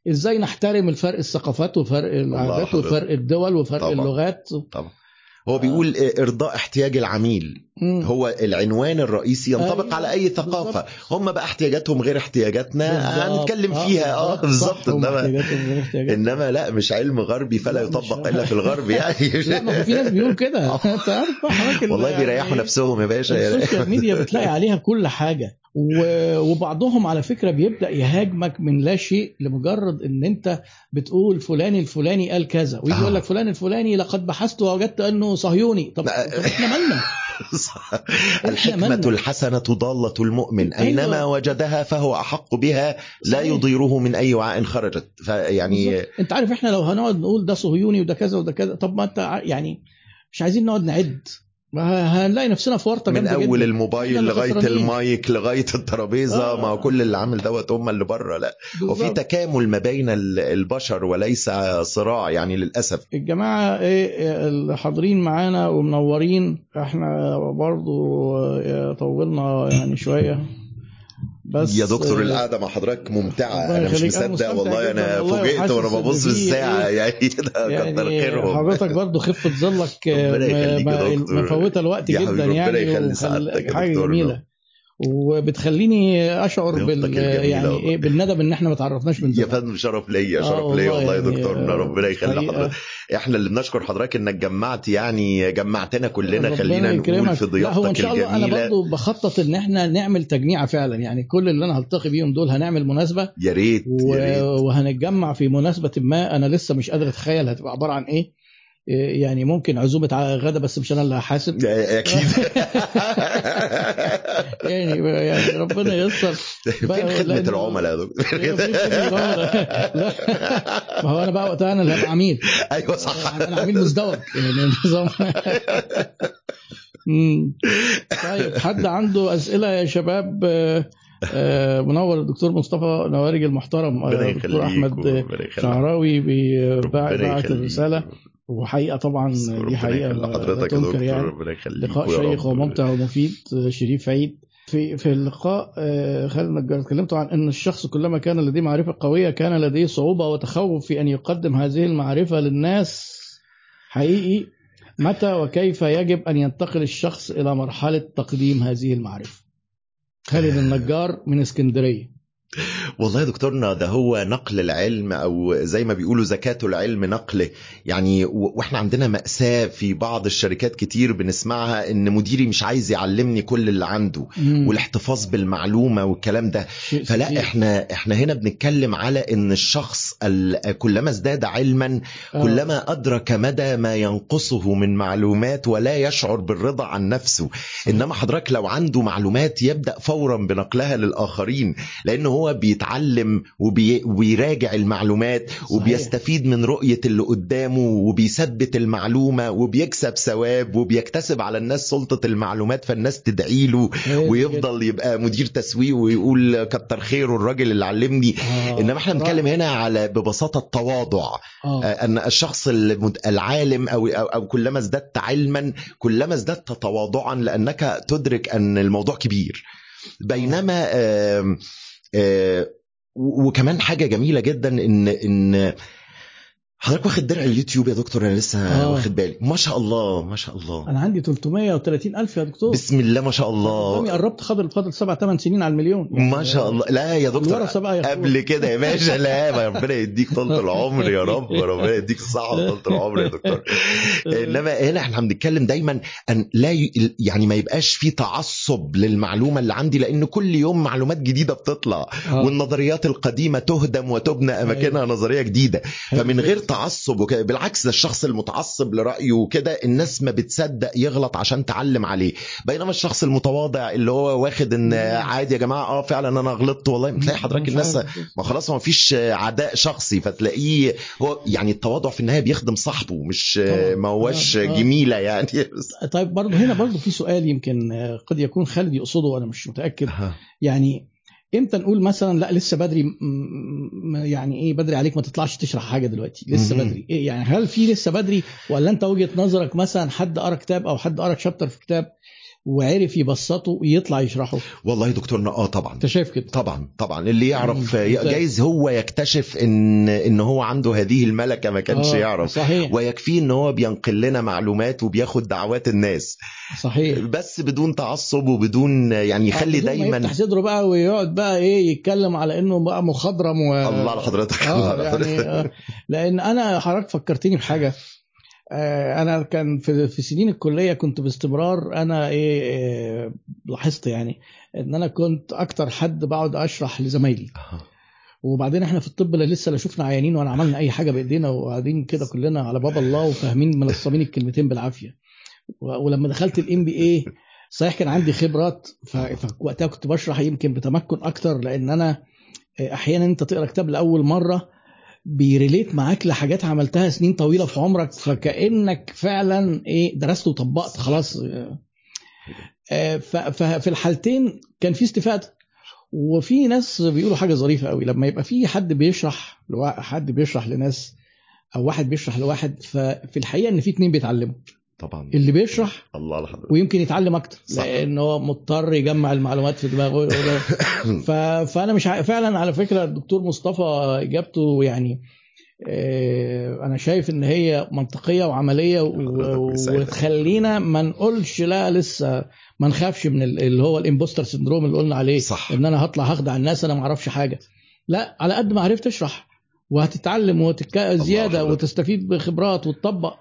إزاي نحترم الفرق الثقافات وفرق العادات. وفرق الدول وفرق طبعاً. اللغات طبعا هو بيقول آه، إرضاء احتياج العميل مم. هو العنوان الرئيسي ينطبق أيوة، على أي ثقافة. هم بقى احتياجاتهم غير احتياجاتنا. هنتكلم آه، فيها آه بالظبط إنما. إنما لا مش علم غربي فلا يطبق. إلا في الغرب يعني لا ما في ناس بيقول كده أنت عارف والله بيريحوا يعني نفسهم يا باشا السوشيال ميديا بتلاقي عليها كل حاجة وبعضهم على فكرة بيبدأ يهاجمك من لا شيء لمجرد إن أنت بتقول فلان الفلاني قال كذا ويجي آه. يقول لك فلان الفلاني لقد بحثت ووجدت أنه صهيوني طب إحنا مالنا الحكمة؟ الحسنة ضالة المؤمن أينما أيوة. وجدها فهو أحق بها لا. يضيره من أي وعاء خرجت فيعني. أنت عارف إحنا لو هنقعد نقول ده صهيوني وده كذا وده كذا طب ما أنت ع- يعني مش عايزين نقعد نعد هنلاقي نفسنا في ورطة من أول جدا الموبايل لغاية. المايك لغاية الترابيزة آه. ما هو كل اللي عامل دوت هم اللي بره لا وفي. تكامل ما بين ال- البشر وليس صراع يعني للأسف الجماعة إيه اللي حاضرين معانا ومنورين إحنا برضو آه، طولنا يعني شوية بس يا دكتور آه، القعدة مع حضرتك ممتعة أنا مش مصدق والله أنا فوجئت وأنا ببص في بالساعة إيه، يعني كتر يعني خيرهم حضرتك برضو خفة ظلك دكتور. مفوتة الوقت جدا حبيبي ربنا يعني يخلي سعادتك دكتورنا. جميلة وبتخليني أشعر ضيافتك بال يعني والله. إيه بالندم إن إحنا ما تعرفناش من يا زمان. فندم شرف ليا آه شرف ليا والله يا يعني، دكتورنا آه، ربنا يخلي حقيقة. حضرتك إحنا اللي بنشكر حضرتك إنك جمعت يعني جمعتنا كلنا خلينا نقول. في لا هو إن ضيافتك شاء الله أنا برضو بخطط إن إحنا نعمل تجميعة فعلا. يعني كل اللي أنا هلتقي بيهم دول هنعمل مناسبة. يا ريت و... يا وهنتجمع في مناسبة ما أنا لسه مش قادر أتخيل هتبقى عبارة عن إيه. يعني ممكن عزومة غدا بس مش أنا اللي هحاسب. أكيد. يعني يعني ربنا ييسر. فين بقى خدمة العملاء إيه،. لا ما هو أنا بقى وقتها أنا اللي هبقى عميل. أيوه صح. أنا عميل مزدوج. يعني نظام. مم. طيب حد عنده أسئلة يا شباب؟ آه، آه، منور الدكتور مصطفى نوارج المحترم آه، ربنا دكتور يخليك أحمد. شعراوي يخليك. الرسالة. وحقيقة طبعا دي حقيقة لا حضرتك يا دكتور يعني. ربنا يخليك لقاء شيق. وممتع ومفيد شريف عيد في في اللقاء آه، خالد نجار اتكلمتوا عن إن الشخص كلما كان لديه معرفة قوية كان لديه صعوبة وتخوف في أن يقدم هذه المعرفة للناس. حقيقي متى وكيف يجب أن ينتقل الشخص إلى مرحلة تقديم هذه المعرفة؟ خالد النجار من اسكندرية. والله يا دكتورنا ده هو نقل العلم أو زي ما بيقولوا زكاة العلم نقله يعني وإحنا عندنا مأساة في بعض الشركات كتير بنسمعها إن مديري مش عايز يعلمني كل اللي عنده مم. والاحتفاظ بالمعلومة والكلام ده فلا. إحنا إحنا هنا بنتكلم على إن الشخص ال- كلما ازداد علما آه. كلما أدرك مدى ما ينقصه من معلومات ولا يشعر بالرضا عن نفسه إنما حضرتك لو عنده معلومات يبدأ فورا بنقلها للآخرين لأن هو بيتعلم وبي وبيراجع المعلومات صحيح. وبيستفيد من رؤية اللي قدامه وبيثبت المعلومة وبيكسب ثواب وبيكتسب على الناس سلطة المعلومات فالناس تدعي له ويفضل يبقى مدير تسويق ويقول كتر خيره الراجل اللي علمني آه. إنما إحنا. بنتكلم هنا على ببساطة التواضع آه. آه، أن الشخص العالم أو أو كلما ازددت علما كلما ازددت تواضعا لأنك تدرك أن الموضوع كبير بينما آه، وكمان حاجة جميلة جدا ان إن حضرتك واخد درع اليوتيوب يا دكتور؟ أنا لسه آه. واخد بالي. ما شاء الله ما شاء الله. أنا عندي 330 ألف يا دكتور. بسم الله ما شاء الله. قربت فاضل فاضل سبع ثمان سنين على المليون. يعني ما شاء الله. لا يا دكتور بقى ياخدوها. قبل كده يا باشا. لا ربنا يديك طولة العمر يا رب ربنا يديك الصحة وطولة العمر يا دكتور. إنما هنا إحنا بنتكلم دايما أن لا ي... يعني ما يبقاش في تعصب للمعلومة اللي عندي لأن كل يوم معلومات جديدة بتطلع آه. والنظريات القديمة تهدم وتبنى أماكنها نظرية جديدة. فمن غير تعصب وكده. بالعكس ده الشخص المتعصب لرأيه وكده. الناس ما بتصدق يغلط عشان تعلم عليه. بينما الشخص المتواضع اللي هو واخد إن عادي يا جماعة آه فعلا أنا غلطت والله. تلاقي حضرتك الناس. ما خلاص ما فيش عداء شخصي. فتلاقيه هو يعني التواضع في النهاية بيخدم صاحبه مش. ما هوش. جميلة يعني. طيب برضه هنا برضه في سؤال يمكن آه، قد يكون خالد يقصده وأنا مش متأكد. يعني إمتى نقول مثلا لا لسه بدري يعني إيه بدري عليك ما تطلعش تشرح حاجة دلوقتي لسه. بدري. إيه يعني هل في لسه بدري؟ ولا أنت وجهة نظرك مثلا حد قرأ كتاب أو حد قرأ شابتر في كتاب؟ وعرف يبسطه ويطلع يشرحه. والله دكتورنا آه طبعا. انت شايف كده؟ طبعا طبعا. اللي يعرف. جايز هو يكتشف إن إن هو عنده هذه الملكة ما كانش آه، يعرف. صحيح. ويكفيه إن هو بينقل لنا معلومات وبياخد دعوات الناس. صحيح. بس بدون تعصب وبدون يعني يخلي بدون ما دايما يفتح صدره بقى ويقعد بقى إيه يتكلم على إنه بقى مخضرم و... الله على حضرتك الله آه على يعني آه، لأن أنا حضرتك فكرتني بحاجة. آه، أنا كان في في سنين الكلية كنت باستمرار. أنا إيه آه، لاحظت يعني إن أنا كنت أكتر حد بقعد أشرح لزمايلي. وبعدين إحنا في الطب لا لسه لا شفنا عيانين ولا عملنا أي حاجة بإيدينا وقاعدين كده كلنا على باب الله وفاهمين منصبين الكلمتين بالعافية. ولما دخلت ال MBA صحيح كان عندي خبرات فوقتها كنت بشرح يمكن بتمكن أكتر لأن أنا أحيانا أنت تقرأ كتاب لأول مرة بي relate معاك لحاجات عملتها سنين طويلة في عمرك فكأنك فعلا إيه درست وطبقت خلاص. آه، ففي الحالتين كان في استفادة. وفي ناس بيقولوا حاجة ظريفة قوي لما يبقى في حد بيشرح حد بيشرح لناس أو واحد بيشرح لواحد ففي الحقيقة إن في اتنين بيتعلموا. طبعا اللي بيشرح الله لحضرتك ويمكن يتعلم أكتر. لأن هو مضطر يجمع المعلومات في دماغه ف... فأنا مش ع... فعلا على فكرة الدكتور مصطفى إجابته يعني آه، أنا شايف إن هي منطقية وعملية و... وتخلينا ما نقولش لا لسه ما نخافش من ال- اللي هو الإمبوستر سندروم اللي قلنا عليه صح. إن أنا هطلع هخدع الناس أنا ما أعرفش حاجة لا على قد ما عرفت اشرح وهتتعلم وتك... زيادة حضرتك. وتستفيد بخبرات وتطبق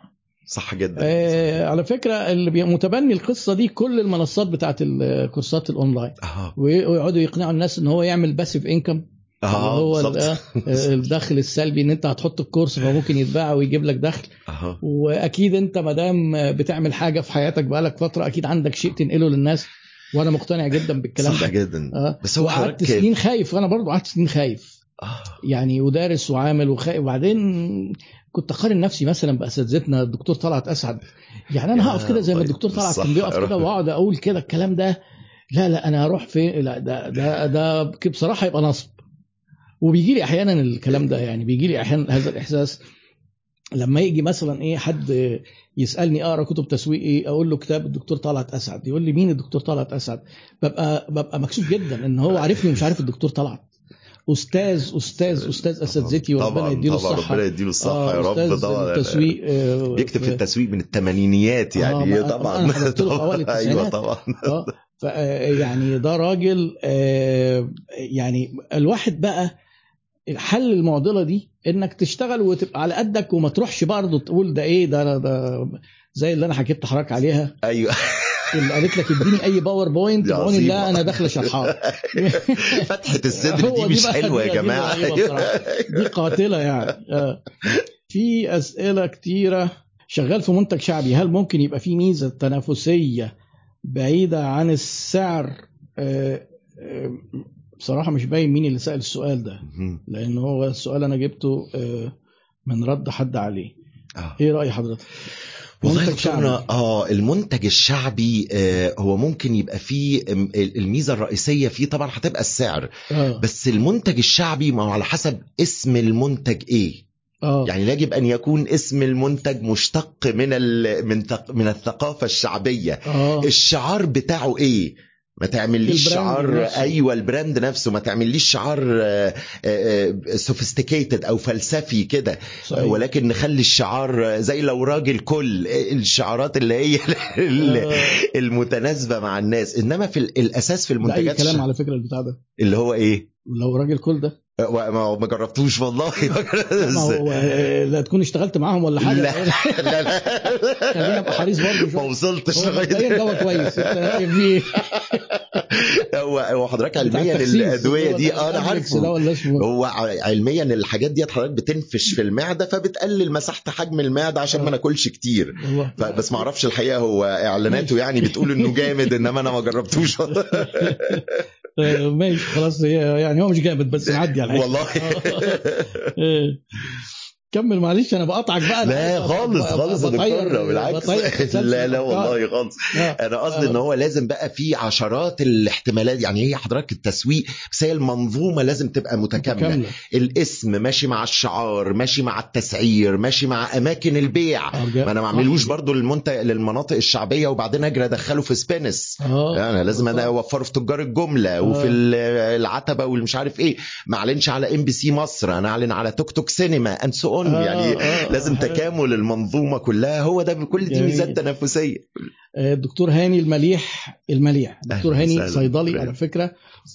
صح جدا. آه على فكرة اللي بي- متبني القصة دي كل المنصات بتاعت الكورسات الأونلاين. آه ويقعدوا يقنعوا الناس إن هو يعمل passive income آه هو. آه، الدخل السلبي إن أنت هتحط الكورس فممكن يتباع ويجيب لك دخل. آه وأكيد أنت ما دام بتعمل حاجة في حياتك بقالك فترة أكيد عندك شيء تنقله للناس. وأنا مقتنع جدا بالكلام صح ده. جدا. آه. بس هو حضرتك سنين خايف. أنا برضو قعدت سنين خايف. آه. يعني ودارس وعامل وخايف وبعدين كنت أقارن نفسي مثلا بأساتذتنا الدكتور طلعت أسعد. يعني أنا هقف كده زي ما الدكتور طلعت كان بيقف كده. وأقعد أقول كده الكلام ده. لا لا أنا هروح فين لا ده ده ده بصراحة يبقى نصب. وبيجي لي أحيانا الكلام ده يعني بيجي لي أحيانا هذا الإحساس. لما يجي مثلا إيه حد يسألني أقرأ كتب تسويق إيه أقول له كتاب الدكتور طلعت أسعد يقول لي مين الدكتور طلعت أسعد؟ ببقى ببقى مكسوف جدا إن هو عارفني ومش عارف الدكتور طلعت. أستاذ أستاذ أستاذ اساتذتي وربنا طبعا يديله طبعا الصحة. ربنا يديله الصحة آه، يا رب طبعا التسويق آه، بيكتب في في- التسويق من الثمانينيات يعني. آه، ما- طبعا. حضرت له في أوائل أيوه. طبعا. آه، يعني ده راجل آه، يعني الواحد بقى حل المعضلة دي إنك تشتغل وتبقى على قدك وما تروحش برضه تقول ده إيه ده ده زي اللي أنا حكيت لحضرتك عليها. أيوه. اللي قالت لك اديني أي PowerPoint بعون. الله أنا داخله شرحها فتحة الصدر دي مش حلوة يا جماعة بصراحة. دي قاتلة يعني آه. في أسئلة كتيرة شغال في منتج شعبي هل ممكن يبقى في ميزة تنافسية بعيدة عن السعر آه، آه، بصراحة مش باين مين اللي سأل السؤال ده. لأن هو السؤال أنا جبته من رد حد عليه. إيه رأي حضرتك والله دكتورنا. آه المنتج الشعبي آه هو ممكن يبقى فيه الميزة الرئيسية فيه طبعا هتبقى السعر. آه. بس المنتج الشعبي ما هو على حسب اسم المنتج إيه. آه. يعني يجب أن يكون اسم المنتج مشتق من ال... من تق... من الثقافة الشعبية. آه. الشعار بتاعه إيه؟ ما تعمليش شعار نفسه. أيوه البراند نفسه ما تعمليش شعار سوفيستيكيتد أو فلسفي كده. ولكن نخلي الشعار زي لو راجل كل الشعارات اللي هي ال- آه. المتناسبة مع الناس إنما في ال- الأساس في المنتجات كلام الش- على فكرة البتاع ده اللي هو إيه لو راجل كل ده ما جربتوش والله. ما هو آه، لا تكون اشتغلت معاهم ولا حاجة. لا. لا لا. خلينا ابقى حريص برضه ما. وصلتش هو لغاية دواء كويس؟ هو هو حضرتك علميا. الأدوية دي هو أنا عارفه. هو علميا الحاجات دي حضرتك بتنفش في المعدة فبتقلل مساحة حجم المعدة عشان ما ناكلش كتير. هو بس ما أعرفش الحقيقة هو إعلاناته يعني بتقول إنه جامد إنما أنا ما جربتوش. آه، ماشي خلاص يعني هو مش جامد بس نعدي على والله آه. كمل معلش أنا بقطعك بقى. لا خالص خالص يا دكتور بالعكس. لا لا. والله خالص. آه. أنا قصدي آه. إن هو لازم بقى في عشرات الاحتمالات يعني هي حضرتك التسويق بس هي المنظومة لازم تبقى متكاملة. الاسم ماشي مع الشعار ماشي مع التسعير ماشي مع أماكن البيع. آه، ما أنا ما اعملوش صح. برضو للمنتج للمناطق الشعبية وبعدين أجري أدخله في سبينس. أنا لازم أنا أوفره في تجار الجملة وفي ال- العتبة والمش عارف إيه. ما أعلنش على إم بي سي مصر أنا أعلن على توك توك سينما and so on آه، يعني آه، لازم آه. تكامل المنظومة كلها هو ده كل دي. ميزات تنافسية آه، الدكتور هاني المليح المليح دكتور هاني. صيدلي على فكرة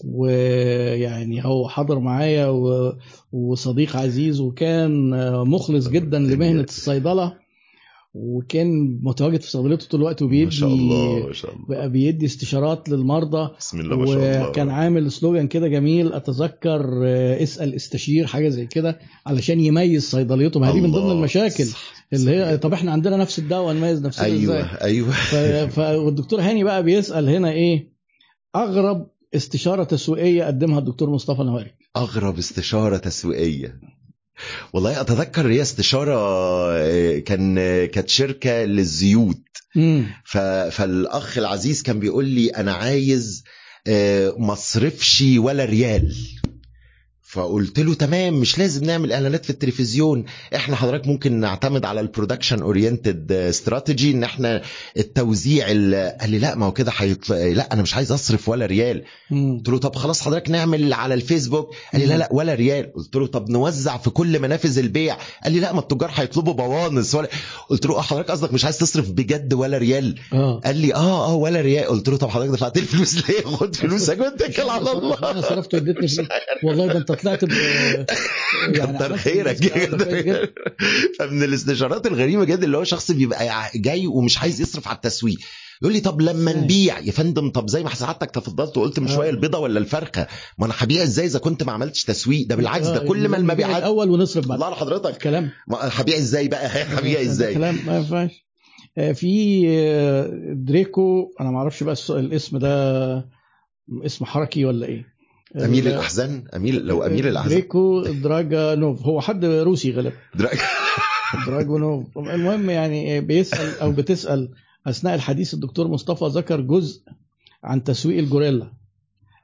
ويعني هو حضر معايا و- وصديق عزيز وكان آه، مخلص جدا لمهنة الصيدلة وكان متواجد في صيدليته طول الوقت وبيدي ما شاء الله ما شاء الله. بقى بيدي استشارات للمرضى. بسم الله ما شاء الله. وكان عامل سلوجان كده جميل أتذكر آه، اسأل استشير حاجة زي كده علشان يميز صيدليته. ما هي دي من ضمن. المشاكل صح، اللي هي طب إحنا عندنا نفس الدواء نميز نفسنا أيوه إزاي؟ أيوه. ف... والدكتور هاني بقى بيسأل هنا إيه؟ أغرب استشارة تسويقية قدمها الدكتور مصطفى نواري أغرب استشارة تسويقية. والله أتذكر هي استشاره آه، كان آه، كانت شركة للزيوت. ف... فالأخ العزيز كان بيقول لي أنا عايز آه، ما اصرفش ولا ريال فقلت له تمام مش لازم نعمل إعلانات في التلفزيون. إحنا حضرتك ممكن نعتمد على ال production oriented strategy إن إحنا التوزيع ال- قال لي لا ما هو كده هيطلع لا أنا مش عايز أصرف ولا ريال. قلت له طب خلاص حضرتك نعمل على الفيسبوك. قال لي لا لا ولا ريال. قلت له طب نوزع في كل منافذ البيع. قال لي لا ما التجار هيطلبوا بوانص ولا. قلت له آه حضرتك قصدك مش عايز تصرف بجد ولا ريال؟ آه. قال لي آه آه ولا ريال. قلت له طب حضرتك دفعت لي الفلوس ليه؟ خد فلوسك واتكل على الله. أنا صرفت واديتني والله ده أنت طلعت ب يعني كتر خيرك. فمن الاستشارات الغريبة جدا اللي هو شخص بيبقى جاي ومش عايز يصرف على التسويق. يقول لي طب لما؟ نبيع يا فندم طب زي ما سعادتك تفضلت وقلت من آه. شوية البيضة ولا الفرخة. ما أنا هبيع إزاي إذا كنت ما عملتش تسويق؟ ده بالعكس ده آه، كل ما المبيعات الأول ونصرف بعد. الله حضرتك. كلام هبيع إزاي بقى؟ هبيع إزاي؟ كلام ما ينفعش آه، في آه، دريكو أنا ما أعرفش بقى الاسم ده اسم حركي ولا إيه؟ أميل ال- الأحزان؟ اميل لو أميل الأحزان. دريكو دراجانوف. هو حد روسي غالبا. درا- دراجونوف المهم يعني بيسأل أو بتسأل أثناء الحديث الدكتور مصطفى ذكر جزء عن تسويق ال guerrilla.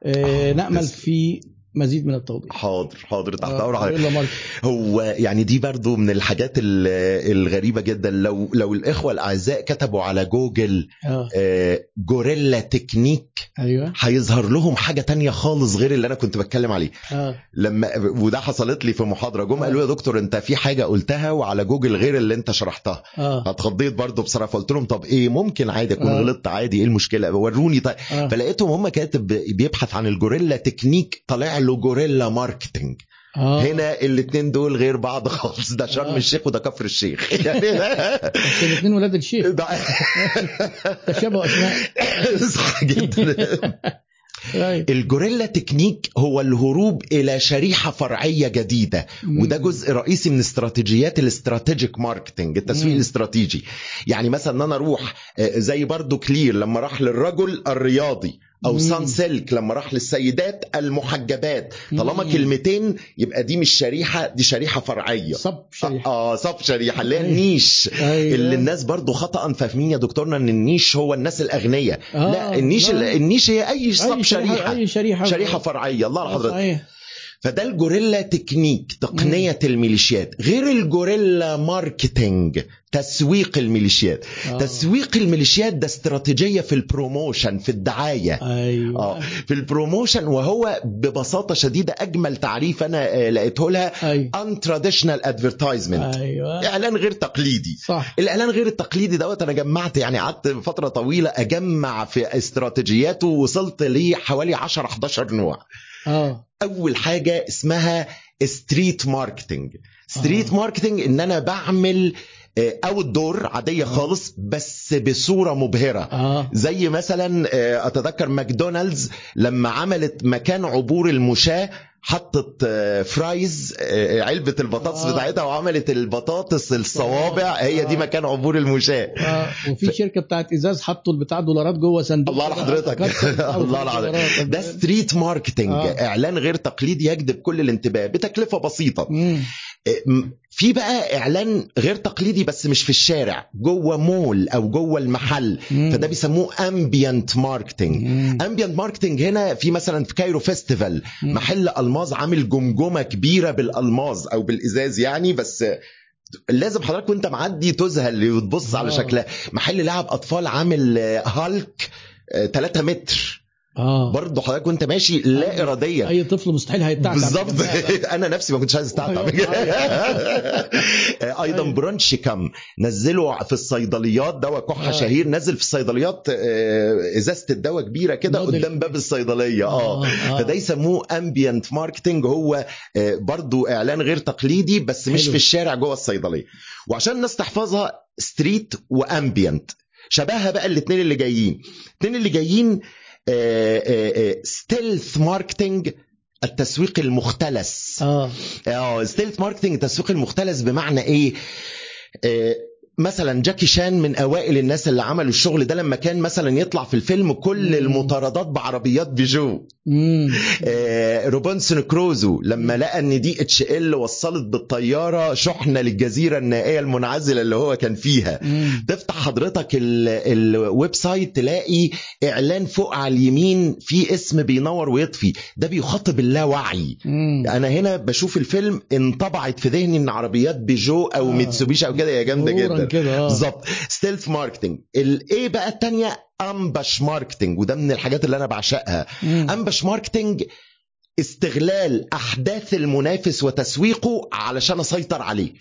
آه، آه، نأمل في مزيد من التوضيح. حاضر حاضر. تحت آه، أمر حضرتك guerrilla market. هو يعني دي برضو من الحاجات ال- الغريبة جدا. لو لو الإخوة الأعزاء كتبوا على جوجل آه. آه، guerrilla technique أيوه. هيظهر لهم حاجة تانية خالص غير اللي أنا كنت بتكلم عليه. آه. لما وده حصلت لي في محاضرة جم آه. قالوا يا دكتور أنت في حاجة قلتها وعلى جوجل غير اللي أنت شرحتها. آه. اتخضيت برضو بصراحة فقلت لهم طب إيه ممكن عادي أكون آه. غلطت عادي إيه المشكلة؟ وروني طيب. آه. فلقيتهم هم كاتب بيبحث عن ال guerrilla technique طلع له guerrilla marketing آه. هنا الاثنين دول غير بعض خالص. ده شرم آه. الشيخ وده كفر الشيخ. يعني بس الاثنين ولاد الشيخ. ده تشابه أسماء. صح جدا. ال guerrilla technique هو الهروب إلى شريحة فرعية جديدة. وده جزء رئيسي من استراتيجيات ال strategic marketing التسويق مم. الاستراتيجي. يعني مثلا إن أنا أروح آه، زي برضو كلير لما راح للرجل الرياضي. أو. صانسيلك لما راح للسيدات المحجبات. طالما. كلمتين يبقى دي مش شريحة دي شريحة فرعية. sub شريحة. آه sub شريحة. اللي هي أيوة. ال niche. أيوة. اللي الناس برضو خطأ فاهمين يا دكتورنا إن ال niche هو الناس الأغنياء. آه، لا ال niche لا. ال niche هي أي sub أي شريحة أي شريحة. شريحة فرعية. الله على آه، حضرتك فده ال guerrilla technique تقنية الميليشيات. غير ال guerrilla marketing تسويق الميليشيات. آه. تسويق الميليشيات ده استراتيجية في ال promotion في الدعاية. أيوه. آه. في ال promotion وهو ببساطة شديدة أجمل تعريف أنا آه، لقيته لها أيوه untraditional advertisement أيوه. إعلان غير تقليدي. صح. الإعلان غير التقليدي دوت أنا جمعت يعني قعدت فترة طويلة أجمع في استراتيجياته ووصلت لحوالي 10 11 نوع. آه أول حاجة اسمها street marketing street آه. marketing إن أنا بعمل outdoor عادية خالص بس بصورة مبهرة. آه. زي مثلا آه، أتذكر ماكدونالدز لما عملت مكان عبور المشاة حطت آه، fries آه، علبة البطاطس آه. بتاعتها وعملت البطاطس الصوابع. هي دي آه. مكان عبور المشاة. آه. وفي شركة بتاعت إزاز حطوا البتاع دولارات جوه صندوق الله على كده. حضرتك. افتكرت أول الله على دولارات. حضرتك. ده street marketing آه. إعلان غير تقليدي يجذب كل الانتباه. بتكلفة بسيطة. مم. في بقى إعلان غير تقليدي بس مش في الشارع جوه مول أو جوه المحل مم. فده بيسموه ambient marketing. ambient marketing هنا في مثلا في كايرو فيستيفال. محل ألماظ عامل جمجمة كبيرة بالالماز أو بالإزاز يعني بس لازم حضرتك وأنت معدي تذهل وتبص على آه. شكلها محل لعب أطفال عامل آه، هالك 3 متر آه. برضه حضرتك وانت ماشي لا اراديا. أي طفل مستحيل هيتعب. بالظبط. أنا نفسي ما كنتش عايز استعتب أيضا أيوة. برونشيكم نزلوا في الصيدليات. دواء كحة آه. شهير. نزل في الصيدليات آه، إزازة الدواء كبيرة كده. قدام باب الصيدلية. آه. آه. فده يسموه ambient marketing هو آه، برضو إعلان غير تقليدي بس مش حلو. في الشارع جوه الصيدلية. وعشان الناس تحفظها street و ambient شبهها بقى الاثنين اللي جايين. الاثنين اللي جايين stealth marketing التسويق المختلس. آه. stealth marketing التسويق المختلس بمعنى إيه؟ آه، مثلا جاكي شان من أوائل الناس اللي عملوا الشغل ده لما كان مثلا يطلع في الفيلم كل. المطاردات بعربيات بيجو. آه، روبنسون كروزو لما لقى إن دي إتش إل وصلت بالطيارة شحنة للجزيرة النائية المنعزلة اللي هو كان فيها مم. تفتح حضرتك ال- ال website تلاقي إعلان فوق على اليمين في اسم بينور ويطفي ده بيخاطب اللاوعي. أنا هنا بشوف الفيلم انطبعت في ذهني إن عربيات بيجو أو آه. ميتسوبيشي أو كده يا جامدة جدا كده آه. بالظبط. stealth marketing الايه بقى التانية ambush marketing وده من الحاجات اللي أنا بعشقها. ambush marketing استغلال أحداث المنافس وتسويقه علشان أسيطر عليه.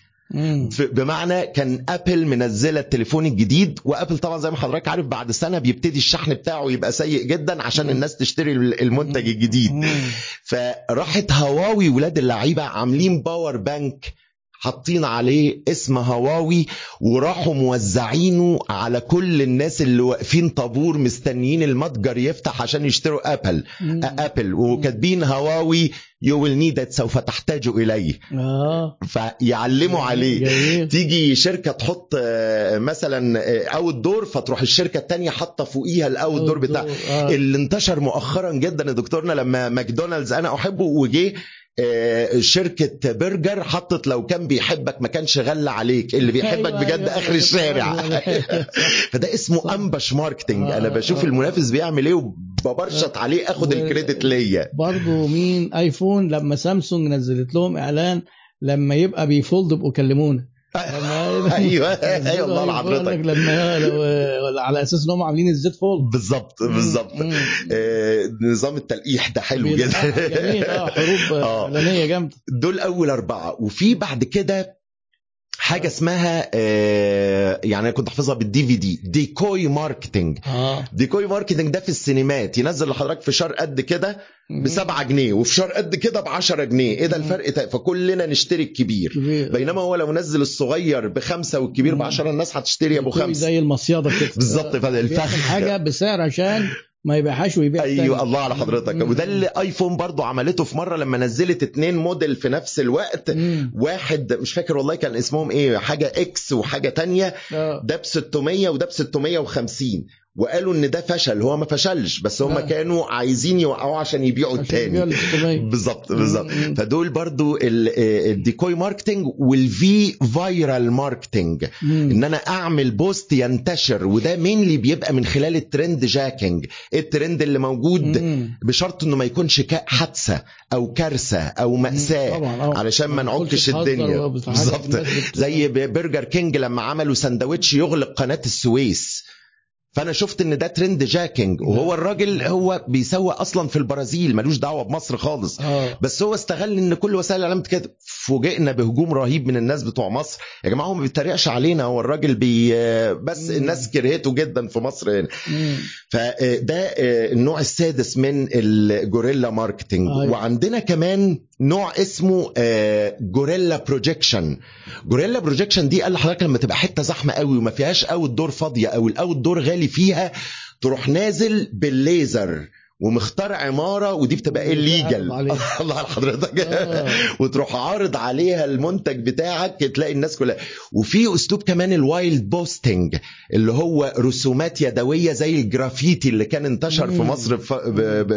بمعنى كان ابل منزلة التليفون الجديد وأبل طبعا زي ما حضرتك عارف بعد سنة بيبتدي الشحن بتاعه يبقى سيء جدا عشان الناس تشتري المنتج الجديد. فراحت هواوي ولاد اللعيبة عاملين power bank حاطين عليه اسم هواوي وراحوا موزعينه على كل الناس اللي واقفين طابور مستنيين المتجر يفتح عشان يشتروا آبل. مم. آبل. وكاتبين هواوي you will need سوف تحتاج إليه. آه. فيعلموا عليه. جميل. تيجي شركة تحط آه، مثلا outdoor فتروح الشركة الثانية حاطة فوقيها ال outdoor بتاع. آه. اللي انتشر مؤخرا جدا يا دكتورنا لما ماكدونالدز أنا أحبه وجه آه، شركة برجر حطت لو كان بيحبك ما كانش غلى عليك اللي بيحبك أيوة، بجد أيوة، آخر أيوة. الشارع فده اسمه صح. ambush marketing آه، أنا بشوف آه. المنافس بيعمل إيه وببرشط عليه آخد و- ال credit ليا برضه مين آيفون لما سامسونج نزلت لهم إعلان لما يبقى بي fold ابقوا كلمونا لما أيوه نزلوا أيوه الله لحضرتك لما لو- على أساس إن هم عاملين ال Z Fold بالظبط بالظبط. آه، نظام التلقيح ده حلو جميل جدا. آه حروب آه. اعلانيه جامدة. دول أول أربعة. وفي بعد كده حاجة اسمها آه، يعني أنا كنت حافظها بال DVD decoy marketing آه. decoy marketing ده في السينمات. ينزل لحضرتك في شهر قد كده ب 7 جنيه وفي شهر قد كده ب 10 جنيه. إيه ده. الفرق؟ تا- فكلنا نشتري الكبير. كبير. بينما هو لو نزل الصغير بخمسة والكبير ب مم. 10 الناس هتشتري أبو خمسة. زي المصيده كده. بالظبط يا فندم، الفخ. بياخد حاجة بسعر عشان ما يبيعهاش ويبيع أيوه. الله على حضرتك مم. وده اللي ايفون برضو عملته في مرة لما نزلت اتنين موديل في نفس الوقت مم. واحد مش فاكر والله كان اسمهم إيه حاجة X وحاجة تانية آه. ده ب 600 وده ب 650 وقالوا إن ده فشل هو ما فشلش بس هم آه. كانوا عايزين يوقعوه عشان يبيعوا التاني ال 600 بالظبط. بالظبط. فدول برضو آه، ال decoy marketing وال V viral marketing. إن أنا أعمل post ينتشر وده mainly بيبقى من خلال ال trend jacking ال trend اللي موجود. بشرط إنه ما يكونش حادثة أو كارثة أو مأساة آه. علشان ما نعكش الدنيا بالظبط زي برجر كينج لما عملوا سندوتش يغلق قناة السويس فانا شفت ان ده trend jacking وهو الراجل هو بيسوق أصلا في البرازيل ملوش دعوة بمصر خالص. آه. بس هو استغل ان كل وسائل الإعلام كده فوجئنا بهجوم رهيب من الناس بتوع مصر يا جماعة هو ما بيتريقش علينا هو الراجل بي بس مم. الناس كرهته جدا في مصر هنا. فده النوع السادس من ال guerrilla marketing أيوة. وعندنا كمان نوع اسمه آه، guerrilla projection guerrilla projection دي قال لحضرتك لما تبقى حتة زحمة قوي وما فيهاش outdoor فاضية أو ال outdoor غالي فيها تروح نازل بالليزر ومختار عمارة ودي بتبقى ال legal عليها. الله على حضرتك آه. وتروح عارض عليها المنتج بتاعك تلاقي الناس كلها وفي أسلوب كمان ال wild posting اللي هو رسومات يدوية زي الجرافيتي اللي كان انتشر في. مصر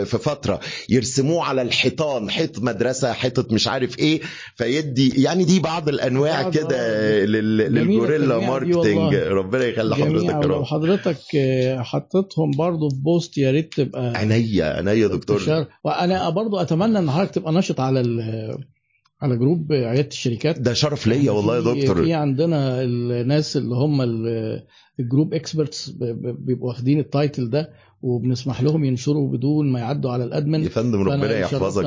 في فترة يرسموه على الحيطان حيط مدرسة حيطة مش عارف إيه فيدي يعني دي بعض الأنواع كده آه. لل guerrilla marketing والله. ربنا يخلي حضرتك يا رب حضرتك آه، حطيتهم برضو في post يا ريت تبقى عينيا عينيا يا دكتور. وأنا برضو أتمنى إن حضرتك تبقى ناشط على ال- على جروب عيادة الشركات. ده شرف ليا والله يا دكتور. في عندنا الناس اللي هم ال- ال group experts بيبقوا واخدين ال title ده. وبنسمح لهم ينشروا بدون ما يعدوا على ال admin يا فندم ربنا يحفظك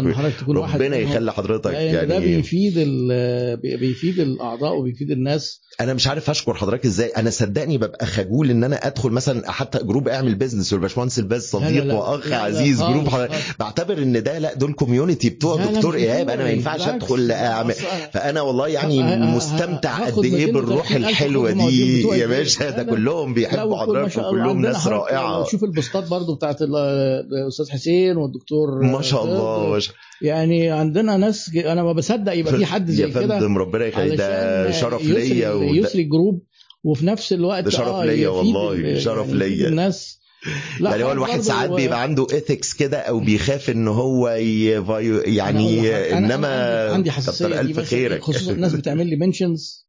ربنا. يخلي حضرتك لأن ده يعني بيفيد بيفيد الأعضاء وبيفيد الناس أنا مش عارف أشكر حضرتك إزاي أنا صدقني ببقى خجول إن أنا أدخل مثلا حتى جروب أعمل بيزنس والباشمهندس الباز لا، لا، صديق لا. وأخ لا، لا، عزيز خالص، جروب حضرتك. بعتبر إن ده لا دول كوميونتي بتوع لا، لا، دكتور إيهاب أنا ما ينفعش. أدخل أعمل فأنا والله يعني مستمتع قد إيه 230 بالروح الحلوة دي يا. باشا لا، ده لا. كلهم لا بيحبوا حضرتك وكلهم ناس رائعة لو تشوف البوستات برضو بتاعت ال- الأستاذ حسين والدكتور ما شاء الله ما شاء يعني عندنا ناس أنا ما بصدق يبقى في حد زي يا كده فندم ربنا يخليك ده شرف ليا يسري جروب وفي نفس الوقت ده شرف آه ليا والله، ال- شرف يعني ليا. الناس لا يعني هو الواحد ساعات هو- بيبقى عنده ايثكس كده أو بيخاف إن هو يفايو يعني أنا- انما أنا عندي- حساسية ألف خيرك خصوصا الناس بتعمل لي منشنز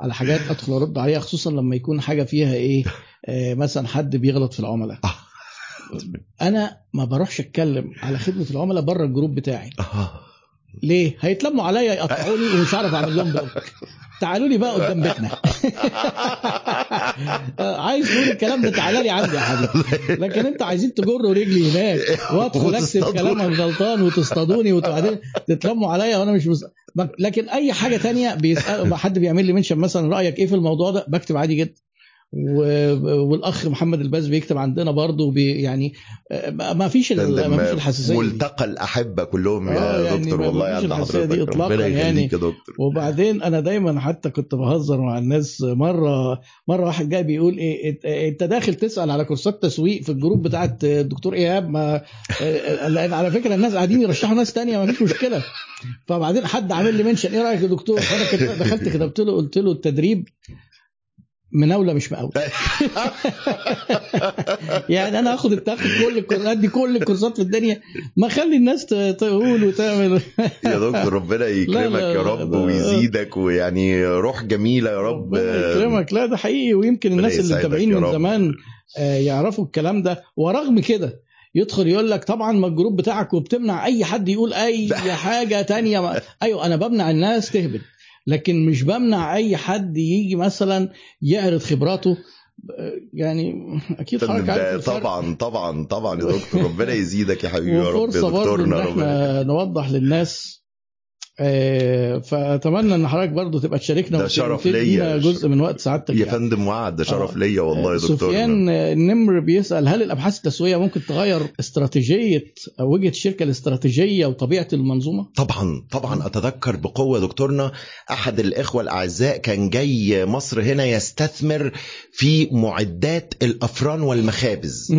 على حاجات أدخل أرد عليها خصوصا لما يكون حاجة فيها إيه آه مثلا حد بيغلط في العملاء آه. أنا ما بروحش أتكلم على خدمة العملاء بره ال group بتاعي. ليه هيتلموا عليا يقطعوني ومش هعرف أعمل لهم block تعالوا لي بقى قدام بيتنا عايز تقول الكلام ده تعالى لي عندي يا حبيبي لكن انت عايزين تجروا رجلي هناك وأدخل أكتب وتصطادوا. كلامك غلطان وتصطادوني وبعدين تتلموا عليا وأنا مش مس... لكن أي حاجة تانية بيسال حد بيعمل لي mention مثلا رأيك إيه في الموضوع ده بكتب عادي جدا. والأخ محمد الباز بيكتب عندنا برضه بي... يعني آه، ما فيش. ما فيش الحساسية. ملتقى الأحبة كلهم يا آه، يعني دكتور والله عند حضرتك ربنا يعني. دكتور وبعدين أنا دايما حتى كنت بهزر مع الناس مرة مرة واحد جاي بيقول إيه إنت- أنت داخل تسأل على كورسات تسويق في ال group بتاعت الدكتور إيهاب ما لأن على فكرة الناس قاعدين يرشحوا ناس تانية ما فيش مشكلة فبعدين حد عامل لي mention إيه رأيك يا دكتور فأنا دخلت كتبت له قلت له التدريب مناولة مش مقاولة. يعني أنا هاخد تاخد كل الكورسات دي كل الكورسات في الدنيا. ما أخلي الناس تقول وتعمل. يا دكتور ربنا يكرمك يا رب. ويزيدك ويعني روح جميلة يا رب. يكرمك. لا ده حقيقي. ويمكن الناس اللي متابعين من. زمان آه، يعرفوا الكلام ده. ورغم كده يدخل يقول لك طبعا ما الجروب بتاعك وبتمنع أي حد يقول أي حاجة تانية. ما... أيوه أنا بمنع الناس تهبط لكن مش بمنع أي حد يجي مثلا يعرض خبراته يعني أكيد حضرتك. طبعا طبعا طبعا يا دكتور ربنا يزيدك يا حبيبي يا رب يا دكتورنا ربنا نوضح للناس فأتمنى إن حضرتك برضه تبقى تشاركنا ده شرف ليا. جزء من وقت سعادتك يا يعني. فندم وعد ده شرف آه. ليا والله يا دكتور سفيان النمر بيسأل هل الأبحاث التسويقية ممكن تغير استراتيجية أو وجهة الشركة الاستراتيجية وطبيعة المنظومة؟ طبعا طبعا أتذكر بقوة دكتورنا أحد الإخوة الأعزاء كان جاي مصر هنا يستثمر في معدات الأفران والمخابز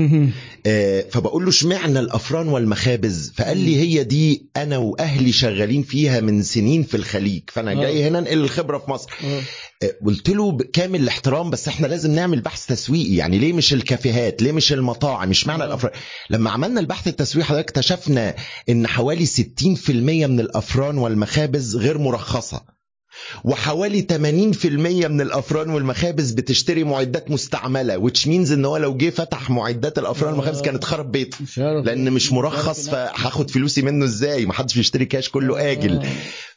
آه، فبقول له اشمعنى الأفران والمخابز فقال لي هي دي أنا وأهلي شغالين فيها من سنين في الخليج فأنا آه. جاي هنا انقل الخبرة في مصر آه. آه، قلت له بكامل الاحترام بس إحنا لازم نعمل بحث تسويقي يعني ليه مش الكافيهات ليه مش المطاعم مش معنى آه. الافران لما عملنا البحث التسويقي حضرتك اكتشفنا إن حوالي 60% من الأفران والمخابز غير مرخصة وحوالي 80% من الأفران والمخابز بتشتري معدات مستعملة which means إن هو لو جه فتح معدات الأفران والمخابز آه. كانت خرب بيته لأن مش مرخص فهاخد فلوسي منه إزاي ما حدش بيشتري كاش كله آجل آه.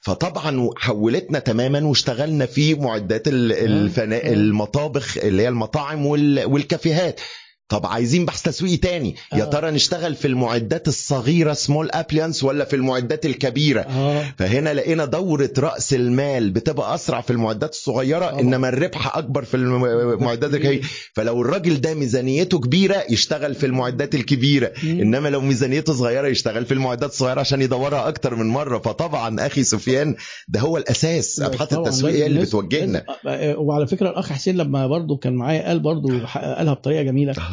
فطبعا حولتنا تماما واشتغلنا في معدات ال- الفنا... آه. المطابخ اللي هي المطاعم وال... والكافيهات طب عايزين بحث تسويقي تاني. يا آه. ترى نشتغل في المعدات الصغيرة small appliance ولا في المعدات الكبيرة؟ آه. فهنا لقينا دورة رأس المال بتبقى أسرع في المعدات الصغيرة طبعا. إنما الربح أكبر في المعدات الكبيرة. فلو الراجل ده ميزانيته كبيرة يشتغل في المعدات الكبيرة. مم. إنما لو ميزانيته صغيرة يشتغل في المعدات الصغيرة عشان يدورها أكتر من مرة. فطبعا أخي سفيان ده هو الأساس. أبحاث طبعاً. التسويق هي لازم- اللي بتوجهنا. لازم- وعلى فكرة الأخ حسين لما برضه كان معايا قال برضه قالها بطريقة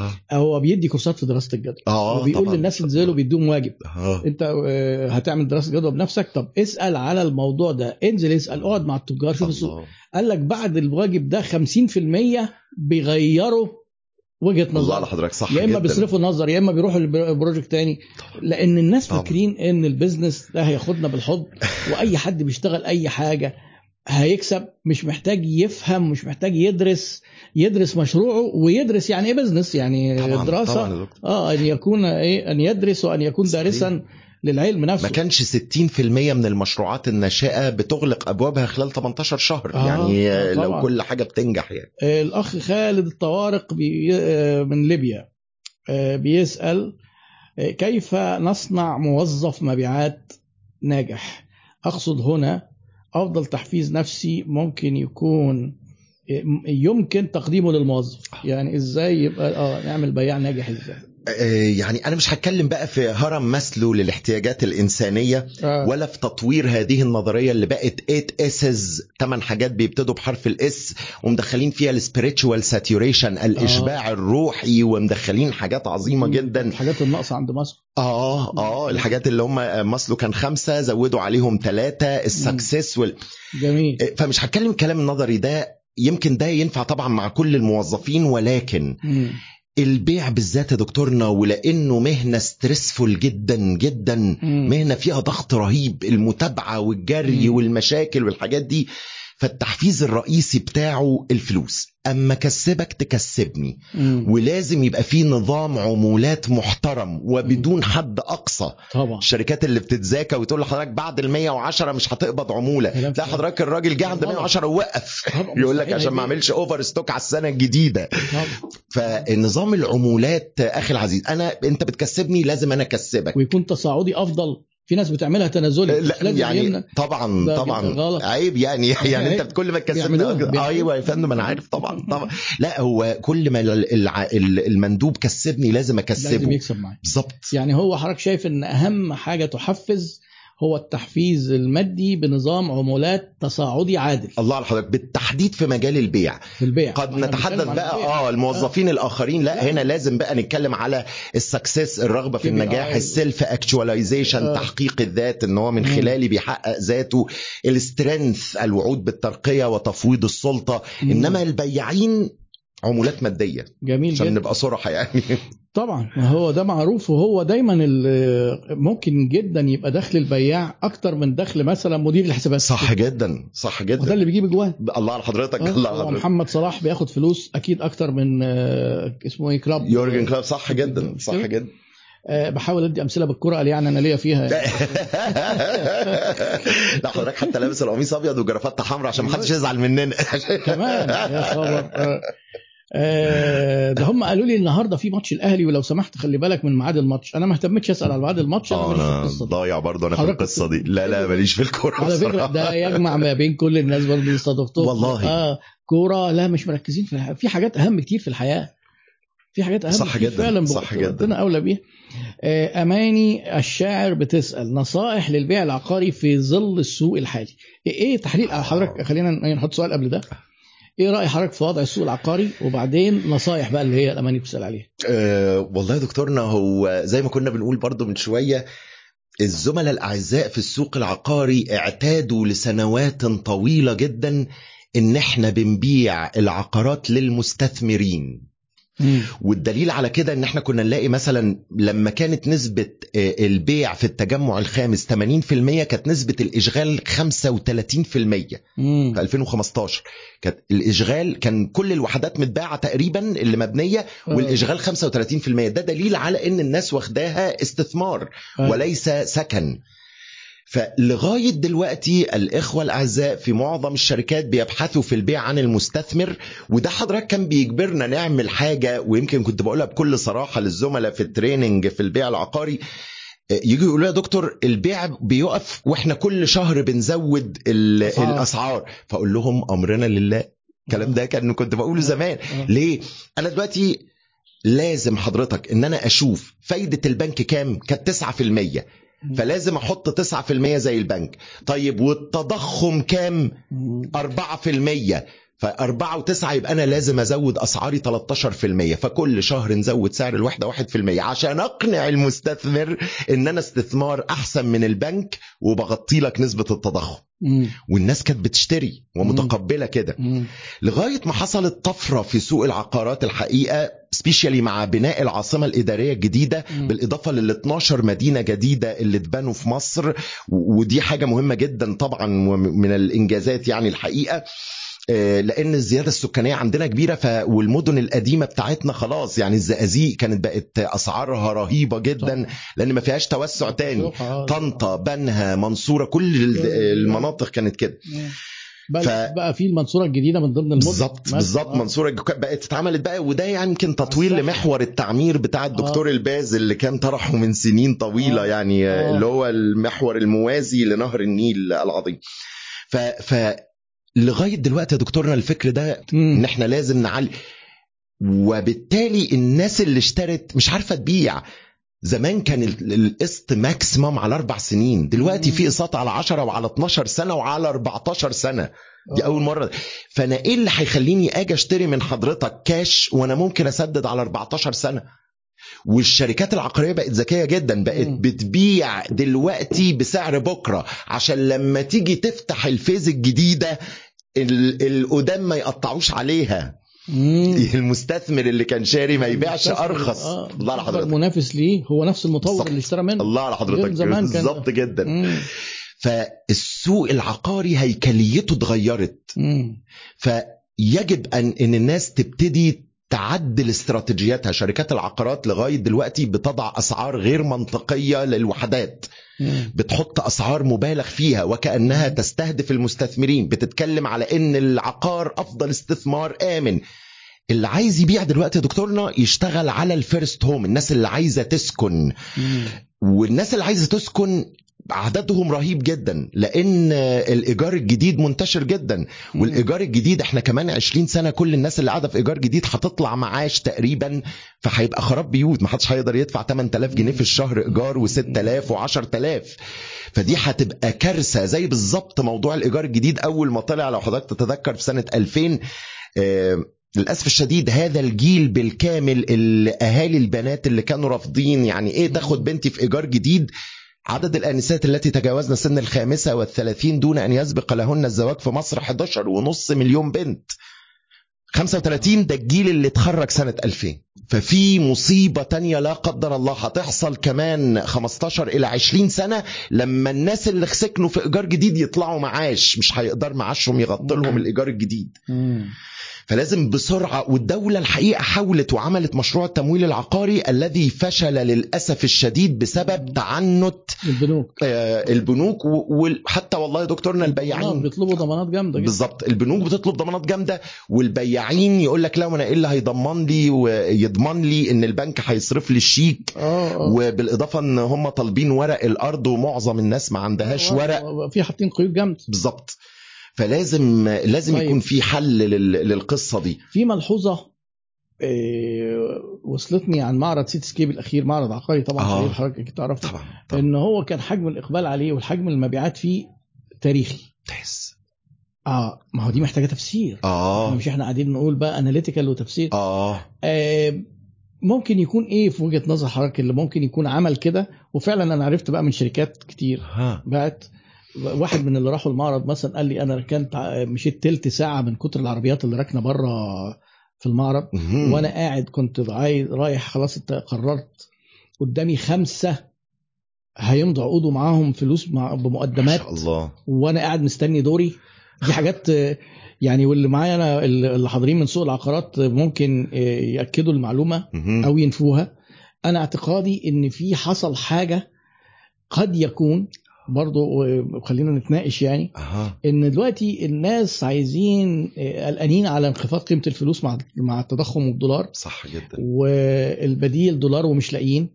جميلة هو بيدي كورسات في دراسة الجدوى. آه وبيقول طبعاً. للناس انزلوا بيدوهم واجب. آه. انت آه، هتعمل دراسة جدوى بنفسك؟ طب اسأل على الموضوع ده. انزل اسأل اقعد مع التجار شوف السوق. الله. قال لك بعد الواجب ده 50% بيغيروا وجهة الله نظر حضرتك صح يا إما. بيصرفوا نظر يا إما بيروحوا ل project تاني. لأن الناس. فاكرين إن ال business ده هياخدنا بالحضن وأي حد بيشتغل أي حاجة. هيكسب مش محتاج يفهم مش محتاج يدرس يدرس مشروعه ويدرس يعني إيه business يعني طبعا دراسة طبعا. آه أن يكون إيه أن يدرس وأن يكون. دارسا للعلم نفسه ما كانش 60% من المشروعات الناشئه بتغلق أبوابها خلال 18 شهر آه، يعني آه، لو طبعاً. كل حاجة بتنجح يعني الأخ خالد الطوارق بي آه، من ليبيا آه، بيسأل آه، كيف نصنع موظف مبيعات ناجح أقصد هنا أفضل تحفيز نفسي ممكن يكون آه، يمكن تقديمه للموظف. يعني إزاي يبقى آه نعمل بياع ناجح إزاي؟ آه، يعني أنا مش هتكلم بقى في هرم ماسلو للاحتياجات الإنسانية آه. ولا في تطوير هذه النظرية اللي بقت 8 S's ثمان حاجات بيبتدوا بحرف ال S ومدخلين فيها ال spiritual saturation الإشباع الروحي ومدخلين حاجات عظيمة جدا. الحاجات الناقصة عند مصر. آه آه الحاجات اللي هم ماسلو كان خمسة زودوا عليهم ثلاثة ال success وال... جميل. فمش هتكلم الكلام النظري ده يمكن ده ينفع طبعا مع كل الموظفين ولكن مم. البيع بالذات يا دكتورنا ولأنه مهنة stressful جدا جدا. مهنة فيها ضغط رهيب المتابعة والجري. والمشاكل والحاجات دي فالتحفيز الرئيسي بتاعه الفلوس. أما كسبك تكسبني. مم. ولازم يبقى في نظام عمولات محترم وبدون حد أقصى. طبعا. الشركات اللي بتتذاكى وتقول لحضرتك بعد ال 110 مش هتقبض عمولة. لا. حضرتك الراجل جه عند طبعا. 110 ووقف. يقول لك عشان ما. اعملش over stock على السنة الجديدة. طبعا. فنظام العمولات أخي العزيز. أنا أنت بتكسبني لازم أنا أكسبك. ويكون تصاعدي أفضل. في ناس بتعملها تنازلي لا لازم يعني. طبعا طبعا غلط. عيب يعني يعني. انت كل ما تكسبني. أيوه يا فندم أنا عارف طبعا طبعا لا هو كل ما المندوب كسبني لازم لازم اكسبه يكسب معاك بالظبط يعني هو حضرتك شايف إن أهم حاجة تحفز هو التحفيز المادي بنظام عمولات تصاعدي عادل الله على حضرتك بالتحديد في مجال البيع في البيع قد نتحدث بقى البيع. آه الموظفين الآخرين لا آه. هنا لازم بقى نتكلم على ال success الرغبة في. النجاح ال self actualization آه. تحقيق الذات إن هو من. خلالي بيحقق ذاته ال strength الوعود بالترقية وتفويض السلطة مم. إنما البياعين عمولات مادية جميل عشان نبقى صراحة يعني. طبعا هو ده معروف وهو دايما ممكن جدا يبقى دخل البياع أكتر من دخل مثلا مدير الحسابات صح جدا صح وده جدا اللي بيجيب اجوان الله على حضرتك آه، الله على حضرتك. محمد صلاح بياخد فلوس أكيد أكتر من آه، اسمه إيه كلاب. يورجن كلوب صح جدا صح؟ جدا. آه، بحاول أدي أمثلة بالكرة قال يعني أنا ليا فيها. لا حضرتك حتى لابس القميص أبيض وجرافته حمراء عشان ما حدش يزعل مننا. كمان يا خبر. آه. آه، ده هم قالوا لي النهارده في ماتش الأهلي ولو سمحت خلي بالك من ميعاد الماتش أنا ما اهتمتش أسأل على ميعاد الماتش أنا ماليش في أنا القصة ضايع برضه أنا في القصة دي لا لا ماليش في الكورة على فكره. ده يجمع ما بين كل الناس برضه اللي استضفتهم والله. آه كورة لا مش مركزين في. في حاجات أهم كتير في الحياة في حاجات أهم صح جدا، فعلا صح جدا. ربنا أولى بيها آه، أماني الشاعر بتسأل نصائح للبيع العقاري في ظل السوق الحالي إيه تحليل حضرتك خلينا نحط سؤال قبل ده إيه رأي حضرتك في وضع السوق العقاري؟ وبعدين نصائح بقى اللي هي الأماني بتسأل عليها. أه والله يا دكتورنا هو زي ما كنا بنقول برضه من شوية الزملاء الأعزاء في السوق العقاري اعتادوا لسنوات طويلة جدا إن إحنا بنبيع العقارات للمستثمرين. والدليل على كده إن إحنا كنا نلاقي مثلا لما كانت نسبة آه، البيع في التجمع الخامس 80% كانت نسبة الإشغال 35% مم. في 2015 كانت الإشغال كان كل الوحدات متباعة تقريبا اللي مبنيه والإشغال 35% ده دليل على إن الناس واخداها استثمار آه. وليس سكن. فلغاية دلوقتي الإخوة الأعزاء في معظم الشركات بيبحثوا في البيع عن المستثمر وده حضرتك كان بيجبرنا نعمل حاجة ويمكن كنت بقولها بكل صراحة للزملاء في التريننج في البيع العقاري. يجي يقولوا يا دكتور البيع بيقف وإحنا كل شهر بنزود ال- أسعار. الأسعار. فأقول لهم أمرنا لله. الكلام ده كان كنت بقوله زمان. آه. ليه؟ أنا دلوقتي لازم حضرتك إن أنا أشوف فايدة البنك كام؟ كانت 9% فلازم أحط 9% زي البنك. طيب والتضخم كام؟ مم. 4% فأربعة وتسعة يبقى أنا لازم أزود أسعاري 13% فكل شهر نزود سعر الوحدة 1% عشان أقنع المستثمر إن أنا استثمار أحسن من البنك وبغطي لك نسبة التضخم. مم. والناس كانت بتشتري ومتقبلة كده. لغاية ما حصلت طفرة في سوق العقارات الحقيقة سبيشالي مع بناء العاصمة الإدارية الجديدة. بالإضافة لل 12 مدينة جديدة اللي اتبنوا في مصر ودي حاجة مهمة جدا طبعا من الإنجازات يعني الحقيقة آه، لأن الزيادة السكانية عندنا كبيرة ف والمدن القديمة بتاعتنا خلاص يعني الزقازيق كانت بقت أسعارها رهيبة جدا لأن ما فيهاش توسع تاني. طنطا بنها منصورة كل ال- المناطق كانت كده. بقى, بقى في المنصورة الجديدة من ضمن المدن بالظبط. بالظبط آه. منصورة بقت اتعملت بقى وده يعني يمكن تطوير الصح. لمحور التعمير بتاع الدكتور الباز اللي كان طرحه من سنين طويلة آه. يعني آه. اللي هو المحور الموازي لنهر النيل العظيم ف ف لغاية دلوقتي يا دكتورنا الفكر ده. إن إحنا لازم نعلي وبالتالي الناس اللي اشترت مش عارفة تبيع زمان كان ال- القسط maximum على أربع سنين دلوقتي. في قسط على 10 وعلى 12 سنة وعلى 14 سنة دي آه. أول مرة فأنا إيه اللي هيخليني آجي أشتري من حضرتك كاش وأنا ممكن أسدد على 14 سنة والشركات العقارية بقت ذكية جدا بقت. بتبيع دلوقتي بسعر بكرة عشان لما تيجي تفتح ال phase الجديدة ال- القدام ما يقطعوش عليها. المستثمر اللي كان شاري ما يبيعش أرخص. آه، الله على حضرتك. منافس ليه؟ هو نفس المطور بالظبط. اللي اشترى منه. الله على حضرتك. بالظبط جدا. مم. فالسوق العقاري هيكليته اتغيرت. فيجب ان إن الناس تبتدي تعدل استراتيجياتها. شركات العقارات لغاية دلوقتي بتضع أسعار غير منطقية للوحدات. بتحط أسعار مبالغ فيها وكأنها تستهدف المستثمرين بتتكلم على إن العقار أفضل استثمار آمن. اللي عايز يبيع دلوقتي يا دكتورنا يشتغل على الفيرست هوم الناس اللي عايزة تسكن. والناس اللي عايزة تسكن عددهم رهيب جدا لأن الإيجار الجديد منتشر جدا. والإيجار الجديد إحنا كمان 20 سنة كل الناس اللي قاعدة في إيجار جديد هتطلع معاش تقريبا فهيبقى خراب بيوت. ما حدش هيقدر يدفع 8000 جنيه في الشهر إيجار و6000 و10000 فدي هتبقى كارثة. زي بالظبط موضوع الإيجار الجديد أول ما طلع لو حضرتك تتذكر في سنة 2000 آه للأسف الشديد هذا الجيل بالكامل الأهالي البنات اللي كانوا رافضين يعني إيه تاخد بنتي في إيجار جديد؟ عدد الآنسات التي تجاوزن سن الخامسة والثلاثين دون أن يسبق لهن الزواج في مصر 11 ونص مليون بنت. 35 ده الجيل اللي اتخرج سنة 2000 ففي مصيبة تانية لا قدر الله هتحصل كمان 15 إلى 20 سنة لما الناس اللي سكنوا في إيجار جديد يطلعوا معاش. مش هيقدر معاشهم يغطي لهم الإيجار الجديد. فلازم بسرعة والدولة الحقيقة حاولت وعملت مشروع التمويل العقاري الذي فشل للأسف الشديد بسبب تعنت البنوك. آه، البنوك وحتى والله يا دكتورنا البياعين بيطلبوا ضمانات جامدة جدا. بالظبط البنوك بتطلب ضمانات جامدة والبياعين يقول لك لا وأنا إيه اللي هيضمن لي ويضمن لي إن البنك هيصرف لي الشيك؟ آه آه. وبالإضافة إن هم طالبين ورق الأرض ومعظم الناس ما عندهاش آه، ورق. آه، في حاطين قيود جامدة. بالظبط. فلازم لازم طيب. يكون في حل لل- للقصة دي. في ملحوظة آه، وصلتني عن معرض سيتي سكيب الأخير معرض عقاري طبعا آه. حضرتك تعرفه. طبعا طبعا. إن هو كان حجم الإقبال عليه والحجم المبيعات فيه تاريخي. تحس آه ما هو دي محتاجة تفسير. آه. مش إحنا قاعدين نقول بقى analytical وتفسير. آه. آه ممكن يكون إيه في وجهة نظر حضرتك اللي ممكن يكون عمل كده؟ وفعلا أنا عرفت بقى من شركات كتير ها. بعت واحد من اللي راحوا المعرض مثلا قال لي أنا ركنت مشيت تلت ساعة من كتر العربيات اللي راكنة بره في المعرض. وأنا قاعد كنت عايز رايح خلاص قررت قدامي خمسة هيمضوا عقود ومعاهم فلوس مع ما بمقدمات شاء الله وأنا قاعد مستني دوري دي حاجات يعني واللي معايا أنا اللي حاضرين من سوق العقارات ممكن آه، يأكدوا المعلومة. أو ينفوها أنا اعتقادي إن في حصل حاجة قد يكون برضو آه، خلينا نتناقش يعني أها. إن دلوقتي الناس عايزين آه، قلقانين على انخفاض قيمة الفلوس مع مع التضخم والدولار. صح جدا. والبديل دولار ومش لاقيين.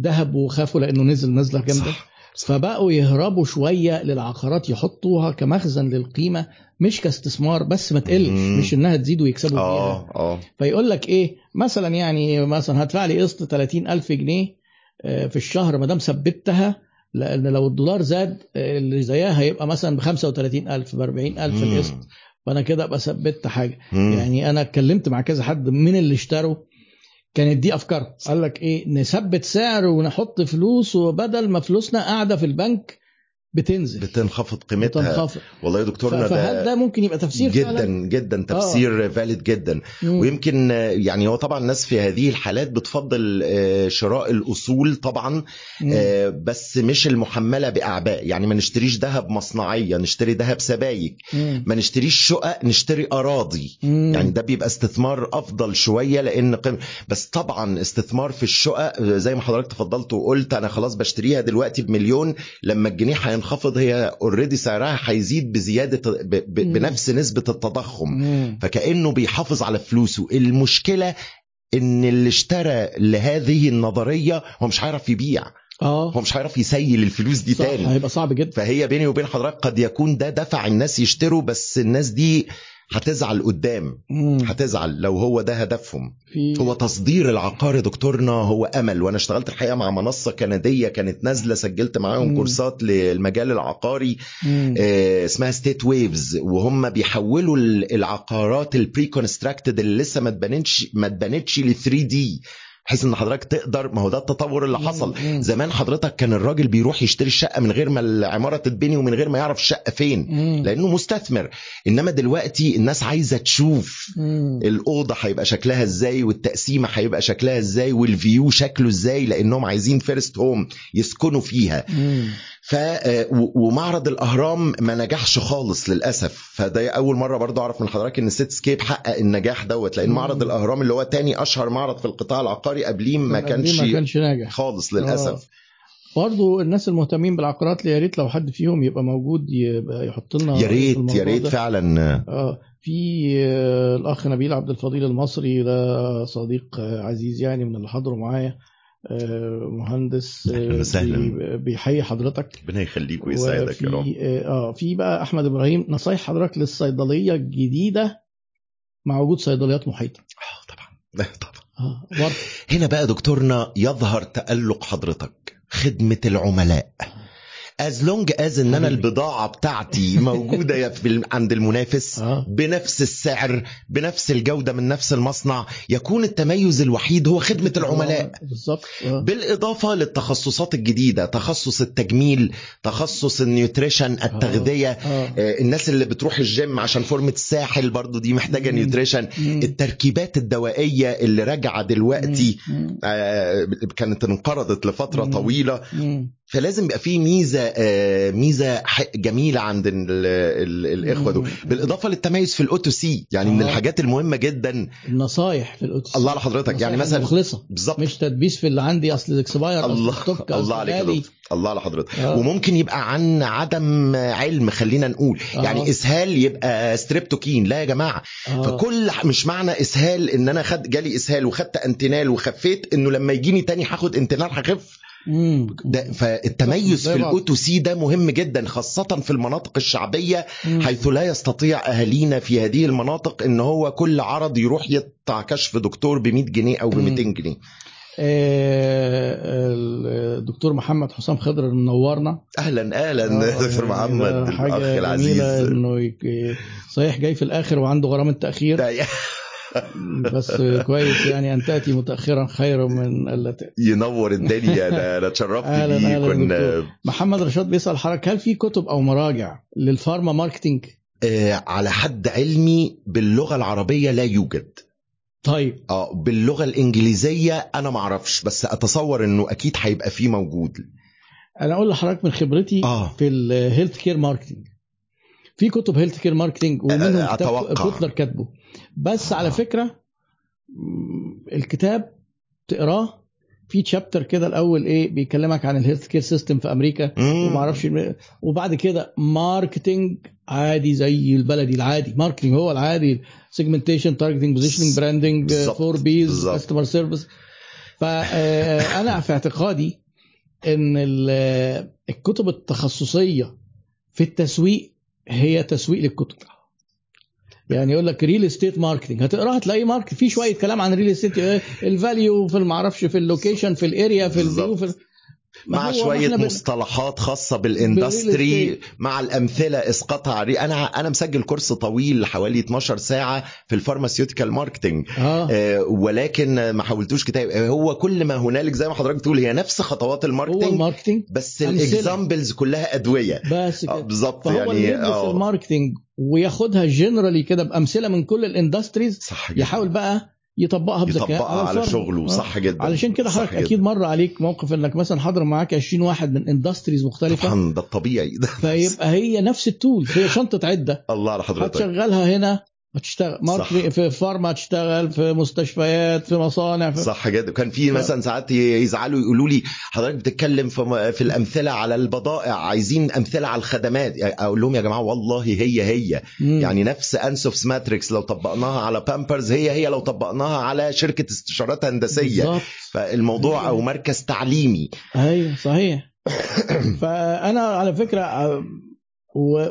ذهب وخافوا لأنه نزل نزلة جامدة. صح فبقوا يهربوا شوية للعقارات يحطوها كمخزن للقيمة مش كاستثمار بس ما تقلش. مش إنها تزيد ويكسبوا فيها آه آه. فيقول لك إيه؟ مثلا يعني مثلا هدفع لي قسط 30000 جنيه آه، في الشهر ما دام ثبتها لأن لو الدولار زاد آه، اللي زيها هيبقى مثلا ب 35000 ب 40000 مم. القسط فأنا كده أبقى ثبت حاجة مم. يعني أنا اتكلمت مع كذا حد من اللي اشتروا كانت دي أفكار قال لك إيه نثبت سعر ونحط فلوس وبدل ما فلوسنا قاعدة في البنك بتنزل بتنخفض قيمتها بتنخفض والله يا دكتورنا فهل ده ممكن يبقى تفسير جدا فعلا؟ جدا تفسير فاليد جدا مم. ويمكن آه، يعني هو طبعا الناس في هذه الحالات بتفضل آه، شراء الأصول طبعا مم. آه، بس مش المحملة بأعباء يعني ما نشتريش ذهب مصنعيه نشتري ذهب سبايك مم. ما نشتريش شقق نشتري أراضي مم. يعني ده بيبقى استثمار أفضل شوية لأن قيم بس طبعا استثمار في الشقق آه، زي ما حضرتك تفضلت وقلت أنا خلاص بشتريها دلوقتي بمليون لما الجنيه هينخفض هي already سعرها هيزيد بزيادة. بنفس نسبة التضخم. فكأنه بيحافظ على فلوسه. المشكلة إن اللي اشترى لهذه النظرية هو مش هيعرف يبيع. آه. هو مش هيعرف يسيل الفلوس دي صح تاني. هيبقى صعب جدا. فهي بيني وبين حضرتك قد يكون ده دفع الناس يشتروا بس الناس دي هتزعل قدام. هتزعل لو هو ده هدفهم هو تصدير العقار يا دكتورنا هو أمل وأنا اشتغلت الحقيقة مع منصة كندية كانت نازلة سجلت معاهم. كورسات للمجال العقاري. آه، اسمها ستيت ويفز وهم بيحولوا ال- العقارات ال pre constructed اللي لسه ما اتبنتش ما اتبنتش ل 3 D بحيث إن حضرتك تقدر ما هو ده التطور اللي حصل. زمان حضرتك كان الراجل بيروح يشتري الشقة من غير ما العمارة تتبني ومن غير ما يعرف الشقة فين. لأنه مستثمر إنما دلوقتي الناس عايزة تشوف. الأوضة هيبقى شكلها إزاي والتقسيمة هيبقى شكلها إزاي وال view شكله إزاي لأنهم عايزين first home يسكنوا فيها. ف آه، ومعرض الأهرام ما نجحش خالص للأسف. فده أول مرة برضو أعرف من حضرتك إن سيتي سكيب حقق النجاح دوت لأن. معرض الأهرام اللي هو تاني أشهر معرض في القطاع العقاري قبليه ما كانش ما كانش ناجح. خالص للأسف. برضو الناس المهتمين بالعقارات يا ريت لو حد فيهم يبقى موجود يبقى يحط لنا يا ريت يا ريت. فعلا. آه في آه، الأخ نبيل عبد الفضيل المصري ده صديق آه، عزيز يعني من اللي حضروا معايا. آه، مهندس آه، وسهلاً. بي- بيحيي حضرتك. ربنا يخليك ويسعدك يا رب. وفي آه في بقى أحمد إبراهيم نصايح حضرتك للصيدلية الجديدة مع وجود صيدليات محيطة. آه، طبعا. طبعا. آه برضه هنا بقى دكتورنا يظهر تألق حضرتك خدمة العملاء. as long as إن أنا. البضاعة بتاعتي موجودة في عند المنافس آه بنفس السعر بنفس الجودة من نفس المصنع يكون التميز الوحيد هو خدمة العملاء آه، بالظبط آه. بالإضافة للتخصصات الجديدة تخصص التجميل تخصص ال nutrition التغذية آه. آه، الناس اللي بتروح الجيم عشان فورمة الساحل برضو دي محتاجة. nutrition. التركيبات الدوائية اللي راجعة دلوقتي. آه، كانت انقرضت لفترة. طويلة. فلازم يبقى في ميزة آه، ميزة جميلة عند ال ال الإخوة دول. بالإضافة للتميز في ال OTC يعني من آه. الحاجات المهمة جدا النصايح في القدس الله على حضرتك يعني مثلا مخلصه بالظبط مش تدبيس في اللي عندي أصل ال expire الله أصل الله عليك يا الله على حضرتك آه. وممكن يبقى عن عدم علم خلينا نقول آه. يعني إسهال يبقى Streptoquin لا يا جماعة آه. فكل مش معنى إسهال إن أنا خد جالي إسهال وخدت أنتينال وخفيت إنه لما يجيني تاني هاخد أنتينال هخف. ده فالتميز في. الأوتو سي ده مهم جدا خاصة في المناطق الشعبية مم. حيث لا يستطيع أهالينا في هذه المناطق إن هو كل عرض يروح يقطع كشف دكتور ب 100 جنيه أو ب مم. 200 جنيه آه، الدكتور محمد حسام خضر منورنا أهلا أهلا آه، دكتور محمد حاجة العزيز إنه صحيح جاي في الآخر وعنده غرامة تأخير ده بس كويس يعني أن تأتي متأخرا خير من الا تأتي ينور الدنيا. أنا اتشرفت بيه كنا. محمد رشاد بيسأل حضرتك هل في كتب أو مراجع لل pharma marketing؟ آه على حد علمي باللغة العربية لا يوجد. طيب. آه باللغة الإنجليزية أنا ما أعرفش بس أتصور إنه أكيد هيبقى فيه موجود. أنا أقول لحضرتك من خبرتي آه. في ال healthcare marketing في كتب healthcare marketing ومنهم أ- كتاب أتوقع. كوتلر كاتبه. بس على آه. فكرة الكتاب تقراه في chapter كده الأول إيه بيكلمك عن ال healthcare system في أمريكا. وما أعرفش وبعد كده marketing عادي زي البلدي العادي marketing هو العادي segmentation targeting positioning branding. four Ps. customer service فانا في اعتقادي إن ال- الكتب التخصصية في التسويق هي تسويق للكتب يعني يقول لك real estate marketing هتقراها تلاقي market في شوية كلام عن real estate ال value في المعرفش في ال location في ال area في ال view في مع شوية بن- مصطلحات خاصة بال industry. مع الأمثلة إسقاطها على أنا أنا مسجل كورس طويل حوالي 12 ساعة في ال pharmaceutical marketing آه. آه، ولكن ما حاولتوش كتاب. آه، هو كل ما هنالك زي ما حضرتك تقول هي نفس خطوات ال marketing بس. ال examples كلها أدوية. بس آه، كده. بالظبط يعني يدرس آه، ال marketing وياخدها generally كده بأمثلة من كل ال industries صح جدا. يحاول بقى يطبقها بذكاء. يطبقها على الفرد. شغله. آه. صح جدا. علشان كده حضرتك. أكيد مر عليك موقف إنك مثلا حاضر معاك 20 واحد من industries مختلفة. طبعا ده الطبيعي. ده فيبقى هي نفس ال tool هي شنطة عدة. الله على حضرتك. هتشغلها هنا. هتشتغل marketing في pharma هتشتغل في مستشفيات في مصانع في صح جدا. كان في مثلا ساعات يزعلوا يقولوا لي حضرتك بتتكلم في في الأمثلة على البضائع عايزين أمثلة على الخدمات. أقول لهم يا جماعة والله هي هي. مم. يعني نفس Ansoff's matrix لو طبقناها على بامبرز هي هي. لو طبقناها على شركة استشارات هندسية. بالظبط. فالموضوع أو مركز تعليمي. أيوه صحيح. فأنا على فكرة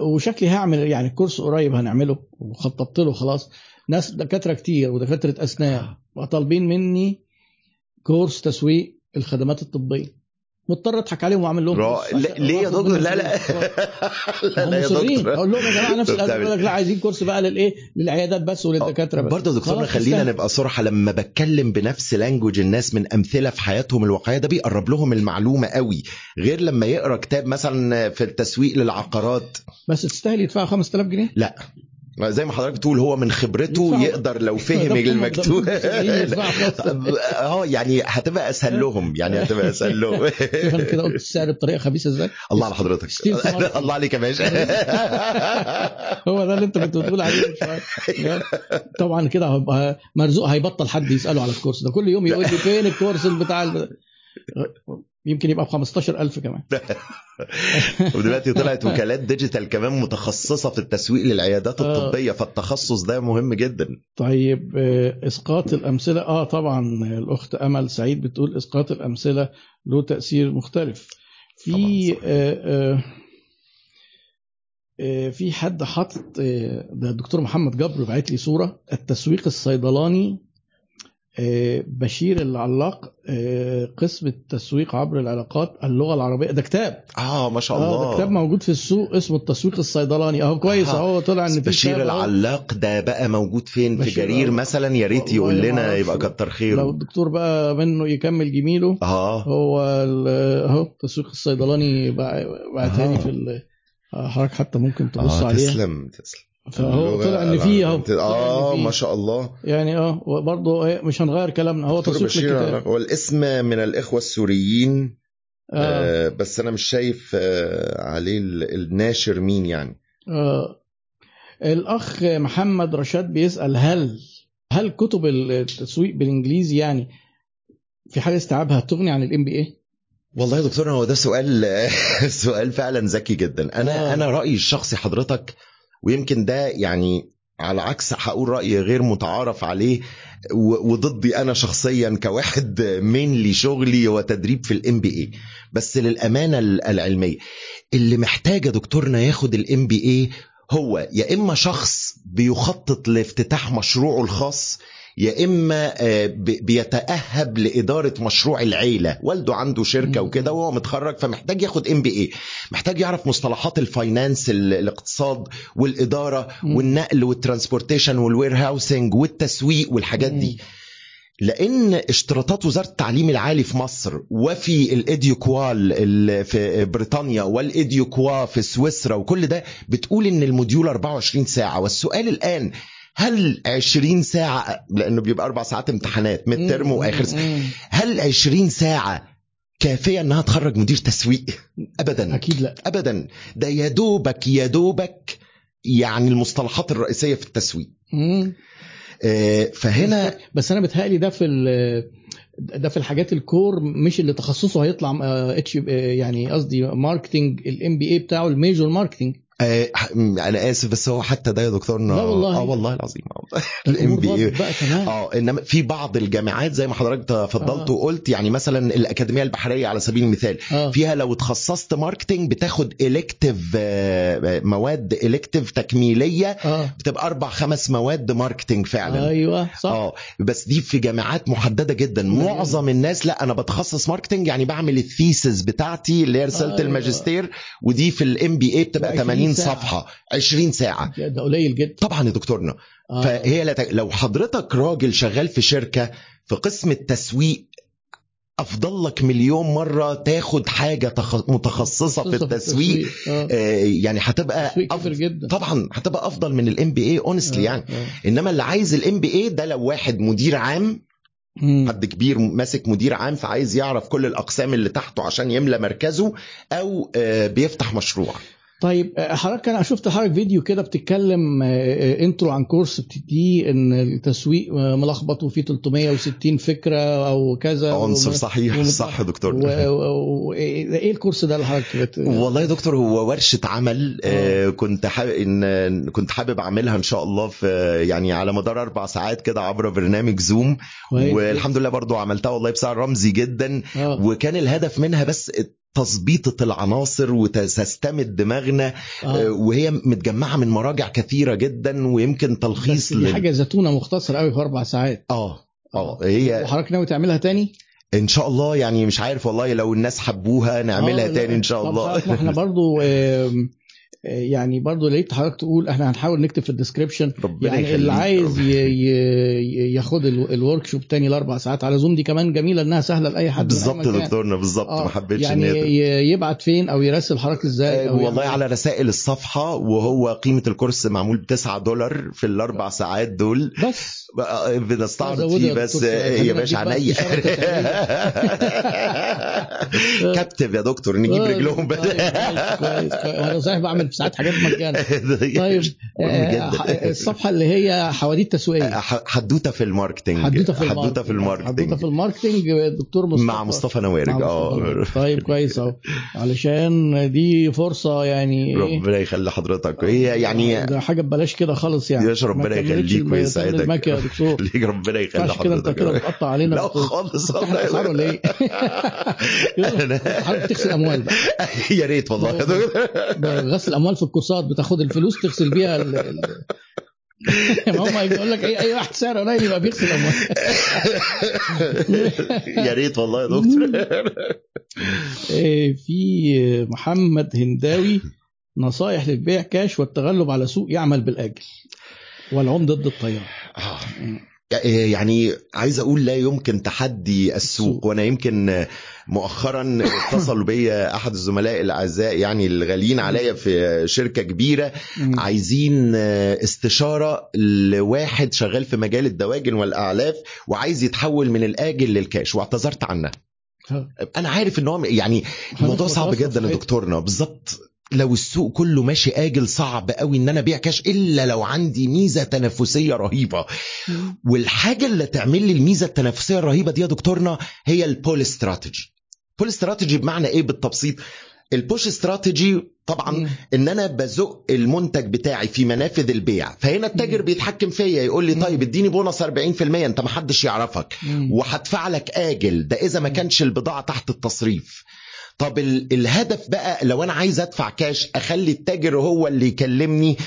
وشكلي هعمل يعني كورس قريب هنعمله. وخططت له خلاص. ناس دكاترة كتير ودكاترة أسنان. وطالبين مني كورس تسويق الخدمات الطبية. مضطر اضحك عليهم واعمل لهم ليه يا دكتور؟ لا لا. لا يا دكتور. أقول لهم يا جماعة نفس يقول لك لا عايزين كورس بقى للإيه؟ للعيادات بس وللدكاترة بس. برضه دكتورنا خلينا. نبقى صراحة لما بتكلم بنفس لانجوج الناس من أمثلة في حياتهم الواقعية ده بيقرب لهم المعلومة قوي. غير لما يقرأ كتاب مثلا في التسويق للعقارات. بس تستاهل يدفعوا 5000 جنيه؟ لا. زي ما حضرتك بتقول هو من خبرته. يقدر لو فهم المكتوب. آه يعني هتبقى أسهل لهم يعني هتبقى أسهل لهم شوف أنا كده قلت السعر بطريقة خبيثة إزاي الله على حضرتك. الله عليك يا باشا هو ده اللي أنت كنت بتقول عليه. طبعا كده مرزوق هيبطل حد يسأله على الكورس ده كل يوم يقول لي فين الكورس بتاع. يمكن يبقى ب 15000 كمان. ودلوقتي طلعت وكالات digital كمان متخصصة في التسويق للعيادات آه. الطبية فالتخصص ده مهم جدا. طيب آه، إسقاط الأمثلة. آه طبعا الأخت أمل سعيد بتقول إسقاط الأمثلة له تأثير مختلف. في. آه في حد حاطط ده الدكتور محمد جبر بعت لي صورة. التسويق الصيدلاني بشير العلاق آه، قسم التسويق عبر العلاقات اللغة العربية. ده كتاب. آه ما شاء الله ده كتاب موجود في السوق اسمه التسويق الصيدلاني. أهو كويس. آه. أهو طلع إن في بشير. العلاق ده بقى موجود فين؟ في جرير. مثلا؟ يا ريت يقول لنا. يبقى كتر لو خيره الدكتور بقى منه يكمل جميله. آه هو أهو التسويق الصيدلاني بع- بعتها لي آه. في آه، حضرتك حتى ممكن تبص عليها. تسلم تسلم. فهو طلع إن فيه أهو آه فيه. ما شاء الله يعني آه برضه إيه، مش هنغير كلامنا هو تسويق بشير للكتاب. هو الاسم من الإخوة السوريين آه. آه بس أنا مش شايف آه عليه ال- الناشر مين يعني آه. الأخ محمد رشاد بيسأل هل هل كتب التسويق بالإنجليزي يعني في حال استيعابها تغني عن ال MBA؟ والله يا دكتور هو ده سؤال سؤال فعلا ذكي جدا أنا آه. أنا رأيي الشخصي حضرتك ويمكن ده يعني على عكس هقول رأي غير متعارف عليه وضدي أنا شخصيا كواحد مين شغلي وتدريب في ال MBA بس للأمانة ال- العلمية اللي محتاجة دكتورنا ياخد ال MBA هو يا إما شخص بيخطط لافتتاح مشروعه الخاص يا إما آه، بيتأهب لإدارة مشروع العيلة والده عنده شركة. وكده وهو متخرج فمحتاج ياخد MBA محتاج يعرف مصطلحات ال finance ال- الاقتصاد والإدارة. والنقل وال transportation وال warehousing والتسويق والحاجات دي لأن اشتراطات وزارة التعليم العالي في مصر وفي ال Edqual ال- في بريطانيا وال EduQua في سويسرا وكل ده بتقول إن ال module 24 ساعة والسؤال الآن هل 20 ساعة لأنه بيبقى أربع ساعات امتحانات midterm وآخر ساعة. هل 20 ساعة كافية إنها تخرج مدير تسويق؟ ابدا. أكيد لا. ابدا. ده يا دوبك يا دوبك يعني المصطلحات الرئيسية في التسويق. مم. آه، فهنا بس أنا بتهيألي ده في ال- ده في الحاجات ال core مش اللي تخصصه هيطلع H يعني قصدي marketing ال MBA بتاعه ال major marketing آه، أنا آسف بس هو حتى ده يا دكتورنا لا والله. آه والله العظيم. ال MBA آه إنما في بعض الجامعات زي ما حضرتك تفضلت آه. وقلت يعني مثلا الأكاديمية البحرية على سبيل المثال آه. فيها لو اتخصصت marketing بتاخد elective مواد elective تكميلية آه. بتبقى أربع خمس مواد marketing فعلا. أيوه صح. آه بس دي في جامعات محددة جدا. معظم الناس لا أنا بتخصص marketing يعني بعمل ال thesis بتاعتي اللي هي رسالة أيوة. الماجستير ودي في ال MBA بتبقى 20 80 ساعة. صفحه 20 ساعة ده قليل جدا طبعا يا دكتورنا آه. فهي لو حضرتك راجل شغال في شركة في قسم التسويق افضل لك مليون مرة تاخد حاجة تخ... متخصصة في التسويق آه. آه يعني هتبقى كتير جدا طبعا هتبقى أفضل من ال MBA honestly يعني آه. إنما اللي عايز ال MBA ده لو واحد مدير عام. حد كبير ماسك مدير عام فعايز يعرف كل الأقسام اللي تحته عشان يملى مركزه أو آه، بيفتح مشروع طيب آه، حضرتك أنا شفت حضرتك فيديو كده بتتكلم آه، آه، intro عن كورس بتديه إن التسويق آه، ملخبط وفيه 360 فكرة أو كذا عنصر صحيح. صح دكتور. و- و- و- إيه الكورس ده اللي حضرتك بت... والله يا دكتور هو ورشة عمل آه كنت حابب إن كنت حابب أعملها إن شاء الله في يعني على مدار أربع ساعات كده عبر برنامج زوم. والحمد لله برضو عملتها والله بسعر رمزي جدا. آه. وكان الهدف منها بس تظبيطة العناصر وتستمد دماغنا آه. آه. وهي متجمعة من مراجع كثيرة جدا ويمكن تلخيص بس دي حاجة زتونة مختصره قوي في أربع ساعات آه آه هي وحضرتك ناوي تعملها تاني؟ إن شاء الله يعني مش عارف والله لو الناس حبوها نعملها آه، تاني إن شاء الله إحنا برضو آه، يعني برضو لقيت حضرتك تقول إحنا هنحاول نكتب في ال description يعني اللي. عايز ي- ي- ياخد ال workshop تاني الاربع ساعات على زوم دي كمان جميلة إنها سهلة لأي حد بالظبط يا. دكتورنا بالظبط آه، ما حبيتش يعني يبعت فين أو يراسل حضرتك إزاي والله يعمل- على رسائل الصفحة وهو قيمة الكورس معمول ب 9 دولار في الأربع ساعات دول بس بقى بنستعرض فيه بس. يا باشا عينيا كابتف يا دكتور نجيب آه، رجلهم كويس كويس. وأنا صحيح بعمل ساعات حاجات مجانا طيب مهم آه،. الصفحة اللي هي حواديت تسويقية. ح- حدوتة في ال marketing حدوتة في حدوتة في ال marketing حدوتة ال marketing في ال marketing دكتور مصطفى. مع مصطفى نوارج. آه. طيب كويس أهو. علشان دي فرصة يعني إيه؟ ربنا يخلي حضرتك. هي يعني ده حاجة ببلاش كده خالص يعني. يا ربنا يخليك ويسعدك. يا دكتور. ليك ربنا يخلي ينفعش كده انت حضرتك. كده بتقطع علينا لا. خالص. الأسعار ولا إيه؟ حضرتك تغسل أموال بقى. يا ريت والله. غسل أموال في الكورسات بتاخد الفلوس تغسل بيها ال... ما هم يقول لك اي أي واحد سعره قليل يبقى بيغسل اموال يا ريت والله يا دكتور. إيه، في محمد هنداوي نصائح للبيع كاش والتغلب على سوق يعمل بالآجل والعم ضد التيار آه. يعني عايز أقول لا يمكن تحدي السوق وأنا يمكن مؤخرا اتصلوا بيا أحد الزملاء الأعزاء يعني الغاليين عليا في شركة كبيرة. عايزين استشارة لواحد شغال في مجال الدواجن والأعلاف وعايز يتحول من الآجل للكاش واعتذرت عنها أنا عارف إن هو يعني الموضوع صعب جدا يا. دكتورنا بالظبط لو السوق كله ماشي آجل صعب قوي إن أنا أبيع كاش إلا لو عندي ميزة تنافسية رهيبة والحاجة اللي تعمل لي الميزة التنافسية الرهيبة دي يا دكتورنا هي ال pull strategy pull strategy بمعنى إيه بالتبسيط ال push strategy طبعا. إن أنا بزق المنتج بتاعي في منافذ البيع فهنا التاجر. بيتحكم فيا يقول لي. طيب إديني بونص 40% أنت ما حدش يعرفك. وهدفع لك آجل ده إذا ما. كانش البضاعة تحت التصريف طب ال- الهدف بقى لو أنا عايز أدفع كاش أخلي التاجر هو اللي يكلمني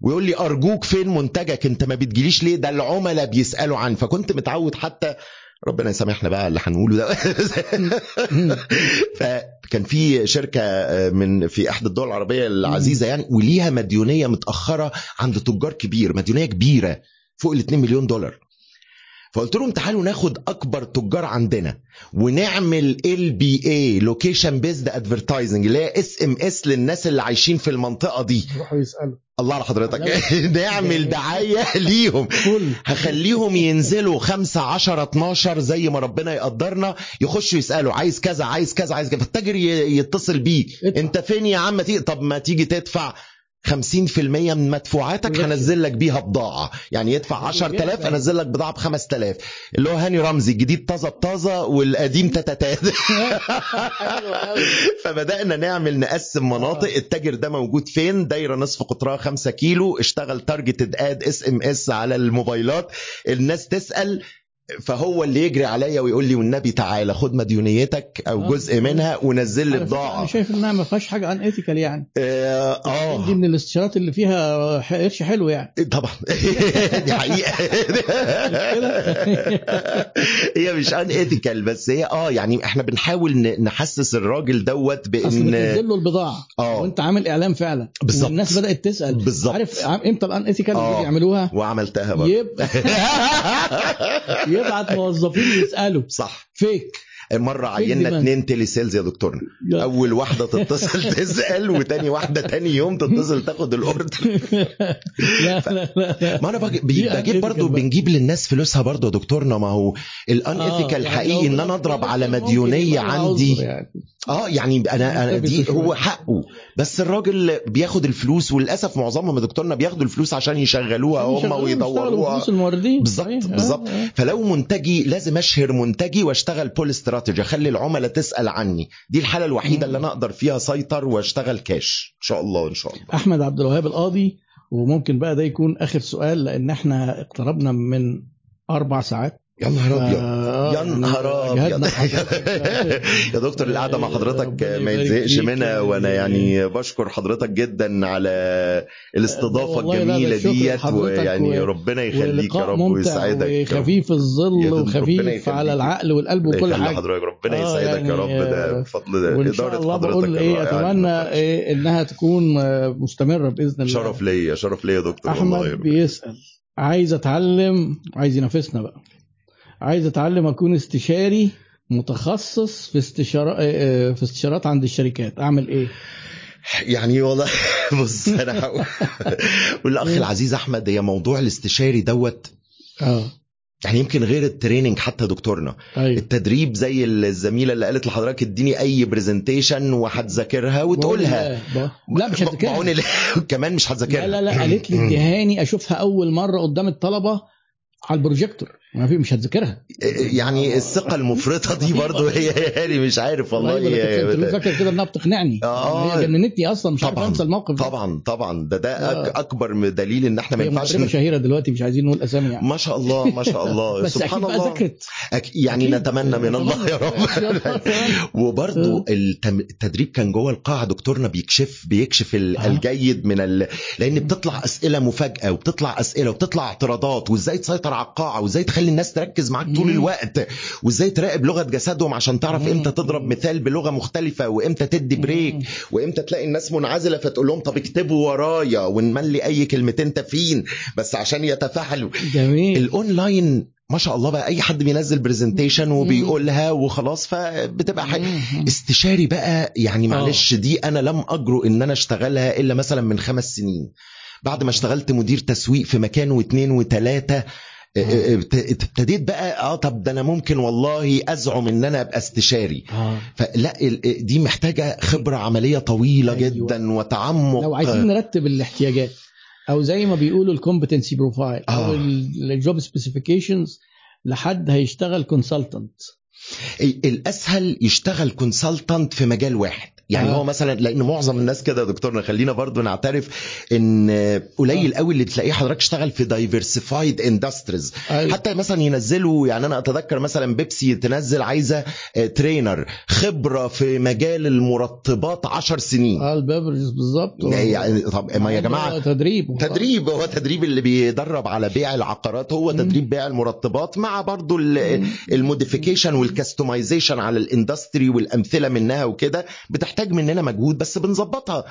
ويقول لي أرجوك فين منتجك؟ أنت ما بتجيليش ليه؟ ده العملاء بيسألوا عن فكنت متعود حتى ربنا يسامحنا بقى اللي هنقوله ده. فكان في شركة من في احدى الدول العربية العزيزة يعني وليها مديونية متأخرة عند تجار كبير مديونية كبيرة فوق ال 2 مليون دولار. فقلت لهم تعالوا ناخد أكبر تجار عندنا ونعمل LBA location based advertising اللي هي SMS للناس اللي عايشين في المنطقة دي. يروحوا يسألوا. الله على حضرتك. نعمل دعاية ليهم. هخليهم ينزلوا 5 10 12 زي ما ربنا يقدرنا. يخشوا يسألوا عايز كذا عايز كذا عايز كذا. فالتاجر يتصل بيه. انت فين يا عم؟ تيجي طب ما تيجي تدفع. 50% من مدفوعاتك. هنزل لك بيها بضاعة. يعني يدفع 10000 انزل لك بضاعة ب 5000 اللي هو هاني رمزي الجديد طازة بطازة والقديم تتتات. فبدأنا نعمل نقسم مناطق. التاجر ده موجود فين؟ دايرة نصف قطرها 5 كيلو. اشتغل targeted ad SMS على الموبايلات. الناس تسأل فهو اللي يجري عليا ويقول لي والنبي تعالى خد مديونيتك أو آه. جزء منها ونزل لي بضاعه أنا شايف إنها ما فيهاش حاجة unethical يعني. آه, دي آه. من الاستشارات اللي فيها قرش حلو يعني. طبعا. دي حقيقة. هي مش unethical بس هي آه يعني إحنا بنحاول نحسس الراجل دوت اصل بإن بتنزل له البضاعة. آه. وأنت عامل اعلان فعلا. بالظبط. والناس بدأت تسأل. بالظبط. عارف إمتى ال unethical آه. اللي بيعملوها؟ وعملتها برضه. يبقى يبعت موظفين يسألوا. صح. فيك مرة دماغ. اتنين telesales يا دكتورنا أول واحدة تتصل تسأل وتاني واحدة تاني يوم تتصل تاخد ال order لا لا لا. ما أنا بجيب بقى. بنجيب للناس فلوسها برضو يا دكتورنا ما هو ال un آه، ethical يعني حقيقي إن أنا أضرب على مديونية عندي يعني. آه يعني أنا أنا دي هو. حقه بس الراجل بياخد الفلوس وللأسف معظمهم يا دكتورنا بياخدوا الفلوس عشان يشغلوها هم ويدوروها بالظبط صحيح. آه، بالظبط آه. فلو منتجي لازم أشهر منتجي وأشتغل بول استراتيجي اخلي العملاء تسأل عني. دي الحالة الوحيدة اللي أنا أقدر فيها اسيطر واشتغل كاش إن شاء الله ان شاء الله. أحمد عبد الوهاب وممكن بقى ده يكون آخر سؤال لأن إحنا اقتربنا من أربع ساعات. يا نهار أبيض آه، يا نهار أبيض. يا دكتور القعدة مع حضرتك ما يتزهقش. منها وأنا يعني بشكر حضرتك جدا على الاستضافة الجميلة ديت ويعني و- ربنا يخليك يا رب ويسعدك. وخفيف الظل وخفيف. على العقل والقلب وكل حاجة حضرتك ربنا آه، يسعدك يا يعني، رب ده آه، بفضل اداره شاء الله حضرتك بقول إيه أتمنى. إيه إنها تكون آه، مستمرة بإذن الله شرف ليا شرف ليا يا دكتور أحمد. بيسأل عايز أتعلم عايز ينافسنا بقى عايز اتعلم اكون استشاري متخصص في استشارات في استشارات عند الشركات. اعمل إيه؟ يعني والله بص أنا هقول والأخ العزيز أحمد هي موضوع الاستشاري دوت آه. يعني يمكن غير ال training حتى دكتورنا. أيوه. التدريب زي الزميلة اللي قالت لحضرتك اديني أي presentation وهتذاكرها وتقولها. الله. لا مش هتذاكرها. كمان مش لا هتذاكرها. لا لا قالت لي اديهاني أشوفها أول مرة قدام الطلبة على البروجيكتور. ما في مش هتذاكرها يعني الثقة المفرطة دي برضو هي هي مش عارف والله كنت هي- فاكر كده إنها بتقنعني آه. هي جننتني أصلا مش عارف طبعاً. أنسى الموقف ده. طبعا طبعا ده ده آه. أك أكبر دليل إن إحنا ما هي ينفعش مدربه شهيرة دلوقتي مش عايزين نقول أسامي يعني ما شاء الله ما شاء الله بس سبحان بقى الله ذاكرت أك- يعني أكيد. نتمنى من الله يا رب وبرضو التم- التدريب كان جوه القاعة دكتورنا بيكشف بيكشف آه. الجيد من ال... لأن بتطلع أسئلة مفاجأة وبتطلع أسئلة وبتطلع اعتراضات وإزاي تسيطر على القاعة وإزاي تخلي الناس تركز معاك طول. الوقت وازاي تراقب لغة جسدهم عشان تعرف. إمتى تضرب مثال بلغة مختلفة وامتى تدي break. وامتى تلاقي الناس منعزلة فتقول لهم طب اكتبوا ورايا ونملي أي كلمتين تافهين بس عشان يتفاعلوا جميل الأونلاين ما شاء الله بقى أي حد بينزل presentation وبيقولها وخلاص فبتبقى حاجة مم. استشاري بقى يعني آه. معلش دي أنا لم أجرؤ إن أنا أشتغلها إلا مثلا من خمس سنين بعد ما اشتغلت مدير تسويق في مكان واثنين وثلاثة ابتديت بقى آه طب ده أنا ممكن والله أزعم إن أنا أبقى استشاري آه. فلا دي محتاجة خبرة عملية طويلة أيوة. جدا وتعمق لو عايزين نرتب الاحتياجات أو زي ما بيقولوا ال competency profile أو آه. ال job specifications لحد هيشتغل consultant الأسهل يشتغل consultant في مجال واحد يعني آه. هو مثلا لأن معظم الناس كده يا دكتورنا خلينا برضو نعترف إن قليل قوي اللي تلاقيه حضرتك اشتغل في diversified industries حتى مثلا ينزلوا يعني أنا أتذكر مثلا بيبسي تنزل عايزة آه، trainer خبرة في مجال المرطبات عشر سنين. آه ال beverages بالظبط. يعني طب ما يا جماعة تدريب تدريب هو تدريب اللي بيدرب على بيع العقارات هو. تدريب بيع المرطبات مع برضو. ال modification وال customization على ال industry والأمثلة منها وكده. بتحتاج مننا مجهود بس بنظبطها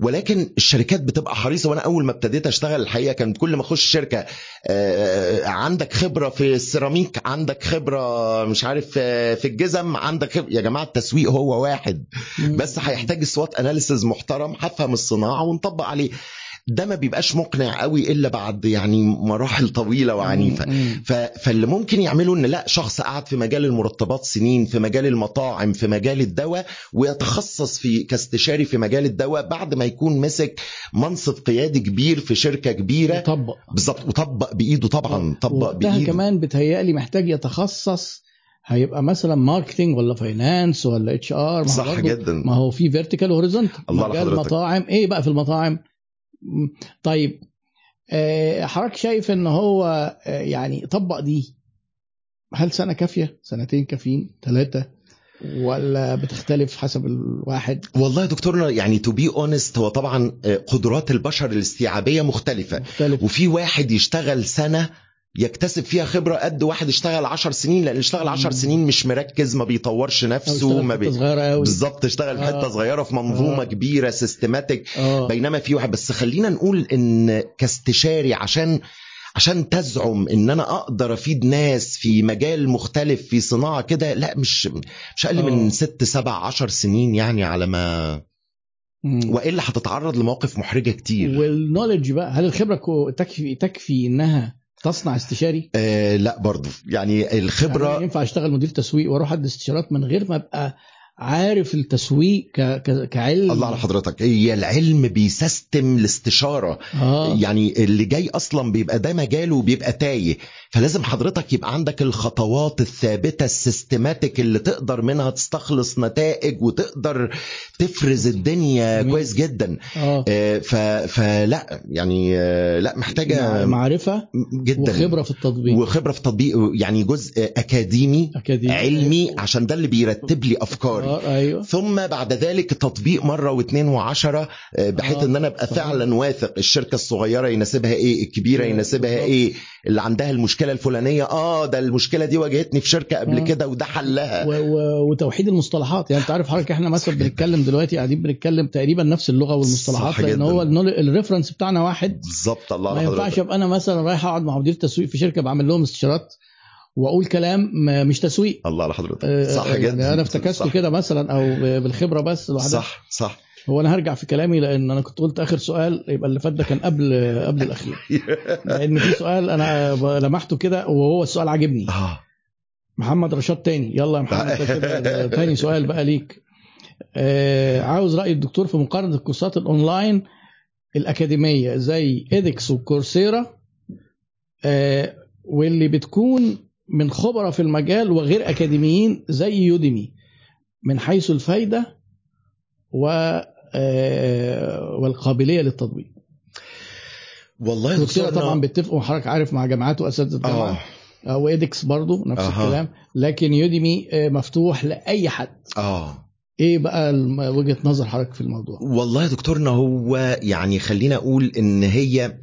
ولكن الشركات بتبقى حريصة وأنا أول ما ابتديت أشتغل الحقيقة كانت كل ما أخش شركة آه، عندك خبرة في السيراميك عندك خبرة مش عارف آه، في الجزم عندك خبرة. يا جماعة التسويق هو واحد. بس هيحتاج سوات أناليسز محترم هفهم الصناعة ونطبق عليه ده ما بيبقاش مقنع قوي إلا بعد يعني مراحل طويلة وعنيفة. فاللي ممكن يعمله إن لا شخص قعد في مجال المرطبات سنين في مجال المطاعم في مجال الدواء ويتخصص في كاستشاري في مجال الدواء بعد ما يكون مسك منصب قيادي كبير في شركة كبيرة. يطبق بالظبط وطبق بإيده طبعا طبق بإيده. كمان بتهيألي محتاج يتخصص هيبقى مثلا marketing ولا finance ولا HR صح جدا. ما هو في vertical على مجال حضرتك. مطاعم إيه بقى في المطاعم؟ طيب آه، حضرتك شايف إن هو آه، يعني طبق دي هل سنة كافية؟ سنتين كافيين؟ ثلاثة ولا بتختلف حسب الواحد؟ والله يا دكتورنا يعني to be honest هو طبعا آه، قدرات البشر الاستيعابية مختلفة. مختلف. وفي واحد يشتغل سنة يكتسب فيها خبرة قد واحد اشتغل عشر سنين لأن اشتغل عشر مم. سنين مش مركز ما بيطورش نفسه ما بي... صغيرة بالظبط اشتغل في آه. صغيرة في منظومة آه. كبيرة systematic آه بينما في واحد بس خلينا نقول إن كاستشاري عشان عشان تزعم إن أنا أقدر أفيد ناس في مجال مختلف في صناعة كده لا مش مش أقل من آه. ست سبع عشر سنين يعني على ما. وإلا هتتعرض لمواقف محرجة كتير والنولج بقى هل الخبرة تكفي تكفي إنها تصنع استشاري؟ آه لا برضو. يعني الخبرة يعني ينفع أشتغل مدير تسويق وأروح ادي استشارات من غير ما أبقى عارف التسويق ك... ك... كعلم. الله على حضرتك. هي العلم بيسيستم الاستشارة. آه. يعني اللي جاي أصلا بيبقى ده مجاله وبيبقى تايه. فلازم حضرتك يبقى عندك الخطوات الثابتة السيستماتيك اللي تقدر منها تستخلص نتائج وتقدر تفرز الدنيا جميل. كويس جدا. آه. آه، ف... فلا يعني آه، لا محتاجة مع- معرفة جدا. وخبرة في التطبيق. وخبرة في التطبيق يعني جزء أكاديمي أكاديمي. علمي عشان ده اللي بيرتب لي أفكاري. آه أيوه ثم بعد ذلك تطبيق مرة واثنين وعشرة آه، بحيث آه، إن أنا أبقى صحيح. فعلا واثق الشركة الصغيرة يناسبها إيه الكبيرة آه، يناسبها. إيه اللي عندها المشكلة الفلانية آه ده المشكلة دي واجهتني في شركة قبل آه. كده وده حلها و... و... وتوحيد المصطلحات يعني أنت عارف حضرتك إحنا مثلا بنتكلم دلوقتي قاعدين بنتكلم تقريبا نفس اللغة والمصطلحات لأن. هو الريفرنس بتاعنا واحد بالظبط الله ما ينفعش أبقى أنا مثلا رايح أقعد مع مدير تسويق في شركة بعمل لهم استشارات واقول كلام مش تسويق. الله على حضرتك. آه، صح يعني جدا. أنا افتكسته صح. كده مثلا أو بالخبرة بس لوحدها. صح صح. هو أنا هرجع في كلامي لأن أنا كنت قلت آخر سؤال يبقى اللي فات ده كان قبل قبل الأخير. لأن في سؤال أنا لمحته كده وهو السؤال عاجبني. آه. محمد رشاد تاني. يلا يا محمد تاني سؤال بقى ليك. آه عاوز رأي الدكتور في مقارنة الكورسات الأونلاين الأكاديمية زي edX و Coursera آه واللي بتكون من خبراء في المجال وغير أكاديميين زي Udemy من حيث الفايدة و آه والقابلية للتطبيق. والله يا كورسيرا دكتور طبعا بيتفقوا وحضرتك عارف مع جامعات وأساتذة الجامعة. آه أو ايدكس برضو نفس أها. الكلام. لكن يوديمي آه، مفتوح لأي حد. آه. إيه بقى وجهة نظر حضرتك في الموضوع؟ والله يا دكتورنا هو يعني خلينا أقول إن هي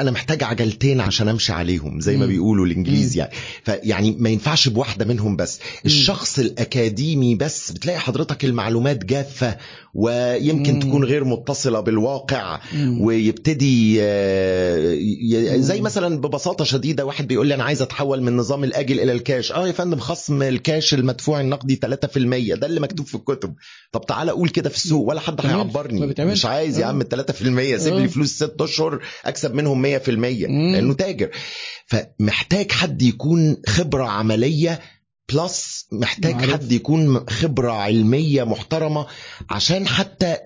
أنا محتاج عجلتين عشان امشي عليهم زي ما. بيقولوا الإنجليز. يعني فيعني ما ينفعش بواحدة منهم بس الشخص الأكاديمي بس بتلاقي حضرتك المعلومات جافة ويمكن. تكون غير متصلة بالواقع. ويبتدي آه،. زي مثلا ببساطة شديدة واحد بيقول لي أنا عايز أتحول من نظام الآجل إلى الكاش آه يا فندم خصم الكاش المدفوع النقدي 3% ده اللي مكتوب في الكتب طب تعالى قول كده في السوق ولا حد هيعبرني. مش عايز يا آه. عم ال 3% سيب آه. لي فلوس ست أشهر أكسب منهم 100% مم. لأنه تاجر فمحتاج حد يكون خبرة عملية plus محتاج معرفة. حد يكون خبرة علمية محترمة عشان حتى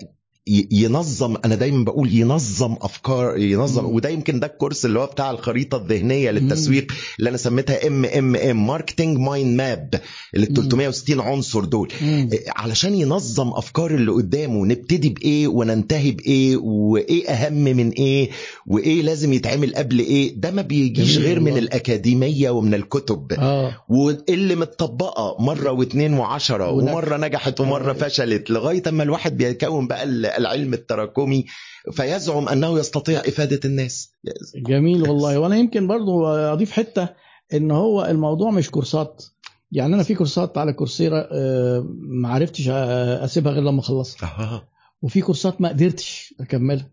ينظم أنا دايما بقول ينظم أفكار ينظم مم. وده يمكن ده الكورس اللي هو بتاع الخريطة الذهنية للتسويق اللي أنا سميتها ام ام ام marketing mind map اللي ال مم. 360 عنصر دول مم. علشان ينظم أفكار اللي قدامه نبتدي بإيه وننتهي بإيه وإيه أهم من إيه وإيه لازم يتعمل قبل إيه ده ما بيجيش غير من. الأكاديمية ومن الكتب آه واللي متطبقة مرة واثنين وعشرة ونجح. ومرة نجحت ومرة آه. فشلت لغاية أما الواحد بيكون بقى العلم التراكمي فيزعم أنه يستطيع إفادة الناس. جميل والله. وأنا يمكن برضو أضيف حتة إن هو الموضوع مش كورسات. يعني أنا في كورسات على كورسيرا آه، ما عرفتش آه، أسيبها غير لما أخلصها. وفي كورسات ما قدرتش أكملها.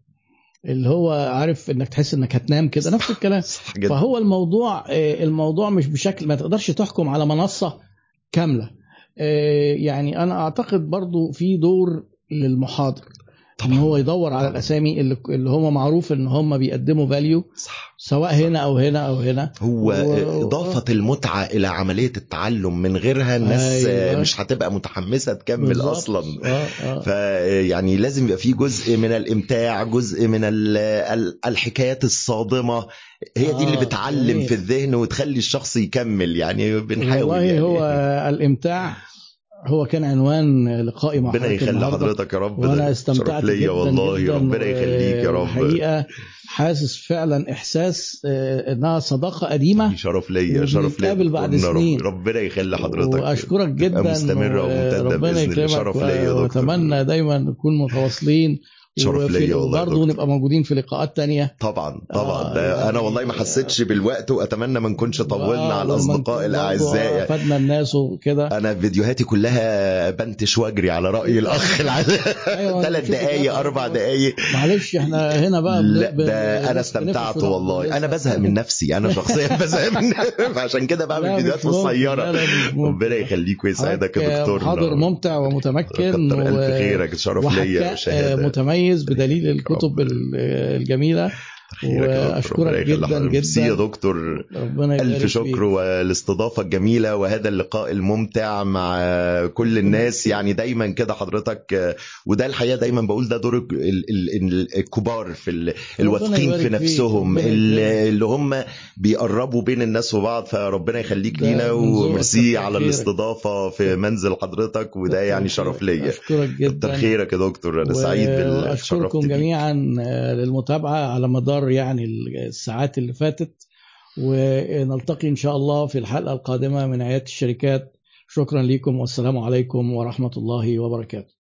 اللي هو عارف إنك تحس إنك هتنام كده نفس الكلام. فهو الموضوع آه، الموضوع مش بشكل ما تقدرش تحكم على منصة كاملة. آه، يعني أنا أعتقد برضو في دور للمحاضر إن هو يدور على طبعاً. الأسامي اللي اللي هم معروف إن هم بيقدموا فاليو صح سواء هنا أو هنا أو هنا هو و- إضافة المتعة إلى عملية التعلم من غيرها الناس أيوة. مش هتبقى متحمسة تكمل بالظبط. أصلا آه آه فيعني لازم يبقى في جزء من الإمتاع جزء من ال- ال- الحكايات الصادمة هي دي اللي آه، بتعلم جميل. في الذهن وتخلي الشخص يكمل يعني بنحاول والله يعني. هو الإمتاع هو كان عنوان لقائي مع ربنا يخلي. حضرتك يا رب وأنا استمتعت ليا جدا والله جدا ربنا يخليك يا رب الحقيقة حاسس فعلا إحساس آه، إنها صداقة قديمه شرف ليا شرف ليا بعد سنين. ربنا يخلي حضرتك وأشكرك جدا وربنا بإذن الله. يكرمك شرف ليا يا دكتور. وأتمنى دايما نكون متواصلين شرف وفي- ليا والله يا وبرضه دكتور. نبقى موجودين في لقاءات تانية. طبعا طبعا. آه، ده يعني- أنا والله ما حسيتش بالوقت وأتمنى ما نكونش طولنا على الأصدقاء الأعزاء. فادنا الناس وكده. أنا فيديوهاتي كلها بنتش واجري على رأي الأخ العزيز. أيوة، ثلاث دقايق الكلام أربع ده. دقايق. معلش إحنا هنا بقى لا ده أنا استمتعت والله. أنا بزهق من نفسي. أنا شخصيا بزهق من عشان كده بعمل فيديوهات. قصيرة. ربنا يخليك ويسعدك يا دكتور. محاضر ممتع ومتمكن كتر ألف خيرك شرف ليا وشهادة. متميز. بدليل الكتب ال- الجميلة. وأشكرك جدا ميرسي يا جدا دكتور ألف شكر فيك. والاستضافة الجميلة وهذا اللقاء الممتع مع كل الناس. يعني دايما كده حضرتك وده الحقيقة دايما بقول ده دور ال- ال- ال- الكبار في ال- الواثقين في. نفسهم. اللي هم بيقربوا بين الناس وبعض فربنا يخليك لينا. وميرسي كتر على خيرك. الاستضافة في منزل حضرتك وده كتر يعني. شرف ليا. أشكرك كتر جدا خيرك يا دكتور. أنا سعيد بال وأشكركم اتشرفت بيك. جميعا آه، للمتابعة على مدار يعني الساعات اللي فاتت ونلتقي إن شاء الله في الحلقة القادمة من عيادة الشركات. شكرا لكم والسلام عليكم ورحمة الله وبركاته.